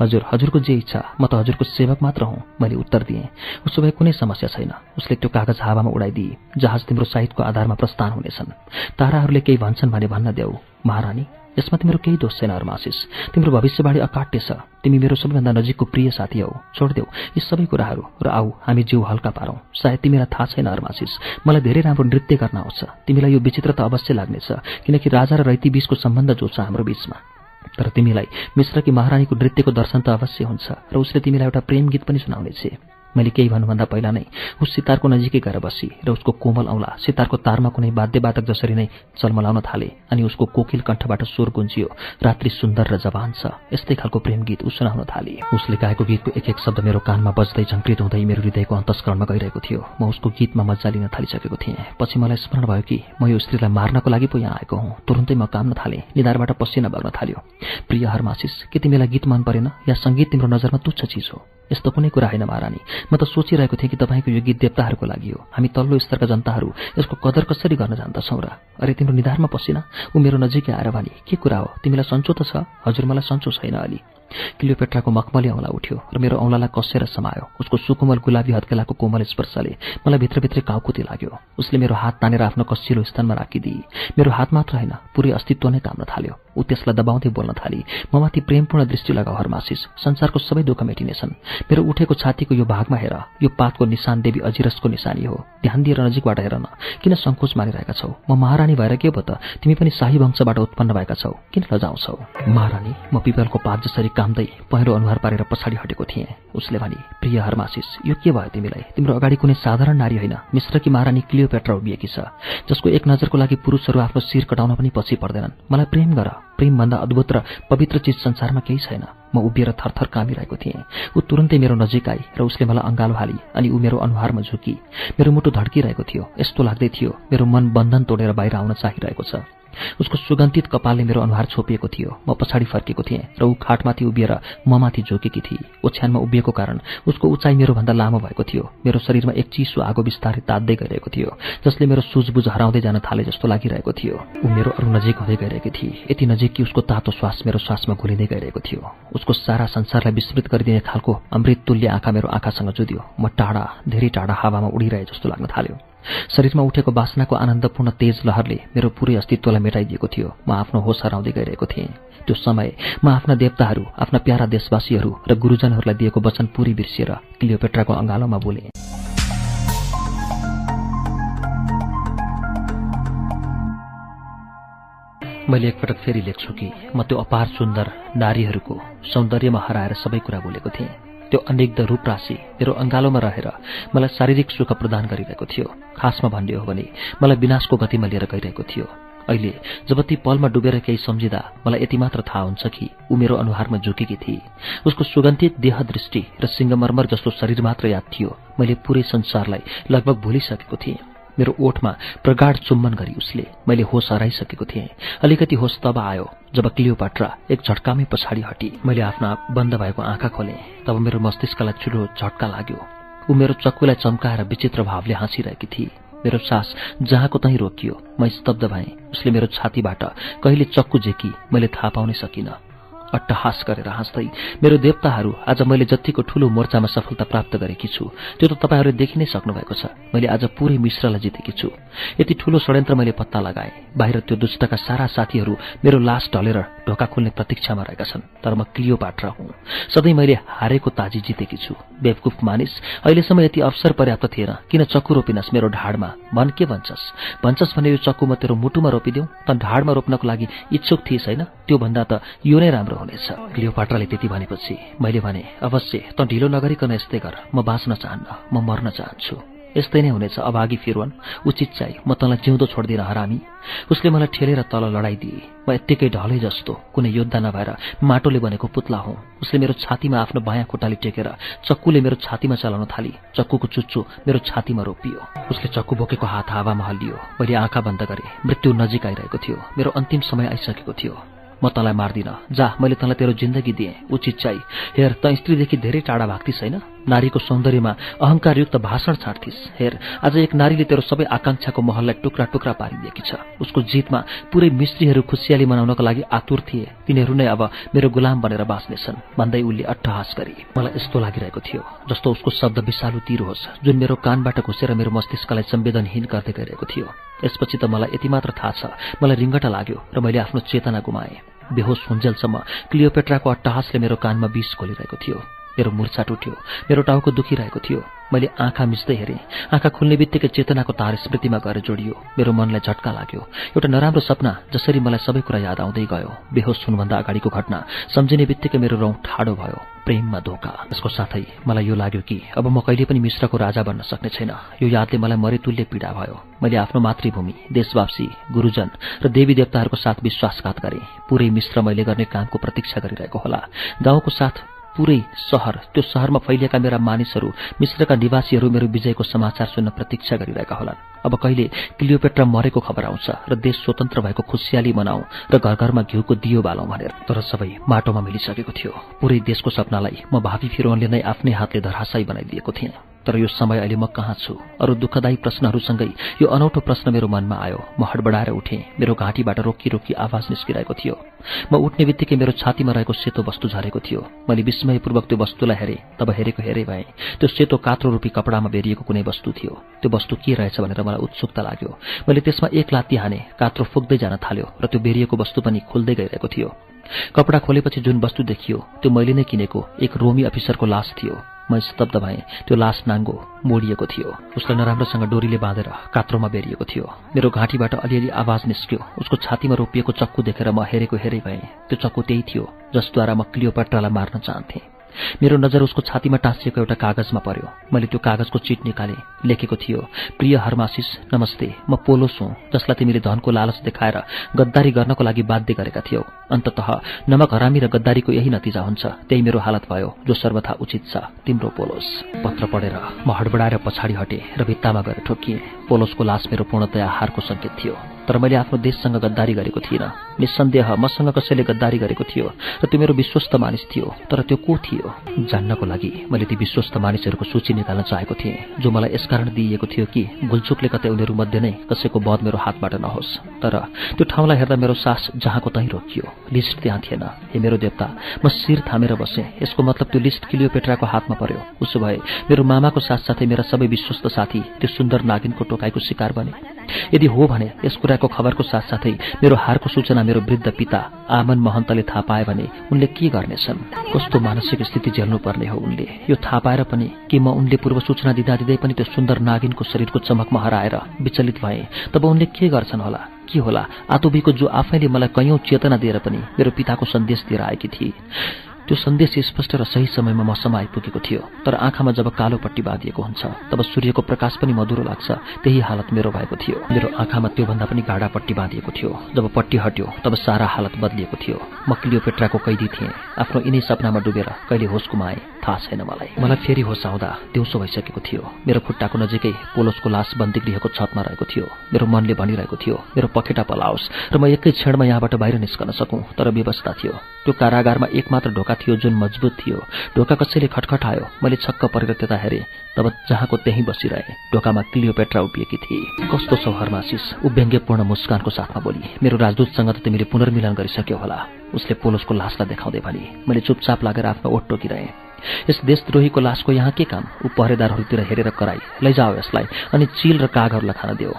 हजुर हजुरको जे इच्छा म त हजुरको सेवक मात्र हुँ मैले उत्तर दिएँ। उसो भए कुनै समस्या छैन। उसले त्यो कागज हावामा उडाइदिए जहाज तिम्रो साहित्यको आधारमा प्रस्थान हुनेछन्। ताराहरूले केही भन्छन् भने भन्न देऊ महारानी। यसमा तिम्रो केही दोष छैन हरमासिस तिम्रो भविष्यवाणी अकाट्य छ। तिमी मेरो सबैभन्दा नजिकको प्रिय साथी हौ। छोडिदेऊ यी सबै कुराहरू। र आऊ हामी जिउ हल्का पारौँ। सायद तिमीलाई थाहा छैन हरमासिस मलाई धेरै राम्रो नृत्य गर्न आउँछ। तिमीलाई यो विचित्र त अवश्य लाग्नेछ किनकि राजा र रैती बीचको सम्बन्ध जो छ हाम्रो बीचमा। तर तिमीलाई मिश्रकी महारानीको नृत्यको दर्शन त अवश्य हुन्छ र उसले तिमीलाई एउटा प्रेम गीत पनि सुनाउनेछ। मैले केही भन्नुभन्दा पहिला नै उस सितारको नजिकै गएर बसी र उसको कोमल औँला सितारको तारमा कुनै वाद्यवादक जसरी नै चलमलाउन थाले अनि उसको कोकिल कण्ठबाट स्वर गुन्जियो रात्रि सुन्दर र जवान छ। यस्तै खालको प्रेम गीत ऊ सुनाउन थाले उसले गाएको गीतको एक एक शब्द मेरो कानमा बज्दै झङ्कृत हुँदै मेरो हृदयको अन्तस्करणमा गइरहेको थियो। म उसको गीतमा मजा लिन थालिसकेको थिएँ। पछि मलाई स्मरण भयो कि म यो स्त्रीलाई मार्नको लागि पो यहाँ आएको हुँ। तुरुन्तै म काम्न थालेँ। निधारबाट पसिना बग्न थाल्यो। प्रिय हरमासिस के तिमीलाई गीत मन परेन? या सङ्गीत तिम्रो नजरमा तुच्छ चिज हो? यस्तो कुनै कुरा होइन महारानी। म त सोचिरहेको थिएँ कि तपाईँको यो गीत देवताहरूको लागि हो। हामी तल्लो स्तरका जनताहरू यसको कदर कसरी गर्न जान्दछौँ र? अरे तिम्रो निधारमा पसिना? ऊ मेरो नजिकै आएर भने के कुरा हो? तिमीलाई सन्चो त छ? हजुर मलाई सन्चो छैन अलि। क्लियोपेट्राको मखमली औँला उठ्यो र मेरो औँलालाई कसेर समायो। उसको सुकुमल गुलाबी हत्केलाको कोमल स्पर्शले मलाई भित्रभित्रै काउकुती लाग्यो। उसले मेरो हात तानेर आफ्नो कसिलो स्थानमा राखिदिए मेरो हात मात्र होइन पुरै अस्तित्व नै काम्न थाल्यो। ऊ त्यसलाई दबाउँदै बोल्न थाली। ममाथि प्रेमपूर्ण दृष्टि लगाऊ हरमासिस संसारको सबै दुःख मेटिनेछन्। मेरो उठेको छातीको यो भागमा हेर यो पातको निशान देवी अजिरसको निशानी हो। ध्यान दिएर नजिकबाट हेर न किन सङ्कोच मारिरहेका छौ? म महारानी भएर के भयो त? तिमी पनि शाही वंशबाट उत्पन्न भएका छौ। किन लजाउँछौ? महारानी म पिपलको पात जसरी कामदै पहिरो अनुहार पारेर पछाडि हटेको थिएँ। उसले भने प्रिय हरमासिस यो के भयो तिमीलाई? तिम्रो अगाडि कुनै साधारण नारी होइन। मिश्रकी महारानी क्लियोपेट्रा उभिएकी छ। जसको एक नजरको लागि पुरुषहरू आफ्नो शिर कटाउन पनि पछि पर्दैनन्। मलाई प्रेम गर। प्रेमभन्दा अद्भुत र पवित्र चिज संसारमा केही छैन। म उभिएर थरथर कामिरहेको थिएँ। ऊ तुरन्तै मेरो नजिक आई र उसले मलाई अँगालो हाली अनि ऊ मेरो अनुहारमा झुकी। मेरो मुटु धड्किरहेको थियो। यस्तो लाग्दै थियो मेरो मन बन्धन तोडेर बाहिर आउन चाहिरहेको छ। उसको सुगन्धित कपालले मेरो अनुहार छोपिएको थियो। म पछाडि फर्केको थिएँ र ऊ खाटमाथि उभिएर ममाथि झोकेकी थिए। ओछ्यानमा उभिएको कारण उसको उचाइ मेरोभन्दा लामो भएको थियो। मेरो शरीरमा एक चिसो आगो बिस्तारै तात्दै गइरहेको थियो जसले मेरो सुझबुझ हराउँदै जान थाले जस्तो लागिरहेको थियो। ऊ मेरो अरू नजिक हुँदै गइरहेकी थिए। यति नजिक कि उसको तातो श्वास मेरो श्वासमा घुलिँदै गइरहेको थियो। उसको सारा संसारलाई विस्तृत गरिदिने खालको अमृत तुल्य आँखा मेरो आँखासँग जुद्यो। म टाढा धेरै टाढा हावामा उडिरहे जस्तो लाग्न थाल्यो। शरीरमा उठेको बासनाको आनन्दपूर्ण तेज लहरले मेरो पुरै अस्तित्वलाई मेटाइदिएको थियो। म आफ्नो होस हराउँदै गइरहेको थिएँ। त्यो समय म आफ्ना देवताहरू आफ्ना प्यारा देशवासीहरू र गुरुजनहरूलाई दिएको वचन पुरै बिर्सिएर क्लियोपेट्राको अँगालोमा बोले। मैले एकपटक फेरि लेख्छु कि म त्यो अपार सुन्दर नारीहरूको सौन्दर्यमा हराएर सबै कुरा बोलेको थिएँ। त्यो अनेक रूप राशि मेरो अङ्गालोमा रहेर मलाई शारीरिक सुख प्रदान गरिरहेको थियो। खासमा भन्ने हो भने मलाई विनाशको गतिमा लिएर गइरहेको थियो। अहिले जब ती पलमा डुबेर केही सम्झिँदा मलाई यति मात्र थाहा हुन्छ कि ऊ मेरो अनुहारमा झुकेकी थिए। उसको सुगन्धित देह दृष्टि र सिंगमर्मर जस्तो शरीर मात्र याद थियो। मैले पुरै संसारलाई लगभग भुलिसकेको थिएँ। मेरो ओठमा प्रगाढ चुम्बन गरी उसले मैले होस हराइसकेको थिएँ। अलिकति होस तब आयो जब क्लियोपाट्रा एक झट्कामै पछाडि हटी। मैले आफ्ना बन्द भएको आँखा खोलेँ तब मेरो मस्तिष्कलाई ठुलो झट्का लाग्यो। ऊ मेरो चक्कुलाई चम्काएर विचित्र भावले हाँसिरहेकी थिए मेरो सास जहाँको तहीँ रोकियो म स्तब्ध भएँ। उसले मेरो छातीबाट कहिले चक्कु झेकी मैले थाहा पाउनै सकिनँ। अट्टहास गरेर हाँस्दै मेरो देवताहरू आज मैले जतिको ठूलो मोर्चामा सफलता प्राप्त गरेकी छु त्यो त तपाईँहरूले देखि नै सक्नुभएको छ। मैले आज पुरै मिश्रलाई जितेकी छु। यति ठूलो षड्यन्त्र मैले पत्ता लगाएँ। बाहिर त्यो दुष्टका सारा साथीहरू मेरो लास ढलेर ढोका खोल्ने प्रतीक्षामा रहेका छन् तर म क्लियो पाट्रा हुँ। सधैँ मैले हारेको ताजी जितेकी छु। बेवकुफ मानिस अहिलेसम्म यति अवसर पर्याप्त थिएन। किन चक्कु रोपिनस् मेरो ढाडमा? भन के भन्छस्? भन्छस् भने यो चक्कु म तेरो मुटुमा रोपिदेऊ? त ढाडमा रोप्नको लागि इच्छुक थिइस् होइन? त्योभन्दा त यो नै राम्रो। हुनेछ। क्लियोपाट्राले त्यति भनेपछि मैले भने अवश्य त ढिलो नगरिकन यस्तै गर। म बाँच्न चाहन्न म मर्न चाहन्छु। यस्तै नै हुनेछ अभागी फिरवन। उचित चाहिँ म तँलाई जिउँदो छोड्दिन हरामी। उसले मलाई ठेलेर तल लडाइदिए। म यत्तिकै ढलै जस्तो कुनै योद्धा नभएर माटोले बनेको पुत्ला हुँ। उसले मेरो छातीमा आफ्नो बायाँ खुट्टाले टेकेर चक्कुले मेरो छातीमा चलाउन थाली। चक्कुको चुच्चो मेरो छातीमा रोपियो। उसले चक्कु बोकेको हात हावामा हल्लियो। मैले आँखा बन्द गरेँ। मृत्यु नजिक आइरहेको थियो। मेरो अन्तिम समय आइसकेको थियो। म तँलाई मार्दिन। जा मैले तँलाई तेरो जिन्दगी दिएँ। उचित चाहिँ। हेर त स्त्रीदेखि धेरै टाढा भाग्ती छैन? नारीको सौन्दर्यमा अहंकारयुक्त भाषण छाड्थिस्। हेर आज एक नारीले तेरो सबै आकांक्षाको महललाई टुक्रा टुक्रा पारिदिएकी छ। उसको जितमा पुरै मिस्त्रीहरू खुसियाली मनाउनको लागि आतुर थिए। तिनीहरू नै अब मेरो गुलाम बनेर बाँच्नेछन् भन्दै उसले अट्टहास गरी मलाई यस्तो लागिरहेको थियो जस्तो उसको शब्द विषालु तिर होस् जुन मेरो कानबाट घुसेर मेरो मस्तिष्कलाई संवेदनहीन गर्दै गइरहेको थियो। यसपछि त मलाई यति मात्र थाहा छ मलाई रिङ्गटा लाग्यो र मैले आफ्नो चेतना गुमाएँ। बेहोस हुन्जेलसम्म क्लियोपेट्राको अट्टहासले मेरो कानमा विष खोलिरहेको थियो। मेरो मुर्छा टुट्यो मेरो टाउको दुखिरहेको थियो। मैले आँखा मिच्दै हेरेँ। आँखा खुल्ने बित्तिकै चेतनाको तार स्मृतिमा गएर जोडियो। मेरो मनलाई झट्का लाग्यो। एउटा नराम्रो सपना जसरी मलाई सबै कुरा याद आउँदै गयो। बेहोस हुनुभन्दा अगाडिको घटना सम्झिने बित्तिकै मेरो रौँ ठाडो भयो। प्रेममा धोका। यसको साथै मलाई यो लाग्यो कि अब म कहिले पनि मिश्रको राजा बन्न सक्ने छैन। यो यादले मलाई मरेतुल्य पीडा भयो। मैले आफ्नो मातृभूमि देशवासी गुरुजन र देवी देवताहरूको साथ विश्वासघात गरेँ। पुरै मिश्र मैले गर्ने कामको प्रतीक्षा गरिरहेको होला। गाउँको साथ पुरै सहर त्यो सहरमा फैलिएका मेरा मानिसहरू मिश्रका निवासीहरू मेरो विजयको समाचार सुन्न प्रतीक्षा गरिरहेका होलान्। अब कहिले क्लियोपेट्रा मरेको खबर आउँछ र देश स्वतन्त्र भएको खुसियाली मनाऊ र घर घरमा घिउको दियो बालौँ भनेर तर सबै माटोमा मिलिसकेको थियो। पुरै देशको सपनालाई म भावी फिरोनले नै आफ्नै हातले धराशाई बनाइदिएको थिएँ। तर यो समय अहिले म कहाँ छु? अरू दुःखदायी प्रश्नहरूसँगै यो अनौठो प्रश्न मेरो मनमा आयो। म हडबडाएर उठेँ। मेरो घाँटीबाट रोकी रोकी आवाज निस्किरहेको थियो। म उठ्ने बित्तिकै मेरो छातीमा रहेको सेतो वस्तु झरेको थियो। मैले विस्मयपूर्वक त्यो वस्तुलाई हेरेँ। तब हेरेको हेरे भएँ त्यो सेतो कात्रो रूपी कपडामा बेरिएको कुनै वस्तु थियो। त्यो वस्तु के रहेछ भनेर मलाई उत्सुकता लाग्यो। मैले त्यसमा एक लात्ती हाने। कात्रो फुक्दै जान थाल्यो र त्यो बेरिएको वस्तु पनि खुल्दै गइरहेको थियो। कपडा खोलेपछि जुन वस्तु देखियो त्यो मैले नै किनेको एक रोमी अफिसरको लास थियो। म स्तब्ध भएँ। त्यो लास नाङ्गो मोडिएको थियो। उसलाई नराम्रोसँग डोरीले बाँधेर कात्रोमा बेरिएको थियो। मेरो घाँटीबाट अलिअलि आवाज निस्क्यो। उसको छातीमा रोपिएको चक्कु देखेर म हेरेको हेरे भएँ। त्यो चक्कु त्यही थियो जसद्वारा म क्लियोपाट्रालाई मार्न चाहन्थेँ। मेरो नजर उसको छातीमा टाँसिएको एउटा कागजमा पर्यो। मैले त्यो कागजको चिट निकालेँ लेखेको थियो प्रिय हर्मासिस नमस्ते म पोलोस हुँ जसलाई तिमीले धनको लालच देखाएर गद्दारी गर्नको लागि बाध्य गरेका थियौ। अन्तत नमक हरामी र गद्दारीको यही नतिजा हुन्छ। त्यही मेरो हालत भयो जो सर्वथा उचित छ। तिम्रो पोलोस। पत्र पढेर म हडबडाएर पछाडि हटेँ र भित्तामा गएर ठोकिएँ। पोलोसको लास मेरो पूर्णतया हारको सङ्केत थियो। तर मैले आफ्नो देशसँग गद्दारी गरेको थिइनँ। निसन्देह मसँग कसैले गद्दारी गरेको थियो र त्यो मेरो विश्वस्त मानिस थियो तर त्यो को थियो जान्नको लागि? मैले ती विश्वस्त मानिसहरूको सूची निकाल्न चाहेको थिएँ जो मलाई यसकारण दिइएको थियो कि भुलचुकले कतै उनीहरू मध्ये नै कसैको बध मेरो हातबाट नहोस्। तर त्यो ठाउँलाई हेर्दा मेरो सास जहाँको तहीँ रोकियो लिस्ट त्यहाँ थिएन। हे मेरो देवता म शिर थामेर बसेँ। यसको मतलब त्यो लिस्ट किलियोपेट्राको हातमा पर्यो। उसो भए मेरो मामाको साथसाथै मेरा सबै विश्वस्त साथी त्यो सुन्दर नागिनको टोकाइको शिकार बने। यदि हो भने यस कुराको खबरको साथसाथै मेरो हारको सूचना मेरो वृद्ध पिता आमन महन्तले थाहा पाए भने उनले के गर्नेछन्? कस्तो मानसिक स्थिति झेल्नु पर्ने हो उनले? यो थाहा पाएर पनि कि म उनले पूर्व सूचना दिँदा दिँदै पनि त्यो सुन्दर नागिनको शरीरको चमकमा हराएर विचलित भए। तब उनले के गर्छन् होला? के होला? आतोबीको जो आफैले मलाई कैयौं चेतना दिएर पनि मेरो पिताको सन्देश दिएर आएकी थिए। त्यो सन्देश स्पष्ट र सही समयमा मसम्म आइपुगेको थियो। तर आँखामा जब कालो पट्टी बाँधिएको हुन्छ तब सूर्यको प्रकाश पनि मधुरो लाग्छ। त्यही हालत मेरो भएको थियो। मेरो आँखामा त्योभन्दा पनि गाडा पट्टी बाँधिएको थियो। जब पट्टी हट्यो तब सारा हालत बदलिएको थियो। म क्लियोपेट्राको कैदी थिएँ। आफ्नो यिनै सपनामा डुबेर कहिले होस गुमाएँ थाहा छैन मलाई। मलाई फेरि होस आउँदा दिउँसो भइसकेको थियो। मेरो खुट्टाको नजिकै पोलोसको लास बन्दी गृहको छतमा रहेको थियो। मेरो मनले भनिरहेको थियो मेरो पखेटा पलाओस्। र म एकै क्षणमा यहाँबाट बाहिर निस्कन सकौँ। तर व्यवस्था थियो। त्यो कारागारमा एकमात्र ढोका थियो जुन मजबुत थियो। ढोका कसैले खटखटायो। मैले छक्क परेर त्यता हेरेँ तब जहाँको त्यहीँ बसिरहे। ढोकामा क्लियोपेट्रा उभिएकी थिए। कस्तो छौ हर्मासिस ऊ व्यङ्ग्यपूर्ण मुस्कानको साथमा बोली। मेरो राजदूतसँग त तिमीले पुनर्मिलन गरिसक्यो होला। उसले पोलोसको लासलाई देखाउँदै भने मैले चुपचाप लागेर आफ्नो ओठ टोकिरहेँ। यस देशद्रोहीको लासको यहाँ के काम? ऊ पहरेदारहरूतिर हेरेर कराई। लैजाओ यसलाई। अनि चिल र कागहरूलाई खान दियो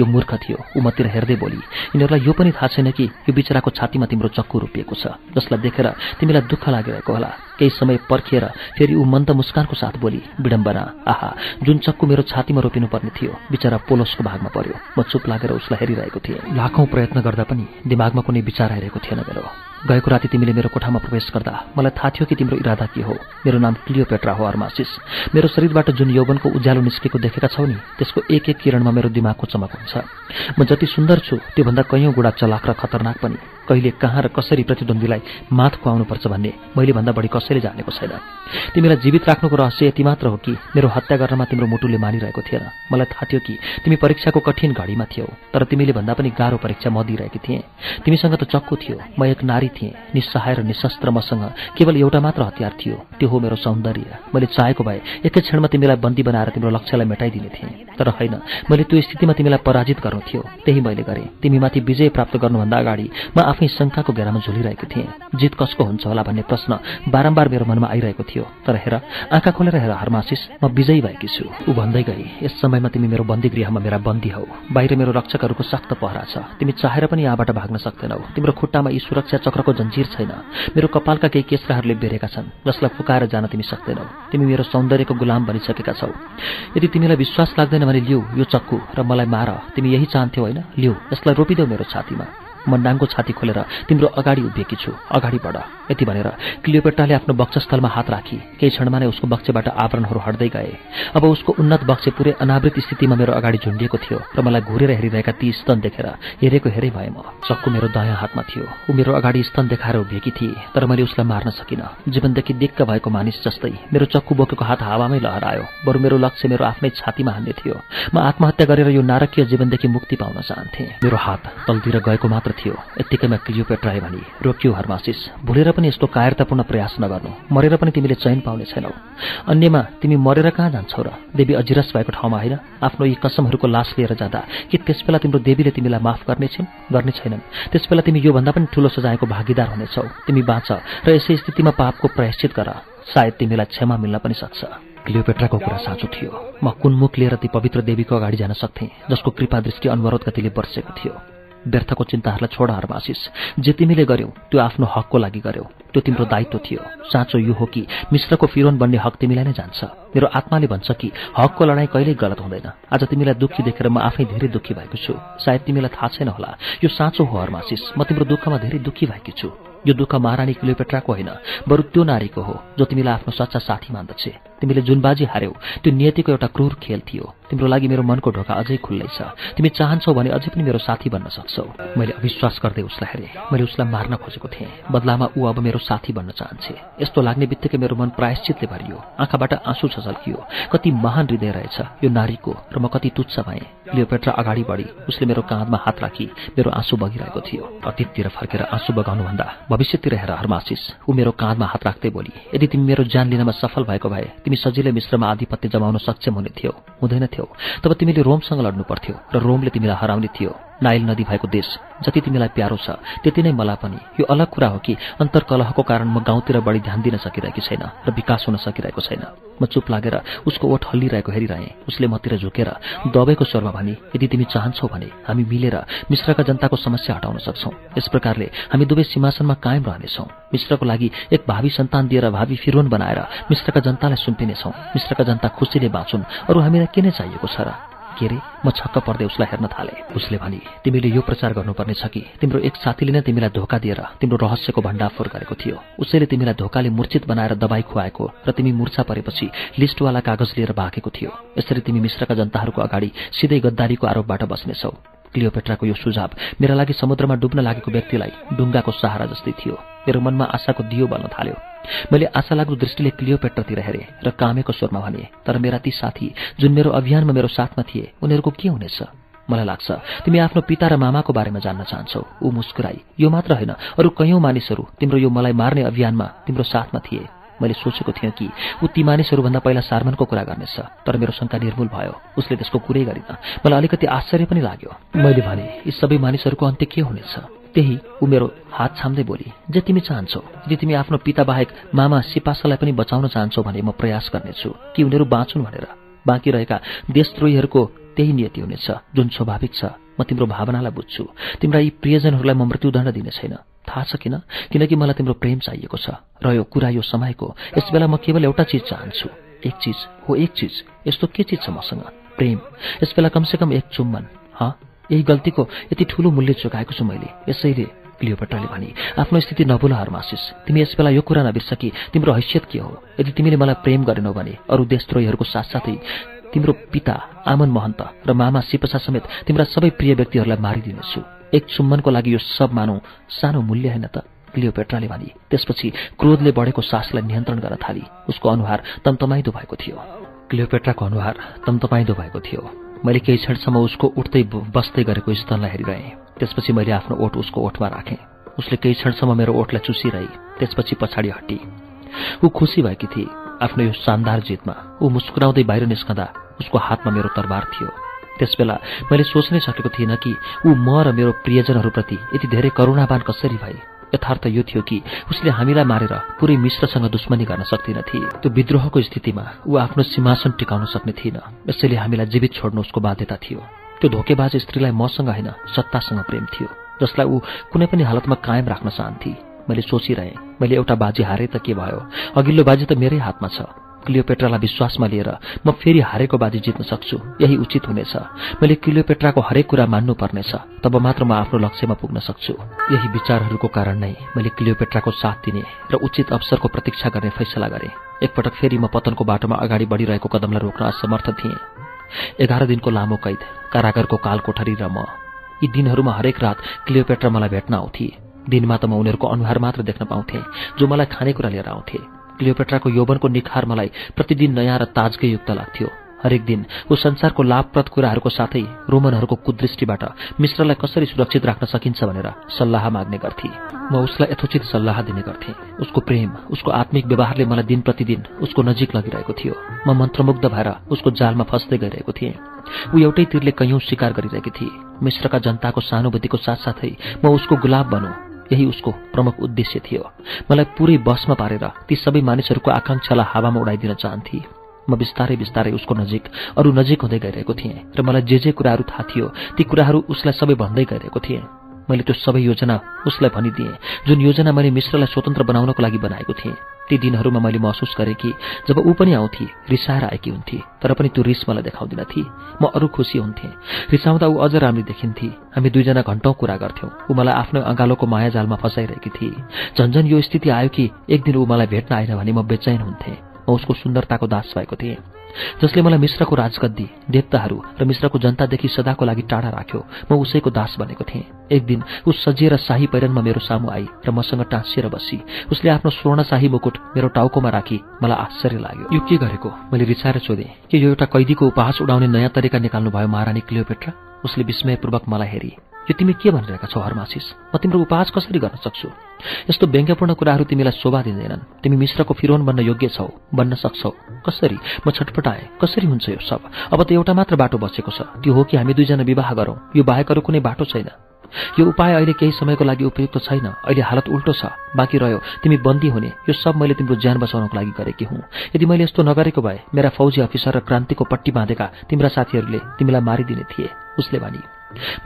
यो मूर्ख थियो। ऊ मतिर हेर्दै बोली यिनीहरूलाई यो पनि थाहा छैन कि यो बिचराको छातीमा तिम्रो चक्कु रोपिएको छ जसलाई देखेर तिमीलाई दुःख लागिरहेको होला। केही समय पर्खिएर फेरि ऊ मन्द मुस्कानको साथ बोली विडम्बना आहा जुन चक्कु मेरो छातीमा रोपिनु पर्ने थियो बिचरा पोलोसको भागमा पर्यो। म चुप लागेर उसलाई हेरिरहेको थिएँ। लाखौँ प्रयत्न गर्दा पनि दिमागमा कुनै विचार आइरहेको थिएन मेरो। गएको राति तिमीले मेरो कोठामा प्रवेश गर्दा मलाई थाहा थियो कि तिम्रो इरादा के हो। मेरो नाम क्लियोपेट्रा हो अर्मासिस। मेरो शरीरबाट जुन यौवनको उज्यालो निस्केको देखेका छौ नि त्यसको एक एक किरणमा मेरो दिमागको चमक हुन्छ। म जति सुन्दर छु त्योभन्दा कैयौँ गुणा चलाक र खतरनाक पनि। कहिले कहाँ र कसरी प्रतिद्वन्दीलाई माथ खुवाउनुपर्छ भन्ने मैले भन्दा बढी कसैले जानेको छैन। तिमीलाई जीवित राख्नुको रहस्य यति मात्र हो कि मेरो हत्या गर्नमा तिम्रो मुटुले मानिरहेको थिएन। मलाई थाहा थियो कि तिमी परीक्षाको कठिन घडीमा थियौ तर तिमीले भन्दा पनि गाह्रो परीक्षा म दिइरहेकी थिएँ। तिमीसँग त चक्कु थियो म एक नारी थिएँ निस्सहाय र निशस्त्र मसँग केवल एउटा मात्र हतियार थियो त्यो हो मेरो सौन्दर्य। मैले चाहेको भए एकै क्षणमा तिमीलाई बन्दी बनाएर तिम्रो लक्ष्यलाई मेटाइदिने थिएँ। तर होइन मैले त्यो स्थितिमा तिमीलाई पराजित गर्नु थियो त्यही मैले गरेँ। तिमीमाथि विजय प्राप्त गर्नुभन्दा अगाडि म आफै शङ्काको घेरामा झुलिरहेको थिएँ। जित कसको हुन्छ होला? भन्ने प्रश्न बारम्बार मेरो मनमा आइरहेको थियो। तर हेर आँखा खोलेर हेर हरमासिस म विजयी भएकी छु। ऊ भन्दै गई यस समयमा तिमी मेरो बन्दी गृहमा मेरा बन्दी हौ। बाहिर मेरो रक्षकहरूको सख्त पहरा छ। तिमी चाहेर पनि यहाँबाट भाग्न सक्दैनौ। तिम्रो खुट्टामा यी सुरक्षा चक्रको जन्जिर छैन। मेरो कपालका केही केस्राहरूले बेरेका छन् जसलाई फुकाएर जान तिमी सक्दैनौ। तिमी मेरो सौन्दर्यको गुलाम बनिसकेका छौ। यदि तिमीलाई विश्वास लाग्दैन भने लिऊ यो चक्कु र मलाई मार। तिमी यही चाहन्थ्यौ होइन? लिऊ यसलाई रोपिदेऊ मेरो छातीमा। म नाङ्गो छाती खोलेर तिम्रो अगाडि उभिएकी छु। अगाडि बढ। यति भनेर क्लियोपेट्राले आफ्नो बक्षस्थलमा हात राखी। केही क्षणमा नै उसको बक्सेबाट आवरणहरू हट्दै गए। अब उसको उन्नत बक्से पुरै अनावृत स्थितिमा मेरो अगाडि झुन्डिएको थियो र मलाई घुरेर हेरिरहेका ती स्तन देखेर हेरेको हेरै भए म। चक्कु मेरो दायाँ हातमा थियो। ऊ मेरो अगाडि स्तन देखाएर उभिएकी थिए तर मैले उसलाई मार्न सकिनँ। जीवनदेखि दिक्क भएको मानिस जस्तै मेरो चक्कु बोकेको हात हावामै लहरायो बरु मेरो लक्ष्य मेरो आफ्नै छातीमा हान्ने थियो। म आत्महत्या गरेर यो नारकीय जीवनदेखि मुक्ति पाउन चाहन्थेँ। मेरो हात तलतिर गएको मात्र थियो। यत्तिकैमा क्लियोपेट्राए भनी रोकियो हर्मासिस। भुलेर पनि यस्तो कायरतापूर्ण प्रयास नगर्नु। मरेर पनि तिमीले चयन पाउने छैनौ। अन्यमा तिमी मरेर कहाँ जान्छौ र? देवी अजिरस भएको ठाउँमा होइन। आफ्नो यी कसमहरूको लास लिएर जाँदा कि त्यसबेला तिम्रो देवीले तिमीलाई माफ गर्नेछिन् गर्ने छैनन्। त्यसबेला तिमी योभन्दा पनि ठूलो सजायको भागीदार हुनेछौ। तिमी बाँच र यसै स्थितिमा पापको प्रयश्चित गर। सायद तिमीलाई क्षमा मिल्न पनि सक्छ। क्लियोपेट्राको कुरा साँचो थियो। म कुन मुख लिएर ती पवित्र देवीको अगाडि जान सक्थेँ जसको कृपा दृष्टि अनवरोध गतिले वर्षेको थियो। व्यर्थको चिन्ताहरूलाई छोड हरमासिस जे तिमीले गर्यौ त्यो आफ्नो हकको लागि गर्यौ। त्यो तिम्रो दायित्व थियो। साँचो यो हो कि मिश्रको फिरोन बन्ने हक तिमीलाई नै जान्छ। मेरो आत्माले भन्छ कि हकको लडाईँ कहिल्यै गलत हुँदैन। आज तिमीलाई दुःखी देखेर म आफै धेरै दुःखी भएको छु। सायद तिमीलाई थाहा छैन होला। यो साँचो हो हरमासिस म तिम्रो दुःखमा धेरै दुःखी भएकी छु। यो दुःख महारानी क्लियोपेट्राको होइन बरु त्यो नारीको हो जो तिमीलाई आफ्नो सच्चा साथी मान्दछ। तिमीले जुन बाजी हार्यौ त्यो नियतिको एउटा क्रूर खेल थियो। तिम्रो लागि मेरो मनको ढोका अझै खुल्लै छ तिमी चाहन्छौ भने अझै पनि मेरो साथी बन्न सक्छौ। मैले अविश्वास गर्दै उसलाई हेरेँ। मैले उसलाई मार्न खोजेको थिएँ। बदलामा ऊ अब मेरो साथी बन्न चाहन्छे। यस्तो लाग्ने बित्तिकै मेरो मन प्रायश्चितले भरियो। आँखाबाट आँसु छझल्कियो। कति महान हृदय रहेछ यो नारीको र म कति तुच्छ भएँ। लियोपेट्रा अगाडि बढी उसले मेरो काँधमा हात राखी मेरो आँसु बगिरहेको थियो। अतीततिर फर्केर आँसु बगाउनुभन्दा भविष्यतिर हेर हरमासिस ऊ मेरो काँधमा हात राख्दै बोली यदि तिमी मेरो ज्यान लिनमा सफल भएको भए तिमी सजिलै मिश्रमा आधिपत्य जमाउन सक्षम हुने थियौ हुँदैन थियौ। तब तिमीले रोमसँग लड्नु पर्थ्यो र रोमले तिमीलाई हराउने थियो। नाइल नदी भएको देश जति तिमीलाई प्यारो छ त्यति नै मलाई पनि। यो अलग कुरा हो कि अन्तर्कलहको कारण म गाउँतिर बढी ध्यान दिन सकिरहेकी छैन र विकास हुन सकिरहेको छैन। म चुप लागेर उसको ओठ हल्लिरहेको हेरिरहेँ। उसले मतिर झुकेर दबेको स्वरमा भने यदि तिमी चाहन्छौ भने हामी मिलेर मिश्रका जनताको समस्या हटाउन सक्छौ। यस प्रकारले हामी दुवै सिंहासनमा कायम रहनेछौ। मिश्रको लागि एक भावी सन्तान दिएर भावी फिरोन बनाएर मिश्रका जनतालाई सुम्पिनेछौ। मिश्रका जनता खुसीले बाँचुन्। अरू हामीलाई के नै चाहिएको छ र? के रे म छक्क पर्दै उसलाई हेर्न थाले। उसले भने तिमीले यो प्रचार गर्नुपर्ने छ कि? तिम्रो एक साथीले नै तिमीलाई धोका दिएर तिम्रो रहस्यको भण्डाफोर गरेको थियो। उसैले तिमीलाई धोकाले मूर्छित बनाएर दबाई खुवाएको र तिमी मूर्छा परेपछि लिस्टवाला कागज लिएर भागेको थियो। यसरी तिमी मिश्रका जनताहरूको अगाडि सिधै गद्दारीको आरोपबाट बस्नेछौ। क्लियोपेट्राको यो सुझाव मेरा लागि समुद्रमा डुब्न लागेको व्यक्तिलाई डुङ्गाको सहारा जस्तै थियो। मेरो मनमा आशाको दियो बल्न थाल्यो। मैले आशा लाग्दो दृष्टिले क्लियोपेट्रातिर हेरेँ र कामेको स्वरमा भने तर मेरा ती साथी जुन मेरो अभियानमा मेरो साथमा थिए उनीहरूको के हुनेछ? मलाई लाग्छ तिमी आफ्नो पिता र मामाको बारेमा जान्न चाहन्छौ। ऊ मुस्कुराई यो मात्र होइन अरू कैयौँ मानिसहरू तिम्रो यो मलाई मार्ने अभियानमा तिम्रो साथमा थिए। मैले सोचेको थिएँ कि ऊ ती मानिसहरूभन्दा पहिला सार्मनको कुरा गर्नेछ तर मेरो शङ्का निर्मूल भयो। उसले त्यसको कुरै गरिन। मलाई अलिकति आश्चर्य पनि लाग्यो। मैले भने यी सबै मानिसहरूको अन्त्य के हुनेछ? त्यही ऊ मेरो हात छाम्दै बोली जे तिमी चाहन्छौ यदि तिमी आफ्नो पिता बाहेक मामा सिपासालाई पनि बचाउन चाहन्छौ भने म प्रयास गर्नेछु कि उनीहरू बाँचुन् भनेर। बाँकी रहेका देशद्रोहीहरूको त्यही नियति हुनेछ जुन स्वाभाविक छ। म तिम्रो भावनालाई बुझ्छु। तिम्रा यी प्रियजनहरूलाई म मृत्युदण्ड दिने छैन। थाहा छ किन? किनकि मलाई तिम्रो प्रेम चाहिएको छ र यो कुरा यो समयको। यस बेला म केवल एउटा चिज चाहन्छु। एक चिज हो एक चिज। यस्तो के चिज छ मसँग? प्रेम। यस बेला कमसेकम एक चुम्बन। ह? यही गल्तीको यति ठूलो मूल्य चुकाएको छु मैले। यसैले क्लियोपट्टाले भने आफ्नो स्थिति नबोल हरमासिस। तिमी यस बेला यो कुरा नबिर्स कि तिम्रो हैसियत के हो? यदि तिमीले मलाई प्रेम गरेनौ भने अरू देशद्रोहीहरूको साथसाथै तिम्रो पिता आमन महन्त र मामा सिपसा समेत तिम्रा सबै प्रिय व्यक्तिहरूलाई मारिदिनेछु। एक चुम्बनको लागि यो सब मानौ सानो मूल्य होइन त। क्लियोपेट्राले भने त्यसपछि क्रोधले बढेको सासलाई नियन्त्रण गर्न थाली। उसको अनुहार तमतमाइदो भएको थियो। क्लियोपेट्राको अनुहार तमतमाइदो भएको थियो। मैले केही क्षणसम्म उसको उठ्दै बस्दै गरेको स्तनलाई हेरिरहेँ। त्यसपछि मैले आफ्नो ओठ उसको ओठमा राखेँ। उसले केही क्षणसम्म मेरो ओठलाई चुसिरहे। त्यसपछि पछाडि हटी ऊ खुसी भएकी थिए। आफ्नो यो शानदार जितमा। ऊ मुस्कुराउँदै बाहिर निस्कँदा उसको हातमा मेरो तरबार थियो। त्यसबेला मैले सोच्नै सकेको थिइनँ कि ऊ म र मेरो प्रियजनहरूप्रति यति धेरै करुणावान कसरी भए। यथार्थ यो थियो कि उसले हामीलाई मारेर पुरै मिश्रसँग दुश्मनी गर्न सक्दिनथे। त्यो विद्रोहको स्थितिमा ऊ आफ्नो सिंहासन टिकाउन सक्ने थिएन। यसैले हामीलाई जीवित छोड्नु उसको बाध्यता थियो। त्यो धोकेबाज स्त्रीलाई मसँग होइन सत्तासँग प्रेम थियो जसलाई ऊ कुनै पनि हालतमा कायम राख्न चाहन्थे। मैले सोचिरहेँ मैले एउटा बाजी हारे त के भयो? अघिल्लो बाजी त मेरै हातमा छ। क्लियोपेट्रालाई विश्वासमा लिएर म फेरि हारेको बाजी जित्न सक्छु। यही उचित हुनेछ। मैले क्लियोपेट्राको हरेक कुरा मान्नुपर्नेछ तब मात्र म आफ्नो लक्ष्यमा पुग्न सक्छु। यही विचारहरूको कारण नै मैले क्लियोपेट्राको साथ दिने र उचित अवसरको प्रतीक्षा गर्ने फैसला गरेँ। एकपटक फेरि म पतनको बाटोमा अगाडि बढिरहेको कदमलाई रोक्न असमर्थ थिएँ। एघार दिनको लामो कैद कारागारको काल कोठरी र म। यी दिनहरूमा हरेक रात क्लियोपेट्रा मलाई भेट्न आउँथे। दिनमा त म उनीहरूको अनुहार मात्र देख्न पाउँथेँ जो मलाई खानेकुरा लिएर आउँथे। क्लियोपेट्राको यौवनको निखार मलाई प्रतिदिन नयाँ र ताजकै युक्त लाग्थ्यो। हरेक दिन ऊ संसारको लाभप्रद कुराहरूको साथै रोमनहरूको कुदृष्टिबाट मिश्रलाई कसरी सुरक्षित राख्न सकिन्छ भनेर सल्लाह माग्ने गर्थे। म उसलाई यथोचित सल्लाह दिने गर्थेँ। उसको प्रेम उसको आत्मिक व्यवहारले मलाई दिन प्रतिदिन उसको नजिक लगिरहेको थियो। म मन्त्रमुग्ध भएर उसको जालमा फस्दै गइरहेको थिएँ। ऊ एउटै तीरले कैयौं शिकार गरिरहेकी थिए। मिश्रका जनताको सानुभूतिको साथसाथै म उसको गुलाब बनौँ। यही उसको प्रमुख उद्देश्य थियो। मलाई पुरै बसमा पारेर ती सबै मानिसहरूको आकांक्षालाई हावामा उडाइदिन चाहन्थे। म बिस्तारै बिस्तारै उसको नजिक अरू नजिक हुँदै गइरहेको थिएँ र मलाई जे जे कुराहरू थाहा थियो ती कुराहरू उसलाई सबै भन्दै गइरहेको थिएँ। मैले त्यो सबै योजना उसलाई भनिदिएँ। जुन योजना मैले मिश्रलाई स्वतन्त्र बनाउनको लागि बनाएको थिएँ ती दिनहरूमा मैले महसुस गरेँ कि जब ऊ पनि आउँथे रिसाएर आएकी हुन्थे तर पनि त्यो रिस मलाई देखाउँदिन म अरू खुसी हुन्थेँ। रिसाउँदा ऊ अझ राम्री देखिन्थे। हामी दुईजना घन्टौँ कुरा गर्थ्यौँ। ऊ मलाई आफ्नो अँगालोको मायाजालमा फसाइरहेकी थिए। झन्झन यो स्थिति आयो कि एक दिन ऊ मलाई भेट्न आएन भने म बेचैन हुन्थेँ। म उसको सुन्दरताको दास भएको थिएँ। जसले मलाई मिश्रको राजगद्दी देवताहरू र मिश्रको जनतादेखि सदाको लागि टाढा राख्यो। म उसैको दास बनेको थिएँ। एक दिन उस सजिएर शाही पहिरनमा मेरो सामु आई र मसँग टाँसिएर बसी। उसले आफ्नो स्वर्ण शाही मुकुट मेरो टाउकोमा राखी। मलाई आश्चर्य लाग्यो। यो के गरेको? मैले रिसाएर सोधेँ कि यो एउटा कैदीको उपहास उडाउने नयाँ तरिका निकाल्नु भयो महारानी क्लियोपेट्रा? उसले विस्मयपूर्वक मलाई हेरी यो तिमी के भनिरहेका छौ हरमासिस? म तिम्रो उपहास कसरी गर्न सक्छु? यस्तो व्यङ्ग्यपूर्ण कुराहरू तिमीलाई शोभा दिँदैनन्। तिमी मिश्रको फिरोन बन्न योग्य छौ बन्न सक्छौ। कसरी? म छटपटाएँ कसरी हुन्छ यो सब? अब त एउटा मात्र बाटो बसेको छ। त्यो हो कि हामी दुईजना विवाह गरौँ। यो बाहेक अरू कुनै बाटो छैन। यो उपाय अहिले केही समयको लागि उपयुक्त छैन। अहिले हालत उल्टो छ। बाँकी रह्यो। तिमी बन्दी हुने। यो सब मैले तिम्रो ज्यान बचाउनको लागि गरेकी हुँ। यदि मैले यस्तो नगरेको भए मेरा फौजी अफिसर र क्रान्तिको पट्टी बाँधेका तिम्रा साथीहरूले तिमीलाई मारिदिने थिए उसले भनी।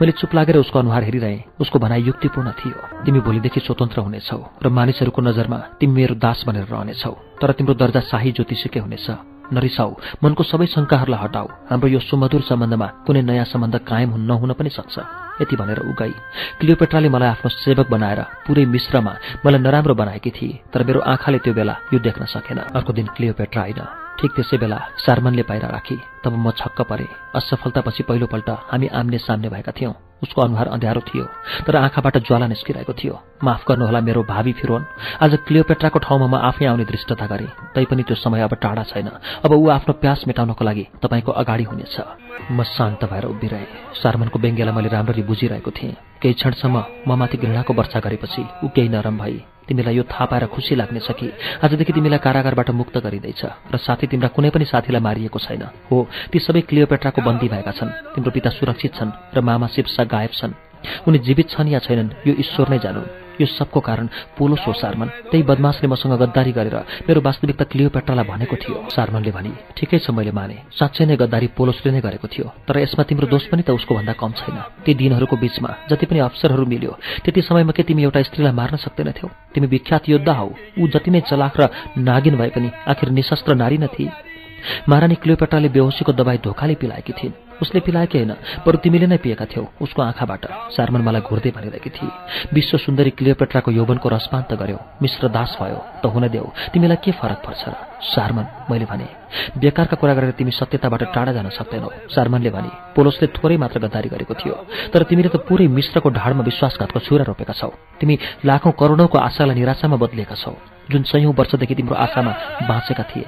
मैले चुप लागेर उसको अनुहार हेरिरहेँ। उसको भनाइ युक्तिपूर्ण थियो। तिमी भोलिदेखि स्वतन्त्र हुनेछौ र मानिसहरूको नजरमा तिमी मेरो दास बनेर रहनेछौ। तर तिम्रो दर्जा शाही ज्योतिषीकै हुनेछ। नरिसाउ। मनको सबै शङ्काहरूलाई हटाऊ हाम्रो यो सुमधुर सम्बन्धमा कुनै नयाँ सम्बन्ध कायम नहुन पनि सक्छ। यति भनेर उगाई। क्लियोपेट्राले मलाई आफ्नो सेवक बनाएर पुरै मिश्रमा मलाई नराम्रो बनाएकी थिए तर मेरो आँखाले त्यो बेला यो देख्न सकेन। अर्को दिन क्लियोपेट्रा आइन। ठिक त्यसै बेला सार्मनले बाहिर राखी तब म छक्क परे असफलतापछि पहिलोपल्ट हामी आम्ने सामने भएका थियौँ। उसको अनुहार अँध्यारो थियो तर आँखाबाट ज्वाला निस्किरहेको थियो। माफ गर्नुहोला मेरो भावी फिरोन आज क्लियोपेट्राको ठाउँमा म आफै आउने दृष्टता गरेँ तैपनि त्यो समय अब टाढा छैन। अब ऊ आफ्नो प्यास मेटाउनको लागि तपाईँको अगाडि हुनेछ। म शान्त भएर उभिरहेँ। सार्मनको व्यङ्ग्यलाई मैले राम्ररी बुझिरहेको थिएँ। केही क्षणसम्म म माथि घृणाको वर्षा गरेपछि ऊ केही नरम भई तिमीलाई यो थाहा पाएर खुसी लाग्नेछ कि आजदेखि तिमीलाई कारागारबाट मुक्त गरिँदैछ र साथै तिम्रा कुनै पनि साथीलाई मारिएको छैन। हो ती सबै क्लियोपेट्राको बन्दी भएका छन्। तिम्रो पिता सुरक्षित छन् र मामा शिवसा गायब छन्। उनी जीवित छन् या छैनन् यो ईश्वर नै जानु यो सबको कारण पोलो सो सार्मन। त्यही बदमासले मसँग गद्दारी गरेर मेरो वास्तविकता क्लियोपेट्रालाई भनेको थियो सार्मनले भने। ठिकै छ मैले माने। साँच्चै नै गद्दारी पोलोसले नै गरेको थियो तर यसमा तिम्रो दोष पनि त उसको भन्दा कम छैन। ती दिनहरूको बीचमा जति पनि अवसरहरू मिल्यो त्यति समयमा के तिमी एउटा स्त्रीलाई मार्न सक्दैनथ्यौ? तिमी विख्यात योद्धा हौ। ऊ जति नै चलाक र नागिन भए पनि आखिर निशस्त्र नारी न थिए। महारानी क्लियोपेट्राले बेहोसीको दबाई धोकाले पिलाएकी थिइन्। उसले पिलाएकै होइन बरु तिमीले नै पिएका थियौ। उसको आँखाबाट सारमन मलाई घुर्दै भनिरहेकी थिए विश्व सुन्दरी क्लियोपेट्राको यौवनको रसपान्त गर्यौ मिश्र दास भयो त हुन देऊ तिमीलाई के फरक पर्छ? र सारमन मैले भने बेकारका कुरा गरेर तिमी सत्यताबाट टाढा जान सक्दैनौ। सारमनले भने पोलोसले थोरै मात्र गद्दारी गरेको थियो तर तिमीले त पुरै मिश्रको ढाडमा विश्वासघातको छुरा रोपेका छौ। तिमी लाखौं करोडौँको आशालाई निराशामा बदलिएका छौ। जुन सयौं वर्षदेखि तिम्रो आशामा बाँचेका थिए।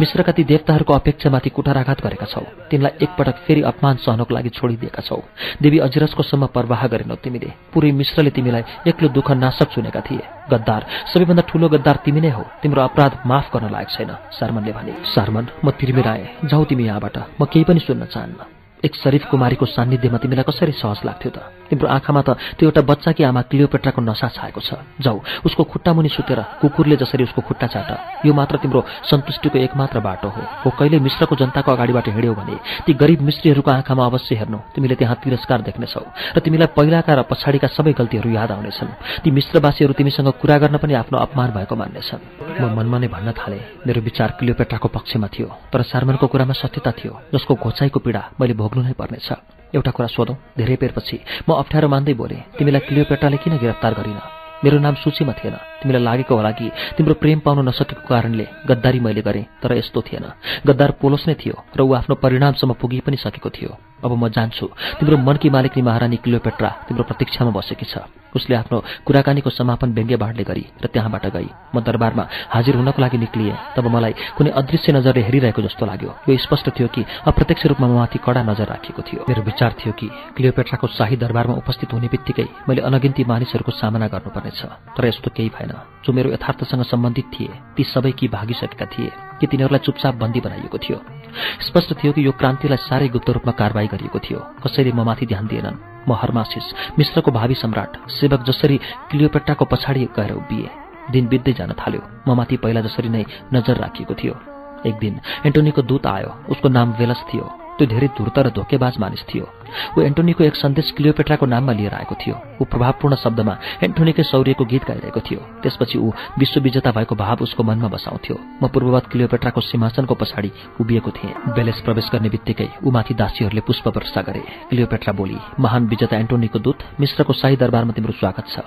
मिश्रका ती देवताहरूको अपेक्षामाथि कुठाराघात गरेका छौ। तिनलाई एकपटक फेरि अपमान सहनको लागि छोडिदिएका छौ। देवी अजिरसकोसम्म प्रवाह गरेनौ तिमीले। पुरै मिश्रले तिमीलाई एक्लो दुःख नाशक चुनेका थिए। गद्दार सबैभन्दा ठूलो गद्दार तिमी नै हो। तिम्रो अपराध माफ गर्न लायक छैन सारमनले भने। सारमन म तिर्मिराएँ। जाऊ तिमी यहाँबाट। म केही पनि सुन्न चाहन्न। एक शरीफ कुमारीको सान्निध्यमा तिमीलाई कसरी सहज लाग्थ्यो त? तिम्रो आँखामा त त्यो एउटा बच्चाकी आमा क्लियोपेट्राको नसा छाएको छ। जाऊ उसको खुट्टा मुनि सुतेर कुकुरले जसरी उसको खुट्टा चाट यो मात्र तिम्रो सन्तुष्टिको एकमात्र बाटो हो। हो कहिले मिश्रको जनताको अगाडिबाट हिँड्यौ भने ती गरिब मिश्रीहरूको आँखामा अवश्य हेर्नु तिमीले त्यहाँ तिरस्कार देख्नेछौ। र तिमीलाई पहिलाका र पछाडिका सबै गल्तीहरू याद आउनेछन्। ती मिश्रवासीहरू तिमीसँग कुरा गर्न पनि आफ्नो अपमान भएको मान्नेछन्। म मनमा नै भन्न थालेँ मेरो विचार क्लियोपेट्राको पक्षमा थियो तर सार्मनको कुरामा सत्यता थियो जसको घोचाइको पीडा मैले भोग्नु नै पर्नेछ। एउटा कुरा सोधौँ। धेरै बेरपछि म अप्ठ्यारो मान्दै बोले तिमीलाई क्लियोपेट्राले किन गिरफ्तार गरिन? मेरो नाम सूचीमा थिएन। तिमीलाई लागेको होला कि तिम्रो प्रेम पाउन नसकेको कारणले गद्दारी मैले गरेँ तर यस्तो थिएन। गद्दार पोलोस नै थियो र ऊ आफ्नो परिणामसम्म पुगि पनि सकेको थियो। अब म जान्छु तिम्रो मनकी मालिकनी महारानी क्लियोपेट्रा तिम्रो प्रतीक्षामा बसेकी छ। उसले आफ्नो कुराकानीको समापन व्यङ्ग्य बाढले गरी र त्यहाँबाट गई। म दरबारमा हाजिर हुनको लागि निक्लिएँ तब मलाई कुनै अदृश्य नजरले हेरिरहेको जस्तो लाग्यो। यो स्पष्ट थियो कि अप्रत्यक्ष रूपमा ममाथि कडा नजर राखिएको थियो। मेरो विचार थियो कि क्लियोपेट्राको शाही दरबारमा उपस्थित हुने बित्तिकै मैले अनगिन्ती मानिसहरूको सामना गर्नुपर्नेछ तर यस्तो केही भएन। जो मेरो यथार्थसँग सम्बन्धित थिए ती सबै कि भागिसकेका थिए कि तिनीहरूलाई चुपचाप बन्दी बनाइएको थियो। स्पष्ट थियो कि यो क्रान्तिलाई साह्रै गुप्त रूपमा कारवाही गरिएको थियो। कसैले ममाथि ध्यान दिएनन्। म हर्मासिस मिश्रको भावी सम्राट सेवक जसरी क्लियोपेट्टाको पछाडि गएर उभिए। दिन बित्दै जान थाल्यो। ममाथि पहिला जसरी नै नजर राखिएको थियो। एक दिन एन्टोनीको दूत आयो। उसको नाम वेलस थियो। त्यो धेरै धुर्त र धोकेबाज मानिस थियो। ऊ एन्टोनीको एक सन्देश क्लियोपेट्राको नाममा लिएर आएको थियो। ऊ प्रभावपूर्ण शब्दमा एन्टोनीकै शौर्यको गीत गाइरहेको थियो। त्यसपछि ऊ विश्वविजेता भएको भाव उसको मनमा बसाउँथ्यो। म पूर्ववत क्लियोपेट्राको सिंहासनको पछाडि उभिएको थिएँ। बेलेस प्रवेश गर्ने बित्तिकै ऊ माथि दासीहरूले पुष्प वर्षा गरे। क्लियोपेट्रा बोली महान विजेता एन्टोनीको दूत मिश्रको शाही दरबारमा तिम्रो स्वागत छ।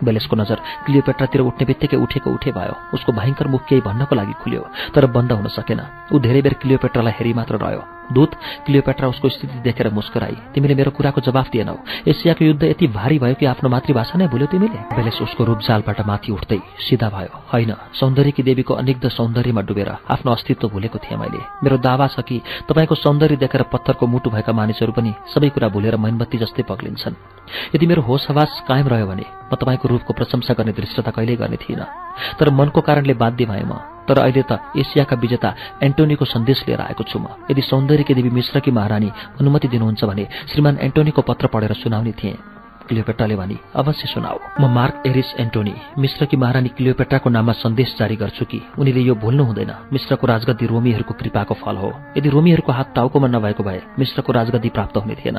बेलेसको नजर क्लियोपेट्रातिर उठ्ने बित्तिकै उठेको उठे भयो। उसको भयङ्कर मुख केही भन्नको लागि खुल्यो तर बन्द हुन सकेन। ऊ धेरै बेर क्लियोपेट्रालाई हेरी मात्र रह्यो। दूत क्लियोपेट्रा उसको स्थिति देखेर मुस्कुराई। तिमीले मेरो कुराको जवाफ दिएनौ। एसियाको युद्ध यति भारी भयो कि आफ्नो मातृभाषा नै भुल्यो तिमीले? बेलेस उसको रूपजालबाट माथि उठ्दै सिधा भयो। होइन सौन्दर्यकी देवीको अनिग्ध सौन्दर्यमा डुबेर आफ्नो अस्तित्व भुलेको थिएँ मैले। मेरो दावा छ कि तपाईँको सौन्दर्य देखेर पत्थरको मुटु भएका मानिसहरू पनि सबै कुरा भुलेर मैनबत्ती जस्तै पग्लिन्छन्। यदि मेरो होस हवास कायम रह्यो भने म तपाईँको रूपको प्रशंसा गर्ने दृष्टता कहिल्यै गर्ने थिइनँ। तर मनको कारणले बाध्य भए म। तर अहिले त एसियाका विजेता एन्टोनीको सन्देश लिएर आएको छु म। यदि सौन्दर्यकी देवी मिश्रकी महारानी अनुमति दिनुहुन्छ भने श्रीमान एन्टोनीको पत्र पढेर सुनाउने थिएँ। क्लियोपेट्राले भनी अवश्य सुनाऊ। म मार्क एरिस एन्टोनी। मिश्रकी महारानी क्लियोपेट्राको नाममा सन्देश जारी गर्छु कि? उनीले यो भुल्नु हुँदैन। मिश्रको राजगद्दी रोमीहरूको कृपाको फल हो। यदि रोमीहरूको हात टाउकोमा नभएको भए मिश्रको राजगद्दी प्राप्त हुने थिएन।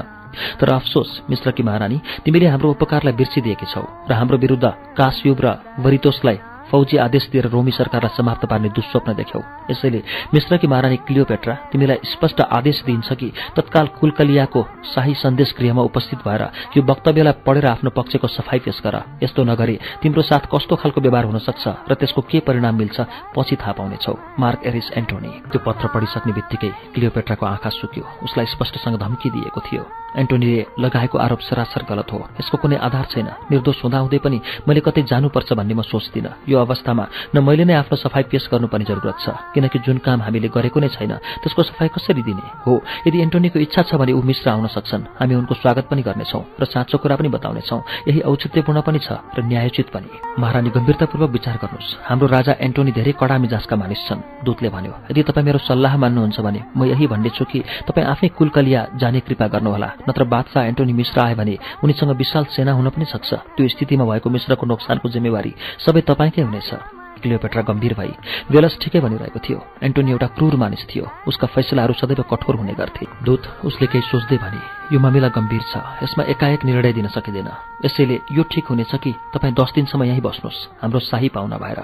तर अफसोस मिश्रकी महारानी तिमीले हाम्रो उपकारलाई बिर्सिदिएकी छौ र हाम्रो विरुद्ध कासयुब र वरितोसलाई फौजी आदेश दिएर रोमी सरकारलाई समाप्त पार्ने दुस्वप्न देख्यौ। यसैले मिश्रकी महारानी क्लियोपेट्रा तिमीलाई स्पष्ट आदेश दिन्छ कि तत्काल कुलकलियाको शाही सन्देश गृहमा उपस्थित भएर यो वक्तव्यलाई पढेर आफ्नो पक्षको सफाई पेश गर। यस्तो नगरे तिम्रो साथ कस्तो खालको व्यवहार हुन सक्छ र त्यसको के परिणाम मिल्छ पछि थाहा पाउनेछौ। मार्क एरिस एन्टोनी त्यो पत्र पढिसक्ने बित्तिकै क्लियोपेट्राको आँखा सुक्यो। उसलाई स्पष्टसँग धम्की दिएको थियो। एन्टोनीले लगाएको आरोप सरासर गलत हो। यसको कुनै आधार छैन। निर्दोष हुँदाहुँदै पनि मैले कतै जानुपर्छ भन्ने म सोच्दिनँ। यो अवस्थामा न मैले नै आफ्नो सफाई पेश गर्नुपर्ने जरुरत छ किनकि जुन काम हामीले गरेको नै छैन त्यसको सफाई कसरी दिने? हो यदि एन्टोनीको इच्छा छ भने ऊ मिश्र आउन सक्छन्। हामी उनको स्वागत पनि गर्नेछौँ र साँचो कुरा पनि बताउनेछौँ। यही औचित्यपूर्ण पनि छ र न्यायोचित पनि। महारानी गम्भीरतापूर्वक विचार गर्नुहोस्। हाम्रो राजा एन्टोनी धेरै कडा मिजाजका मानिस छन् दूतले भन्यो। यदि तपाईँ मेरो सल्लाह मान्नुहुन्छ भने म यही भन्नेछु कि तपाईँ आफै कुलकलिया जाने कृपा गर्नुहोला नत्र बादशाह एन्टोनी मिश्र आयो भने उनीसँग विशाल सेना हुन पनि सक्छ। त्यो स्थितिमा भएको मिश्रको नोक्सानको जिम्मेवारी सबै तपाईँकै हुनेछ। क्लियोपेट्रा गम्भीर भई बेलस ठिकै भनिरहेको थियो। एन्टोनी एउटा क्रूर मानिस थियो। उसका फैसलाहरू सदैव कठोर हुने गर्थे। दूत उसले केही सोच्दै भने यो मामिला गम्भीर छ। यसमा एकाएक निर्णय दिन सकिँदैन। यसैले यो ठिक हुनेछ कि तपाईँ दस दिनसम्म यहीँ बस्नुहोस्। हाम्रो शाही पाहुना भएर।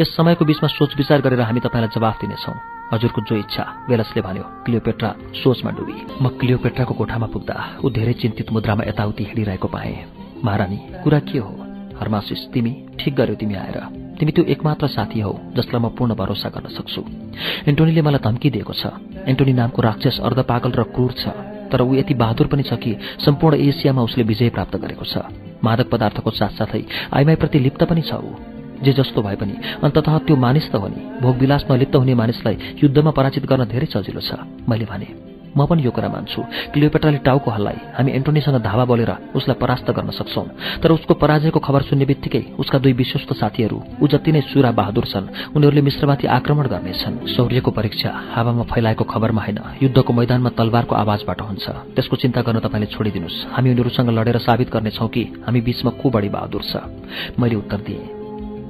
यस समयको बिचमा सोच विचार गरेर हामी तपाईँलाई जवाफ दिनेछौँ। हजुरको जो इच्छा बेलसले भन्यो क्लियोपेट्रा सोचमा डुबी। म क्लियोपेट्राको कोठामा पुग्दा ऊ धेरै चिन्तित मुद्रामा यताउति हिँडिरहेको पाएँ। महारानी कुरा के हो? हर्मासिस तिमी ठिक गर्यो तिमी आएर। तिमी त्यो एकमात्र साथी हौ जसलाई म पूर्ण भरोसा गर्न सक्छु। एन्टोनीले मलाई धम्की दिएको छ। एन्टोनी नामको राक्षस अर्धपागल र क्रूर छ। तर ऊ यति बहादुर पनि छ कि सम्पूर्ण एसियामा उसले विजय प्राप्त गरेको छ। मादक पदार्थको साथसाथै आइमाईप्रति लिप्त पनि छ ऊ। जे जस्तो भए पनि अन्तत त्यो मानिस त हो नि। भोगविलासमा लिप्त हुने मानिसलाई युद्धमा पराजित गर्न धेरै सजिलो छ मैले भने। म पनि यो कुरा मान्छु क्लियोपेट्राले टाउको हल्लाई हामी एन्टोनीसँग धावा बोलेर उसलाई परास्त गर्न सक्छौँ। तर उसको पराजयको खबर सुन्ने बित्तिकै उसका दुई विश्वस्त साथीहरू ऊ जति नै सुरा बहादुर छन् उनीहरूले मिश्रमाथि आक्रमण गर्नेछन्। शौर्यको परीक्षा हावामा फैलाएको खबरमा होइन युद्धको मैदानमा तलवारको आवाजबाट हुन्छ। त्यसको चिन्ता गर्न तपाईँले छोडिदिनुहोस्। हामी उनीहरूसँग लडेर साबित गर्नेछौँ कि हामी बीचमा को बढी बहादुर छ। मैले उत्तर दिएँ।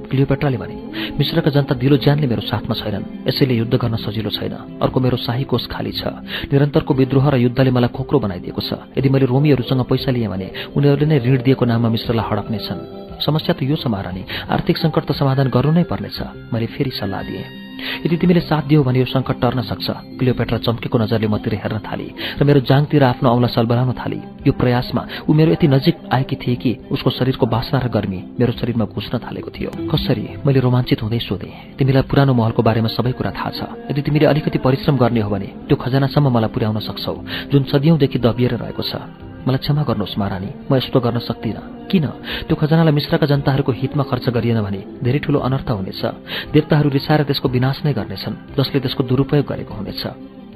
क्लियोपेट्राले भने मिश्रका जनता दिलो ज्यानले मेरो साथमा छैनन्। यसैले युद्ध गर्न सजिलो छैन। अर्को मेरो शाही कोष खाली छ। निरन्तरको विद्रोह र युद्धले मलाई खोक्रो बनाइदिएको छ। यदि मैले रोमीहरूसँग पैसा लिएँ भने उनीहरूले नै ऋण दिएको नाममा मिश्रलाई हडप्नेछन्। समस्या त यो छ महारानी। आर्थिक सङ्कट त समाधान गर्नु नै पर्नेछ। मैले फेरि सल्लाह दिएँ। यदि तिमीले साथ दियो भने यो सङ्कट टर्न सक्छ। क्लियोपेट्रा चम्केको नजरले मतिर हेर्न थाली र मेरो जाङतिर आफ्नो औँला सलबलाउन थाली। यो प्रयासमा ऊ मेरो यति नजिक आएकी थिए कि उसको शरीरको बासना र गर्मी मेरो शरीरमा घुस्न थालेको थियो। कसरी? मैले रोमाञ्चित हुँदै सोधेँ। तिमीलाई पुरानो महलको बारेमा सबै कुरा थाहा छ। यदि तिमीले अलिकति परिश्रम गर्ने हो भने त्यो खजानासम्म मलाई पुर्याउन सक्छौ। जुन सदियौँदेखि दबिएर रहेको छ। मलाई क्षमा गर्नुहोस् महारानी म यस्तो गर्न सक्दिनँ। किन? त्यो खजनालाई मिश्रका जनताहरूको हितमा खर्च गरिएन भने धेरै ठूलो अनर्थ हुनेछ। देवताहरू रिसाएर त्यसको विनाश नै गर्नेछन् जसले त्यसको दुरुपयोग गरेको हुनेछ।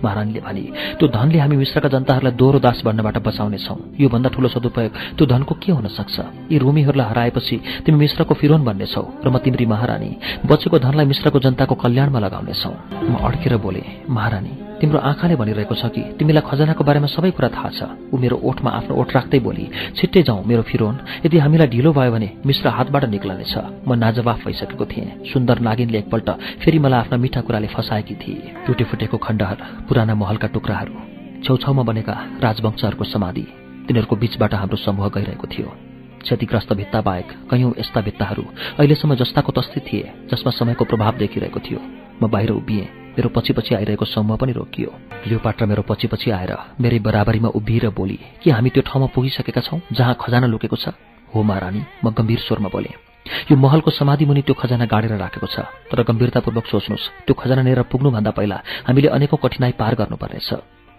महारानीले भने त्यो धनले हामी मिश्रका जनताहरूलाई दोहोरो दास बन्नबाट बचाउनेछौँ। योभन्दा ठूलो सदुपयोग त्यो धनको के हुन सक्छ? यी रोमीहरूलाई हराएपछि तिमी मिश्रको फिरोन बन्नेछौ र म तिम्री महारानी बचेको धनलाई मिश्रको जनताको कल्याणमा लगाउनेछौ। म अड्केर बोले महारानी तिम्रो आँखाले भनिरहेको छ कि तिमीलाई खजनाको बारेमा सबै कुरा थाहा छ। ऊ मेरो ओठमा आफ्नो ओठ राख्दै बोली छिट्टै जाउँ मेरो फिरोन। यदि हामीलाई ढिलो भयो भने मिश्र हातबाट निक्लनेछ। म नाजवाफ भइसकेको थिएँ। सुन्दर नागिनले एकपल्ट फेरि मलाई आफ्ना मिठा कुराले फसाएकी थिए। टुटे फुटेको खण्डहर पुराना महलका टुक्राहरू छेउछाउमा बनेका राजवंशहरूको समाधि तिनीहरूको बीचबाट हाम्रो समूह गइरहेको थियो। क्षतिग्रस्त भित्ता बाहेक कैयौं यस्ता भित्ताहरू अहिलेसम्म जस्ताको तस्ती थिए जसमा समयको प्रभाव देखिरहेको थियो। म बाहिर उभिएँ। मेरो पछि पछि आइरहेको समूह पनि रोकियो। लियोपाट्रा मेरो पछि पछि आएर मेरै बराबरीमा उभिएर बोली के हामी त्यो ठाउँमा पुगिसकेका छौँ जहाँ खजाना लुकेको छ? हो महारानी म गम्भीर स्वरमा बोले। यो महलको समाधि मुनि त्यो खजाना गाडेर राखेको छ तर गम्भीरतापूर्वक सोच्नुहोस् त्यो खजाना लिएर पुग्नुभन्दा पहिला हामीले अनेकौं कठिनाई पार गर्नुपर्नेछ।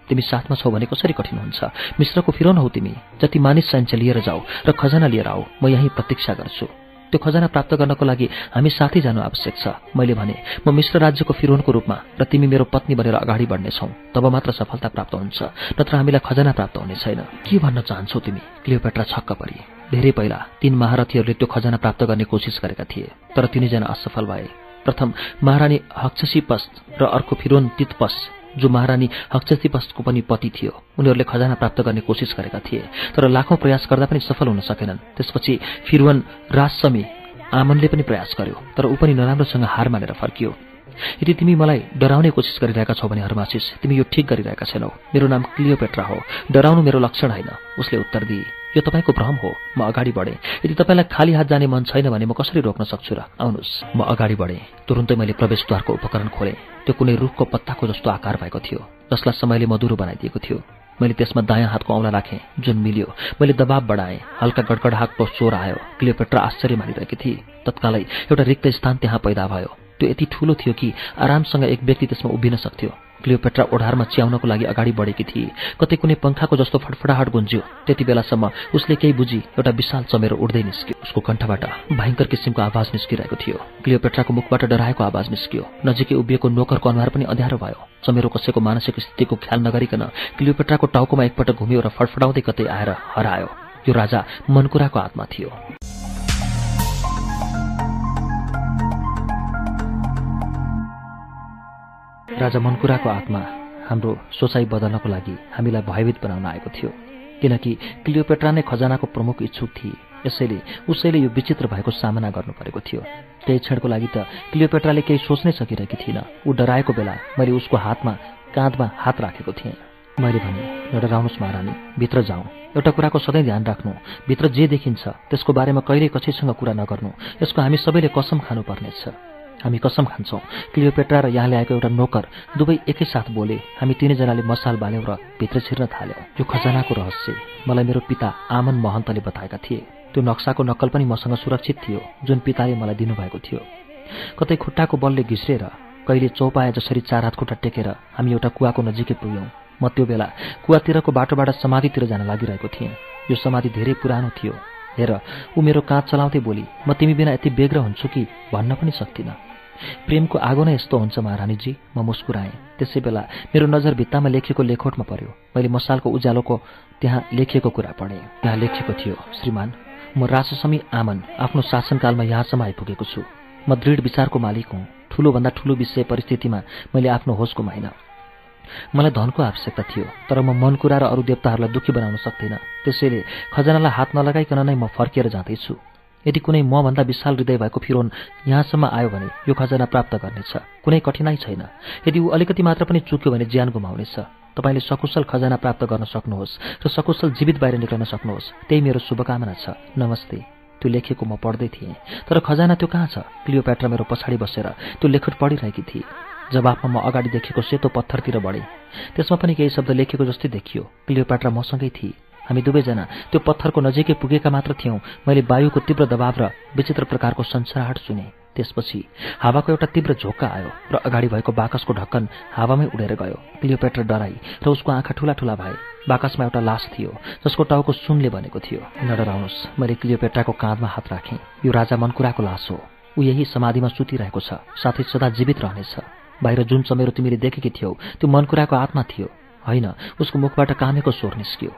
तिमी साथमा छौ भने कसरी कठिन हुन्छ? मिश्रको फिरोन हौ तिमी जति मानिस चाहिन्छ लिएर जाऊ र खजाना लिएर आऊ म यहीँ प्रतीक्षा गर्छु। त्यो खजाना प्राप्त गर्नको लागि हामी साथै जानु आवश्यक छ। मैले भने म मिश्र राज्यको फिरोनको रूपमा र तिमी मेरो पत्नी बनेर अगाडि बढ्नेछौ तब मात्र सफलता प्राप्त हुन्छ नत्र हामीलाई खजाना प्राप्त हुने छैन। के भन्न चाहन्छौ तिमी? क्लियोपेट्रा छक्क परी। धेरै पहिला तीन महारथीहरूले त्यो खजाना प्राप्त गर्ने कोसिस गरेका थिए तर तिनैजना असफल भए। प्रथम महारानी हक्षसी र अर्को फिरोन तितपस जो महारानी हक्षतिपसको पनि पति थियो उनीहरूले खजाना प्राप्त गर्ने कोसिस गरेका थिए तर लाखौं प्रयास गर्दा पनि सफल हुन सकेनन्। त्यसपछि फिरवन राजसमी आमनले पनि प्रयास गर्यो तर ऊ पनि नराम्रोसँग हार मानेर फर्कियो। यदि तिमी मलाई डराउने कोसिस गरिरहेका छौ भने हरमासिस तिमी यो ठिक गरिरहेका छैनौ। मेरो नाम क्लियोपेट्रा हो। डराउनु मेरो लक्षण होइन उसले उत्तर दिए। यो तपाईँको भ्रम हो म अगाडि बढेँ। यदि तपाईँलाई खाली हात जाने मन छैन भने म कसरी रोक्न सक्छु र? आउनुहोस् म अगाडि बढेँ। तुरुन्तै मैले प्रवेशद्वारको उपकरण खोलेँ। त्यो कुनै रुखको पत्ताको जस्तो आकार भएको थियो जसलाई समयले मधुरो बनाइदिएको थियो। मैले त्यसमा दायाँ हातको औँला राखेँ जुन मिल्यो। मैले दबाब बढाएँ हल्का गडगडाहटको स्वर आयो। क्लियोपेट्रा आश्चर्य मानिरहेकी थिए। तत्कालै एउटा रिक्त स्थान त्यहाँ पैदा भयो। त्यो यति ठूलो थियो कि आरामसँग एक व्यक्ति त्यसमा उभिन सक्थ्यो। क्लियोपेट्रा ओढारमा च्याउनको लागि अगाडि बढेकी थिए। कतै कुनै पङ्खाको जस्तो फटफडाहट गुन्ज्यो। त्यति बेलासम्म उसले केही बुझी एउटा विशाल चमेरो उड्दै निस्क्यो। उसको कण्ठबाट भयङ्कर किसिमको आवाज निस्किरहेको थियो। क्लियोपेट्राको मुखबाट डराएको आवाज निस्कियो। नजिकै उभिएको नोकरको अनुहार पनि अँध्यारो भयो। चमेरो कसैको मानसिक स्थितिको ख्याल नगरिकन क्लियोपेट्राको टाउकोमा एकपटक घुम्यो र फडफडाउँदै कतै आएर हरायो। यो राजा मनकुराको आत्मा थियो। राजा मनकुराको आत्मा हाम्रो सोचाइ बदल्नको लागि हामीलाई भयभीत बनाउन आएको थियो। किनकि क्लियोपेट्रा नै खजानाको प्रमुख इच्छुक थिए। यसैले उसैले यो विचित्र भएको सामना गर्नु परेको थियो। त्यही क्षणको लागि त क्लियोपेट्राले केही सोच्नै सकिरहेकी थिइन। ऊ डराएको बेला मैले उसको हातमा काँधमा हात राखेको थिएँ। मैले भने नडराउनुहोस् महारानी भित्र जाउँ। एउटा कुराको सधैँ ध्यान राख्नु। भित्र जे देखिन्छ त्यसको बारेमा कहिल्यै कसैसँग कुरा नगर्नु। यसको हामी सबैले कसम खानुपर्नेछ। हामी कसम खान्छौँ। क्लियोपेट्रा र यहाँ ल्याएको एउटा नोकर दुवै एकैसाथ बोले हामी तिनैजनाले मसाल बाल्यौँ र भित्र छिर्न थाल्यौँ। यो खजानाको रहस्य। मलाई मेरो पिता आमन महन्तले बताएका थिए। त्यो नक्साको नक्कल पनि मसँग सुरक्षित थियो जुन पिताले मलाई दिनुभएको थियो। कतै खुट्टाको बलले घिस्रेर कहिले चौपाए जसरी चार हात खुट्टा टेकेर हामी एउटा कुवाको नजिकै पुग्यौँ। म त्यो बेला कुवातिरको बाटोबाट समाधितिर जान लागिरहेको थिएँ। यो समाधि धेरै पुरानो थियो। हेर ऊ मेरो काँध चलाउँदै बोली म तिमी बिना यति बेग्र हुन्छु कि भन्न पनि सक्दिनँ प्रेमको आगो नै यस्तो हुन्छ महारानीजी म मुस्कुराएँ। त्यसै बेला मेरो नजर भित्तामा लेखिएको लेखोटमा पर्यो। मैले मसालको उज्यालोको त्यहाँ लेखिएको कुरा पढेँ। त्यहाँ लेखिएको थियो श्रीमान म राससमी आमन आफ्नो शासनकालमा यहाँसम्म आइपुगेको छु। म दृढ विचारको मालिक हुँ। ठुलोभन्दा ठुलो विषय परिस्थितिमा मैले आफ्नो होस गुमाइन मलाई धनको आवश्यकता थियो तर म मन कुरा र अरू देवताहरूलाई दुःखी बनाउन सक्दिनँ। त्यसैले खजनालाई हात नलगाइकन नै म फर्किएर जाँदैछु। यदि कुनै मभन्दा विशाल हृदय भएको फिरोन यहाँसम्म आयो भने यो खजना प्राप्त गर्नेछ। कुनै कठिनाई छैन। यदि ऊ अलिकति मात्र पनि चुक्यो भने ज्यान गुमाउनेछ। तपाईँले सकुशल खजना प्राप्त गर्न सक्नुहोस् र सकुशल जीवित बाहिर निक्लन सक्नुहोस्। त्यही मेरो शुभकामना छ। नमस्ते। त्यो लेखेको म पढ्दै थिएँ। तर खजाना त्यो कहाँ छ? क्लियोप्याट्रा मेरो पछाडि बसेर त्यो लेखट पढिरहेकी थिए। जवाफमा म अगाडि देखेको सेतो पत्थरतिर बढेँ। त्यसमा पनि केही शब्द लेखेको जस्तै देखियो। क्लियोप्याट्रा मसँगै थिए। हामी दुवैजना त्यो पत्थरको नजिकै पुगेका मात्र थियौँ। मैले वायुको तीव्र दबाव र विचित्र प्रकारको संसारहाट सुने। त्यसपछि हावाको एउटा तीव्र झोक्का आयो र अगाडि भएको बाकसको ढक्कन हावामै उडेर गयो। क्लियोपेट्रा डराई र उसको आँखा ठुला ठुला भए। बाकसमा एउटा लास थियो जसको टाउको सुनले बनेको थियो। नडराउनुहोस् मैले क्लियोपेट्राको काँधमा हात राखेँ। यो राजा मनकुराको लास हो। ऊ यही समाधिमा सुतिरहेको छ साथै सदा जीवित रहनेछ। बाहिर जुन चमेरो तिमीले देखेकी थियौ त्यो मनकुराको आत्मा थियो। होइन उसको मुखबाट कामेको स्वर निस्कियो।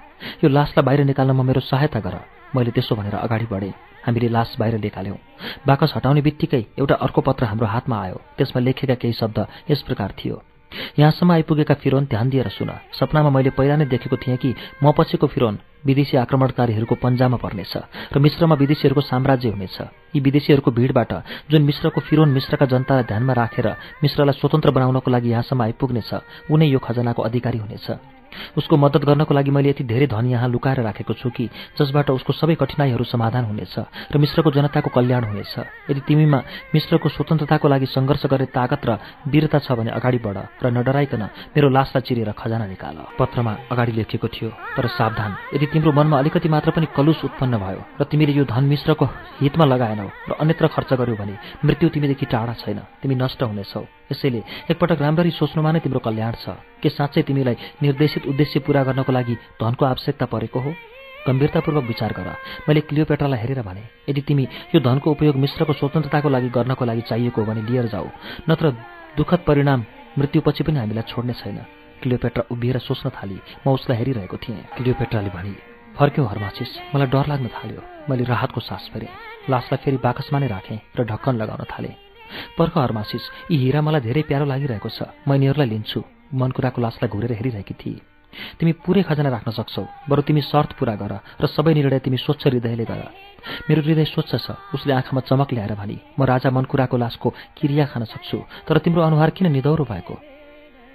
यो लासलाई बाहिर निकाल्नमा मेरो सहायता गर। मैले त्यसो भनेर अगाडि बढेँ। हामीले लास बाहिर निकाल्यौँ। बाकस हटाउने बित्तिकै एउटा अर्को पत्र हाम्रो हातमा आयो। त्यसमा लेखेका केही शब्द यस प्रकार थियो। यहाँसम्म आइपुगेका फिरोन ध्यान दिएर सुन। सपनामा मैले पहिला नै देखेको थिएँ कि म पछिको फिरोन विदेशी आक्रमणकारीहरूको पन्जामा पर्नेछ र मिश्रमा विदेशीहरूको साम्राज्य हुनेछ। यी विदेशीहरूको भिडबाट जुन मिश्रको फिरोन मिश्रका जनतालाई ध्यानमा राखेर मिश्रलाई स्वतन्त्र बनाउनको लागि यहाँसम्म आइपुग्नेछ उनै यो खजनाको अधिकारी हुनेछ। उसको मद्दत गर्नको लागि मैले यति धेरै धन यहाँ लुकाएर राखेको छु कि जसबाट उसको सबै कठिनाइहरू समाधान हुनेछ र मिश्रको जनताको कल्याण हुनेछ। यदि तिमीमा मिश्रको स्वतन्त्रताको लागि सङ्घर्ष गर्ने ताकत र वीरता छ भने अगाडि बढ र नडराइकन मेरो लासलाई चिरेर खजाना निकाल। पत्रमा अगाडि लेखिएको थियो तर सावधान यदि तिम्रो मनमा अलिकति मात्र पनि कलुस उत्पन्न भयो र तिमीले यो धन मिश्रको हितमा लगाएनौ र अन्यत्र खर्च गर्यौ भने मृत्यु तिमीदेखि टाढा छैन तिमी नष्ट हुनेछौ। यसैले एकपटक राम्ररी सोच्नुमा नै तिम्रो कल्याण छ के साँच्चै तिमीलाई निर्देशित उद्देश्य पूरा गर्नको लागि धनको आवश्यकता परेको हो? गम्भीरतापूर्वक विचार गर। मैले क्लियोपेट्रालाई हेरेर भने यदि तिमी यो धनको उपयोग मिश्रको स्वतन्त्रताको लागि गर्नको लागि चाहिएको हो भने लिएर जाऊ नत्र दुःखद परिणाम मृत्युपछि पनि हामीलाई छोड्ने छैन। क्लियोपेट्रा उभिएर सोच्न थाली। म उसलाई हेरिरहेको थिएँ। क्लियोपेट्राले भने फर्क्यौँ हर्मासिस मलाई डर लाग्न थाल्यो। मैले राहतको सास फेरेँ। लासलाई फेरि बाकसमा नै राखेँ र ढक्कन लगाउन थालेँ। पर्ख हर्मासिस यी हिरा मलाई धेरै प्यारो लागिरहेको छ। म यिनीहरूलाई लिन्छु। मन कुराको लासलाई घुरेर हेरिरहेकी थिए। तिमी पुरै खजना राख्न सक्छौ। बरु तिमी शर्त पुरा गर र सबै निर्णय तिमी स्वच्छ हृदयले गर। मेरो हृदय स्वच्छ छ उसले आँखामा चमक ल्याएर भनी म राजा मनकुराको लासको क्रिया खान सक्छु तर तिम्रो अनुहार किन निदौरो भएको?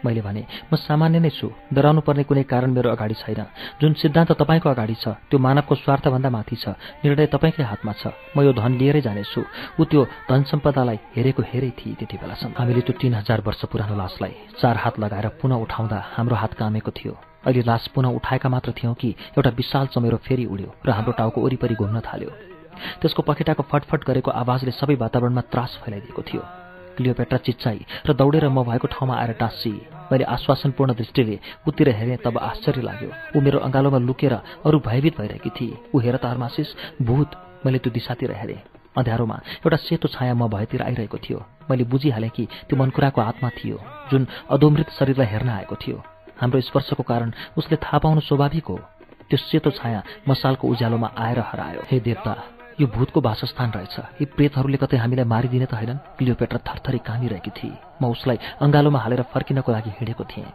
मैले भने म सामान्य नै छु। डराउनु पर्ने कुनै कारण मेरो अगाडि छैन। जुन सिद्धान्त तपाईँको अगाडि छ त्यो मानवको स्वार्थभन्दा माथि छ। निर्णय तपाईँकै हातमा छ। म यो धन लिएरै जानेछु। ऊ त्यो धन सम्पदालाई हेरेको हेरै थिए त्यति बेलासम्म। हामीले त्यो तिन हजार वर्ष पुरानो लासलाई चार हात लगाएर पुनः उठाउँदा हाम्रो हात कामेको थियो। अहिले लास पुनः उठाएका मात्र थियौँ कि एउटा विशाल चमेरो फेरि उड्यो र हाम्रो टाउको वरिपरि घुम्न थाल्यो। त्यसको पखेटाको फटफट गरेको आवाजले सबै वातावरणमा त्रास फैलाइदिएको थियो। क्लियोपेट्रा चिच्चाई र दौडेर म भएको ठाउँमा आएर टाँसी। मैले आश्वासनपूर्ण दृष्टिले उतिर हेरेँ तब आश्चर्य लाग्यो। ऊ मेरो अँगालोमा लुकेर अरू भयभीत भइरहेकी थिए। ऊ हेर त भूत मैले त्यो दिशातिर हेरेँ। अँध्यारोमा एउटा सेतो छाया म भएतिर आइरहेको थियो। मैले बुझिहालेँ कि त्यो मनकुराको आत्मा थियो जुन अधोमृत शरीरलाई हेर्न आएको थियो। हाम्रो स्पर्शको कारण उसले थाहा पाउनु स्वाभाविक हो। त्यो सेतो छाया मसालको उज्यालोमा आएर हरायो। हे देवता यो भूतको वासस्थान रहेछ। यी प्रेतहरूले कतै हामीलाई मारिदिने त होइनन्। क्लियोपेट्रा थरथरी कामिरहेकी थिए म उसलाई अङ्गालोमा हालेर फर्किनको लागि हिँडेको थिएँ।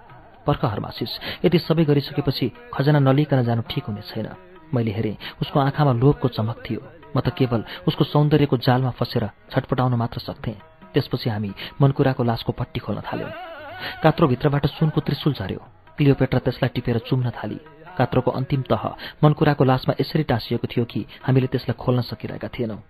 पर्ख हर्मासिस यति सबै गरिसकेपछि खजना नलिकन जानु ठिक हुने छैन। मैले हेरेँ उसको आँखामा लोभको चमक थियो। म त केवल उसको सौन्दर्यको जालमा फसेर छटपटाउन मात्र सक्थेँ। त्यसपछि हामी मनकुराको लासको पट्टी खोल्न थाल्यौँ। कात्रोभित्रबाट सुनको त्रिशुल झऱ्यो। क्लियोपेट्रा त्यसलाई टिपेर चुम्न थाली। कात्रोको अन्तिम तह मनकुराको लासमा यसरी टाँसिएको थियो कि हामीले त्यसलाई खोल्न सकिरहेका थिएनौँ।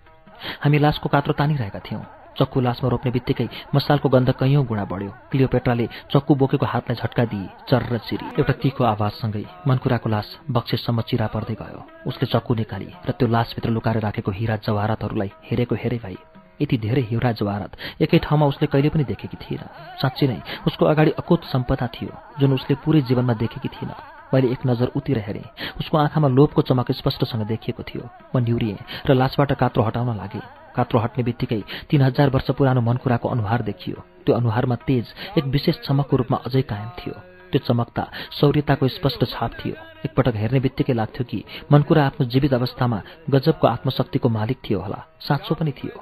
हामी लासको कात्रो तानिरहेका थियौँ। चक्कु लासमा रोप्ने बित्तिकै मसालको गन्ध कैयौँ गुणा बढ्यो। क्लियोपेट्राले चक्कु बोकेको हातलाई झट्का दिए चर्र चिरी। एउटा तीको आवाजसँगै मनकुराको लास बक्सेसम्म चिरा पर्दै गयो। उसले चक्कु निकाली र त्यो लासभित्र लुकाएर राखेको हिरा जवारातहरूलाई हेरेको हेरे भई यति धेरै हिरा जवारत एकै ठाउँमा उसले कहिले पनि देखेकी थिएन। साँच्ची नै उसको अगाडि अकुत सम्पदा थियो जुन उसले पुरै जीवनमा देखेकी थिएन। मैले एक नजर उतिर हेरेँ। उसको आँखामा लोभको चमक स्पष्टसँग देखिएको थियो। म निहुरिएँ र लासबाट कात्रो हटाउन लागेँ। कात्रो हट्ने बित्तिकै तीन हजार वर्ष पुरानो मनकुराको अनुहार देखियो। त्यो अनुहारमा तेज एक विशेष चमकको रूपमा अझै कायम थियो। त्यो चमकता शौर्यताको स्पष्ट छाप थियो। एकपटक हेर्ने बित्तिकै लाग्थ्यो कि मनकुरा आफ्नो जीवित अवस्थामा गजबको आत्मशक्तिको मालिक थियो होला साँचो पनि थियो।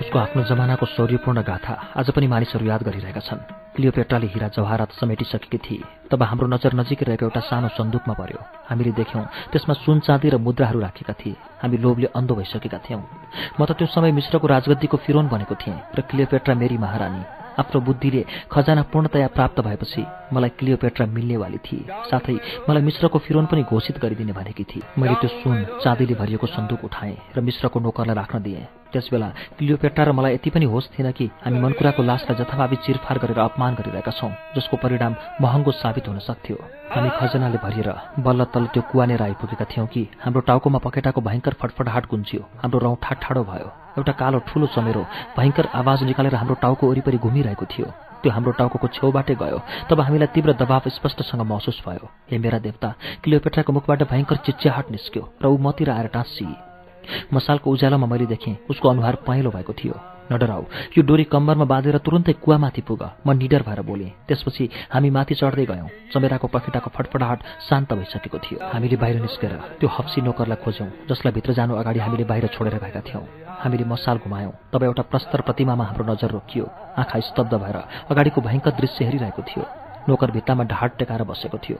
उसको आफ्नो जमानाको शौर्यपूर्ण गाथा आज पनि मानिसहरू याद गरिरहेका छन्। क्लियोपेट्राले हिरा जवाहरात समेटिसकेकी थिए। तब हाम्रो नजर नजिकै रहेको एउटा सानो सन्दुकमा पर्यो। हामीले देख्यौँ त्यसमा सुन चाँदी र मुद्राहरू राखेका थिए। हामी लोभले अन्धो भइसकेका थियौँ। म त त्यो समय मिश्रको राजगद्दीको फिरोन बनेको थिएँ र क्लियोपेट्रा मेरी महारानी। आफ्नो बुद्धिले खजाना पूर्णतया प्राप्त भएपछि मलाई क्लियोपेट्रा मिल्नेवाली थिए। साथै मलाई मिश्रको फिरोन पनि घोषित गरिदिने भनेकी थिए। मैले त्यो सुन चाँदीले भरिएको सन्दुक उठाएँ र मिश्रको नोकरलाई राख्न दिएँ। त्यसबेला क्लियोपेट्रा र मलाई यति पनि होस् थिएन कि हामी मनकुराको लासलाई जथाभावी चिरफार गरेर अपमान गरिरहेका छौँ जसको परिणाम महँगो साबित हुन सक्थ्यो। हामी खजनाले भरिएर बल्ल तल्ल त्यो कुवानेर आइपुगेका थियौँ कि हाम्रो टाउकोमा पखेटाको भयङ्कर फटफटाहाट गुन्जियो हाम्रो रौँ ठाडो भयो। एउटा कालो ठुलो चमेरो भयङ्कर आवाज निकालेर हाम्रो टाउको वरिपरि घुमिरहेको थियो। त्यो हाम्रो टाउको छेउबाटै गयो तब हामीलाई तीव्र दबाव स्पष्टसँग महसुस भयो। हे मेरा देवता क्लियोपेट्राको मुखबाट भयङ्कर चिच्याहाट निस्क्यो र ऊ मतिर आएर टाँसी। मसालको उज्यालोमा मैले देखेँ उसको अनुहार पहेँलो भएको थियो। नडराउ यो डोरी कम्बरमा बाँधेर तुरुन्तै कुवामाथि पुग। म निडर भएर बोलेँ त्यसपछि हामी माथि चढ्दै गयौँ। चमेराको पखेटाको फटफटाहट शान्त भइसकेको थियो। हामीले बाहिर निस्केर त्यो हप्सी नोकरलाई खोज्यौँ जसलाई भित्र जानु अगाडि हामीले बाहिर छोडेर गएका थियौँ। हामीले मसाल घुमायौँ तब एउटा प्रस्तर प्रतिमामा हाम्रो नजर रोकियो। आँखा स्तब्ध भएर अगाडिको भयङ्कर दृश्य हेरिरहेको थियो। नोकर भित्तामा ढाड टेकाएर बसेको थियो।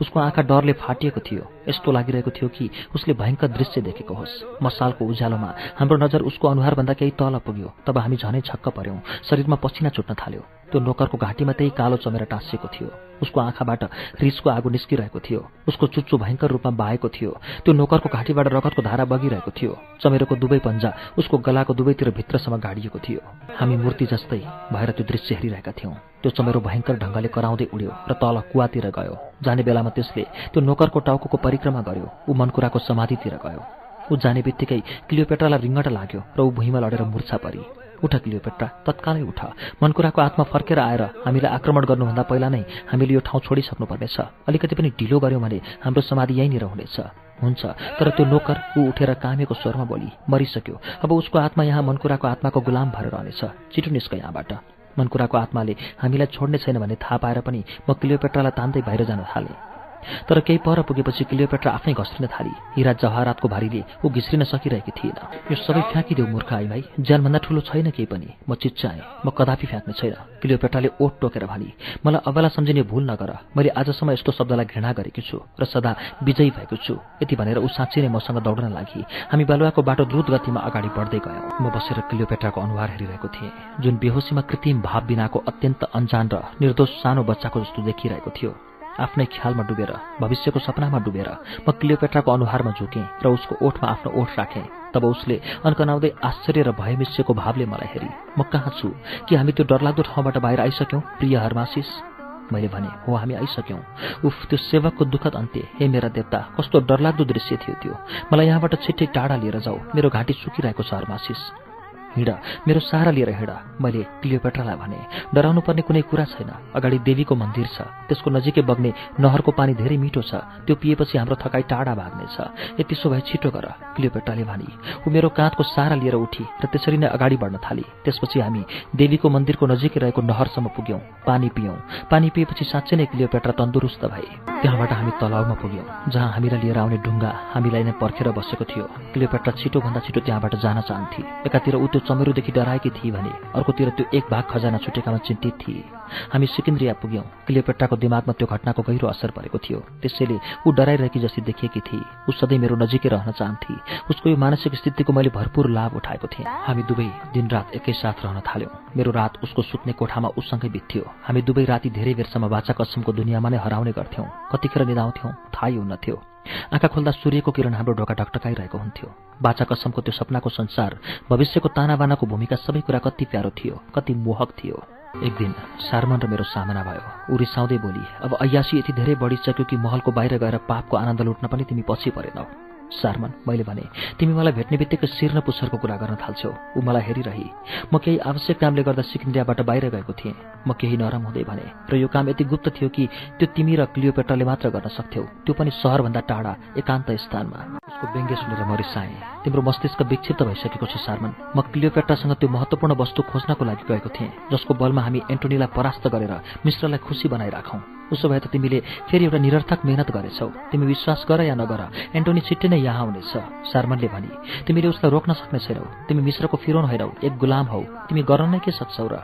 उसको आँखा डरले फाटिएको थियो। यस्तो लागिरहेको थियो कि उसले भयङ्कर दृश्य देखेको होस्। मसालको उज्यालोमा हाम्रो नजर उसको अनुहारभन्दा केही तल पुग्यो। तब हामी झनै छक्क पर्यौँ शरीरमा पसिना छुट्न थाल्यो। त्यो नोकरको घाँटीमा त्यही कालो चमेर टाँसिएको थियो। उसको आँखाबाट रिसको आगो निस्किरहेको थियो। उसको चुच्चो भयङ्कर रूपमा बाहेको थियो। त्यो नोकरको घाँटीबाट रगतको धारा बगिरहेको थियो। चमेरोको दुवै पन्जा उसको गलाको दुवैतिर भित्रसम्म गाडिएको थियो। हामी मूर्ति जस्तै भएर त्यो दृश्य हेरिरहेका थियौँ। त्यो चमेरो भयङ्कर ढङ्गले कराउँदै उड्यो र तल कुवातिर गयो। जाने बेलामा त्यसले त्यो नोकरको टाउको परिक्रमा गर्यो। ऊ मनकुराको समाधितिर गयो। ऊ जाने बित्तिकै क्लियोपेट्रालाई रिङ्गट लाग्यो र ऊ भुइँमा लडेर मुर्छा परी। उठ क्लियोपेट्रा तत्कालै उठ। मनकुराको आत्मा फर्केर आएर हामीलाई आक्रमण गर्नुभन्दा पहिला नै हामीले यो ठाउँ छोडिसक्नुपर्नेछ। अलिकति पनि ढिलो गऱ्यौँ भने हाम्रो समाधि यहीँनिर हुनेछ। हुन्छ तर त्यो नोकर ऊ उठेर कामेको स्वरमा बोली मरिसक्यो। अब उसको आत्मा यहाँ मनकुराको आत्माको गुलाम भएर रहनेछ। छिटो निस्क यहाँबाट। मनकुराको आत्माले हामीलाई छोड्ने छैन भन्ने थाहा पाएर पनि म क्लियोपेट्रालाई तान्दै बाहिर जान थालेँ। तर केही पर पुगेपछि क्लियोपेट्रा आफै घस्रिन थाली। हिरा जवाहरातको भारीले ऊ घिस्रिन सकिरहेकी थिएन। यो सबै फ्याँकिदेऊ मूर्ख आई भाइ ज्यानभन्दा ठुलो छैन केही पनि। म चिच्चाएँ म कदापि फ्याँक्ने छैन। क्लियोपेट्राले ओठ टोकेर भनी मलाई अबेला सम्झिने भूल नगर। मैले आजसम्म यस्तो शब्दलाई घृणा गरेकी छु र सदा विजयी भएको छु। यति भनेर ऊ साँच्ची नै मसँग दौड्न लागि। हामी बालुवाको बाटो द्रुत गतिमा अगाडि बढ्दै गयौँ। म बसेर क्लियोपेट्राको अनुहार हेरिरहेको थिएँ जुन बेहोसीमा कृत्रिम भाव बिनाको अत्यन्त अन्जान र निर्दोष सानो बच्चाको जस्तो देखिरहेको थियो। आफ्नै ख्यालमा डुबेर भविष्यको सपनामा डुबेर म क्लियोपेट्राको अनुहारमा झुकेँ र उसको ओठमा आफ्नो ओठ राखेँ। तब उसले अन्कनाउँदै आश्चर्य र भय मिसिएको भावले मलाई हेरी म कहाँ छु? कि हामी त्यो डरलाग्दो ठाउँबाट बाहिर आइसक्यौँ? प्रिय हरमासिस मैले भने हो हामी आइसक्यौँ। उफ त्यो सेवकको दुःखद अन्त्य। हे मेरा देवता कस्तो डरलाग्दो दृश्य थियो त्यो। मलाई यहाँबाट छिट्टै टाढा लिएर जाऊ। मेरो घाँटी सुकिरहेको छ हरमासिस हिँड मेरो सारा लिएर हिँड। मैले क्लियोपेट्रालाई भने डराउनु पर्ने कुनै कुरा छैन। अगाडि देवीको मन्दिर छ। त्यसको नजिकै बग्ने नहरको पानी धेरै मिठो छ। त्यो पिएपछि हाम्रो थकाइ टाढा भाग्नेछ। ए त्यसो भए छिटो गर क्लियोपेट्राले भनी। ऊ मेरो काँधको सारा लिएर उठी र त्यसरी नै अगाडि बढ्न थाली। त्यसपछि हामी देवीको मन्दिरको नजिकै रहेको नहरसम्म पुग्यौँ। पानी पियौँ। पानी पिएपछि साँच्चै नै क्लियोपेट्रा तन्दुरुस्त भए। त्यहाँबाट हामी तलाउमा पुग्यौँ जहाँ हामीलाई लिएर आउने ढुङ्गा हामीलाई नै पर्खेर बसेको थियो। क्लियोपेट्रा छिटोभन्दा छिटो त्यहाँबाट जान चाहन्थे। एकातिर ऊ त्यो चमेरोदेखि डराएकी थिए भने अर्कोतिर त्यो एक भाग खजाना छुटेकामा चिन्तित थिए हामी सिकिन्द्रिया पुग्यौँ। क्लियोपेट्राको दिमागमा त्यो घटनाको गहिरो असर परेको थियो। त्यसैले ऊ डराइरहेकी जस्तै देखिएकी थिए ऊ सधैँ मेरो नजिकै रहन चाहन्थे। उसको यो मानसिक स्थितिको मैले भरपूर लाभ उठाएको थिएँ। हामी दुवै दिनरात एकैसाथ रहन थाल्यौँ। मेरो रात उसको सुत्ने कोठामा उसँगै बित्थ्यो। हामी दुवै राति धेरै बेरसम्म बाचा कसमको दुनियाँमा नै हराउने गर्थ्यौँ। कतिखेर निदाउँथ्यौँ। थाहै हुन्नथ्यो आँखा खोल्दा सूर्यको किरण हाम्रो ढोका ढकटकाइरहेको हुन्थ्यो। बाचा कसमको त्यो सपनाको संसार भविष्यको तानाबानाको भूमिका सबै कुरा कति प्यारो थियो कति मोहक थियो। एक दिन सारमन र मेरो सामना भयो। ऊ रिसाउँदै बोली अब अयासी यति धेरै बढिसक्यो कि महलको बाहिर गएर पापको आनन्द लुट्न पनि तिमी पछि परेनौ। सारमन मैले भने तिमी मलाई भेट्ने बित्तिकै शिर न पुच्छरको कुरा गर्न थाल्छौ। ऊ मलाई हेरिरही। म केही आवश्यक कामले गर्दा सिकिन्डियाबाट बाहिर गएको थिएँ। म केही नरम हुँदै भने र यो काम यति गुप्त थियो कि त्यो तिमी र क्लियोपेट्राले मात्र गर्न सक्थ्यौ। त्यो पनि सहरभन्दा टाढा एकान्त स्थानमा। उसको व्यङ्ग्य सुनेर म रिसाएँ। तिम्रो मस्तिष्क विक्षिप्त भइसकेको छ सारमन। म क्लियोपेट्रासँग त्यो महत्त्वपूर्ण वस्तु खोज्नको लागि गएको थिएँ जसको बलमा हामी एन्टोनीलाई परास्त गरेर मिश्रलाई खुसी बनाइराखौँ। उसो भए त तिमीले फेरि एउटा निरर्थक मेहनत गरेछौ। तिमी विश्वास गर या नगर एन्टोनी छिट्टै नै यहाँ आउनेछ सारमनले भनी। तिमीले उसलाई रोक्न सक्ने छैनौ। तिमी मिश्रको फिरोन होइनौ एक गुलाम हौ। तिमी गर्न नै के सक्छौ र?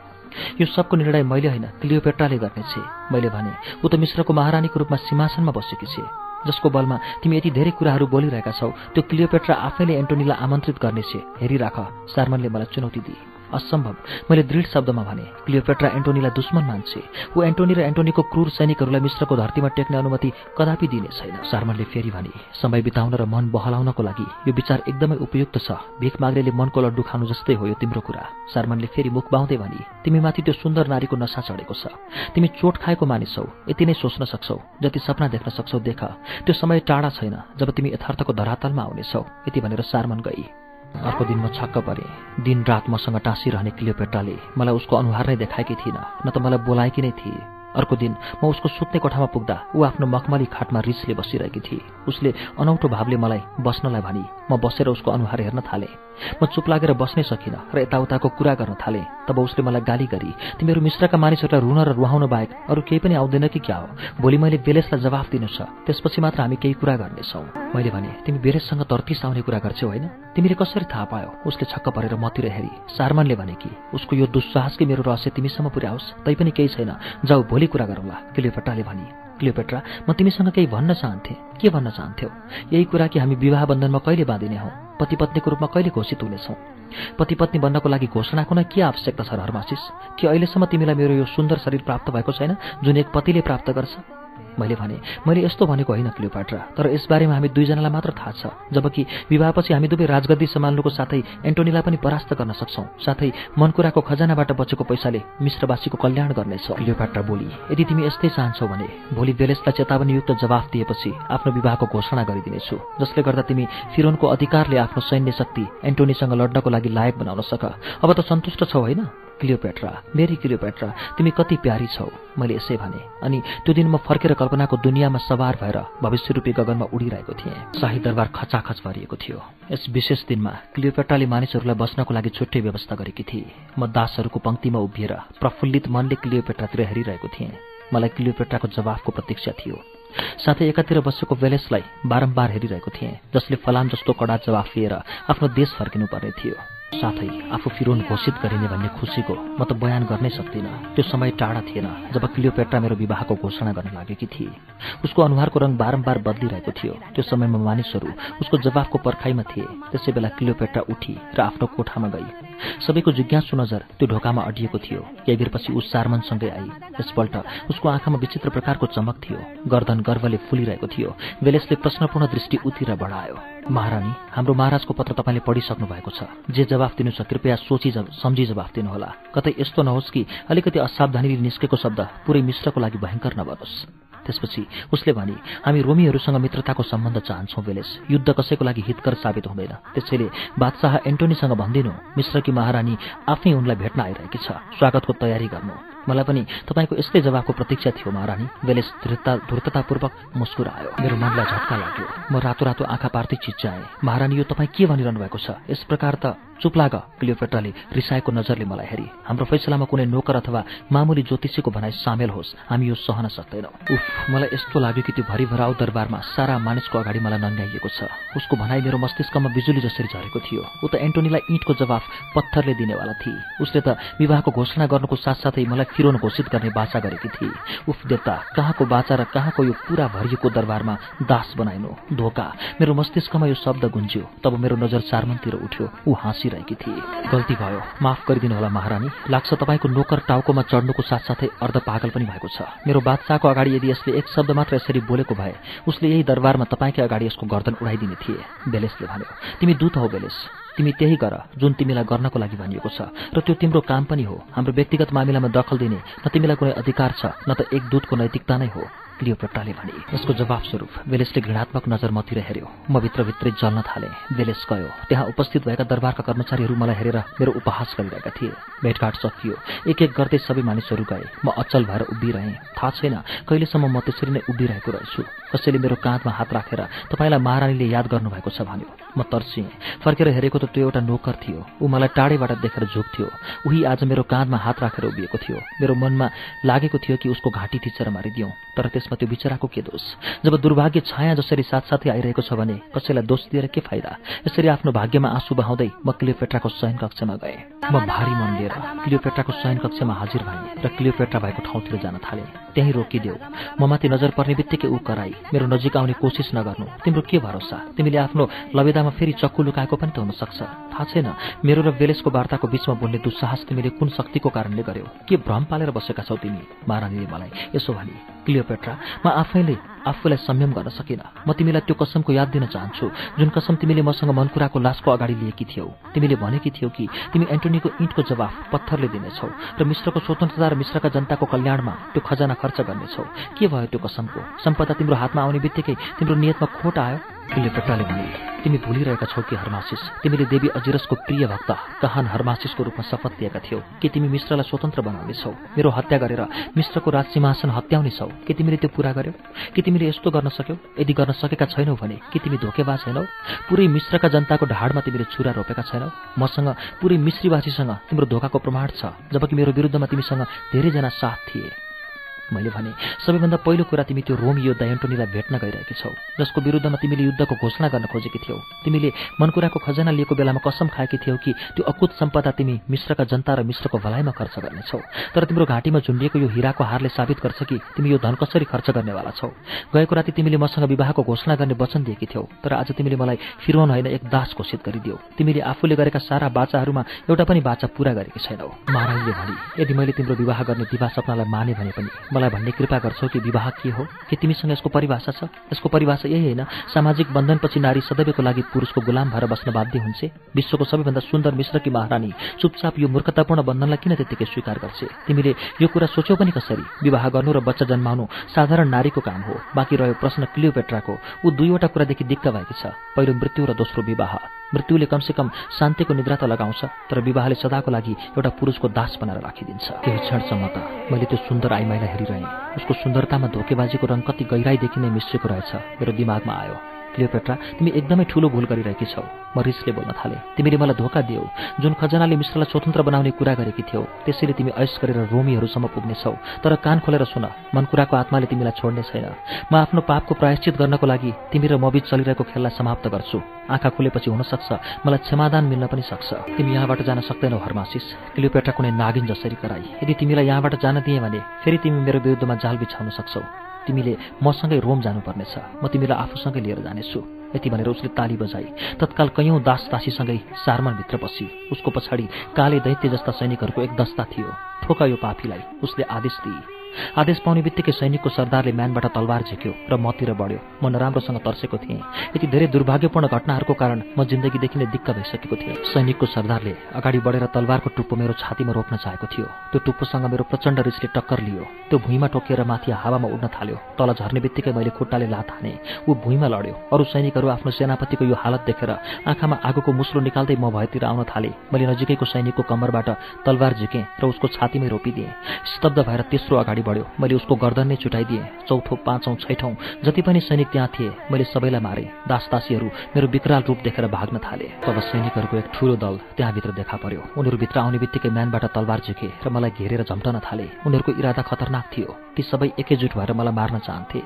यो सबको निर्णय मैले होइन क्लियोपेट्राले गर्नेछे। मैले भने ऊ त मिश्रको महारानीको रूपमा सिंहासनमा बसेकी छे। जसको बलमा तिमी यति धेरै कुराहरू बोलिरहेका छौ त्यो क्लियोपेट्रा आफैले एन्टोनीलाई आमन्त्रित गर्नेछे। हेरिराख सारमनले मलाई चुनौती दिए। असम्भव। मैले दृढ शब्दमा भने क्लियोपेट्रा एन्टोनीलाई दुश्मन मान्छे। ऊ एन्टोनी र एन्टोनीको क्रूर सैनिकहरूलाई मिश्रको धरतीमा टेक्ने अनुमति कदापि दिने छैन। सारमनले फेरि भने समय बिताउन र मन बहलाउनको लागि यो विचार एकदमै उपयुक्त छ। भिख माग्नेले मनको लड्डु खानु जस्तै हो यो तिम्रो कुरा। सारमनले फेरि मुख बाउँदै भने तिमीमाथि त्यो सुन्दर नारीको नसा चढेको छ। तिमी चोट खाएको मानिसौ यति नै सोच्न सक्छौ जति सपना देख्न सक्छौ देख। त्यो समय टाढा छैन जब तिमी यथार्थको धरातलमा आउनेछौ। यति भनेर सारमन गई। अर्को दिन म छक्क परेँ। दिन रात मसँग टाँसिरहने क्लियोपेट्राले मलाई उसको अनुहार नै देखाएकी थिइनँ न त मलाई बोलाएकी नै थिए। अर्को दिन म उसको सुत्ने कोठामा पुग्दा ऊ आफ्नो मखमली खाटमा रिसले बसिरहेकी थिए। उसले अनौठो भावले मलाई बस्नलाई भनी म बसेर उसको अनुहार हेर्न थालेँ। म चुप लागेर बस्नै सकिनँ र यताउताको कुरा गर्न थालेँ तब उसले मलाई गाली गरी तिमीहरू मिश्रका मानिसहरूलाई रुन र रुहाउन बाहेक अरू केही पनि आउँदैन कि क्या हो? भोलि मैले बेलेसलाई जवाफ दिनु छ त्यसपछि मात्र हामी केही कुरा गर्नेछौँ। मैले भने तिमी बेलेससँग तर्तिस आउने कुरा गर्छौ होइन? तिमीले कसरी थाहा पायो? उसले छक्क परेर मतिर हेरी। सारमनले भने कि उसको यो दुस्साहस कि मेरो रहस्य तिमीसम्म पुर्याओस्? तैपनि केही छैन। जाऊ भोलि कुरा गरौँला क्लियोपेट्राले भनी। क्लियोपेट्रा म तिमीसँग केही भन्न चाहन्थेँ। के भन्न चाहन्थ्यौ? यही कुरा कि हामी विवाह बन्धनमा कहिले बाँधिने हौ? पति पत्नीको रूपमा कहिले घोषित हुनेछौँ? पति पत्नी बन्नको लागि घोषणाको नै के आवश्यकता छ हरमासिस कि अहिलेसम्म तिमीलाई मेरो यो सुन्दर शरीर प्राप्त भएको छैन जुन एक पतिले प्राप्त गर्छ? मैले भने मैले यस्तो भनेको होइन क्लियोपाट्रा तर यसबारेमा हामी दुईजनालाई मात्र थाहा छ जबकि विवाहपछि हामी दुवै राजगद्दी सम्हाल्नुको साथै एन्टोनीलाई पनि परास्त गर्न सक्छौँ साथै मनकुराको खजानाबाट बचेको पैसाले मिश्रवासीको कल्याण गर्नेछ। क्लियोपाट्रा बोली यदि तिमी यस्तै चाहन्छौ भने भोलि बेलेसलाई चेतावनीयुक्त जवाफ दिएपछि आफ्नो विवाहको घोषणा गरिदिनेछु जसले गर्दा तिमी फिरोनको अधिकारले आफ्नो सैन्य शक्ति एन्टोनीसँग लड्नको लागि लायक बनाउन सक। अब त सन्तुष्ट छौ होइन? क्लियोपेट्रा मेरी क्लियोपेट्रा तिमी कति प्यारी छौ मैले यसै भने। अनि त्यो दिन म फर्केर कल्पनाको दुनियाँमा सवार भएर भविष्य रूपी गगनमा उडिरहेको थिएँ। शाही दरबार खचाखच भरिएको थियो। यस विशेष दिनमा क्लियोपेट्राले मानिसहरूलाई बस्नको लागि छुट्टै व्यवस्था गरेकी थिए। म दासहरूको पङ्क्तिमा उभिएर प्रफुल्लित मनले क्लियोपेट्रातिर हेरिरहेको थिएँ। मलाई क्लियोपेट्राको जवाफको प्रतीक्षा थियो। साथै एकातिर बसेको वेलेसलाई बारम्बार हेरिरहेको थिएँ जसले फलाम जस्तो कडा जवाफ लिएर आफ्नो देश फर्किनु पर्ने थियो। साथै आफू फिरोन घोषित गरिने भन्ने खुसीको म त बयान गर्नै सक्दिनँ। त्यो समय टाढा थिएन जब क्लियोपेट्रा मेरो विवाहको घोषणा गर्न लागेकी थिए। उसको अनुहारको रङ बारम्बार बदलिरहेको थियो। त्यो समयमा मानिसहरू उसको जवाफको पर्खाइमा थिए। त्यसै बेला क्लियोपेट्रा उठी र आफ्नो कोठामा गई। सबैको जिज्ञासु नजर त्यो ढोकामा अडिएको थियो। केही बेरपछि ऊ सारमनसँगै आई। यसपल्ट उसको आँखामा विचित्र प्रकारको चमक थियो। गर्दन गर्वले फुलिरहेको थियो। बेलेसले प्रश्नपूर्ण दृष्टि उतिर बढायो। महारानी हाम्रो महाराजको पत्र तपाईँले पढिसक्नु भएको छ। जे जवाफ दिनु छ कृपया सोची सम्झी जवाफ दिनुहोला। कतै यस्तो नहोस् कि अलिकति असावधानीले निस्केको शब्द पुरै मिश्रको लागि भयङ्कर नबनोस्। त्यसपछि उसले भने हामी रोमीहरूसँग मित्रताको सम्बन्ध चाहन्छौँ बेलेस युद्ध कसैको लागि हितकर साबित हुँदैन। त्यसैले बादशाह एन्टोनीसँग भनिदिनु मिश्रकी महारानी आफै उनलाई भेट्न आइरहेकी छ। स्वागतको तयारी गर्नु। मलाई पनि तपाईँको यस्तै जवाफको प्रतीक्षा थियो महारानी। बेलेस धूर्ततापूर्वक मुस्कुरायो। मेरो मनलाई झट्का लाग्यो। म रातो रातो आँखा पार्दै चिच्चाएँ महारानी यो तपाईँ के भनिरहनु भएको छ? यस प्रकार त चुप लाग क्लियोपेट्राले रिसाएको नजरले मलाई हेरी। हाम्रो फैसलामा कुनै नोकर अथवा मामुली ज्योतिषीको भनाइ सामेल होस् हामी यो सहन सक्दैनौँ। उफ मलाई यस्तो लाग्यो कि त्यो भरिभराउ दरबारमा सारा मानिसको अगाडि मलाई नङ्गाइएको छ। उसको भनाइ मेरो मस्तिष्कमा बिजुली जसरी झरेको थियो। ऊ त एन्टोनीलाई इँटको जवाफ पत्थरले दिनेवाला थिए। उसले त विवाहको घोषणा गर्नुको साथसाथै मलाई फिरोन घोषित गर्ने बाचा गरेकी थिए। उफ देवता कहाँको बाचा र कहाँको यो पुरा भरिएको दरबारमा दास बनाइनु? धोका। मेरो मस्तिष्कमा यो शब्द गुन्ज्यो। तब मेरो नजर चारमनतिर उठ्यो। ऊ हाँसी बसिरहेकी थिए। गल्ती भयो। माफ गरिदिनु होला महारानी। लाग्छ तपाईँको नोकर टाउकोमा चढ्नुको साथसाथै अर्ध पागल पनि भएको छ। मेरो बादशाहको अगाडि यदि यसले एक शब्द मात्र यसरी बोलेको भए उसले यही दरबारमा तपाईँकै अगाडि यसको गर्दन उडाइदिने थिए बेलेसले भन्यो। तिमी दूत हौ बेलेस। तिमी त्यही गर जुन तिमीलाई गर्नको लागि भनिएको छ। र त्यो तिम्रो काम पनि हो। हाम्रो व्यक्तिगत मामिलामा दखल दिने न तिमीलाई कुनै अधिकार छ न त एक दूतको नैतिकता नै हो। क्लियोपेट्राले भने यसको जवाफ स्वरूप बेलेसले घृणात्मक नजर मतिर हेऱ्यो। म भित्रभित्रै जल्न थालेँ। बेलेस गयो। त्यहाँ उपस्थित भएका दरबारका कर्मचारीहरू मलाई हेरेर मेरो उपहास गरिरहेका थिए। भेटघाट सकियो। एक एक गर्दै सबै मानिसहरू गए। म अचल भएर उभिरहेँ। थाहा छैन कहिलेसम्म म त्यसरी नै उभिरहेको रहेछु। कसैले मेरो काँधमा हात राखेर तपाईँलाई महारानीले याद गर्नुभएको छ भन्यो। म तर्सिएँ। फर्केर हेरेको त त्यो एउटा नोकर थियो। ऊ मलाई टाढैबाट देखेर झुक्थ्यो उही आज मेरो काँधमा हात राखेर उभिएको थियो। मेरो मनमा लागेको थियो कि उसको घाँटी थिचेर मारिदिउँ तर त्यसमा त्यो बिचराको के दोष? जब दुर्भाग्य छाया जसरी साथसाथै आइरहेको छ भने कसैलाई दोष दिएर के फाइदा? यसरी आफ्नो भाग्यमा आँसु बहाउँदै म क्लियोपेट्राको शयन कक्षमा गएँ। म भारी मन लिएर क्लियोपेट्राको शयन कक्षमा हाजिर भएँ र क्लियोपेट्रा भएको ठाउँतिर जान थालेँ। त्यहीँ रोकिदेऊ। म माथि नजर पर्ने बित्तिकै ऊ कराई मेरो नजिक आउने कोसिस नगर्नु। तिम्रो के भरोसा? तिमीले आफ्नो लबेदामा फेरि चक्कु लुकाएको पनि त हुनसक्छ। थाहा छैन मेरो र बेलेसको वार्ताको बिचमा बोल्ने दुस्साहस तिमीले कुन शक्तिको कारणले गर्यो? के भ्रम पालेर बसेका छौ तिमी? महारानीले मलाई यसो भने क्लियोपेट्रा म आफैले आफूलाई संयम गर्न सकिनँ। म तिमीलाई त्यो कसमको याद दिन चाहन्छु जुन कसम तिमीले मसँग मनकुराको लासको अगाडि लिएकी थियौ। तिमीले भनेकी थियौ कि तिमी एन्टोनीको इँटको जवाफ पत्थरले दिनेछौ र मिश्रको स्वतन्त्रता र मिश्रका जनताको कल्याणमा त्यो खजाना खर्च गर्नेछौ। के भयो त्यो कसमको? सम्पदा तिम्रो हातमा आउने बित्तिकै तिम्रो नियतमा खोट आयो? क्लियोपेट्राले भने तिमी भुलिरहेका छौ कि हर्मासिस? तिमीले देवी अजिरसको प्रिय भक्त कहान हर्मासिसको रूपमा शपथ दिएका थियौ? कि तिमी मिश्रलाई स्वतन्त्र बनाउनेछौ? मेरो हत्या गरेर मिश्रको राजसिंहासन हत्याउनेछौ? कि तिमीले त्यो पूरा गर्यौ? कि तिमीले यस्तो गर्न सक्यौ? यदि गर्न सकेका छैनौ भने कि तिमी धोकेबा छैनौ पुरै मिश्रका जनताको ढाडमा तिमीले छुरा रोपेका छैनौ? मसँग पुरै मिश्रीवासीसँग तिम्रो धोकाको प्रमाण छ जबकि मेरो विरुद्धमा तिमीसँग धेरैजना साथ थिए। मैले भने सबैभन्दा पहिलो कुरा तिमी त्यो रोम योद्धा एन्टोनीलाई भेट्न गइरहेकी छौ जसको विरुद्धमा तिमीले युद्धको घोषणा गर्न खोजेकी थियौ। तिमीले मनकुराको खजना लिएको बेलामा कसम खाएकी थियौ कि त्यो अकुत सम्पदा तिमी मिश्रका जनता र मिश्रको भलाइमा खर्च गर्नेछौ तर तिम्रो घाँटीमा झुन्डिएको यो हिराको हारले साबित गर्छ कि तिमी यो धन कसरी खर्च गर्नेवाला छौ। गएको राति तिमीले मसँग विवाहको घोषणा गर्ने वचन दिएकी थियौ तर आज तिमीले मलाई फिरौन होइन एक दास घोषित गरिदियो। तिमीले आफूले गरेका सारा बाचाहरूमा एउटा पनि बाचा पूरा गरेकी छैनौ। महाराजले भने यदि मैले तिम्रो विवाह गर्ने दिवा सपनालाई माने भने पनि मलाई भन्ने कृपा गर्छौ कि विवाह के हो? के तिमीसँग यसको परिभाषा छ? यसको परिभाषा यही होइन। सामाजिक बन्धनपछि नारी सदैवको लागि पुरुषको गुलाम भएर बस्न बाध्य हुन्छ। विश्वको सबैभन्दा सुन्दर मिश्रकी महारानी चुपचाप यो मूर्खतापूर्ण बन्धनलाई किन त्यतिकै स्वीकार गर्छे? तिमीले यो कुरा सोच्यौ पनि कसरी? विवाह गर्नु र बच्चा जन्माउनु साधारण नारीको काम हो। बाँकी रह्यो प्रश्न क्लियोपेट्राको। ऊ दुईवटा कुरादेखि दिक्क भएकी छ। पहिलो मृत्यु र दोस्रो विवाह। मृत्युले कमसेकम शान्तिको निद्रा त लगाउँछ तर विवाहले सदाको लागि एउटा पुरुषको दास बनाएर राखिदिन्छ। केही क्षणसम्म त मैले त्यो सुन्दर आइमाईलाई हेरिरहेँ। उसको सुन्दरतामा धोकेबाजीको रङ कति गहिराईदेखि नै मिश्रेको रहेछ। मेरो दिमागमा आयो क्लियोपेट्रा तिमी एकदमै ठूलो भूल गरिरहेकी छौ म रिसले बोल्न थालेँ। तिमीले मलाई धोका दियौ। जुन खजनाले मिश्रलाई स्वतन्त्र बनाउने कुरा गरेकी थियौ त्यसैले तिमी ऐस गरेर रोमीहरूसम्म पुग्नेछौ तर कान खोलेर सुन मनकुराको आत्माले तिमीलाई छोड्ने छैन। म आफ्नो पापको प्रायश्चित गर्नको लागि तिमी र मबिच चलिरहेको खेललाई समाप्त गर्छु। आँखा खुलेपछि हुनसक्छ मलाई क्षमादान मिल्न पनि सक्छ। तिमी यहाँबाट जान सक्दैनौ हर्मासिस। क्लियोपेट्रा कुनै नागिन जसरी कराई। यदि तिमीलाई यहाँबाट जान दिए भने फेरि तिमी मेरो विरुद्धमा जाल बिछाउन सक्छौ। तिमीले मसँगै रोम जानुपर्नेछ। म तिमीलाई आफूसँगै लिएर जानेछु। यति भनेर उसले ताली बजाई। तत्काल कैयौँ दास दासीसँगै सारमनभित्र पसी उसको पछाडि काले दैत्य जस्ता सैनिकहरूको एक दस्ता थियो। ठोका यो पापीलाई। उसले आदेश दिए। आदेश पाउने बित्तिकै सैनिकको सरदारले म्यानबाट तलवार झिक्यो र मतिर बढ्यो। म नराम्रोसँग तर्सेको थिएँ। यति धेरै दुर्भाग्यपूर्ण घटनाहरूको कारण म जिन्दगीदेखि नै दिक्क भइसकेको थिएँ। सैनिकको सरदारले अगाडि बढेर तलवारको टुप्पो मेरो छातीमा रोप्न चाहेको थियो। त्यो टुप्पोसँग मेरो प्रचण्ड रिसले टक्कर लियो। त्यो भुइँमा टोकिएर माथि हावामा उड्न थाल्यो। तल झर्ने बित्तिकै मैले खुट्टाले लात हाने। ऊ भुइँमा लड्यो। अरू सैनिकहरू आफ्नो सेनापतिको यो हालत देखेर आँखामा आगोको मुस्लो निकाल्दै म भएतिर आउन थाले। मैले नजिकैको सैनिकको कम्मरबाट तलवार झिकेँ र उसको छातीमै रोपिदिएँ। स्तब्ध भएर तेस्रो अगाडि बढ्यो। मैले उसको गर्दन नै छुटाइदिएँ चौथो पाँचौँ छैठौँ जति पनि सैनिक त्यहाँ थिए मैले सबैलाई मारेँ। दासदासीहरू मेरो विकराल रूप देखेर भाग्न थाले। तब सैनिकहरूको एक ठुलो दल त्यहाँभित्र देखा पर्यो। उनीहरूभित्र आउने बित्तिकै म्यानबाट तलवार झुके र मलाई घेरेर झम्टन थाले। उनीहरूको इरादा खतरनाक थियो। ती सबै एकैजुट भएर मलाई मार्न चाहन्थे।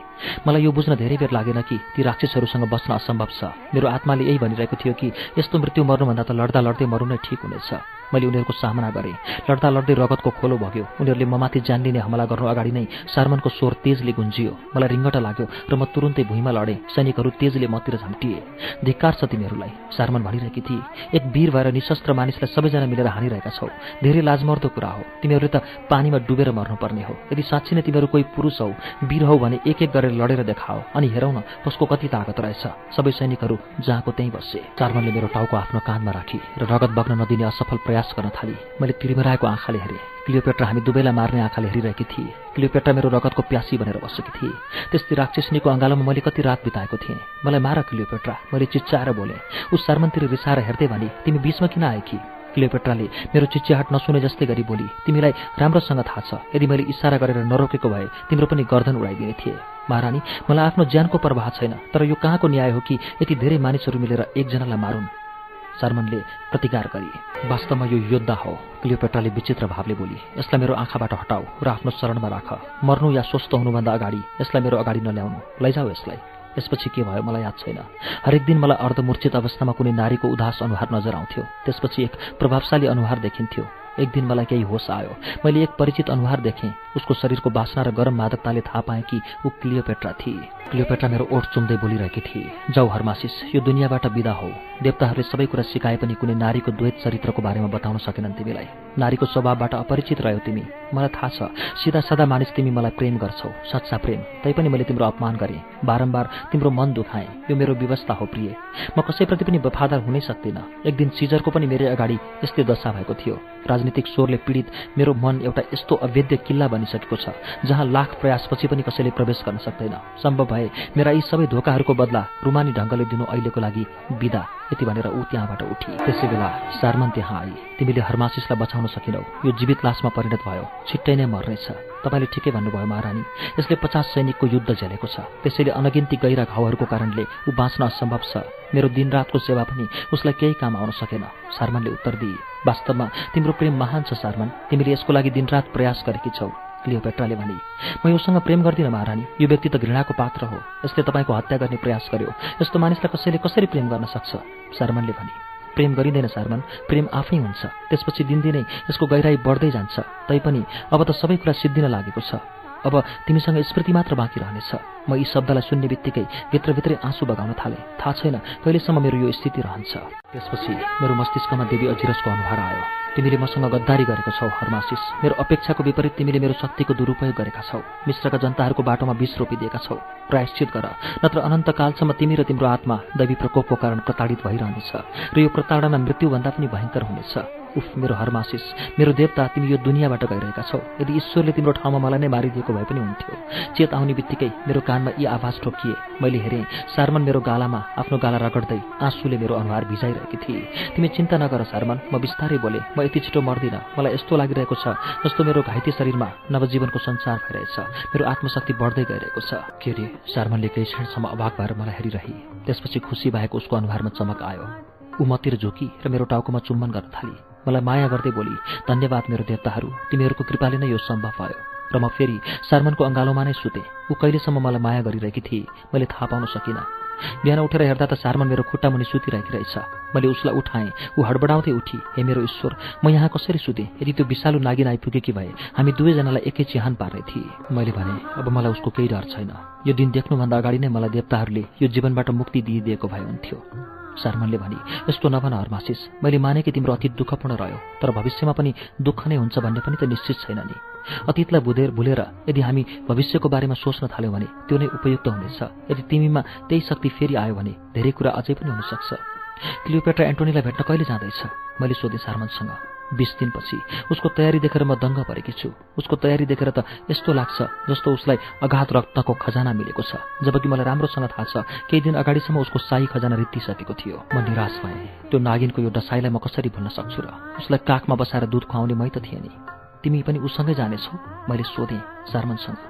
मलाई यो बुझ्न धेरै बेर लागेन कि ती राक्षसहरूसँग बस्न असम्भव छ। मेरो आत्माले यही भनिरहेको थियो कि यस्तो मृत्यु मर्नुभन्दा त लड्दा लड्दै मर्नु नै ठिक हुनेछ। मैले उनीहरूको सामना गरेँ। लड्दा लड्दै रगतको खोलो भग्यो। उनीहरूले ममाथि जान लिने हमला गर्नु अगाडि नै सारमनको स्वर तेजले गुन्जियो। मलाई रिङ्गट लाग्यो र म तुरुन्तै भुइँमा लडेँ। सैनिकहरू तेजले मतिर झम्टिए। धिक्कार छ तिमीहरूलाई सारमन भनिरहेकी थिए। एक वीर भएर निशस्त्र मानिसलाई सबैजना मिलेर हानिरहेका छौ। धेरै लाजमर्दो कुरा हो। तिमीहरूले त पानीमा डुबेर मर्नुपर्ने हो। यदि साँच्ची नै तिमीहरू कोही पुरुष हौ वीर हौ भने एक एक गरेर लडेर देखाओ अनि हेरौ न कसको कति तागत रहेछ। सबै सैनिकहरू जहाँको त्यहीँ बसे। चारमनले मेरो टाउको आफ्नो कानमा राखी र रगत बग्न नदिने असफल प्रयास गर्न थाली। मैले तिरमिराएको आँखाले हेरेँ। क्लियोपेट्रा हामी दुवैलाई मार्ने आँखाले हेरिरहेकी थिए। क्लियोपेट्रा मेरो रगतको प्यासी भनेर बसेकी थिए। त्यस्तै राक्षसनीको अँगालोमा मैले कति रात बिताएको थिएँ। मलाई मार क्लियोपेट्रा मैले चिच्चाएर बोलेँ उस शर्मनतिर रिसाएर हेर्दै भने तिमी बिचमा किन आएकी क्लियोपेट्राले मेरो चिच्याहाट नसुने जस्तै गरी बोली तिमीलाई राम्रोसँग थाहा छ। यदि मैले इसारा गरेर नरोकेको भए तिम्रो पनि गर्दन उडाइदिने थिए। महारानी मलाई आफ्नो ज्यानको प्रवाह छैन तर यो कहाँको न्याय हो कि यति धेरै मानिसहरू मिलेर एकजनालाई मारुन्? शर्मनले प्रतिकार गरे। वास्तवमा यो योद्धा हो क्लियोपेट्राले विचित्र भावले बोली। यसलाई मेरो आँखाबाट हटाऊ र आफ्नो शरणमा राख। मर्नु या स्वस्थ हुनुभन्दा अगाडि यसलाई मेरो अगाडि नल्याउनु। लैजाऊ यसलाई। यसपछि के भयो मलाई याद छैन। हरेक दिन मलाई अर्धमूर्छित अवस्थामा कुनै नारीको उदास अनुहार नजर आउँथ्यो। त्यसपछि एक प्रभावशाली अनुहार देखिन्थ्यो। एक दिन मलाई केही होस आयो। मैले एक परिचित अनुहार देखेँ। उसको शरीरको बासना र गरम मादकताले थाहा पाएँ कि ऊ क्लियोपेट्रा थिए। क्लियोपेट्रा मेरो ओठ चुम्दै बोलिरहेकी थिए। जाउ हर्मासिस यो दुनियाँबाट विदा हो। देवताहरूले सबै कुरा सिकाए पनि कुनै नारीको द्वैत चरित्रको बारेमा बताउन सकेनन् तिमीलाई। नारीको स्वभावबाट अपरिचित रह्यो तिमी। मलाई थाहा छ सिधा सादा मानिस तिमी मलाई प्रेम गर्छौ सच्चा प्रेम। तैपनि मैले तिम्रो अपमान गरेँ। बारम्बार तिम्रो मन दुखाएँ। यो मेरो व्यवस्था हो प्रिय। म कसैप्रति पनि वफादार हुनै सक्दिनँ। एक दिन सिजरको पनि मेरै अगाडि यस्तै दशा भएको थियो। राजनीतिक स्वरले पीडित मेरो मन एउटा यस्तो अवेद्य किल्ला बनिसकेको छ जहाँ लाख प्रयासपछि पनि कसैले प्रवेश गर्न सक्दैन। सम्भव भए मेरा यी सबै धोकाहरूको बदला रुमानी ढङ्गले दिनु अहिलेको लागि विदा यति भनेर ऊ त्यहाँबाट उठी। त्यसै बेला सारमन त्यहाँ आई। तिमीले हर्मासिसलाई बचाउन सकिनौ। यो जीवित लासमा परिणत भयो। छिट्टै नै मर्नेछ। तपाईँले ठिकै भन्नुभयो महारानी। यसले पचास सैनिकको युद्ध झेलेको छ। त्यसैले अनगिन्ती गहिरा घाउहरूको कारणले ऊ बाँच्न असम्भव छ। मेरो दिनरातको सेवा पनि उसलाई केही काम आउन सकेन। सारमनले उत्तर दिए। वास्तवमा तिम्रो प्रेम महान छ सारमन। तिमीले यसको लागि दिनरात प्रयास गरेकी छौ। क्लियोपेट्राले भने म योसँग प्रेम गर्दिनँ महारानी। यो व्यक्ति त घृणाको पात्र हो। यसले तपाईँको हत्या गर्ने प्रयास गर्यो। यस्तो मानिसलाई कसैले कसरी प्रेम गर्न सक्छ? शर्मनले भने प्रेम गरिँदैन शर्मन प्रेम आफै हुन्छ। त्यसपछि दिनदिनै यसको गहिराई बढ्दै जान्छ। तैपनि अब त सबै कुरा सिद्धिन लागेको छ। अब तिमीसँग स्मृति मात्र बाँकी रहनेछ। म यी शब्दलाई सुन्ने बित्तिकै भित्रभित्रै आँसु बगाउन थालेँ। थाहा छैन कहिलेसम्म मेरो यो स्थिति रहन्छ। त्यसपछि मेरो मस्तिष्कमा देवी अजिरसको अनुहार आयो। तिमीले मसँग गद्दारी गरेको छौ हरमासिस। मेरो अपेक्षाको विपरीत तिमीले मेरो शक्तिको दुरुपयोग गरेका छौ। मिश्रका जनताहरूको बाटोमा विष रोपिदिएका छौ। प्रायश्चित गर नत्र अनन्तकालसम्म तिमी र तिम्रो आत्मा दैवी प्रकोपको कारण प्रताडित भइरहनेछ। र यो प्रताडना मृत्युभन्दा पनि भयङ्कर हुनेछ। उफ मेरो हरमासिस मेरो देवता तिमी यो दुनियाँबाट गइरहेका छौ। यदि ईश्वरले तिम्रो ठाउँमा मलाई नै मारिदिएको भए पनि हुन्थ्यो। चेत आउने बित्तिकै मेरो कानमा यी आवाज ठोकिए। मैले हेरेँ सारमन मेरो गालामा आफ्नो गाला रगड्दै आँसुले मेरो अनुहार भिजाइरहेकी थिए। तिमी चिन्ता नगर सारमन म बिस्तारै बोले म यति छिटो मर्दिनँ। मलाई यस्तो लागिरहेको छ जस्तो मेरो घाइते शरीरमा नवजीवनको संसार भइरहेछ। मेरो आत्मशक्ति बढ्दै गइरहेको छ। के अरे सारमनले केही क्षणसम्म अभाग भएर मलाई हेरिरहे। त्यसपछि खुसी भएको उसको अनुहारमा चमक आयो। ऊ मतिर झोकी र मेरो टाउकोमा चुम्बन गर्न थाली। मलाई माया गर्दै बोली धन्यवाद मेरो देवताहरू तिमीहरूको कृपाले नै यो सम्भव भयो। र म फेरि शर्मनको अङ्गालोमा नै सुतेँ। ऊ कहिलेसम्म मलाई माया गरिरहेकी थिए मैले थाहा पाउन सकिनँ। बिहान उठेर हेर्दा त सारमन मेरो खुट्टा मुनि सुतिरहेकी रहेछ। मैले उसलाई उठाएँ ऊ हडबडाउँदै उठी हे मेरो ईश्वर म यहाँ कसरी सुतेँ? यदि त्यो विषालु नागिन आइपुगेकी भए हामी दुवैजनालाई एकै चिहान पार्ने थिए। मैले भने अब मलाई उसको केही डर छैन। यो दिन देख्नुभन्दा अगाडि नै मलाई देवताहरूले यो जीवनबाट मुक्ति दिइदिएको भए हुन्थ्यो। शर्मनले भने यस्तो नभन हर्मासिस मैले माने कि तिम्रो अतीत दुःखपूर्ण रह्यो तर भविष्यमा पनि दुःख नै हुन्छ भन्ने पनि त निश्चित छैन नि। अतीतलाई बुधेर भुलेर यदि हामी भविष्यको बारेमा सोच्न थाल्यौँ भने त्यो नै उपयुक्त हुनेछ। यदि तिमीमा त्यही शक्ति फेरि आयो भने धेरै कुरा अझै पनि हुनसक्छ। क्लियोपेट्रा एन्टोनीलाई भेट्न कहिले जाँदैछ? मैले सोधेँ सारमनसँग बिस दिनपछि। उसको तयारी देखेर म दङ्ग परेकी छु। उसको तयारी देखेर त यस्तो लाग्छ जस्तो उसलाई अघात रक्तको खजाना मिलेको छ। जबकि मलाई राम्रोसँग थाहा छ केही दिन अगाडिसम्म उसको साई खजाना रित्तिसकेको थियो। म निराश भएँ। त्यो नागिनको यो डसाईलाई म कसरी भुल्न सक्छु र? उसलाई काखमा बसाएर दुध खुवाउने मै त थिएँ नि। तिमी पनि उसँगै जानेछौ? मैले सोधेँ सारमनसँग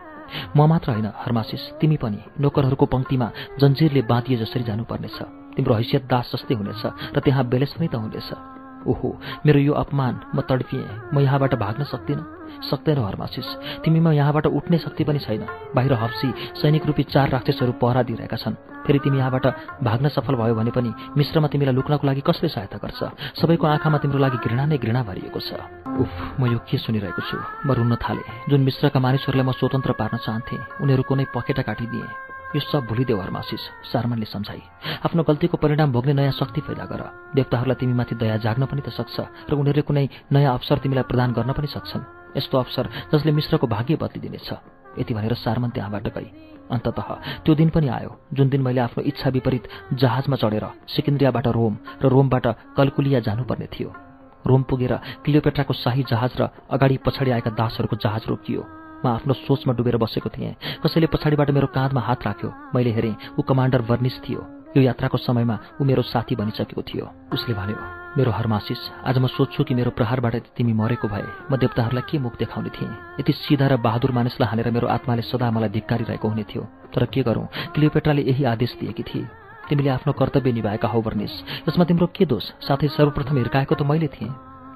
म मात्र होइन हर्मासिस। तिमी पनि नोकरहरूको पङ्क्तिमा जन्जिरले बाँधिए जसरी जानुपर्नेछ। तिम्रो हैसियत दास जस्तै हुनेछ र त्यहाँ बेलेस पनि त हुनेछ। ओहो मेरो यो अपमान म तडपिएँ। म यहाँबाट भाग्न सक्दिनँ। सक्दैनौ हर्मासिस तिमीमा यहाँबाट उठ्ने शक्ति पनि छैन। बाहिर हप्सी सैनिक रूपी चार राक्षसहरू पहरा दिइरहेका छन्। फेरि तिमी यहाँबाट भाग्न सफल भयो भने पनि मिश्रमा तिमीलाई लुक्नको लागि कसले सहायता गर्छ? सबैको आँखामा तिम्रो लागि घृणा नै घृणा भरिएको छ। उफ म यो के सुनिरहेको छु? म रुन्न थालेँ। जुन मिश्रका मानिसहरूलाई म स्वतन्त्र पार्न चाहन्थेँ उनीहरूको नै पखेटा काटिदिएँ। यो सब भुलिदेऊ हर्मासिस सारमनले सम्झाइ आफ्नो गल्तीको परिणाम भोग्ने नयाँ शक्ति पैदा गर। देवताहरूलाई तिमीमाथि दया जाग्न पनि त सक्छ र उनीहरूले कुनै नयाँ अवसर तिमीलाई प्रदान गर्न पनि सक्छन्। यस्तो अवसर जसले मिश्रको भाग्य बदलिदिनेछ। यति भनेर सारमन त्यहाँबाट गई अन्तत त्यो दिन पनि आयो जुन दिन मैले आफ्नो इच्छा विपरीत जहाजमा चढेर सिकिन्द्रियाबाट रोम र रोमबाट कलकुलिया जानुपर्ने थियो। रोम पुगेर क्लियोपेट्राको शाही जहाज र अगाडि पछाडि आएका दासहरूको जहाज रोकियो। म आफ्नो सोचमा डुबेर बसेको थिएँ। कसैले पछाडिबाट मेरो काँधमा हात राख्यो। मैले हेरेँ ऊ कमान्डर वर्निस थियो। यो यात्राको समयमा ऊ मेरो साथी बनिसकेको थियो। उसले भन्यो मेरो हरमासिस आज म सोध्छु कि मेरो प्रहारबाट तिमी मरेको भए म देवताहरूलाई के मुख देखाउने थिएँ? यति सिधा र बहादुर मानिसलाई हानेर मेरो आत्माले सदा मलाई धिक्कारिरहेको हुने थियो। तर के गरौँ? क्लियोपेट्राले यही आदेश दिएकी थिए। तिमीले आफ्नो कर्तव्य निभाएका हौ वर्निस यसमा तिम्रो के दोष? साथै सर्वप्रथम हिर्काएको त मैले थिएँ।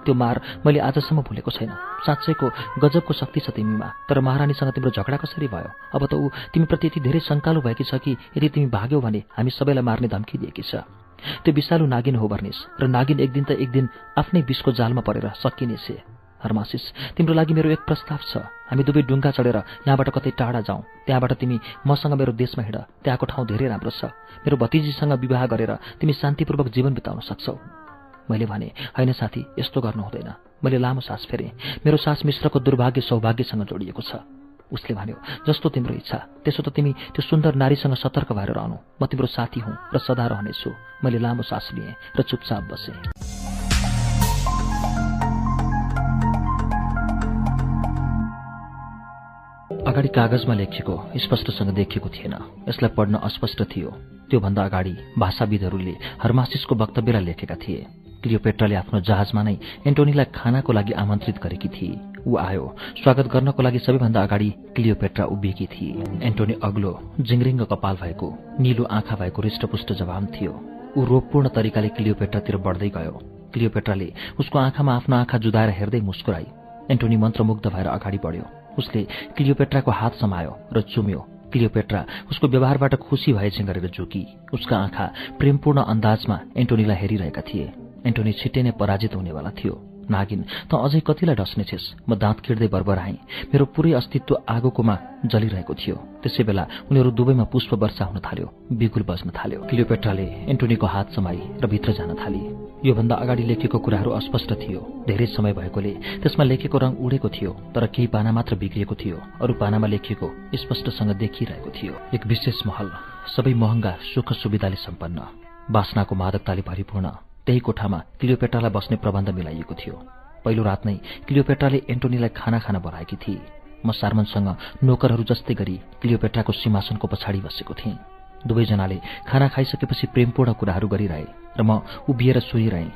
त्यो मार मैले आजसम्म भुलेको छैन। साँच्चैको गजबको शक्ति छ तिमीमा तर महारानीसँग तिम्रो झगडा कसरी भयो? अब त ऊ तिमीप्रति यति धेरै शङ्कालु भएकी छ कि यदि तिमी भाग्यौ भने हामी सबैलाई मार्ने धम्की दिएकी छ। त्यो विषालु नागिन हो वर्निस र नागिन एक दिन त एक दिन आफ्नै विषको जालमा परेर सकिनेछ हर्मासिस तिम्रो लागि मेरो एक प्रस्ताव छ। हामी दुवै डुङ्गा चढेर यहाँबाट कतै टाढा जाउँ। त्यहाँबाट तिमी मसँग मेरो देशमा हिँड। त्यहाँको ठाउँ धेरै राम्रो छ। मेरो भतिजीसँग विवाह गरेर तिमी शान्तिपूर्वक जीवन बिताउन सक्छौ। मैले भने होइन साथी यस्तो गर्नु हुँदैन। मैले लामो सास फेरेँ। मेरो सास मिश्रको दुर्भाग्य सौभाग्यसँग जोडिएको छ। उसले भन्यो जस्तो तिम्रो इच्छा त्यसो त तिमी त्यो सुन्दर नारीसँग सतर्क भएर रहनु। म तिम्रो साथी हुँ र सदा रहनेछु। मैले लामो सास लिएँ र चुपचाप बसेँ। अगाडि कागजमा लेखिएको स्पष्टसँग देखिएको थिएन। यसलाई पढ्न अस्पष्ट थियो। त्योभन्दा अगाडि भाषाविदहरूले हर्मासिसको वक्तव्यलाई लेखेका थिए। क्लियोपेट्राले आफ्नो जहाजमा नै एन्टोनीलाई खानाको लागि आमन्त्रित गरेकी थिए। ऊ आयो। स्वागत गर्नको लागि सबैभन्दा अगाडि क्लियोपेट्रा उभिएकी थिए। एन्टोनी अग्लो जिङ्रिङ्ग कपाल भएको निलो आँखा भएको हृष्टपुष्ट जवान थियो। ऊ रोगपूर्ण तरिकाले क्लियोपेट्रातिर बढ्दै गयो। क्लियोपेट्राले उसको आँखामा आफ्नो आँखा जुदाएर हेर्दै मुस्कुराई। एन्टोनी मन्त्रमुग्ध भएर अगाडि बढ्यो। उसले क्लियोपेट्राको हात समायो र चुम्यो। क्लियोपेट्रा उसको व्यवहारबाट खुसी भएछिन् गरेर झुकी। उसका आँखा प्रेमपूर्ण अन्दाजमा एन्टोनीलाई हेरिरहेका थिए। एन्टोनी छिट्टै नै पराजित हुनेवाला थियो। नागिन त अझै कतिलाई डस्नेछेस् म दाँत किर्दै बरबराएँ। मेरो पुरै अस्तित्व आगोकोमा जलिरहेको थियो। त्यसै बेला उनीहरू दुवैमा पुष्प वर्षा हुन थाल्यो बिगुल बज्न थाल्यो। क्लियोपेट्राले एन्टोनीको हात समाई र भित्र जान थाली। योभन्दा अगाडि लेखेको कुराहरू अस्पष्ट थियो। धेरै समय भएकोले त्यसमा लेखेको रङ उडेको थियो तर केही पाना मात्र बिग्रिएको थियो। अरू पानामा लेखिएको स्पष्टसँग देखिरहेको थियो। एक विशेष महल सबै महँगा सुख सुविधाले सम्पन्न। बासनाको मादकताले भरिपूर्ण। त्यही कोठामा क्लियोपेट्रालाई बस्ने प्रबन्ध मिलाइएको थियो। पहिलो रात नै क्लियोपेट्राले एन्टोनीलाई खाना खान बोलाएकी थिए म सार्मनसँग नोकरहरू जस्तै गरी क्लियोपेट्राको सिंहासनको पछाडि बसेको थिएँ। दुवैजनाले खाना खाइसकेपछि प्रेमपूर्ण कुराहरू गरिरहे र म उभिएर सुनिरहेँ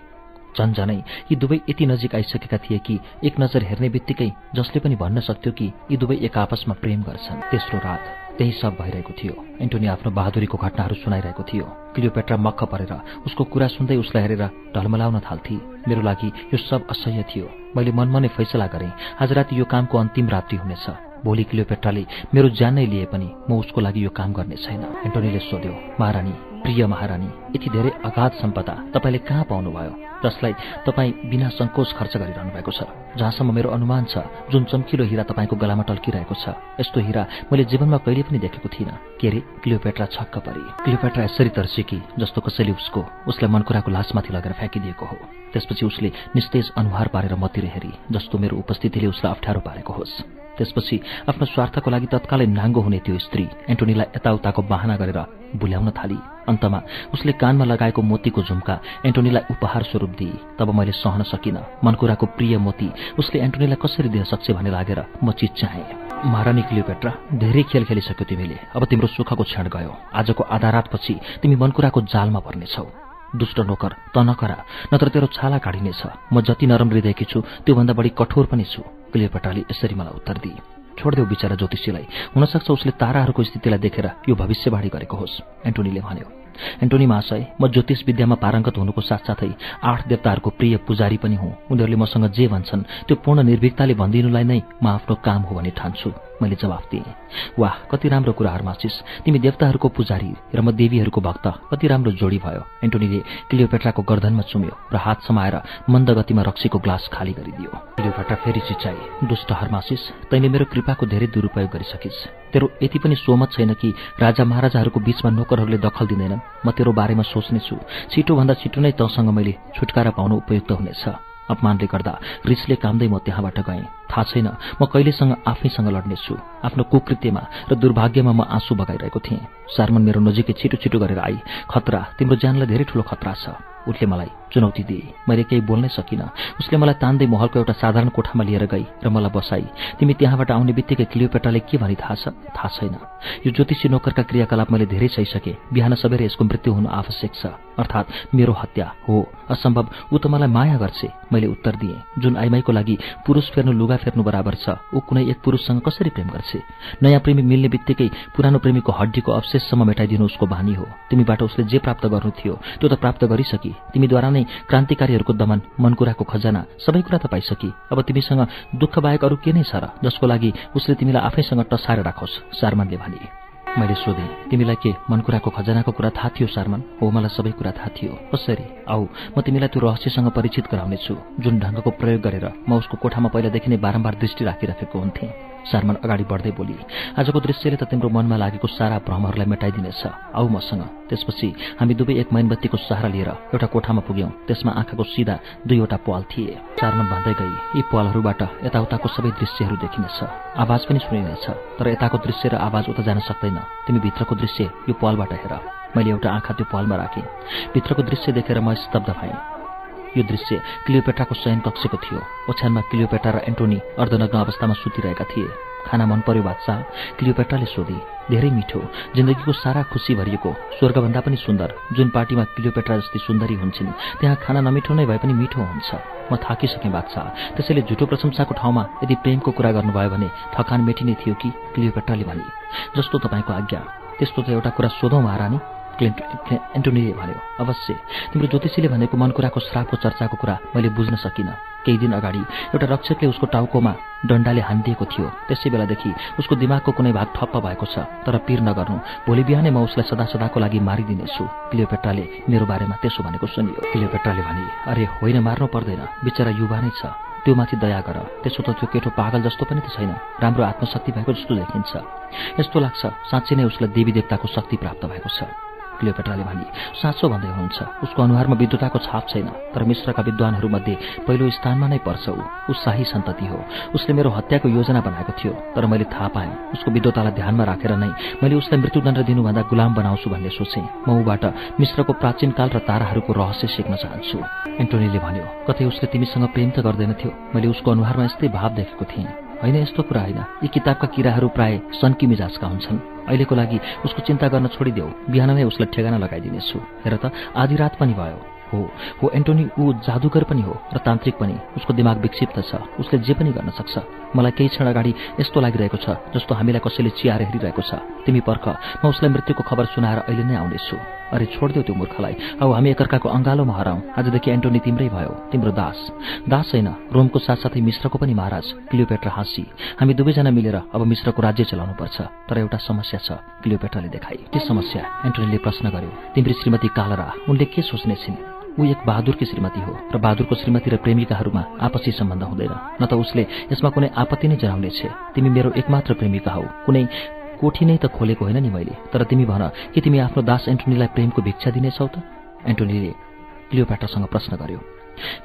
झन्झनै यी दुवै यति नजिक आइसकेका थिए कि एक नजर हेर्ने बित्तिकै जसले पनि भन्न सक्थ्यो कि यी दुवै एक आपसमा प्रेम गर्छन्। तेस्रो रात त्यही सब भइरहेको थियो। एन्टोनी आफ्नो बहादुरीको घटनाहरू सुनाइरहेको थियो। क्लियोपेट्रा मक्ख परेर उसको कुरा सुन्दै उसलाई हेरेर ढलमलाउन थाल्थे। मेरो लागि यो सब असह्य थियो। मैले मनमा नै फैसला गरेँ। आज राति यो कामको अन्तिम रात्रि हुनेछ। भोलि क्लियोपेट्राले मेरो ज्यान नै लिए पनि म उसको लागि यो काम गर्ने छैन। एन्टोनीले सोध्यो महारानी प्रिय महारानी यति धेरै अगाध सम्पदा तपाईँले कहाँ पाउनुभयो? जसलाई तपाईँ बिना सङ्कोच खर्च गरिरहनु भएको छ। जहाँसम्म मेरो अनुमान छ जुन चम्किलो हिरा तपाईँको गलामा टल्किरहेको छ यस्तो हिरा मैले जीवनमा कहिले पनि देखेको थिइनँ। के अरे? क्लियोपेट्रा छक्क परे। क्लियोपेट्रा यसरी तर्सिकी जस्तो कसैले उसको उसलाई मनकुराको लासमाथि लगेर फ्याँकिदिएको हो। त्यसपछि उसले निस्तेज अनुहार पारेर मतिर हेरी जस्तो मेरो उपस्थितिले उसलाई अप्ठ्यारो पारेको होस्। त्यसपछि आफ्नो स्वार्थको लागि तत्कालै नाङ्गो हुने त्यो स्त्री एन्टोनीलाई यताउताको बाहना गरेर बुल्याउन थाली। अन्तमा उसले कानमा लगाएको मोतीको झुम्का एन्टोनीलाई उपहार स्वरूप दिए। तब मैले सहन सकिनँ। मनकुराको प्रिय मोती उसले एन्टोनीलाई कसरी दिन सक्छ भन्ने लागेर म चिच्चाएँ महारानी क्लियोपेट्रा धेरै खेल खेलिसक्यो तिमीले। अब तिम्रो सुखको क्षण गयो। आजको आधा रातपछि तिमी मनकुराको जालमा पर्नेछौ। दुष्ट नोकर त नकरा नत्र तेरो छाला काढिनेछ। म जति नरम हृदयकी छु त्योभन्दा बढी कठोर पनि छु। क्लियोपेट्राले यसरी मलाई उत्तर दिए। छोडिदेऊ बिचरा ज्योतिषीलाई। हुनसक्छ उसले ताराहरूको स्थितिलाई देखेर यो भविष्यवाणी गरेको होस्। एन्टोनीले भन्यो एन्टोनी महाशय म ज्योतिष विद्यामा पारङ्गत हुनुको साथसाथै आठ देवताहरूको प्रिय पुजारी पनि हुँ। उनीहरूले मसँग जे भन्छन् त्यो पूर्ण निर्भीकताले भनिदिनुलाई नै म आफ्नो काम हो भनी ठान्छु मैले जवाफ दिएँ। वाह कति राम्रो कुराहरू मासिस तिमी देवताहरूको पुजारी र म देवीहरूको भक्त कति राम्रो जोडी भयो। एन्टोनीले क्लियोपेट्राको गर्दनमा चुम्यो र हात समाएर मन्द गतिमा रक्सीको ग्लास खाली गरिदियो। क्लियोपेट्रा फेरि चिचाए दुष्ट हरमासिस तैँले मेरो कृपाको धेरै दुरुपयोग गरिसकिस्। तेरो यति पनि सोमत छैन कि राजा महाराजाहरूको बीचमा नोकरहरूले दखल दिँदैनन्। म तेरो बारेमा सोच्नेछु। छिटोभन्दा छिटो नै तँसँग मैले छुटकारा पाउनु उपयुक्त हुनेछ। अपमानले गर्दा रिसले कामदै म त्यहाँबाट गएँ। थाहा छैन म कहिलेसँग आफैसँग लड्नेछु। आफ्नो कुकृत्यमा र दुर्भाग्यमा म आँसु बगाइरहेको थिएँ। सारमन मेरो नजिकै छिटो छिटो गरेर आई। खतरा तिम्रो ज्यानलाई धेरै ठूलो खतरा छ। उसले मलाई चुनौती दिए। मैले केही बोल्नै सकिनँ। उसले मलाई तान्दै महलको एउटा साधारण कोठामा लिएर गई र मलाई बसाई। तिमी त्यहाँबाट आउने बित्तिकै क्लियोपेटाले के भनी थाहा छ? थाहा छैन। यो ज्योतिषी नोकरका क्रियाकलाप मैले धेरै सहिसकेँ। बिहान सबेर यसको मृत्यु हुनु आवश्यक छ। अर्थात् मेरो हत्या हो। असम्भव ऊ त मलाई माया गर्छे। मैले उत्तर दिएँ। जुन आइमाईको लागि पुरुष फेर्नु लुगा फेर्नु बराबर छ। ऊ कुनै एक पुरुषसँग कसरी प्रेम गर्छे? नयाँ प्रेमी मिल्ने बित्तिकै पुरानो प्रेमीको हड्डीको अवशेषसम्म मेटाइदिनु उसको बानी हो। तिमीबाट उसले जे प्राप्त गर्नु थियो त्यो त प्राप्त गरिसकी। तिमीद्वारा नै क्रान्तिकारीहरूको दमन मनकुराको खजाना सबै कुरा त पाइसकी। अब तिमीसँग दुःख बाहेक अरू के नै छ र जसको लागि उसले तिमीलाई आफैसँग टसाएर राखोस् सारमानले भने मैले सोधेँ तिमीलाई के मनकुराको खजानाको कुरा थाहा थियो सारमान? हो मलाई सबै कुरा थाहा थियो। कसरी? आऊ म तिमीलाई त्यो रहस्यसँग परिचित गराउनेछु। जुन ढङ्गको प्रयोग गरेर म उसको कोठामा पहिलादेखि नै बारम्बार दृष्टि राखिराखेको हुन्थेँ। सारमान अगाडि बढ्दै बोली आजको दृश्यले त तिम्रो मनमा लागेको सारा भ्रमहरूलाई मेटाइदिनेछ। आऊ मसँग। त्यसपछि हामी दुवै एक मैनबत्तीको सहारा लिएर एउटा कोठामा पुग्यौं। त्यसमा आँखाको सिधा दुईवटा पाल थिए। चारमन भन्दै गई यी पालहरूबाट यताउताको सबै दृश्यहरू देखिनेछ। आवाज पनि सुनिनेछ तर यताको दृश्य र आवाज उता जान सक्दैन। तिमी भित्रको दृश्य यो पालबाट हेर। मैले एउटा आँखा त्यो पालमा राखेँ। भित्रको दृश्य देखेर म स्तब्ध भएँ। यो दृश्य क्लियोपेट्राको कक्षको थियो। ओछ्यानमा क्लियोपेट्रा र एन्टोनी अर्धनग्न अवस्थामा सुतिरहेका थिए। खाना मन पर्यो बादशाह क्लियोपेट्राले सोधे धेरै मिठो जिन्दगीको सारा खुसी भरिएको स्वर्गभन्दा पनि सुन्दर जुन पार्टीमा क्लियोपेट्रा जस्तै सुन्दरी हुन्छन् त्यहाँ खाना नमिठो नै भए पनि मिठो हुन्छ। म थाकिसकेँ बादशाह त्यसैले झुटो प्रशंसाको ठाउँमा यदि प्रेमको कुरा गर्नुभयो भने थकान मेटिने थियो कि? क्लियोपेट्राले भने जस्तो तपाईँको आज्ञा त्यस्तो त एउटा कुरा सोधौँ महारानी। एन्टोनीले भन्यो अवश्य। तिम्रो ज्योतिषीले भनेको मनकुराको श्रापको चर्चाको कुरा मैले बुझ्न सकिनँ। केही दिन अगाडि एउटा रक्षकले उसको टाउकोमा डन्डाले हानिदिएको थियो। त्यसै बेलादेखि उसको दिमागको कुनै भाग ठप्प भएको छ तर पिर नगर्नु। भोलि बिहानै म उसलाई सदा सदाको लागि मारिदिनेछु। क्लियोपेट्राले मेरो बारेमा त्यसो भनेको सुनियो। क्लियोपेट्राले भने अरे होइन मार्नु पर्दैन। बिचरा युवा नै छ। त्यो माथि दया गर। त्यसो त त्यो केटो पागल जस्तो पनि त छैन। राम्रो आत्मशक्ति भएको जस्तो देखिन्छ। यस्तो लाग्छ साँच्चै नै उसलाई देवी देवताको शक्ति प्राप्त भएको छ। क्लियोपेट्राले भनी साँचो भन्दै हुनुहुन्छ उसको अनुहारमा विद्वताको छाप छैन तर मिश्रका विद्वानहरूमध्ये पहिलो स्थानमा नै पर्छ ऊ। शाही सन्तति हो। उसले मेरो हत्याको योजना बनाएको थियो तर मैले थाहा पाएँ उसको विद्वतालाई ध्यानमा राखेर नै मैले उसलाई मृत्युदण्ड दिनुभन्दा गुलाम बनाउँछु भन्ने सोचेँ। म ऊबाट मिश्रको प्राचीन काल र ताराहरूको रहस्य सिक्न चाहन्छु। एन्टोनीले भन्यो कतै उसले तिमीसँग प्रेम त गर्दैनथ्यो मैले उसको अनुहारमा यस्तै भाव देखेको थिएँ। होइन यस्तो कुरा होइन। यी किताबका किराहरू प्राय सन्की मिजाजका हुन्छन्। अहिलेको लागि उसको चिन्ता गर्न छोडिदेऊ। बिहानमै उसलाई ठेगाना लगाइदिनेछु। हेर त आधी रात पनि भयो। हो हो एन्टोनी ऊ जादुगर पनि हो र तान्त्रिक पनि। उसको दिमाग विक्षिप्त छ। उसले जे पनि गर्न सक्छ। मलाई केही क्षण अगाडि यस्तो लागिरहेको छ जस्तो हामीलाई कसैले चियाएर हेरिरहेको छ। तिमी पर्ख म उसलाई मृत्युको खबर सुनाएर अहिले नै आउनेछु। अरे छोडिदेऊ त्यो मूर्खलाई। अब हामी एकअर्काको अङ्गालोमा हराउँ। आजदेखि एन्टोनी तिम्रै भयो तिम्रो दास। दास होइन रोमको साथसाथै मिश्रको पनि महाराज क्लियोपेट्रा हाँसी। हामी दुवैजना मिलेर अब मिश्रको राज्य चलाउनु पर्छ तर एउटा समस्या छ क्लियोपेट्राले देखाए। के समस्या? एन्टोनीले प्रश्न गर्यो। तिम्री श्रीमती कालरा उनले के सोच्ने छिन् ऊ एक बहादुरकी श्रीमती हो र बहादुरको श्रीमती र प्रेमिकाहरूमा आपसी सम्बन्ध हुँदैन। न त उसले यसमा कुनै आपत्ति नै जनाउनेछ। तिमी मेरो एकमात्र प्रेमिका हौ। कुनै कोठी नै त खोलेको होइन नि मैले। तर तिमी भन कि तिमी आफ्नो दास एन्टोनीलाई प्रेमको भिक्षा दिनेछौ त? एन्टोनीले क्लियोप्याटासँग प्रश्न गर्यो।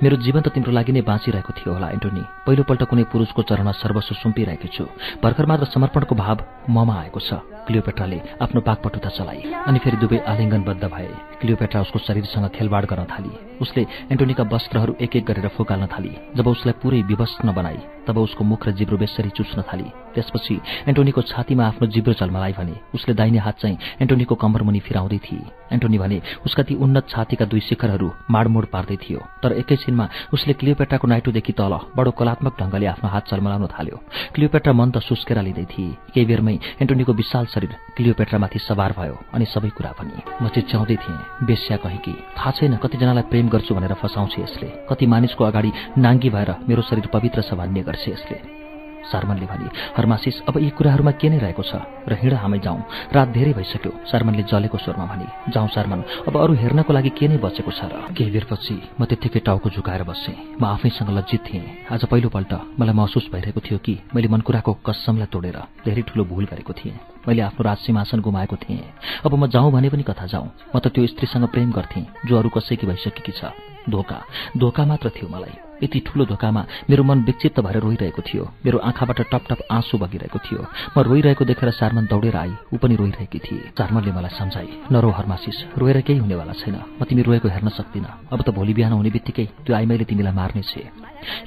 मेरो जीवन त तिम्रो लागि नै बाँचिरहेको थियो होला एन्टोनी। पहिलोपल्ट कुनै पुरुषको चरणमा सर्वस्व सुम्पिरहेको छु। भर्खर मात्र समर्पणको भाव ममा आएको छ क्लियोपेट्राले आफ्नो पाकपटुता चलाए। अनि फेरि दुवै आलिङ्गनबद्ध भए। क्लियोपेट्रा उसको शरीरसँग खेलबाड गर्न थाली। उसले एन्टोनीका वस्त्रहरू एक एक गरेर फुकाल्न थाली। जब उसलाई पुरै विवश नबनाई तब उसको मुख र जिब्रो बेसरी चुस्न थाली। त्यसपछि एन्टोनीको छातीमा आफ्नो जिब्रो चलमलाई भने उसले दाहिने हात चाहिँ एन्टोनीको कम्बरमुनि फिराउँदै थिए। एन्टोनी भने उसका ती उन्नत छातीका दुई शिखरहरू माडमोड पार्दै थियो तर एकैछिनमा उसले क्लियोपेट्राको नाइटोदेखि तल बडो कलात्मक ढङ्गले आफ्नो हात चलमलाउन थाल्यो। क्लियोपेट्रा मन त सुस्केर लिँदै थिए। केही बेरमै एन्टोनीको विशाल शरीर क्लियोपेट्रामाथि सवार भयो अनि सबै कुरा पनि म चिच्याउँदै थिएँ बेस्या कहीँ थाहा छैन कतिजनालाई प्रेम गर्छु भनेर फसाउँछ यसले। कति मानिसको अगाडि नाङ्गी भएर मेरो शरीर पवित्र छ भन्ने गर्छ यसले। सारमनले भने हर्मासिस अब यी कुराहरूमा के नै रहेको छ? र हिँड हामी जाउँ। रात धेरै भइसक्यो। सारमनले जलेको स्वरमा भने जाउँ सारमन अब अरू हेर्नको लागि के नै बचेको छ र? केही बेरपछि म त्यत्तिकै टाउको झुकाएर बसेँ। म आफैसँग लज्जित थिएँ। आज पहिलोपल्ट मलाई महसुस भइरहेको थियो कि मैले मनकुराको कसमलाई तोडेर धेरै ठूलो भूल गरेको थिएँ। मैले आफ्नो राजसिंहासन गुमाएको थिएँ। अब म जाउँ भने पनि कथा जाउँ। म त त्यो स्त्रीसँग प्रेम गर्थेँ जो अरू कसैकी भइसकेकी छ। धोका। धोका मात्र थियो मलाई। यति ठूलो धोकामा मेरो मन विक्षिप्त भएर रोइरहेको थियो। मेरो आँखाबाट टप टप आँसु बगिरहेको थियो। म रोइरहेको देखेर सारमन दौडेर आई। ऊ पनि रोइरहेकी थिए। सारमनले मलाई सम्झाए नरो हर्मासिस रोएर केही हुनेवाला छैन। म तिमी रोएको हेर्न सक्दिनँ। अब त भोलि बिहान हुने बित्तिकै त्यो आई मैले तिमीलाई मार्नेछ।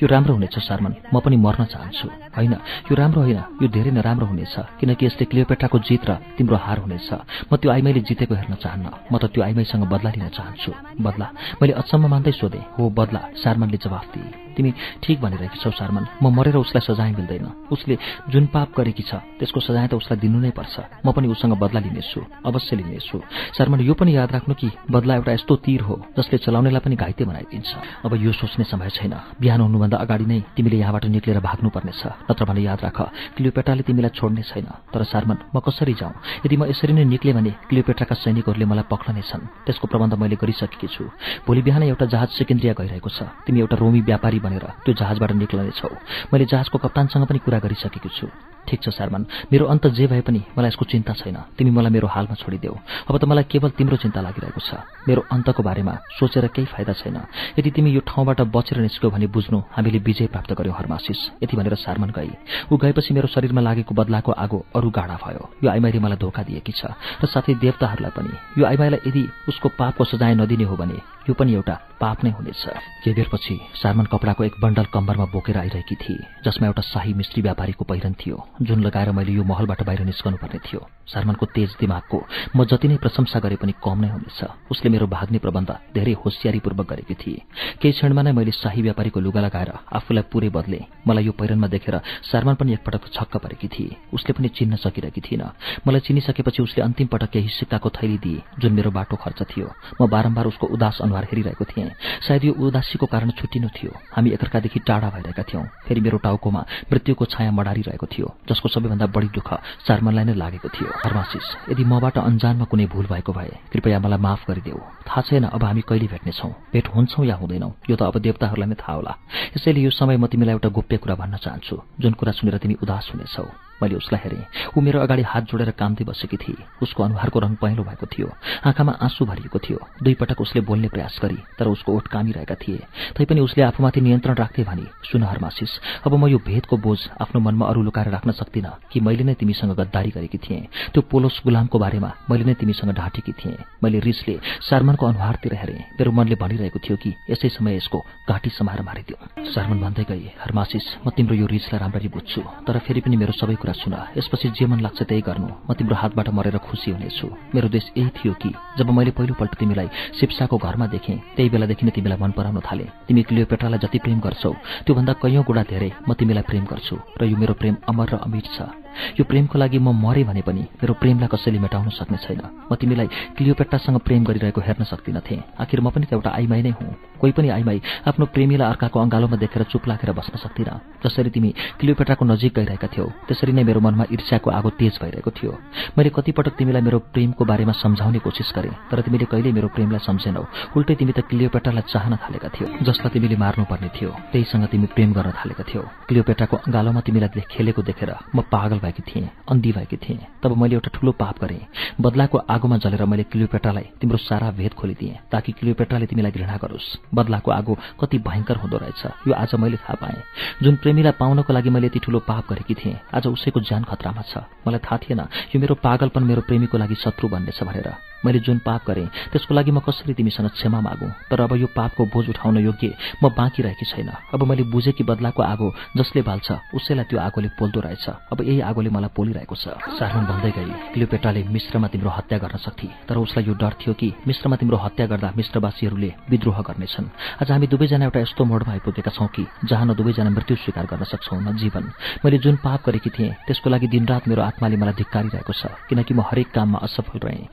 यो राम्रो हुनेछ सारमन। म पनि मर्न चाहन्छु। होइन यो राम्रो होइन यो धेरै नै राम्रो हुनेछ किनकि यसले क्लियोपेट्राको जित र तिम्रो हार हुनेछ। म त्यो आइमाईले जितेको हेर्न चाहन्न म त त्यो आइमाईसँग बदला लिन चाहन्छु। बदला मैले अचम्म मान्दै सोधेँ हो बदला सारमनले जवाफ दिए। तिमी ठिक भनिरहेकी छौ सारमन। म मरेर उसलाई सजाय मिल्दैन। उसले जुन पाप गरेकी छ त्यसको सजाय त उसलाई दिनु नै पर्छ। म पनि उसँग बदला लिनेछु अवश्य लिनेछु। सारमन यो पनि याद राख्नु कि बदला एउटा यस्तो तीर हो जसले चलाउनेलाई पनि घाइते बनाइदिन्छ। अब यो सोच्ने समय छैन। बिहान हुनुभन्दा अगाडि नै तिमीले यहाँबाट निक्लेर भाग्नुपर्नेछ। नत्र भने याद राख क्लियोपेट्राले तिमीलाई छोड्ने छैन। तर सारमन म कसरी जाउँ? यदि म यसरी नै निक्ले भने क्लियोपेट्राका सैनिकहरूले मलाई पक्लनेछन् त्यसको प्रबन्ध मैले गरिसकेकी छु। भोलि बिहान एउटा जहाज सेकेन्द्रिया गइरहेको छ। तिमी एउटा रोमी व्यापारी भनेर त्यो जहाजबाट निक्लनेछौ। मैले जहाजको कप्तानसँग पनि कुरा गरिसकेको छु। ठिक छ सारमान। मेरो अन्त जे भए पनि मलाई यसको चिन्ता छैन। तिमी मलाई मेरो हालमा छोडिदेऊ। अब त मलाई केवल तिम्रो चिन्ता लागिरहेको छ। मेरो अन्तको बारेमा सोचेर केही फाइदा छैन। यदि तिमी यो ठाउँबाट बचेर निस्क्यौ भने बुझ्नु हामीले विजय प्राप्त गर्यौँ हरमासिस यति भनेर सारमान गई। ऊ गएपछि मेरो शरीरमा लागेको बदलाको आगो अरू गाडा भयो। यो आइमाईले मलाई धोका दिएकी छ। र साथै देवताहरूलाई पनि। यो आइमाईलाई यदि उसको पापको सजाय नदिने हो भने यो पनि एउटा पाप नै हुनेछ। केही बेरपछि सारमान कपडाको एक बण्डल कम्बरमा बोकेर आइरहेकी थिए जसमा एउटा शाही मिस्त्री व्यापारीको पहिरन थियो। जुन लगाएर मैले यो महलबाट बाहिर निस्कनु पर्ने थियो। सारमानको तेज दिमागको म जति नै प्रशंसा गरे पनि कम नै हुनेछ। उसले मेरो भाग्ने प्रबन्ध धेरै होसियारीपूर्वक गरेकी थिए। केही क्षणमा नै मैले शाही व्यापारीको लुगा लगाएर आफूलाई पुरै बदले मलाई यो पहिरनमा देखेर सारमान पनि एकपटक छक्क परेकी थिए। उसले पनि चिन्न सकिरहेकी थिएन। मलाई चिनिसकेपछि उसले अन्तिम पटक केही सिक्काको थैली दिए जुन मेरो बाटो खर्च थियो। म बारम्बार उसको उदास अनुहार हेरिरहेको थिएँ। सायद यो उदासीको कारण छुट्टिनु थियो। हामी एकअर्कादेखि टाढा भइरहेका थियौँ। फेरि मेरो टाउकोमा मृत्युको छाया मडारिरहेको थियो जसको सबैभन्दा बढी दुःख चारमनलाई नै लागेको थियो। हर्मासिस यदि मबाट अन्जानमा कुनै भूल भएको भए कृपया मलाई माफ गरिदेऊ। थाहा छैन अब हामी कहिले भेट्नेछौँ? भेट हुन्छौँ या हुँदैनौ? यो त अब देवताहरूलाई नै थाहा होला। यसैले यो समय म तिमीलाई एउटा गोप्य कुरा भन्न चाहन्छु जुन कुरा सुनेर तिमी उदास हुनेछौ। मैले उसलाई हेरेँ। ऊ मेरो अगाडि हात जोडेर कामदै बसेकी थिए। उसको अनुहारको रङ पहेँलो भएको थियो। आँखामा आँसु भरिएको थियो। दुई पटक उसले बोल्ने प्रयास गरी तर उसको ओठ कामिरहेका थिए। तैपनि उसले आफूमाथि नियन्त्रण राख्थे भने सुन हरमासिस अब म यो भेदको बोझ आफ्नो मनमा अरू लुकाएर राख्न सक्दिनँ कि मैले नै तिमीसँग गद्दारी गरेकी थिएँ। त्यो पोलोस गुलामको बारेमा मैले नै तिमीसँग ढाँटेकी थिएँ। मैले रिसले सारमनको अनुहारतिर हेरेँ। मेरो मनले भनिरहेको थियो कि यसै समय यसको घाँटी समाएर मारिदियो सारमन भन्दै गए हरमासिस म तिम्रो यो रिसलाई राम्ररी बुझ्छु। तर फेरि पनि मेरो सबै कुरा सुन। यसपछि जे मन लाग्छ त्यही गर्नु। म तिम्रो हातबाट मरेर खुसी हुनेछु। मेरो देश यही थियो कि जब मैले पहिलोपल्ट तिमीलाई शिप्साको घरमा देखेँ त्यही बेलादेखि नै तिमीलाई मन पराउन थाले। तिमी क्लियोपेट्रालाई जति प्रेम गर्छौ त्योभन्दा कैयौँ गुणा धेरै म तिमीलाई प्रेम गर्छु र यो मेरो प्रेम अमर र अमिट छ। यो प्रेमको लागि म मरे भने पनि मेरो प्रेमलाई कसैले मेटाउन सक्ने छैन। म तिमीलाई क्लियोपेट्रासँग प्रेम गरिरहेको हेर्न सक्दिनथे आखिर म पनि त एउटा आइमाई नै हुँ। कोही पनि आइमाई आफ्नो प्रेमीलाई अर्काको अँगालोमा देखेर चुप लागेर बस्न सक्दिन। जसरी तिमी क्लियोपेट्राको नजिक गइरहेका थियौ त्यसरी नै मेरो मनमा ईर्ष्याको आगो तेज भइरहेको थियो। मैले कतिपटक तिमीलाई मेरो प्रेमको बारेमा सम्झाउने कोसिस गरेँ तर तिमीले कहिल्यै मेरो प्रेमलाई सम्झेनौ। उल्टै तिमी त क्लियोपेट्रालाई चाहन थालेका थियौ जसलाई तिमीले मार्नुपर्ने थियो। त्यहीसँग तिमी प्रेम गर्न थालेका थियौ। क्लियोपेट्राको गालोमा तिमीलाई खेलेको देखेर म पागल भएकी थिएँ अन्धी भएकी थिएँ। तब मैले एउटा ठूलो पाप गरेँ। बदलाको आगोमा जलेर मैले क्लियोपेट्रालाई तिम्रो सारा भेद खोलिदिएँ ताकि क्लियोपेट्राले तिमीलाई घृणा गरोस्। बदलाको आगो कति भयङ्कर हुँदो रहेछ यो आज मैले थाहा पाएँ। जुन प्रेमीलाई पाउनको लागि मैले यति ठूलो पाप गरेकी थिएँ आज उसैको ज्यान खतरामा छ। मलाई थाहा थिएन यो मेरो पागलपन मेरो प्रेमीको लागि शत्रु बन्नेछ भनेर। मैले जुन पाप गरेँ त्यसको लागि म कसरी तिमीसँग क्षमा मागौँ? तर अब यो पापको बोझ उठाउन योग्य म बाँकी रहेकी छैन। अब मैले बुझेँ कि बदलाको आगो जसले बाल्छ उसैलाई त्यो आगोले पोल्दो रहेछ। अब यही आगोले मलाई पोलिरहेको छ। सार्मन भन्दै गई क्लियोपेट्राले मिश्रमा तिम्रो हत्या गर्न सक्थे तर उसलाई यो डर थियो कि मिश्रमा तिम्रो हत्या गर्दा मिश्रवासीहरूले विद्रोह गर्नेछन्। आज हामी दुवैजना एउटा यस्तो मोडमा आइपुगेका छौँ कि जहाँ न दुवैजना मृत्यु स्वीकार गर्न सक्छौँ न जीवन। मैले जुन पाप गरेकी थिएँ त्यसको लागि दिनरात मेरो आत्माले मलाई धिक्कारिरहेको छ किनकि म हरेक काममा असफल रहेँ।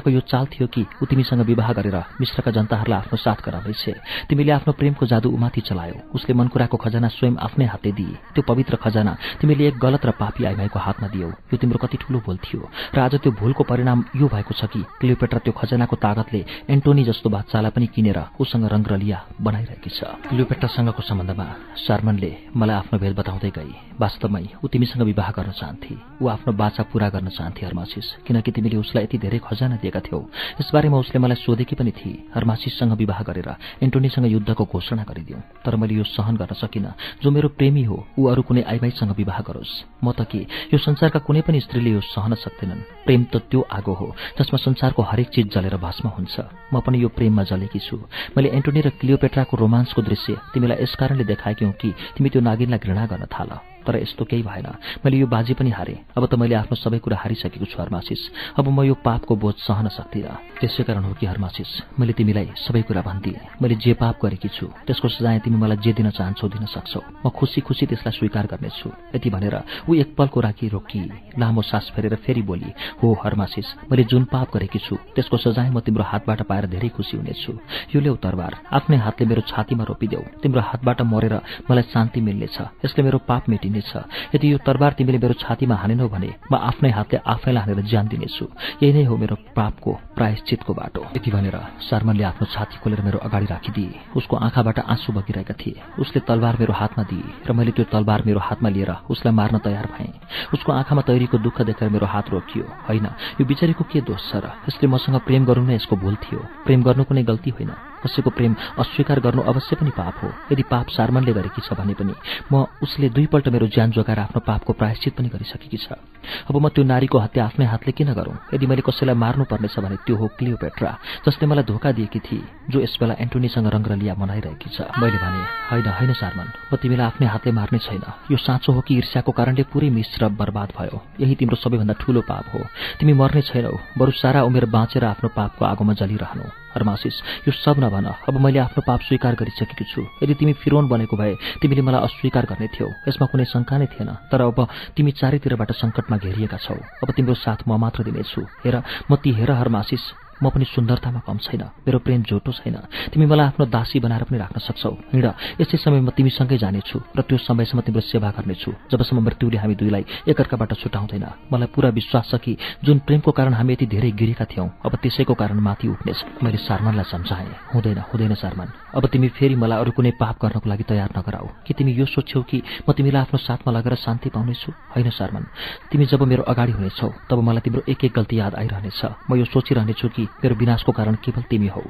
क्लियोपेट्राको यो चाल थियो कि ऊ तिमीसँग विवाह गरेर मिश्रका जनताहरूलाई आफ्नो साथ गराउँदैछ। तिमीले आफ्नो प्रेमको जादु उमाथि चलायो। उसले मनकुराको खजाना स्वयं आफ्नै हातले दिए। त्यो पवित्र खजाना तिमीले एक गलत र पापी आइमाईको हातमा दियौ। यो तिम्रो कति ठूलो भूल थियो। र आज त्यो भूलको परिणाम यो भएको छ कि क्लियोपेट्रा त्यो खजानाको तागतले एन्टोनी जस्तो बादशाहलाई पनि किनेर उसँग रङ्गरलिया बनाइरहेकी छ। क्लियोपेट्रासँगको सम्बन्धमा शार्मनले मलाई आफ्नो भेद बताउँदै गई। वास्तवमै ऊ तिमीसँग विवाह गर्न चाहन्थे। ऊ आफ्नो बाचा पूरा गर्न चाहन्थे हर्मासिस। किनकि तिमीले उसलाई यति धेरै खजाना दिएका थियौ। यसबारेमा उसले मलाई सोधेकी पनि थिए हर्मासिससँग विवाह गरेर एन्टोनीसँग युद्धको घोषणा गरिदिउँ। तर मैले यो सहन गर्न सकिनँ। जो मेरो प्रेमी हो ऊ अरू कुनै आइमाईसँग विवाह गरोस्। म त के? यो संसारका कुनै पनि स्त्रीले यो सहन सक्दैनन्। प्रेम त त्यो आगो हो जसमा संसारको हरेक चिज जलेर भस्म हुन्छ। म पनि यो प्रेममा जलेकी छु। मैले एन्टोनी र क्लियोपेट्राको रोमान्सको दृश्य तिमीलाई यसकारणले देखाएकी हौ कि तिमी त्यो नागिनलाई घृणा गर्न थाल। तर यस्तो केही भएन। मैले यो बाजी पनि हारेँ। अब त मैले आफ्नो सबै कुरा हारिसकेको छु हर्मासिस। अब म यो पापको बोझ सहन सक्दिनँ। त्यसै कारण हो कि हर्मासिस मैले तिमीलाई सबै कुरा भनिदिएँ। मैले जे पाप गरेकी छु त्यसको सजाय तिमी मलाई जे दिन चाहन्छौ दिन सक्छौ। म खुसी खुसी त्यसलाई स्वीकार गर्नेछु। यति भनेर ऊ एकपलको राखी रोकी लामो सास फेरेर फेरि बोली हो हर्मासिस मैले जुन पाप गरेकी छु त्यसको सजाय म तिम्रो हातबाट पाएर धेरै खुसी हुनेछु। यो ल्याउ तरबार आफ्नै हातले मेरो छातीमा रोपिदेऊ। तिम्रो हातबाट मरेर मलाई शान्ति मिल्नेछ। यसले मेरो पाप मेटिने दिनेछ। यदि यो तरबार तिमीले मेरो छातीमा हानेनौ भने म आफ्नै हातले आफैलाई हानेर ज्यान दिनेछु यही नै हो मेरो पापको प्रायश्चितको बाटो। यति भनेर शर्मनले आफ्नो छाती खोलेर मेरो अगाडि राखिदिए। उसको आँखाबाट आँसु बगिरहेका थिए। उसले तलवार मेरो हातमा दिए र मैले त्यो तलवार मेरो हातमा लिएर उसलाई मार्न तयार भएँ। उसको आँखामा तैरीको दुःख देखेर मेरो हात रोकियो। होइन यो बिचारीको के दोष छ र? यसले मसँग प्रेम गर्नु नै यसको भूल थियो। प्रेम गर्नु कुनै गल्ती होइन। कसैको प्रेम अस्वीकार गर्नु अवश्य पनि पाप हो। यदि पाप सारमनले गरेकी छ भने पनि म उसले दुईपल्ट मेरो ज्यान जोगाएर आफ्नो पापको प्रायश्चित पनि गरिसकेकी छ। अब म त्यो नारीको हत्या आफ्नै हातले किन गरौँ? यदि मैले कसैलाई मार्नु पर्नेछ भने त्यो हो क्लियोपेट्रा जसले मलाई धोका दिएकी थिए जो यसबेला एन्टोनीसँग रङ्गरलिया मनाइरहेकी छ। मैले भने होइन होइन सारमन म तिमीलाई आफ्नै हातले मार्ने छैन। यो साँचो हो कि ईर्ष्याको कारणले पुरै मिश्र बर्बाद भयो। यही तिम्रो सबैभन्दा ठूलो पाप हो। तिमी मर्ने छैनौ बरु सारा उमेर बाँचेर आफ्नो पापको आगोमा जलिरहनु। हर्मासिस यो सब नभन अब मैले आफ्नो पाप स्वीकार गरिसकेकी छु। यदि तिमी फिरोन बनेको भए तिमीले मलाई अस्वीकार गर्ने थियौ। यसमा कुनै शङ्का नै थिएन तर अब तिमी चारैतिरबाट सङ्कटमा घेरिएका छौ। अब तिम्रो साथ म मात्र दिनेछु। हेर म ती हेर हर्मासिस म पनि सुन्दरतामा कम छैन। मेरो प्रेम झोटो छैन। तिमी मलाई आफ्नो दासी बनाएर पनि राख्न सक्छौ। हिँड। यसै समय म तिमीसँगै जानेछु र त्यो समयसम्म तिम्रो सेवा गर्नेछु। जबसम्म मृत्युले हामी दुईलाई एकअर्काबाट छुटाउँदैन। मलाई पुरा विश्वास छ कि जुन प्रेमको कारण हामी यति धेरै गिरेका थियौँ अब त्यसैको कारण माथि उठ्नेछ। मैले सारमानलाई सम्झाएँ। हुँदैन हुँदैन सारमान। अब तिमी फेरि मलाई अरू कुनै पाप गर्नको लागि तयार नगराऊ। कि तिमी यो सोच्छौ कि म तिमीलाई आफ्नो साथमा लगेर शान्ति पाउनेछु? होइन सारमान। तिमी जब मेरो अगाडि हुनेछौ तब मलाई तिम्रो एक एक गल्ती याद आइरहनेछ। म यो सोचिरहनेछु कि मेरो विनाशको कारण केवल तिमी हौ।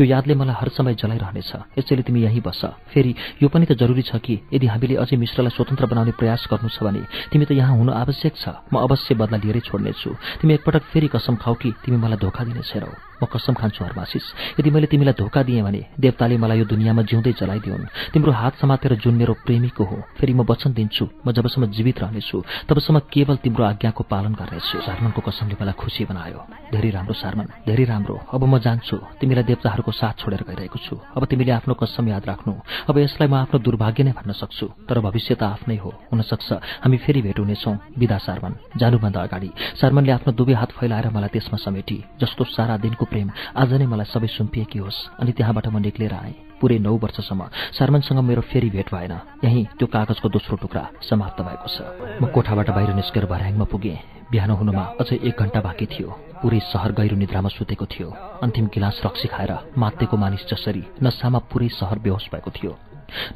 यो यादले मलाई हर समय जलाइरहनेछ। यसैले तिमी यहीँ बस्छ फेरि यो पनि त जरुरी छ कि यदि हामीले अझै मिश्रलाई स्वतन्त्र बनाउने प्रयास गर्नु छ भने तिमी त यहाँ हुनु आवश्यक छ। म अवश्य बदला लिएरै छोड्नेछु। तिमी एकपटक फेरि कसम खाऊ कि तिमी मलाई धोका दिने छैनौ। म कसम खान्छु हरमासिस। यदि मैले तिमीलाई धोका दिएँ भने देवताले मलाई यो दुनियाँमा जिउँदै चलाइदिउन्। तिम्रो हात समातेर जुन मेरो प्रेमीको हो फेरि म वचन दिन्छु म जबसम्म जीवित रहनेछु तबसम्म केवल तिम्रो आज्ञाको पालन गर्नेछु। सारमनको कसमले मलाई खुसी बनायो। धेरै राम्रो सारमन धेरै राम्रो। अब म जान्छु तिमीलाई देवताहरूको साथ छोडेर गइरहेको छु। अब तिमीले आफ्नो कसम याद राख्नु। अब यसलाई म आफ्नो दुर्भाग्य नै भन्न सक्छु। तर भविष्य त आफ्नै हो। हुन सक्छ हामी फेरि भेट हुनेछौँ विदा सारमन। जानुभन्दा अगाडि। सारमनले आफ्नो दुवै हात फैलाएर मलाई त्यसमा समेटी जस्तो सारा दिनको प्रेम। आज नै मलाई सबै सुम्पिएकी होस् अनि त्यहाँबाट म निक्लेर आएँ। पुरै नौ वर्षसम्म शर्मनसँग मेरो फेरि भेट भएन। यहीँ त्यो कागजको दोस्रो टुक्रा समाप्त भएको छ। म कोठाबाट बाहिर निस्केर भर्याङमा पुगेँ। बिहान हुनुमा अझै एक घण्टा बाँकी थियो। पुरै सहर गहिरो निद्रामा सुतेको थियो। अन्तिम गिलास रक्सी खाएर मातेको मानिस जसरी नसामा पुरै सहर बेहोस भएको थियो।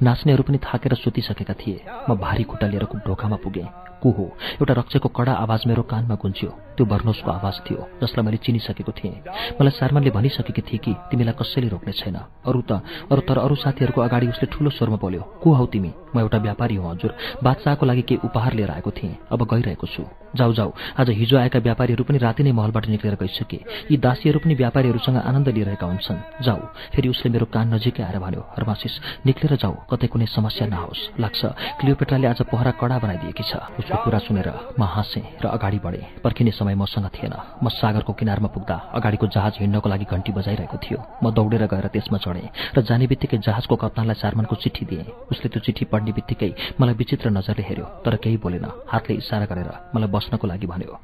नाच्नेहरू पनि थाकेर सुतिसकेका थिए। म भारी खुट्टा लिएर ढोकामा पुगेँ। को हो? एउटा रक्षको कडा आवाज मेरो कानमा गुन्च्यो त्यो बर्नोसको आवाज थियो जसलाई मैले चिनिसकेको थिएँ। मलाई सारमनले भनिसकेकी थिए कि तिमीलाई कसैले रोक्ने छैन। अरू त अरू तर अरू साथीहरूको अगाडि उसले ठूलो स्वरमा बोल्यो को हौ तिमी? म एउटा व्यापारी हुँ हजुर। बादशाहको लागि केही उपहार लिएर आएको थिएँ। अब गइरहेको छु। जाऊ जाऊ। आज हिजो आएका व्यापारीहरू पनि राति नै महलबाट निक्लेर गइसके। यी दासीहरू पनि व्यापारीहरूसँग आनन्द लिइरहेका हुन्छन्। जाऊ। फेरि उसले मेरो कान नजिकै आएर भन्यो हर्मासिस निक्लेर जाऊ। कतै कुनै समस्या नहोस्। लाग्छ क्लियोपेट्राले आज पहरा कडा बनाइदिएकी छ। उसको कुरा सुनेर म हाँसेँ र अगाडि बढेँ। पर्खिने समय मसँग थिएन। म सागरको किनारमा पुग्दा अगाडिको जहाज हिँड्नको लागि घन्टी बजाइरहेको थियो। म दौडेर गएर त्यसमा चढेँ र जाने बित्तिकै जहाजको कप्तानलाई सारमानको चिठी दिएँ। उसले त्यो चिठी पढ्ने बित्तिकै मलाई विचित्र नजरले हेऱ्यो तर केही बोलेन। हातले इसारा गरेर मलाई बस्नको लागि भन्यो।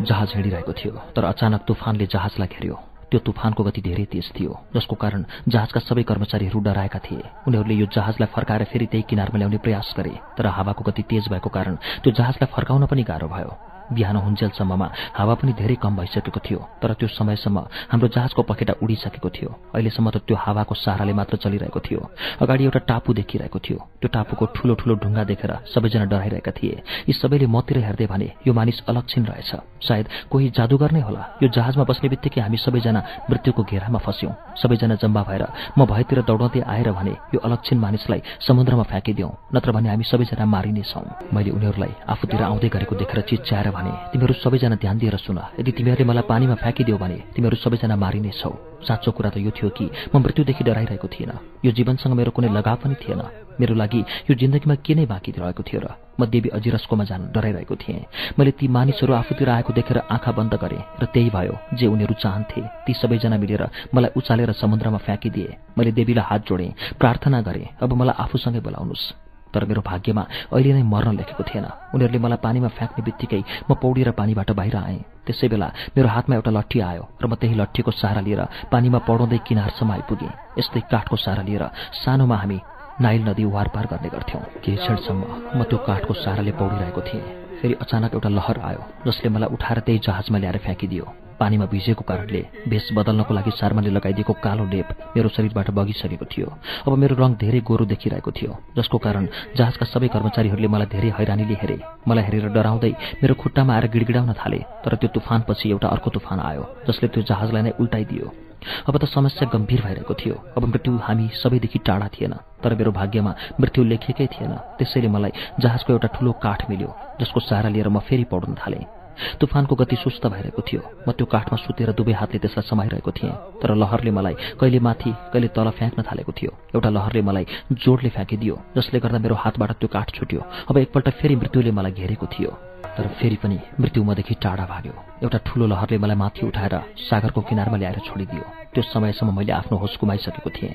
जहाज हिँडिरहेको थियो तर अचानक तुफानले जहाजलाई घेर्यो। त्यो तुफानको गति धेरै तेज थियो जसको कारण जहाजका सबै कर्मचारीहरू डराएका थिए। उनीहरूले यो जहाजलाई फर्काएर फेरि त्यही किनारमा ल्याउने प्रयास गरे तर हावाको गति तेज भएको कारण त्यो जहाजलाई फर्काउन पनि गाह्रो भयो। बिहान हुन्जेलसम्ममा हावा पनि धेरै कम भइसकेको थियो तर त्यो समयसम्म हाम्रो जहाजको पखेटा उडिसकेको थियो। अहिलेसम्म त त्यो हावाको सहाराले मात्र चलिरहेको थियो। अगाडि एउटा टापु देखिरहेको थियो। त्यो टापुको ठूलो ठूलो ढुङ्गा देखेर सबैजना डराइरहेका थिए। यी सबैले मतिर हेर्दै भने यो मानिस अलक्षण रहेछ। सायद कोही जादुगर नै होला। यो जहाजमा बस्ने बित्तिकै हामी सबैजना मृत्युको घेरामा फस्यौं। सबैजना जम्बा भएर म भएतिर दौडाउँदै आएर भने यो अलक्षण मानिसलाई समुद्रमा फ्याँकिदिउँ नत्र भने हामी सबैजना मारिनेछौँ। मैले उनीहरूलाई आफूतिर आउँदै गरेको देखेर चिच्याएर भने तिमीहरू सबैजना ध्यान दिएर सुन। यदि तिमीहरूले मलाई पानीमा फ्याँकिदियो भने तिमीहरू सबैजना मारिनेछौ। साँचो कुरा त यो थियो कि म मृत्युदेखि डराइरहेको थिएन यो जीवनसँग मेरो कुनै लगाव पनि थिएन। मेरो लागि यो जिन्दगीमा के नै बाँकी रहेको थियो र म देवी अजिरस्कोमा जान डराइरहेको थिएँ। मैले ती मानिसहरू आफूतिर आएको देखेर आँखा बन्द गरेँ र त्यही भयो जे उनीहरू चाहन्थे। ती सबैजना मिलेर मलाई उचालेर समुद्रमा फ्याँकिदिए। मैले देवीलाई हात जोडेँ प्रार्थना गरेँ अब मलाई आफूसँगै बोलाउनुहोस् तर मेरो भाग्यमा अहिले नै मर्न लेखेको थिएन। उनीहरूले मलाई पानीमा फ्याँक्ने बित्तिकै म पौडी र पानीबाट बाहिर आएँ। त्यसै बेला मेरो हातमा एउटा लट्ठी आयो र म त्यही लट्ठीको सहारा लिएर पानीमा पढाउँदै किनारसम्म आइपुगेँ। यस्तै काठको सहारा लिएर सानोमा हामी नाइल नदी वारपार गर्ने गर्थ्यौँ। केही क्षणसम्म म त्यो काठको सहाराले पौडिरहेको थिएँ। फेरि अचानक एउटा लहर आयो जसले मलाई उठाएर त्यही जहाजमा ल्याएर फ्याँकिदियो। पानीमा भिजेको कारणले भेष बदल्नको लागि सार्माले लगाइदिएको कालो लेप मेरो शरीरबाट बगिसकेको थियो। अब मेरो रङ धेरै गोरो देखिरहेको थियो जसको कारण जहाजका सबै कर्मचारीहरूले मलाई धेरै हैरानीले हेरे। मलाई हेरेर डराउँदै मेरो खुट्टामा आएर गिडगिडाउन थाले तर त्यो तुफानपछि एउटा अर्को तुफान आयो जसले त्यो जहाजलाई नै उल्टाइदियो। अब त समस्या गम्भीर भइरहेको थियो अब मृत्यु हामी सबैदेखि टाढा थिएन तर मेरो भाग्यमा मृत्यु लेखिएकै थिएन। त्यसैले मलाई जहाजको एउटा ठूलो काठ मिल्यो जसको सहारा लिएर म फेरि पढ्न थालेँ। तुफानको गति सुस्त भइरहेको थियो। म त्यो काठमा सुतेर दुवै हातले त्यसलाई समाइरहेको थिएँ। तर लहरले मलाई कहिले माथि कहिले तल फ्याँक्न थालेको थियो। एउटा लहरले मलाई जोडले फ्याँकिदियो जसले गर्दा मेरो हातबाट त्यो काठ छुट्यो। अब एकपल्ट फेरि मृत्युले मलाई घेरेको थियो। तर फेरि पनि मृत्यु मदेखि टाढा भाग्यो। एउटा ठूलो लहरले मलाई माथि उठाएर सागरको किनारमा ल्याएर छोडिदियो। त्यो समयसम्म मैले आफ्नो होस गुमाइसकेको थिएँ।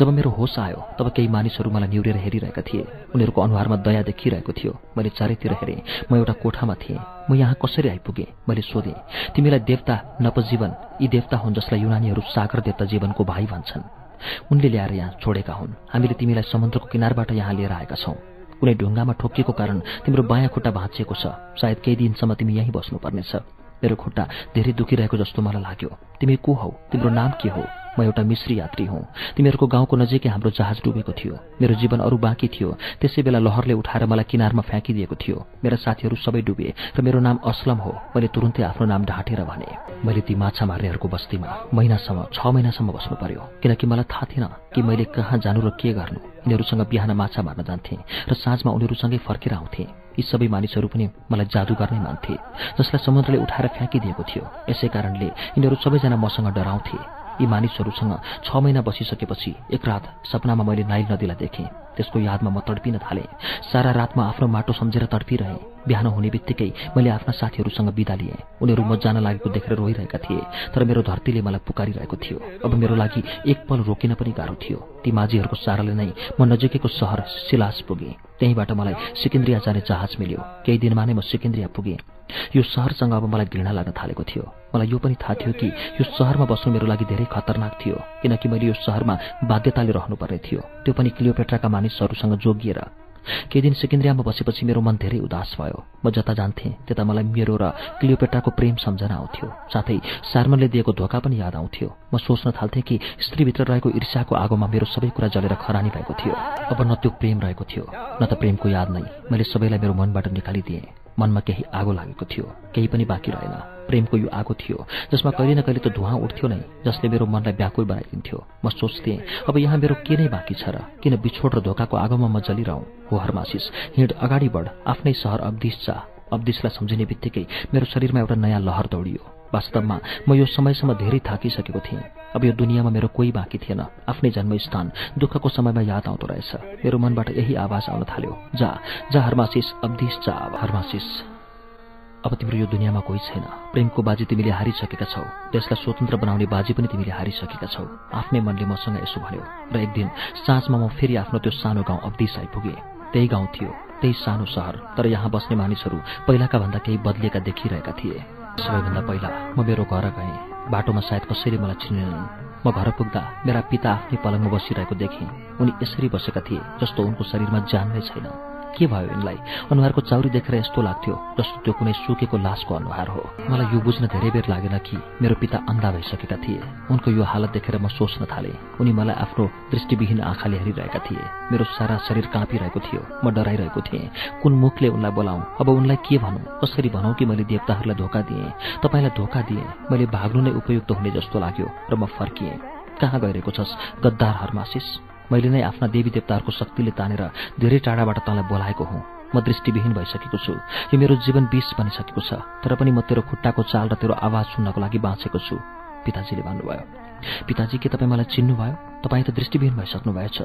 जब मेरो होस आयो तब केही मानिसहरू मलाई निहुरेर हेरिरहेका थिए। उनीहरूको अनुहारमा दया देखिरहेको थियो। मैले चारैतिर हेरेँ। म एउटा कोठामा थिएँ। म यहाँ कसरी आइपुगेँ? मैले सोधेँ तिमीलाई देवता नपजीवन यी देवता हुन् जसलाई युनानीहरू सागर देवता जीवनको भाइ भन्छन्। उनले ल्याएर यहाँ छोडेका हुन्। हामीले तिमीलाई समुद्रको किनारबाट यहाँ लिएर आएका छौँ। कुनै ढुङ्गामा ठोकिएको कारण तिम्रो बायाँ खुट्टा भाँचिएको छ। सायद केही दिनसम्म तिमी यहीँ बस्नुपर्नेछ। मेरो खुट्टा धेरै दुखिरहेको जस्तो मलाई लाग्यो। तिमी को हौ? तिम्रो नाम के हो? म एउटा मिश्री यात्री हुँ। तिमीहरूको गाउँको नजिकै हाम्रो जहाज डुबेको थियो। मेरो जीवन अरू बाँकी थियो। त्यसै बेला लहरले उठाएर मलाई किनारमा फ्याँकिदिएको थियो। मेरा साथीहरू सबै डुबे र मेरो नाम असलम हो। मैले तुरुन्तै आफ्नो नाम ढाँटेर भने मैले ती माछा मार्नेहरूको बस्तीमा महिनासम्म छ महिनासम्म बस्नु पर्यो। किनकि मलाई थाहा थिएन कि मैले कहाँ जानु र के गर्नु। यिनीहरूसँग बिहान माछा मार्न जान्थेँ र साँझमा उनीहरूसँगै फर्केर आउँथेँ। यी सबै मानिसहरू पनि मलाई जादुगर नै मान्थे जसलाई समुद्रले उठाएर फ्याँकिदिएको थियो। यसै कारणले यिनीहरू सबैजना मसँग डराउँथे। यी मानिसहरूसँग छ महिना बसिसकेपछि एक रात सपनामा मैले नाइल नदीलाई देखेँ। त्यसको यादमा म तडपिन थालेँ। सारा रातमा आफ्नो माटो सम्झेर तडपिरहेँ। बिहान हुने बित्तिकै मैले आफ्ना साथीहरूसँग बिदा लिएँ। उनीहरू म जान लागेको देखेर रोइरहेका थिए तर मेरो धरतीले मलाई पुकारिरहेको थियो। अब मेरो लागि एक पल रोकिन पनि गाह्रो थियो। ती माझीहरूको साराले नै म नजिकैको सहर सिलास पुगेँ। त्यहीँबाट मलाई सिकिन्द्रिया जाने जहाज मिल्यो। केही दिनमा नै म सिकिन्द्रिया पुगेँ। यो सहरसँग अब मलाई घृणा लाग्न थालेको थियो। मलाई यो पनि थाहा थियो कि यो सहरमा बस्नु मेरो लागि धेरै खतरनाक थियो किनकि मैले यो सहरमा बाध्यताले रहनुपर्ने थियो। त्यो पनि क्लियोपेट्राका मानिसहरूसँग जोगिएर केही दिन सिकिन्द्रियामा बसेपछि मेरो मन धेरै उदास भयो। म जता जान्थेँ त्यता मलाई मेरो र क्लियोपेट्राको प्रेम सम्झना आउँथ्यो। साथै सार्मनले दिएको धोका पनि याद आउँथ्यो। म सोच्न थाल्थेँ कि स्त्रीभित्र रहेको ईर्ष्याको आगोमा मेरो सबै कुरा जलेर खरानी भएको थियो। अब न त्यो प्रेम रहेको थियो न त प्रेमको याद नै। मैले सबैलाई मेरो मनबाट निकालिदिएँ। मनमा केही आगो लागेको थियो। केही पनि बाँकी रहेन। प्रेमको यो आगो थियो जसमा कहिले न कहिले त धुवा उठ्थ्यो नै जसले मेरो मनलाई व्याकुल बनाइदिन्थ्यो। म सोच्थेँ अब यहाँ मेरो के नै बाँकी छ र? किन बिछोड र धोकाको आगोमा म जलिरहँ? हो हरमासिस हिँड अगाडि बढ आफ्नै सहर अब्दिस जा। अब्दिसलाई सम्झिने बित्तिकै मेरो शरीरमा एउटा नयाँ लहर दौडियो। वास्तवमा म यो समयसम्म धेरै थाकिसकेको थिएँ। अब यो दुनियाँमा मेरो कोही बाँकी थिएन। आफ्नै जन्मस्थान दुःखको समयमा याद आउँदो रहेछ। मेरो मनबाट यही आवाज आउन थाल्यो। जा जा हर्मासिस अब्दिस जा हर्मासिस अब तिम्रो यो दुनियाँमा कोही छैन। प्रेमको बाजी तिमीले हारिसकेका छौ। देशलाई स्वतन्त्र बनाउने बाजी पनि तिमीले हारिसकेका छौ। आफ्नै मनले मसँग यसो भन्यो र एक दिन साँझमा म फेरि आफ्नो त्यो सानो गाउँ अब्दिस आइपुगेँ। त्यही गाउँ थियो त्यही सानो सहर तर यहाँ बस्ने मानिसहरू पहिलाका भन्दा केही बदलिएका देखिरहेका थिए। सबैभन्दा पहिला म मेरो घर गएँ। बाटोमा सायद कसैले मलाई चिनेनन्। म घर पुग्दा मेरा पिता आफ्नै पलङमा बसिरहेको देखेँ। उनी यसरी बसेका थिए जस्तो उनको शरीरमा जान नै छैन। के भयो यिनलाई? अनुहारको चाउरी देखेर यस्तो लाग्थ्यो जस्तो त्यो कुनै सुकेको लासको अनुहार हो। मलाई यो बुझ्न धेरै बेर लागेन कि मेरो पिता अन्धा भइसकेका थिए। उनको यो हालत देखेर म सोच्न थालेँ। उनी मलाई आफ्नो दृष्टिविहीन आँखाले हेरिरहेका थिए। मेरो सारा शरीर काँपिरहेको थियो। म डराइरहेको थिएँ। कुन मुखले उनलाई बोलाउँ? अब उनलाई के भनौँ? कसरी भनौँ कि मैले देवताहरूलाई धोका दिएँ? तपाईँलाई धोका दिएँ? मैले भाग्नु नै उपयुक्त हुने जस्तो लाग्यो र म फर्किएँ। कहाँ गइरहेको छस्? गद्दार हर्मासिस। मैले नै आफ्ना देवी देवताहरूको शक्तिले तानेर धेरै टाढाबाट तँलाई बोलाएको हुँ। म दृष्टिविहीन भइसकेको छु। यो मेरो जीवन विष बनिसकेको छ तर पनि म तेरो खुट्टाको चाल र तेरो आवाज सुन्नको लागि बाँचेको छु। पिताजीले भन्नुभयो। पिताजी के तपाईँ मलाई चिन्नुभयो? तपाईँ त दृष्टिविहीन भइसक्नु भएछ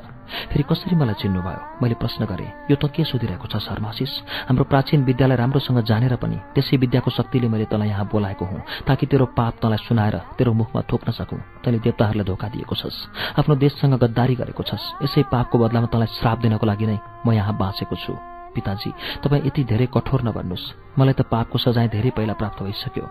फेरि कसरी मलाई चिन्नुभयो? मैले प्रश्न गरेँ यो त के सोधिरहेको छ शर्माशिष हाम्रो प्राचीन विद्यालय राम्रोसँग जानेर पनि त्यसै विद्याको शक्तिले मैले तँलाई यहाँ बोलाएको हुँ ताकि तेरो पाप तँलाई सुनाएर तेरो मुखमा थोक्न सकौँ। तैँले देवताहरूलाई धोका दिएको छस्। आफ्नो देशसँग गद्दारी गरेको छस्। यसै पापको बदलामा तँलाई श्राप दिनको लागि नै म यहाँ बाँचेको छु। पिताजी तपाईँ यति धेरै कठोर नभन्नुहोस्। मलाई त पापको सजाय धेरै पहिला प्राप्त भइसक्यो।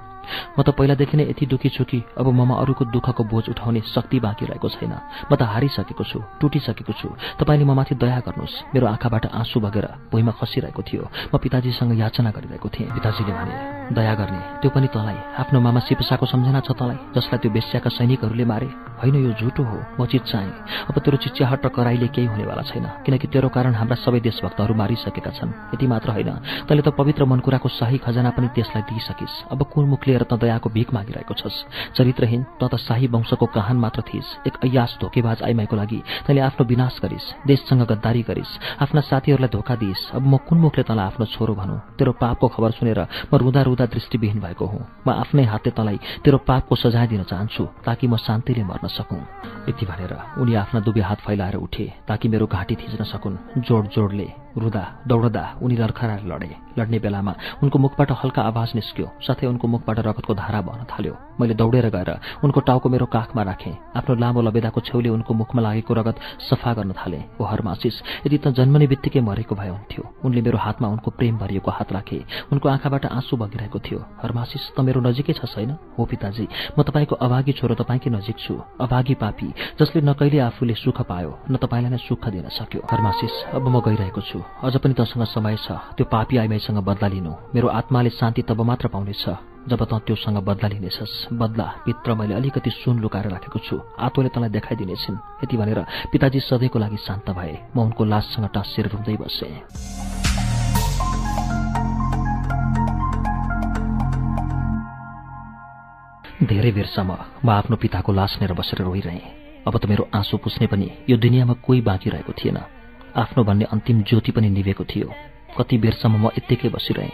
म त पहिलादेखि नै यति दुखी छु कि अब ममा अरूको दुःखको बोझ उठाउने शक्ति बाँकी रहेको छैन। म त हारिसकेको छु टुटिसकेको छु। तपाईँले ममाथि दया गर्नुहोस्। मेरो आँखाबाट आँसु बगेर भुइँमा खसिरहेको थियो। म पिताजीसँग याचना गरिरहेको थिएँ। पिताजीले भने दया गर्ने त्यो पनि तँलाई। आफ्नो मामा सिपसाको सम्झना छ तँलाई जसलाई त्यो बेस्याका सैनिकहरूले मारे। होइन यो झुटो हो म चिच्चाएँ। अब तेरो चिच्याहट र कराईले केही हुनेवाला छैन किनकि तेरो कारण हाम्रा सबै देशभक्तहरू मारिसकेका छन्। यति मात्र होइन तैँले त पवित्र मनकुराको शाही खजना पनि त्यसलाई दिइसकिस्। अब कुन मुखले लिएर त दयाको भिख मागिरहेको छस्। चरित्रहीन त त शाही वंशको कहान मात्र थिइस्। एक अयास धोकेबाज आइमाईको लागि तैँले आफ्नो विनाश गरिस् देशसँग गद्दारी गरिस् आफ्ना साथीहरूलाई धोका दिइस्। अब म कुन मुखले तँलाई आफ्नो छोरो भनौँ? तेरो पापको खबर सुनेर म रुँदा रुँदा दृष्टिविहीन भएको हुँ। म आफ्नै हातले तँलाई तेरो पापको सजाय दिन चाहन्छु ताकि म शान्तिले मर्न सकौँ। यति भनेर उनी आफ्ना दुवै हात फैलाएर उठे ताकि मेरो घाँटी थिच्न सकुन्। जोड जोडले रुँदा दौडदा उनी लर्खराएर लडे। लड्ने बेलामा उनको मुखबाट हल्का आवाज निस्क्यो साथै उनको मुखबाट रगतको धारा बहन थाल्यो। मैले दौडेर गएर उनको टाउको मेरो काखमा राखेँ। आफ्नो लामो लबेदाको छेउले उनको मुखमा लागेको रगत सफा गर्न थाले। ओ हरमासिस यदि त जन्मने बित्तिकै मरेको भए हुन्थ्यो। उनले मेरो हातमा उनको प्रेम भरिएको हात राखे। उनको आँखाबाट आँसु बगिरहेको थियो। हरमासिस त मेरो नजिकै छ छैन? हो पिताजी म तपाईँको अभागी छोरो तपाईँकै नजिक छु। अभागी पापी जसले न कहिले आफूले सुख पायो न तपाईँलाई नै सुख दिन सक्यो। हरमासिस अब म गइरहेको छु। अझ पनि तसँग समय छ। त्यो पापी आइमाईसँग बदला लिनु। मेरो आत्माले शान्ति तब मात्र पाउनेछ। जब त त्योसँग बदला लिनेछस् बदला भित्र मैले अलिकति सुन लुकाएर राखेको छु। आतोले तँलाई देखाइदिनेछन्। यति भनेर पिताजी सधैँको लागि शान्त भए। म उनको लाससँग टाँसिएर रुँदै बसेँ। धेरै बेरसम्म म आफ्नो पिताको लास लिएर बसेर रोइरहेँ। अब त मेरो आँसु पुस्ने पनि यो दुनियाँमा कोही बाँकी रहेको थिएन। आफ्नो भन्ने अन्तिम ज्योति पनि निभेको थियो। कति बेरसम्म म यत्तिकै बसिरहेँ।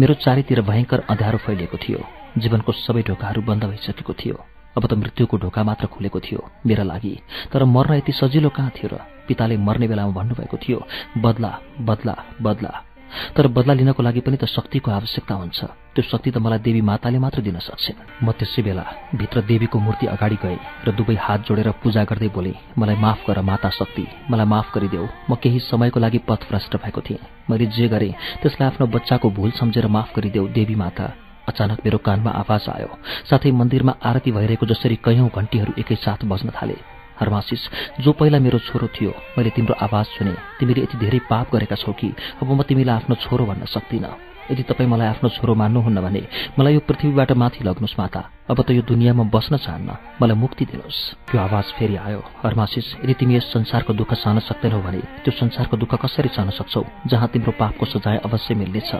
मेरो चारैतिर भयङ्कर अँध्यारो फैलिएको थियो। जीवनको सबै ढोकाहरू बन्द भइसकेको थियो। अब त मृत्युको ढोका मात्र खुलेको थियो मेरा लागि। तर मर्न यति सजिलो कहाँ थियो र? पिताले मर्ने बेलामा भन्नुभएको थियो बदला बदला बदला। तर बदला लिनको लागि पनि त शक्तिको आवश्यकता हुन्छ। त्यो शक्ति त मलाई देवी माताले मात्र दिन सक्छन्। म त्यसै बेला भित्र देवीको मूर्ति अगाडि गएँ र दुवै हात जोडेर पूजा गर्दै बोले मलाई माफ गर माता शक्ति मलाई माफ गरिदेऊ। म केही समयको लागि पथभ्रष्ट भएको थिएँ। मैले जे गरेँ त्यसलाई आफ्नो बच्चाको भूल सम्झेर माफ गरिदेऊ देवी माता। अचानक मेरो कानमा आवाज आयो। साथै मन्दिरमा आरती भइरहेको जसरी कैयौं घन्टीहरू एकैसाथ बज्न थाले। हर्मासिस जो पहिला मेरो छोरो थियो मैले तिम्रो आवाज सुने। तिमीले यति धेरै पाप गरेका छौ कि अब म तिमीलाई आफ्नो छोरो भन्न सक्दिनँ। यदि तपाईँ मलाई आफ्नो छोरो मान्नुहुन्न भने मलाई यो पृथ्वीबाट माथि लग्नुहोस् माता। अब त यो दुनियाँमा बस्न चाहन्न। मलाई मुक्ति दिनुहोस्। त्यो आवाज फेरि आयो। हर्मासिस यदि तिमी यस संसारको दुःख सहन सक्दैनौ भने त्यो संसारको दुःख कसरी सहन सक्छौ जहाँ तिम्रो पापको सजाय अवश्य मिल्नेछ।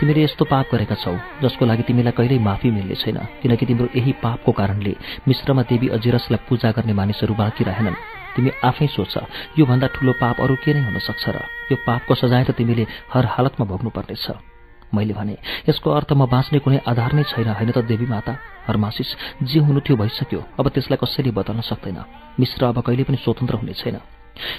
तिमीले यस्तो पाप गरेका छौ जसको लागि तिमीलाई कहिल्यै माफी मिल्ने छैन किनकि तिम्रो यही पापको कारणले मिश्रमा देवी अजिरसलाई पूजा गर्ने मानिसहरू बाँकी रहेनन्। तिमी आफै सोच योभन्दा ठूलो पाप अरू के नै हुन सक्छ र? यो पापको सजाय त तिमीले हर हालतमा भोग्नुपर्नेछ। मैले भने यसको अर्थ म बाँच्ने कुनै आधार नै छैन होइन त देवी माता? हर्मासिस जे हुनु थियो भइसक्यो अब त्यसलाई कसैले बदल्न सक्दैन। मिश्र अब कहिले पनि स्वतन्त्र हुने छैन।